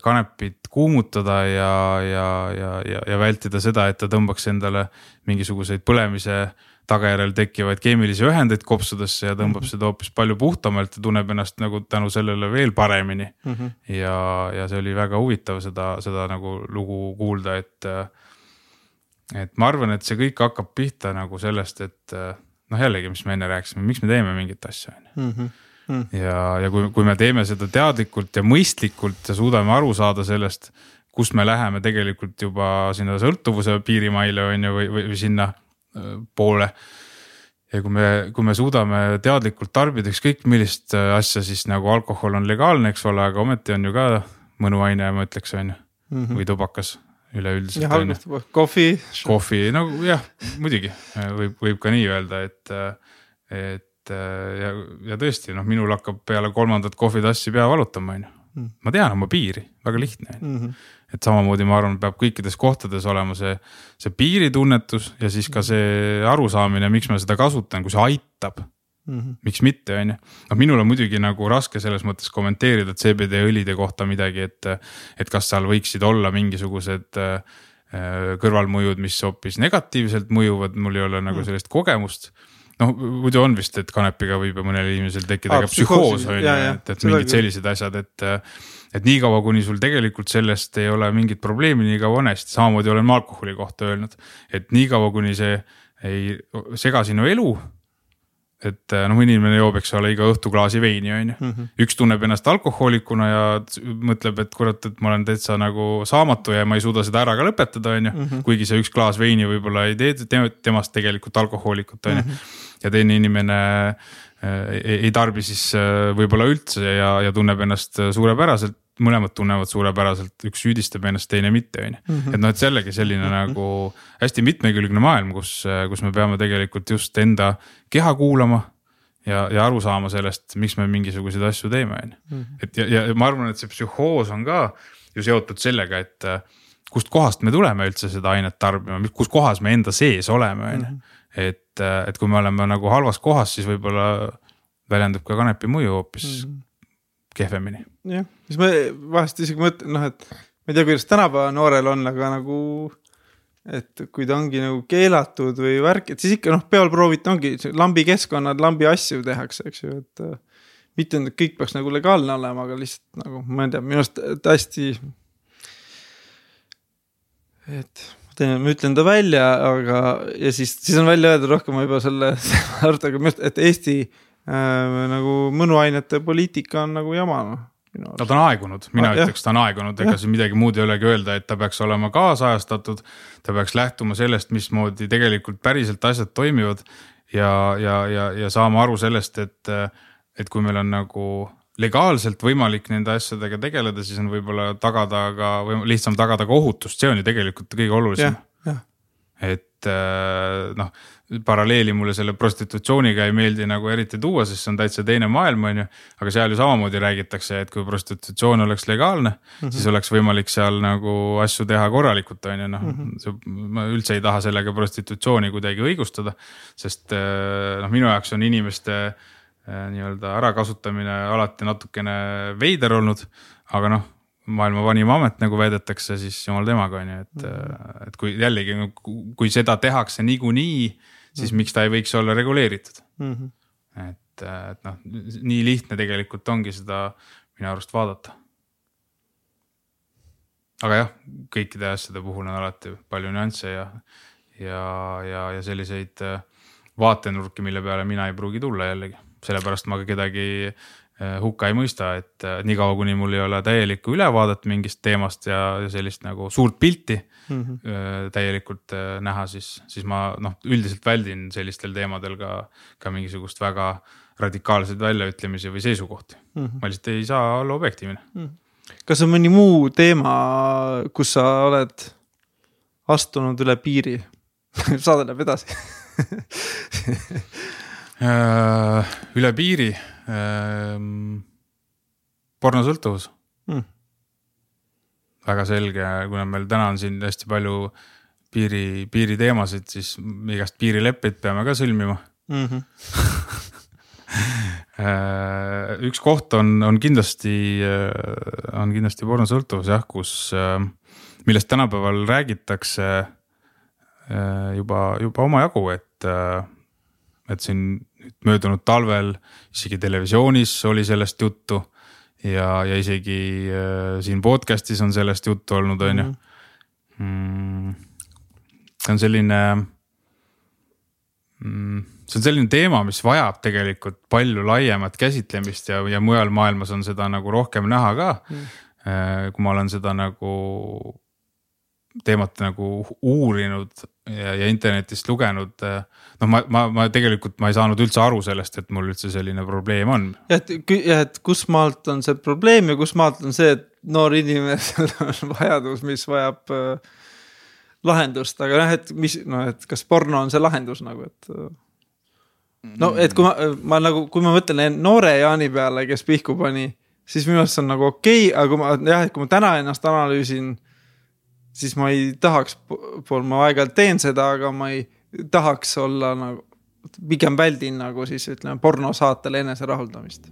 [SPEAKER 2] kanepit kuumutada ja, ja, ja, ja, ja vältida seda, et ta tõmbaks endale mingisuguseid põlemise tagajärjel tekkivaid keemilisi ühendeid kopsudesse ja tõmbab mm -hmm. seda hoopis palju puhtamalt ja tunneb ennast nagu tänu sellele veel paremini mm. -hmm. ja, ja see oli väga huvitav seda, seda nagu lugu kuulda, et et ma arvan, et see kõik hakkab pihta nagu sellest, et noh, jällegi, mis me enne rääkisime, miks me teeme mingit asja, on ju
[SPEAKER 1] Mhm. Mm.
[SPEAKER 2] ja, ja kui, kui me teeme seda teadlikult ja mõistlikult ja suudame aru saada sellest, kus me läheme tegelikult juba sinna sõltuvuse piirimaile on ju, või, või, või sinna öö, poole. ja kui me, kui me suudame teadlikult tarbida ükskõik millist öö, asja, siis nagu alkohol on legaalne, eks ole, aga ometi on ju ka mõnuaine, ma ütleks, on ju, või tubakas üleüldiselt
[SPEAKER 1] jah, algust kohvi.
[SPEAKER 2] kohvi, no jah, muidugi võib, võib ka nii öelda, et, et ja, ja tõesti noh, minul hakkab peale kolmandat kohvitassi pea valutama, on ju. ma tean oma piiri, väga lihtne on ju. et samamoodi ma arvan, peab kõikides kohtades olema see, see piiritunnetus ja siis ka see arusaamine, miks ma seda kasutan, kui see aitab Mm -hmm. miks mitte, on ju, noh, minul on muidugi nagu raske selles mõttes kommenteerida CBD õlide kohta midagi, et, et kas seal võiksid olla mingisugused äh, kõrvalmõjud, mis hoopis negatiivselt mõjuvad, mul ei ole nagu sellist kogemust. noh, muidu on vist, et kanepiga võib ju mõnel inimesel tekkida
[SPEAKER 1] Aa,
[SPEAKER 2] ka psühhoos on ju, et, et mingid sellised asjad, et. et niikaua, kuni sul tegelikult sellest ei ole mingit probleemi, nii kaua on hästi, samamoodi olen ma alkoholi kohta öelnud, et niikaua, kuni see ei sega sinu elu et noh, inimene joob, eks ole, iga õhtu klaasi veini, on ju. üks tunneb ennast alkohoolikuna ja mõtleb, et kurat, et ma olen täitsa nagu saamatu ja ma ei suuda seda ära ka lõpetada, on ju. kuigi see üks klaas veini võib-olla ei tee te- temast tegelikult alkohoolikut, on ju. ja teine inimene äh, ei, ei tarbi siis äh, võib-olla üldse ja, ja tunneb ennast suurepäraselt mõlemad tunnevad suurepäraselt, üks süüdistab ennast, teine mitte, on ju. et noh, et jällegi selline nagu hästi mitmekülgne maailm, kus, kus me peame tegelikult just enda keha kuulama. ja, ja aru saama sellest, miks me mingisuguseid asju teeme, on ju. et ja, ja ma arvan, et see psühhoos on ka ju seotud sellega, et äh, kust kohast me tuleme üldse seda ainet tarbima, kus kohas me enda sees oleme, on ju. et, et kui me oleme nagu halvas kohas, siis võib-olla väljendub ka kanepi mõju hoopis mm -hmm. kehvemini
[SPEAKER 1] jah, siis ma vahest isegi mõtlen, noh, et ma ei tea, kuidas tänapäeva noorel on, aga nagu. et kui ta ongi nagu keelatud või värk, et siis ikka noh, peol prooviti, ongi see lambikeskkonnad, lambi asju tehakse, eks ju, et. äh, mitte, et kõik peaks nagu legaalne olema, aga lihtsalt nagu ma ei tea, minu arust hästi. et teen, ma ütlen ta välja, aga ja siis, siis on välja öeldud rohkem võib-olla selle arust, et Eesti äh, nagu mõnuainete poliitika on nagu jama noh minu
[SPEAKER 2] no ta on aegunud, mina
[SPEAKER 1] Ah,
[SPEAKER 2] ütleks, ta on aegunud, ega siin midagi muud ei olegi öelda, et ta peaks olema kaasajastatud. ta peaks lähtuma sellest, mismoodi tegelikult päriselt asjad toimivad. Ja, ja, ja, ja saama aru sellest, et, et kui meil on nagu legaalselt võimalik nende asjadega tegeleda, siis on võib-olla tagada ka lihtsam tagada ka ohutust, see on ju tegelikult kõige olulisem. Et noh, paralleeli mulle selle prostitutsiooniga ei meeldi nagu eriti tuua, sest see on täitsa teine maailm, on ju. aga seal ju samamoodi räägitakse, et kui prostitutsioon oleks legaalne mm, -hmm. siis oleks võimalik seal nagu asju teha korralikult, on ju, noh mm -hmm. ma üldse ei taha sellega prostitutsiooni kuidagi õigustada. sest äh, noh, minu jaoks on inimeste äh, nii-öelda ärakasutamine alati natukene veider olnud, aga noh maailma vanim amet, nagu väidetakse, siis jumal temaga on ju, et mm, -hmm. et kui jällegi, kui seda tehakse niikuinii, siis mm miks ta ei võiks olla reguleeritud
[SPEAKER 1] mm -hmm.
[SPEAKER 2] et, et noh, nii lihtne tegelikult ongi seda minu arust vaadata. aga jah, kõikide asjade puhul on alati palju nüansse ja, ja, ja, ja selliseid vaatenurki, mille peale mina ei pruugi tulla jällegi, sellepärast ma ka kedagi hukka ei mõista, et äh, niikaua, kuni mul ei ole täielikku ülevaadet mingist teemast ja, sellist nagu suurt pilti mm -hmm. täielikult äh, näha, siis, siis ma noh, üldiselt väldin sellistel teemadel ka, ka mingisugust väga radikaalseid väljaütlemisi või seisukohti mm. -hmm. ma lihtsalt ei saa olla objektiivne mm. -hmm.
[SPEAKER 1] kas on mõni muu teema, kus sa oled astunud üle piiri saade läheb edasi
[SPEAKER 2] Äh, üle piiri ähm,, pornosõltuvus
[SPEAKER 1] Mm.
[SPEAKER 2] väga selge, kuna meil täna on siin hästi palju piiri, piiriteemasid, siis igast piirileppeid peame ka sõlmima
[SPEAKER 1] mm. -hmm.
[SPEAKER 2] Äh, üks koht on, on kindlasti, on kindlasti pornosõltuvus jah, kus, äh, millest tänapäeval räägitakse äh, juba, juba omajagu, et, et siin möödunud talvel isegi televisioonis oli sellest juttu ja, ja isegi äh, siin podcast'is on sellest juttu olnud, on ju. Mm. see on selline mm, see on selline teema, mis vajab tegelikult palju laiemat käsitlemist ja, ja mujal maailmas on seda nagu rohkem näha ka mm.. kui ma olen seda nagu teemat nagu uurinud ja, ja internetist lugenud. Eh, noh, ma, ma, ma tegelikult ma ei saanud üldse aru sellest, et mul üldse selline probleem on.
[SPEAKER 1] jah, et jah, et kust maalt on see probleem ja kust maalt on see, et noor inimesel on vajadus, mis vajab äh, lahendust, aga noh, et mis noh, et kas porno on see lahendus nagu, et äh, no et kui ma, ma nagu, kui ma mõtlen noore Jaani peale, kes pihku pani, siis minu arust see on nagu okei okay,, aga kui ma jah, et kui ma täna ennast analüüsin, siis ma ei tahaks, ma aeg-ajalt teen seda, aga ma ei tahaks olla nagu, pigem väldin nagu siis ütleme pornosaatele eneserahuldamist.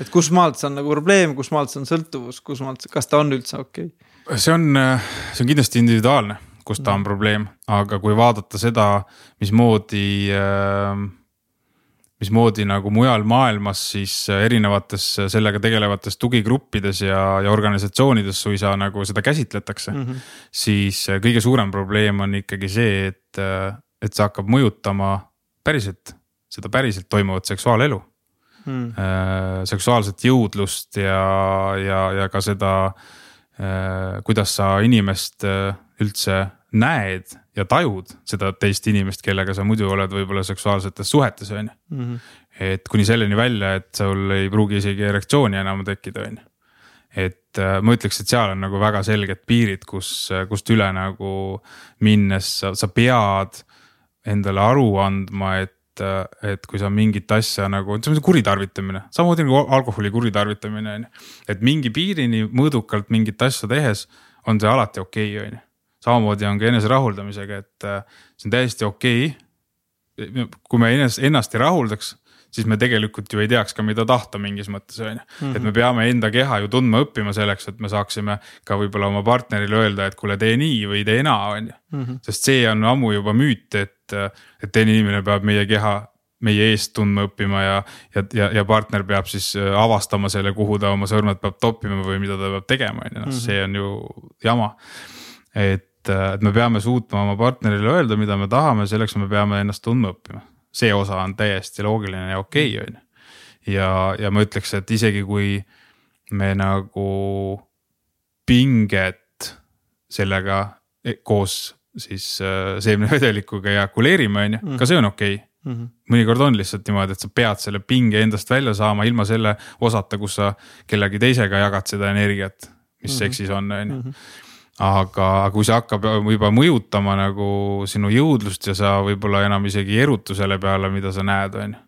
[SPEAKER 1] et kus maalt see on nagu probleem, kus maalt see on sõltuvus, kus maalt, kas ta on üldse okei
[SPEAKER 2] okay?? see on, see on kindlasti individuaalne, kus ta on probleem, aga kui vaadata seda, mismoodi äh, mismoodi nagu mujal maailmas siis äh, erinevates äh, sellega tegelevates tugigruppides ja, ja organisatsioonides suisa nagu seda käsitletakse mm. -hmm. siis äh, kõige suurem probleem on ikkagi see, et, et see hakkab mõjutama päriselt, seda päriselt toimuvat seksuaalelu mm.. seksuaalset jõudlust ja, ja, ja ka seda, kuidas sa inimest üldse näed ja tajud seda teist inimest, kellega sa muidu oled võib-olla seksuaalsetes suhetes, on ju. Mhm. et kuni selleni välja, et sul ei pruugi isegi erektsiooni enam tekkida, on ju. et äh, ma ütleks, et seal on nagu väga selged piirid, kus, kust üle nagu minnes sa, sa pead endale aru andma, et et kui sa mingit asja nagu, see on kuritarvitamine, samamoodi nagu alkoholi kuritarvitamine on ju. et mingi piirini mõõdukalt mingit asja tehes on see alati okei okay,, on ju samamoodi on ka eneserahuldamisega, et äh, see on täiesti okei okay.. kui me ennast, ennast ei rahuldaks, siis me tegelikult ju ei teaks ka, mida tahta mingis mõttes on ju. et me mhm. peame enda keha ju tundma õppima selleks, et me saaksime ka võib-olla oma partnerile öelda, et kuule, tee nii või tee naa, on ju. Mhm. sest see on ammu juba müüt, et, et teine inimene peab meie keha meie eest tundma õppima ja, ja, ja, ja partner peab siis äh, avastama selle, kuhu ta oma sõrmed peab toppima või mida ta peab tegema, on ju, noh see on ju jama. et et, et me peame suutma oma partnerile öelda, mida me tahame, selleks me peame ennast tundma õppima. see osa on täiesti loogiline ja okei okay,, on ju. ja, ja ma ütleks, et isegi kui me nagu pinget sellega e, koos siis äh, seemnevedelikuga ejakuleerime, on ju, ka see on okei okay. Mm -hmm. mõnikord on lihtsalt niimoodi, et sa pead selle pinge endast välja saama ilma selle osata, kus sa kellegi teisega jagad seda energiat, mis mm -hmm. seksis on, on ju mhm aga kui see hakkab juba mõjutama nagu sinu jõudlust ja sa võib-olla enam isegi ei erutu selle peale, mida sa näed, on ju.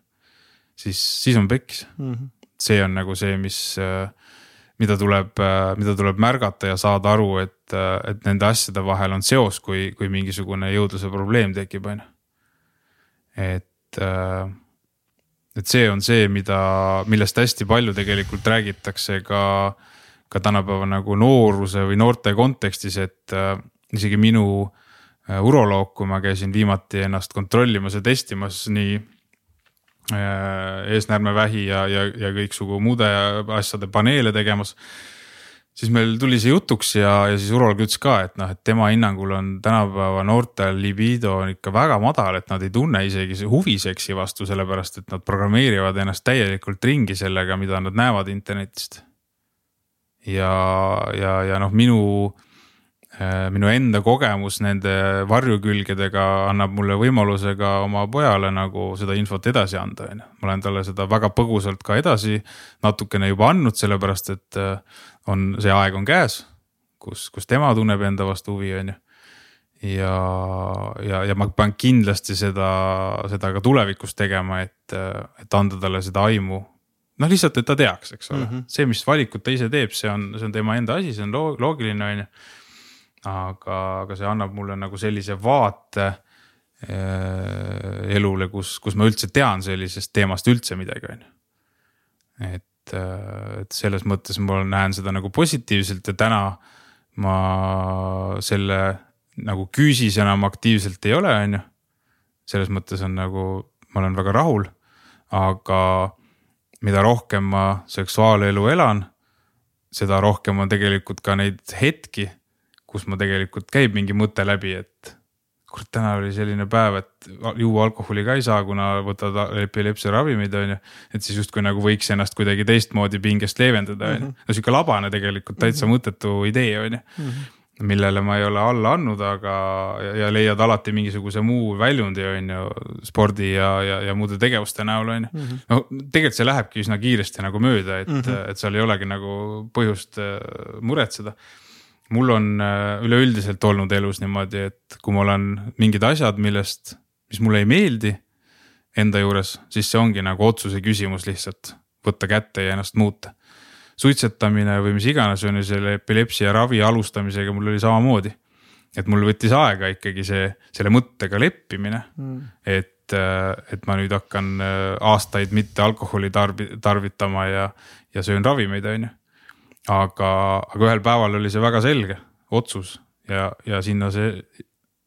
[SPEAKER 2] siis, siis on pekkis mm. -hmm. see on nagu see, mis, mida tuleb, mida tuleb märgata ja saada aru, et, et nende asjade vahel on seos, kui, kui mingisugune jõudluse probleem tekib, on ju. et, et see on see, mida, millest hästi palju tegelikult räägitakse ka ka tänapäeva nagu nooruse või noorte kontekstis, et äh, isegi minu äh, uroloog, kui ma käisin viimati ennast kontrollimas ja testimas nii äh, eesnäärmevähi ja, ja, ja kõiksugu muude asjade paneele tegemas. siis meil tuli see jutuks ja, ja siis uroloog ütles ka, et noh, et tema hinnangul on tänapäeva noortel libido on ikka väga madal, et nad ei tunne isegi huvi seksi vastu, sellepärast et nad programmeerivad ennast täielikult ringi sellega, mida nad näevad internetist ja, ja, ja noh, minu, äh, minu enda kogemus nende varjukülgedega annab mulle võimaluse ka oma pojale nagu seda infot edasi anda, on ju. ma olen talle seda väga põgusalt ka edasi natukene juba andnud, sellepärast et äh, on, see aeg on käes, kus, kus tema tunneb enda vastu huvi, on ju ja, ja, ja ma pean kindlasti seda, seda ka tulevikus tegema, et, et anda talle seda aimu noh, lihtsalt, et ta teaks, eks ole mm, -hmm. see, mis valikut ta ise teeb, see on, see on tema enda asi, see on loogiline, on ju. aga, aga see annab mulle nagu sellise vaate äh, elule, kus, kus ma üldse tean sellisest teemast üldse midagi, on ju. et, äh, et selles mõttes ma näen seda nagu positiivselt ja täna ma selle nagu küüsis enam aktiivselt ei ole, on ju. selles mõttes on nagu, ma olen väga rahul, aga mida rohkem ma seksuaalelu elan, seda rohkem on tegelikult ka neid hetki, kus ma tegelikult käib mingi mõte läbi, et kurat, täna oli selline päev, et juua alkoholi ka ei saa, kuna võtad epilepsia ravimeid, on ju. et siis justkui nagu võiks ennast kuidagi teistmoodi pingest leevendada, on ju. Mhm. no sihuke labane tegelikult täitsa mm -hmm. mõttetu idee, on ju mhm. Millele ma ei ole alla andnud, aga, ja leiad alati mingisuguse muu väljundi, on ju, spordi ja, ja, ja muude tegevuste näol, on ju. Mhm. no tegelikult see lähebki üsna kiiresti nagu mööda, et mm, -hmm. et seal ei olegi nagu põhjust äh, muretseda mul on äh, üleüldiselt olnud elus niimoodi, et kui mul on mingid asjad, millest, mis mulle ei meeldi enda juures, siis see ongi nagu otsuse küsimus lihtsalt võtta kätte ja ennast muuta. Suitsetamine või mis iganes on ju selle epilepsia ravi alustamisega mul oli samamoodi. et mul võttis aega ikkagi see, selle mõttega leppimine mm., et, et ma nüüd hakkan äh, aastaid mitte alkoholi tarbi-, tarvitama ja, ja söön ravimeid, on ju aga, aga ühel päeval oli see väga selge otsus ja, ja sinna see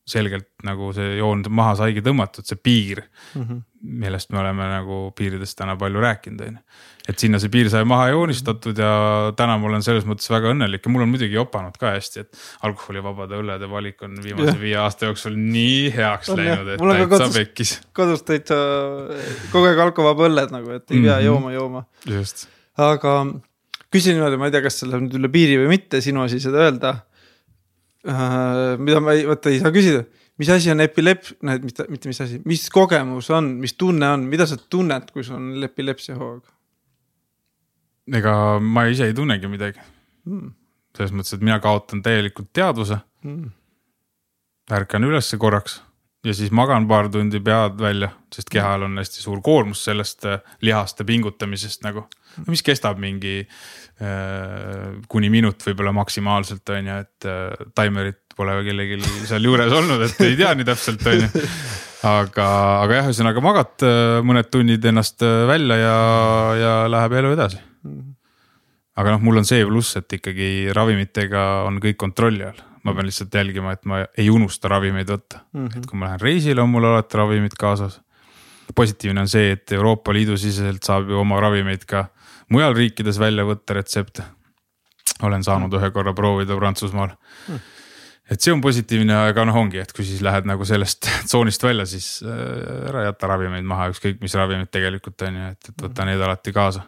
[SPEAKER 2] selgelt nagu see joon maha saigi tõmmatud, see piir mm, -hmm. millest me oleme nagu piiridest täna palju rääkinud, on ju. et sinna see piir sai maha joonistatud ja täna ma olen selles mõttes väga õnnelik ja mul on muidugi jopanud ka hästi, et alkoholivabade õllede valik on viimase ja. viie aasta jooksul nii heaks on läinud, et täitsa kodus, pekkis.
[SPEAKER 1] kodus täitsa kogu aeg alkovaba õlled nagu, et ei pea mm -hmm. jooma, jooma.
[SPEAKER 2] just.
[SPEAKER 1] aga küsin niimoodi, ma ei tea, kas see läheb nüüd üle piiri või mitte, sinu asi seda öelda. Mida ma ei, vaata ei saa küsida, mis asi on epilep-, mitte, mitte mis asi, mis kogemus on, mis tunne on, mida sa tunned, kui sul on epilepsia hoog?
[SPEAKER 2] ega ma ise ei tunnegi midagi. Hmm.. selles mõttes, et mina kaotan täielikult teadvuse. Hmm.. ärkan ülesse korraks ja siis magan paar tundi pead välja, sest kehal on hästi suur koormus sellest äh, lihaste pingutamisest nagu. Mis kestab mingi äh, kuni minut võib-olla maksimaalselt on ju, et äh, taimerit pole kellelgi seal juures olnud, et ei tea nii täpselt on ju. aga, aga jah, ühesõnaga magad äh, mõned tunnid ennast välja ja, ja läheb elu edasi. aga noh, mul on see pluss, et ikkagi ravimitega on kõik kontrolli all ma pean lihtsalt jälgima, et ma ei unusta ravimeid võtta mm, -hmm. et kui ma lähen reisile, on mul alati ravimid kaasas. positiivne on see, et Euroopa Liidu siseselt saab ju oma ravimeid ka mujal riikides välja võtta retsepte. olen saanud ühe korra proovida Prantsusmaal mm. -hmm et see on positiivne, aga noh, ongi, et kui siis lähed nagu sellest tsoonist välja, siis äh, ära jäta ravimeid maha, ükskõik mis ravimid tegelikult on ju, et, et võta need alati kaasa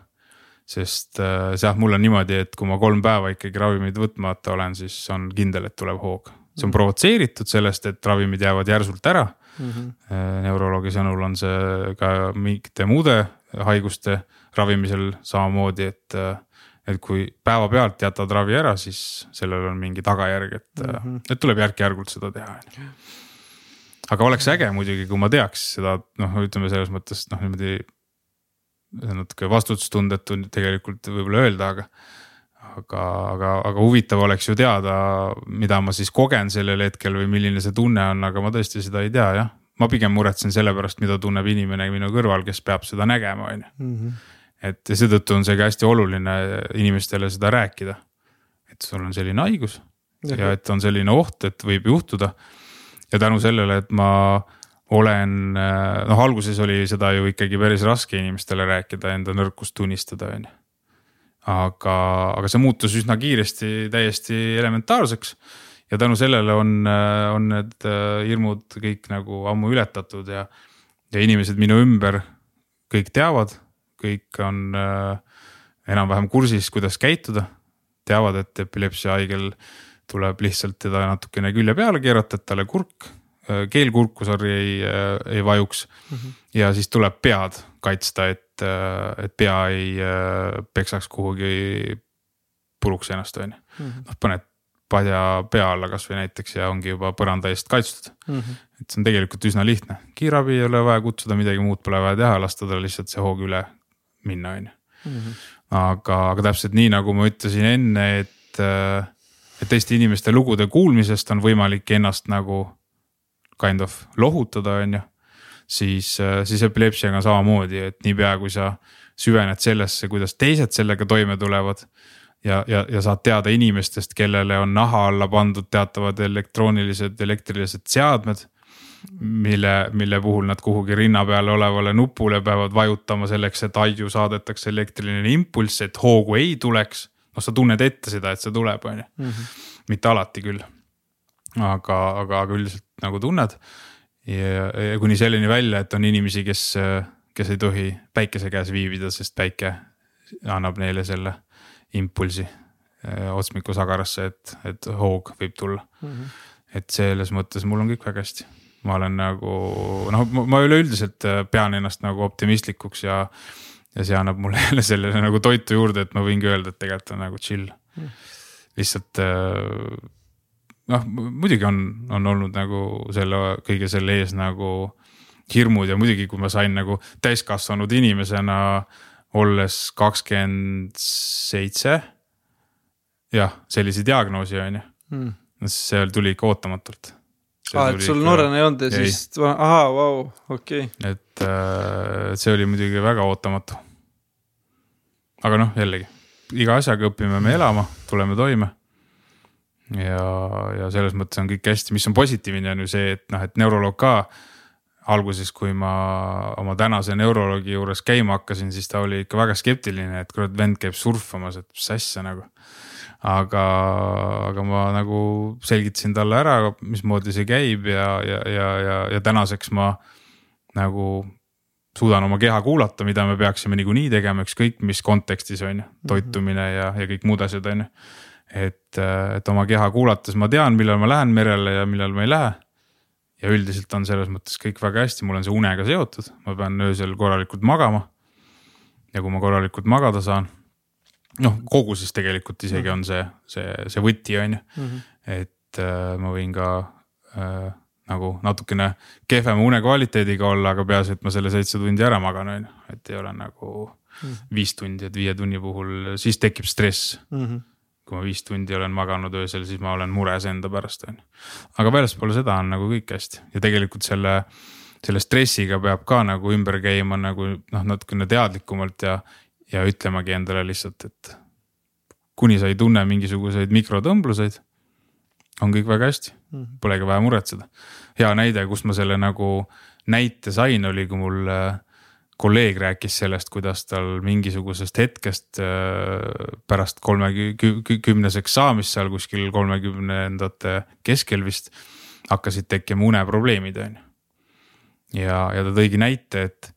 [SPEAKER 2] sest äh, jah, mul on niimoodi, et kui ma kolm päeva ikkagi ravimeid võtmata olen, siis on kindel, et tuleb hoog. see on provotseeritud sellest, et ravimid jäävad järsult ära mm. -hmm. neuroloogi sõnul on see ka mingite muude haiguste ravimisel samamoodi, et, et kui päevapealt jätad ravi ära, siis sellel on mingi tagajärg, et mm, -hmm. et tuleb järk-järgult seda teha, on ju. aga oleks äge muidugi, kui ma teaks seda, noh, ütleme selles mõttes noh, niimoodi see on natuke vastutustundetu tegelikult võib-olla öelda, aga. aga, aga, aga huvitav oleks ju teada, mida ma siis kogen sellel hetkel või milline see tunne on, aga ma tõesti seda ei tea, jah. ma pigem muretsen selle pärast, mida tunneb inimene minu kõrval, kes peab seda nägema, on ju. Et seetõttu on see ka hästi oluline inimestele seda rääkida. et sul on selline haigus ja, ja et on selline oht, et võib juhtuda. ja tänu sellele, et ma olen, noh, alguses oli seda ju ikkagi päris raske inimestele rääkida, enda nõrkust tunnistada, on ju. aga, aga see muutus üsna kiiresti täiesti elementaarseks. ja tänu sellele on, on need äh, hirmud kõik nagu ammu ületatud ja, ja inimesed minu ümber kõik teavad, kõik on äh, enam-vähem kursis, kuidas käituda. teavad, et epilepsia haigel tuleb lihtsalt teda natukene külje peale keerata, et talle kurk Äh, keel kurku, sorry, ei, äh, ei vajuks mm. -hmm. ja siis tuleb pead kaitsta, et, et pea ei peksaks kuhugi puruks ennast, on ju. Mhm. noh, paned padja pea alla kasvõi näiteks ja ongi juba põranda eest kaitstud mm. -hmm. et see on tegelikult üsna lihtne, kiirabi ei ole vaja kutsuda, midagi muud pole vaja teha, lasta tal lihtsalt see hoog üle minna, on ju. Mhm. aga, aga täpselt nii, nagu ma ütlesin enne, et, et teiste inimeste lugude kuulmisest on võimalik ennast nagu kind of lohutada, on ju. siis, äh, siis epilepsiaga on samamoodi, et niipea kui sa süvened sellesse, kuidas teised sellega toime tulevad. ja, ja, ja saad teada inimestest, kellele on naha alla pandud teatavad elektroonilised, elektrilised seadmed mille, mille puhul nad kuhugi rinna peal olevale nupule peavad vajutama selleks, et aiu saadetakse elektriline impulss, et hoogu ei tuleks. noh, sa tunned ette seda, et see tuleb, on ju, mhm. mitte alati küll aga, aga, aga üldiselt nagu tunned. ja, ja kuni selleni välja, et on inimesi, kes, kes ei tohi päikese käes viibida, sest päike annab neile selle impulsi eh, otsmikusagarasse, et, et hoog võib tulla mm. -hmm. et selles mõttes mul on kõik väga hästi ma olen nagu noh, ma üleüldiselt äh, pean ennast nagu optimistlikuks ja. ja see annab mulle jälle sellele nagu toitu juurde, et ma võingi öelda, et tegelikult on nagu chill mm.. lihtsalt äh, noh, muidugi on, on olnud nagu selle kõige selle ees nagu hirmud ja muidugi, kui ma sain nagu täiskasvanud inimesena olles kakskümmend seitse. jah, sellise diagnoosi on ju mm., see tuli ikka ootamatult
[SPEAKER 1] aa, et sul noorena ei olnud ja siis, ahaa, vau, okei.
[SPEAKER 2] Et äh, see oli muidugi väga ootamatu. aga noh, jällegi iga asjaga õpime me elama, tuleme toime. ja, ja selles mõttes on kõik hästi, mis on positiivne, on ju see, et noh, et neuroloog ka. Alguses, kui ma oma tänase neuroloogi juures käima hakkasin, siis ta oli ikka väga skeptiline, et kurat, vend käib surfamas, et mis asja nagu aga, aga ma nagu selgitasin talle ära, mismoodi see käib ja, ja, ja, ja, ja tänaseks ma nagu suudan oma keha kuulata, mida me peaksime niikuinii tegema, ükskõik mis kontekstis on ju, toitumine ja, ja kõik muud asjad on ju. et, et oma keha kuulates ma tean, millal ma lähen merele ja millal ma ei lähe. ja üldiselt on selles mõttes kõik väga hästi, mul on see unega seotud, ma pean öösel korralikult magama. ja kui ma korralikult magada saan noh, koguses tegelikult isegi on see, see, see võti on ju mm, -hmm. et äh, ma võin ka äh, nagu natukene kehvema unekvaliteediga olla, aga peaasi, et ma selle seitse tundi ära magan, on ju, et ei ole nagu mm -hmm. viis tundi, et viie tunni puhul, siis tekib stress mm. -hmm. kui ma viis tundi olen maganud öösel, siis ma olen mures enda pärast, on ju. aga väljaspool seda on nagu kõik hästi ja tegelikult selle, selle stressiga peab ka nagu ümber käima nagu noh, natukene teadlikumalt ja, ja ütlemagi endale lihtsalt, et kuni sa ei tunne mingisuguseid mikrotõmbluseid, on kõik väga hästi -hmm. polegi vaja muretseda. hea näide, kust ma selle nagu näite sain, oli, kui mul äh, kolleeg rääkis sellest, kuidas tal mingisugusest hetkest äh, pärast kolmekümneseks saamist seal kuskil kolmekümnendate keskel vist hakkasid tekkima uneprobleemid, on ju. ja, ja ta tõigi näite, et,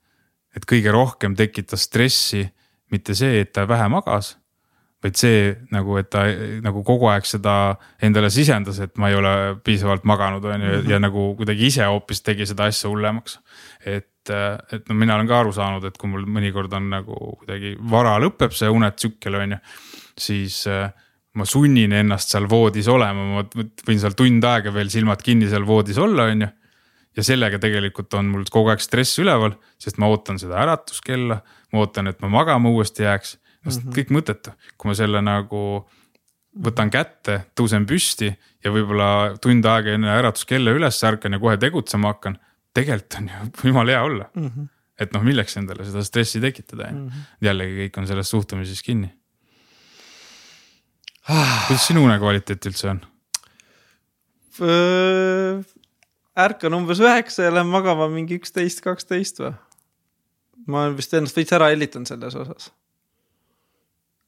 [SPEAKER 2] et kõige rohkem tekitas stressi mitte see, et ta vähe magas, vaid see nagu, et ta nagu kogu aeg seda endale sisendas, et ma ei ole piisavalt maganud, on ju, ja nagu kuidagi ise hoopis tegi seda asja hullemaks. et, et no mina olen ka aru saanud, et kui mul mõnikord on nagu kuidagi vara lõpeb see unetsükkel, on ju, siis äh, ma sunnin ennast seal voodis olema, ma võin seal tund aega veel silmad kinni seal voodis olla, on ju ja sellega tegelikult on mul kogu aeg stress üleval, sest ma ootan seda äratuskella, ma ootan, et ma magama uuesti jääks. no mm -hmm. kõik mõttetu, kui ma selle nagu võtan kätte, tõusen püsti ja võib-olla tund aega enne äratuskella üles ärkan ja kohe tegutsema hakkan. tegelikult on ju jumala hea olla mm. -hmm. et noh, milleks endale seda stressi tekitada on ju, mhm. jällegi kõik on selles suhtumises kinni. kuidas sinu unekvaliteet üldse on?
[SPEAKER 1] Ärkan umbes üheksa ja lähen magama mingi üksteist, kaksteist või. ma olen vist ennast veits ära hellitanud selles osas.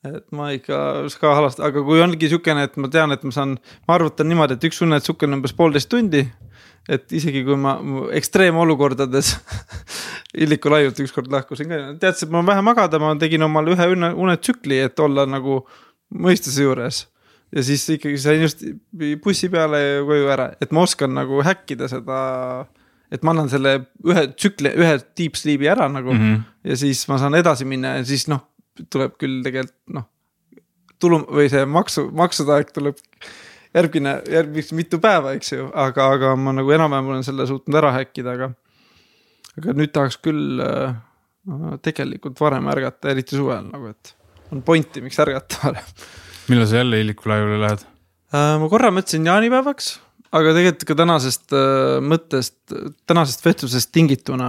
[SPEAKER 1] et ma ikka ka halastan, aga kui ongi siukene, et ma tean, et ma saan, ma arvutan niimoodi, et üks unetsükkel on umbes poolteist tundi. et isegi kui ma ekstreemolukordades Illiku laiult ükskord lahkusin ka, teadsin, et ma olen vähe magada, ma tegin omale ühe unetsükli, et olla nagu mõistuse juures ja siis ikkagi sain just bussi peale koju ära, et ma oskan nagu häkkida seda. et ma annan selle ühe tsükli, ühe deep sleep'i ära nagu mm -hmm. ja siis ma saan edasi minna ja siis noh, tuleb küll tegelikult noh. tulu või see maksu, maksude aeg tuleb järgmine, järgmist mitu päeva, eks ju, aga, aga ma nagu enam-vähem olen selle suutnud ära häkkida, aga. aga nüüd tahaks küll äh, tegelikult varem ärgata, eriti suvel nagu, et on pointi, miks ärgata varem
[SPEAKER 2] millal sa jälle Illiku laiule lähed
[SPEAKER 1] äh,? ma korra mõtlesin jaanipäevaks, aga tegelikult ka tänasest äh, mõttest, tänasest vestlusest tingituna.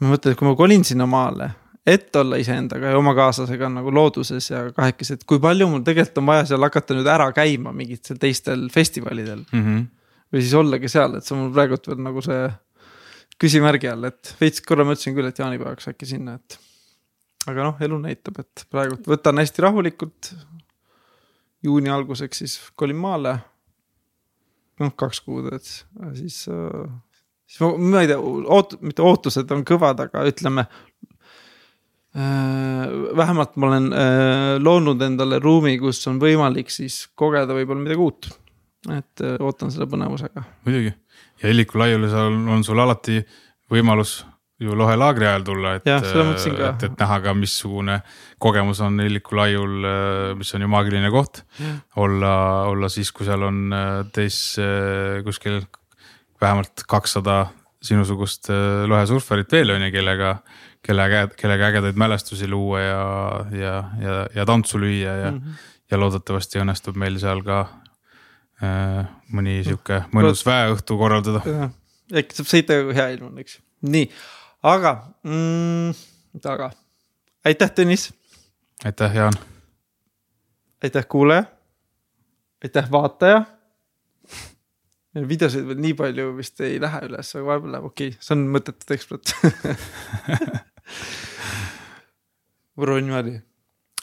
[SPEAKER 1] ma mõtlen, et kui ma kolin sinna maale, et olla iseendaga ja oma kaaslasega nagu looduses ja kahekesi, et kui palju mul tegelikult on vaja seal hakata nüüd ära käima mingitel teistel festivalidel mm. -hmm. või siis ollagi seal, et see on mul praegult veel nagu see küsimärgi all, et veits korra mõtlesin küll, et jaanipäevaks äkki sinna, et aga noh, elu näitab, et praegu võtan hästi rahulikult. juuni alguseks siis kolin maale. noh kaks kuud, et siis, siis ma, ma ei tea, oot-, mitte ootused on kõvad, aga ütleme vähemalt ma olen loonud endale ruumi, kus on võimalik siis kogeda võib-olla midagi uut. et ootan selle põnevusega.
[SPEAKER 2] muidugi ja Illiku laiule seal on sul alati võimalus ju lohe laagri ajal tulla, et, et, et näha ka, missugune kogemus on Illiku laiul, mis on ju maagiline koht. olla, olla siis, kui seal on teis kuskil vähemalt kakssada sinusugust lohesurfarit veel on ju, kellega, kelle, kellega ägedaid mälestusi luua ja, ja, ja, ja tantsu lüüa ja mm, -hmm. ja loodetavasti õnnestub meil seal ka äh, mõni sihuke mõnus väeõhtu korraldada.
[SPEAKER 1] äkki saab sõita, kui hea ilm on, eks nii aga mm,, aga aitäh, Tõnis.
[SPEAKER 2] aitäh, Jaan.
[SPEAKER 1] aitäh, kuulaja. aitäh, vaataja. videosid veel nii palju vist ei lähe üles, aga vahepeal läheb okei okay., see on mõttetud ekspert Võru niimoodi.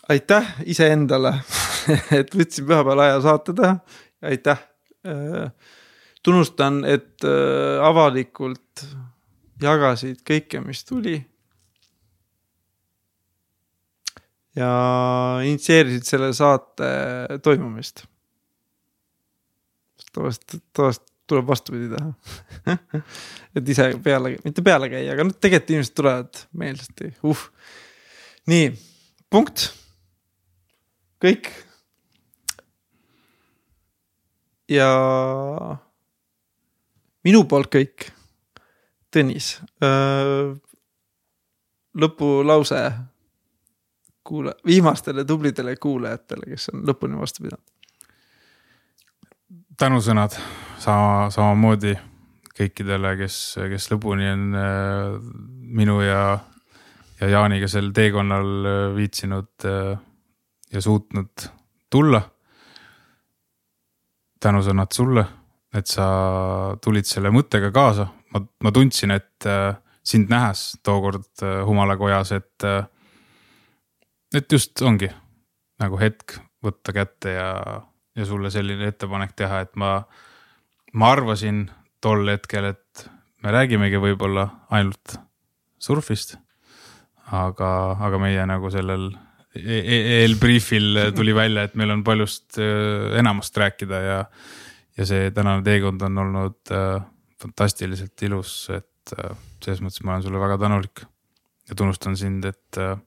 [SPEAKER 1] aitäh iseendale et võtsin pühapäeval aja saate teha. aitäh. Äh, tunnustan, et äh, avalikult jagasid kõike, mis tuli. ja initsieerisid selle saate toimumist. tavaliselt, tavaliselt tuleb vastupidi teha et ise peale, mitte peale käia, aga noh, tegelikult inimesed tulevad meelsasti, uh. nii, punkt. kõik. ja minu poolt kõik Tõnis, lõpulause kuule, viimastele tublidele kuulajatele, kes on lõpuni vastu pidanud.
[SPEAKER 2] tänusõnad sama, samamoodi kõikidele, kes, kes lõpuni on minu ja, ja Jaaniga sel teekonnal viitsinud ja suutnud tulla. tänusõnad sulle, et sa tulid selle mõttega kaasa ma, ma tundsin, et äh, sind nähes tookord äh, Humalakojas, et äh,, et just ongi nagu hetk võtta kätte ja, ja sulle selline ettepanek teha, et ma, ma arvasin tol hetkel, et me räägimegi võib-olla ainult surfist. aga, aga meie nagu sellel e-, e-, eelbriifil tuli välja, et meil on paljust äh, enamast rääkida ja, ja see tänane teekond on olnud äh, fantastiliselt ilus, et äh, selles mõttes ma olen sulle väga tänulik. ja tunnustan sind, et äh,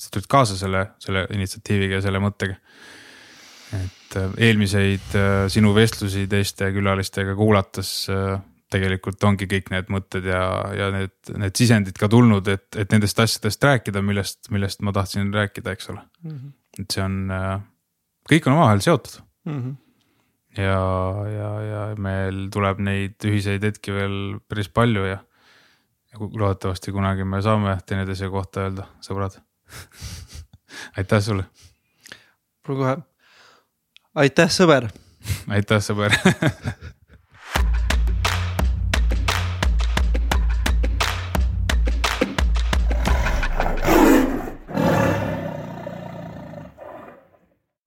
[SPEAKER 2] sa tulid kaasa selle, selle initsiatiiviga ja selle mõttega. et äh, eelmiseid sinu vestlusi teiste külalistega kuulates tegelikult ongi kõik need mõtted ja, ja need, need sisendid ka tulnud, et, et nendest asjadest rääkida, millest, millest ma tahtsin rääkida, eks ole mm. -hmm. et see on, kõik on omavahel seotud mm. -hmm ja, ja, ja meil tuleb neid ühiseid hetki veel päris palju ja, ja loodetavasti kunagi me saame teineteise kohta öelda, sõbrad aitäh sulle.
[SPEAKER 1] kohe, aitäh, sõber.
[SPEAKER 2] aitäh, sõber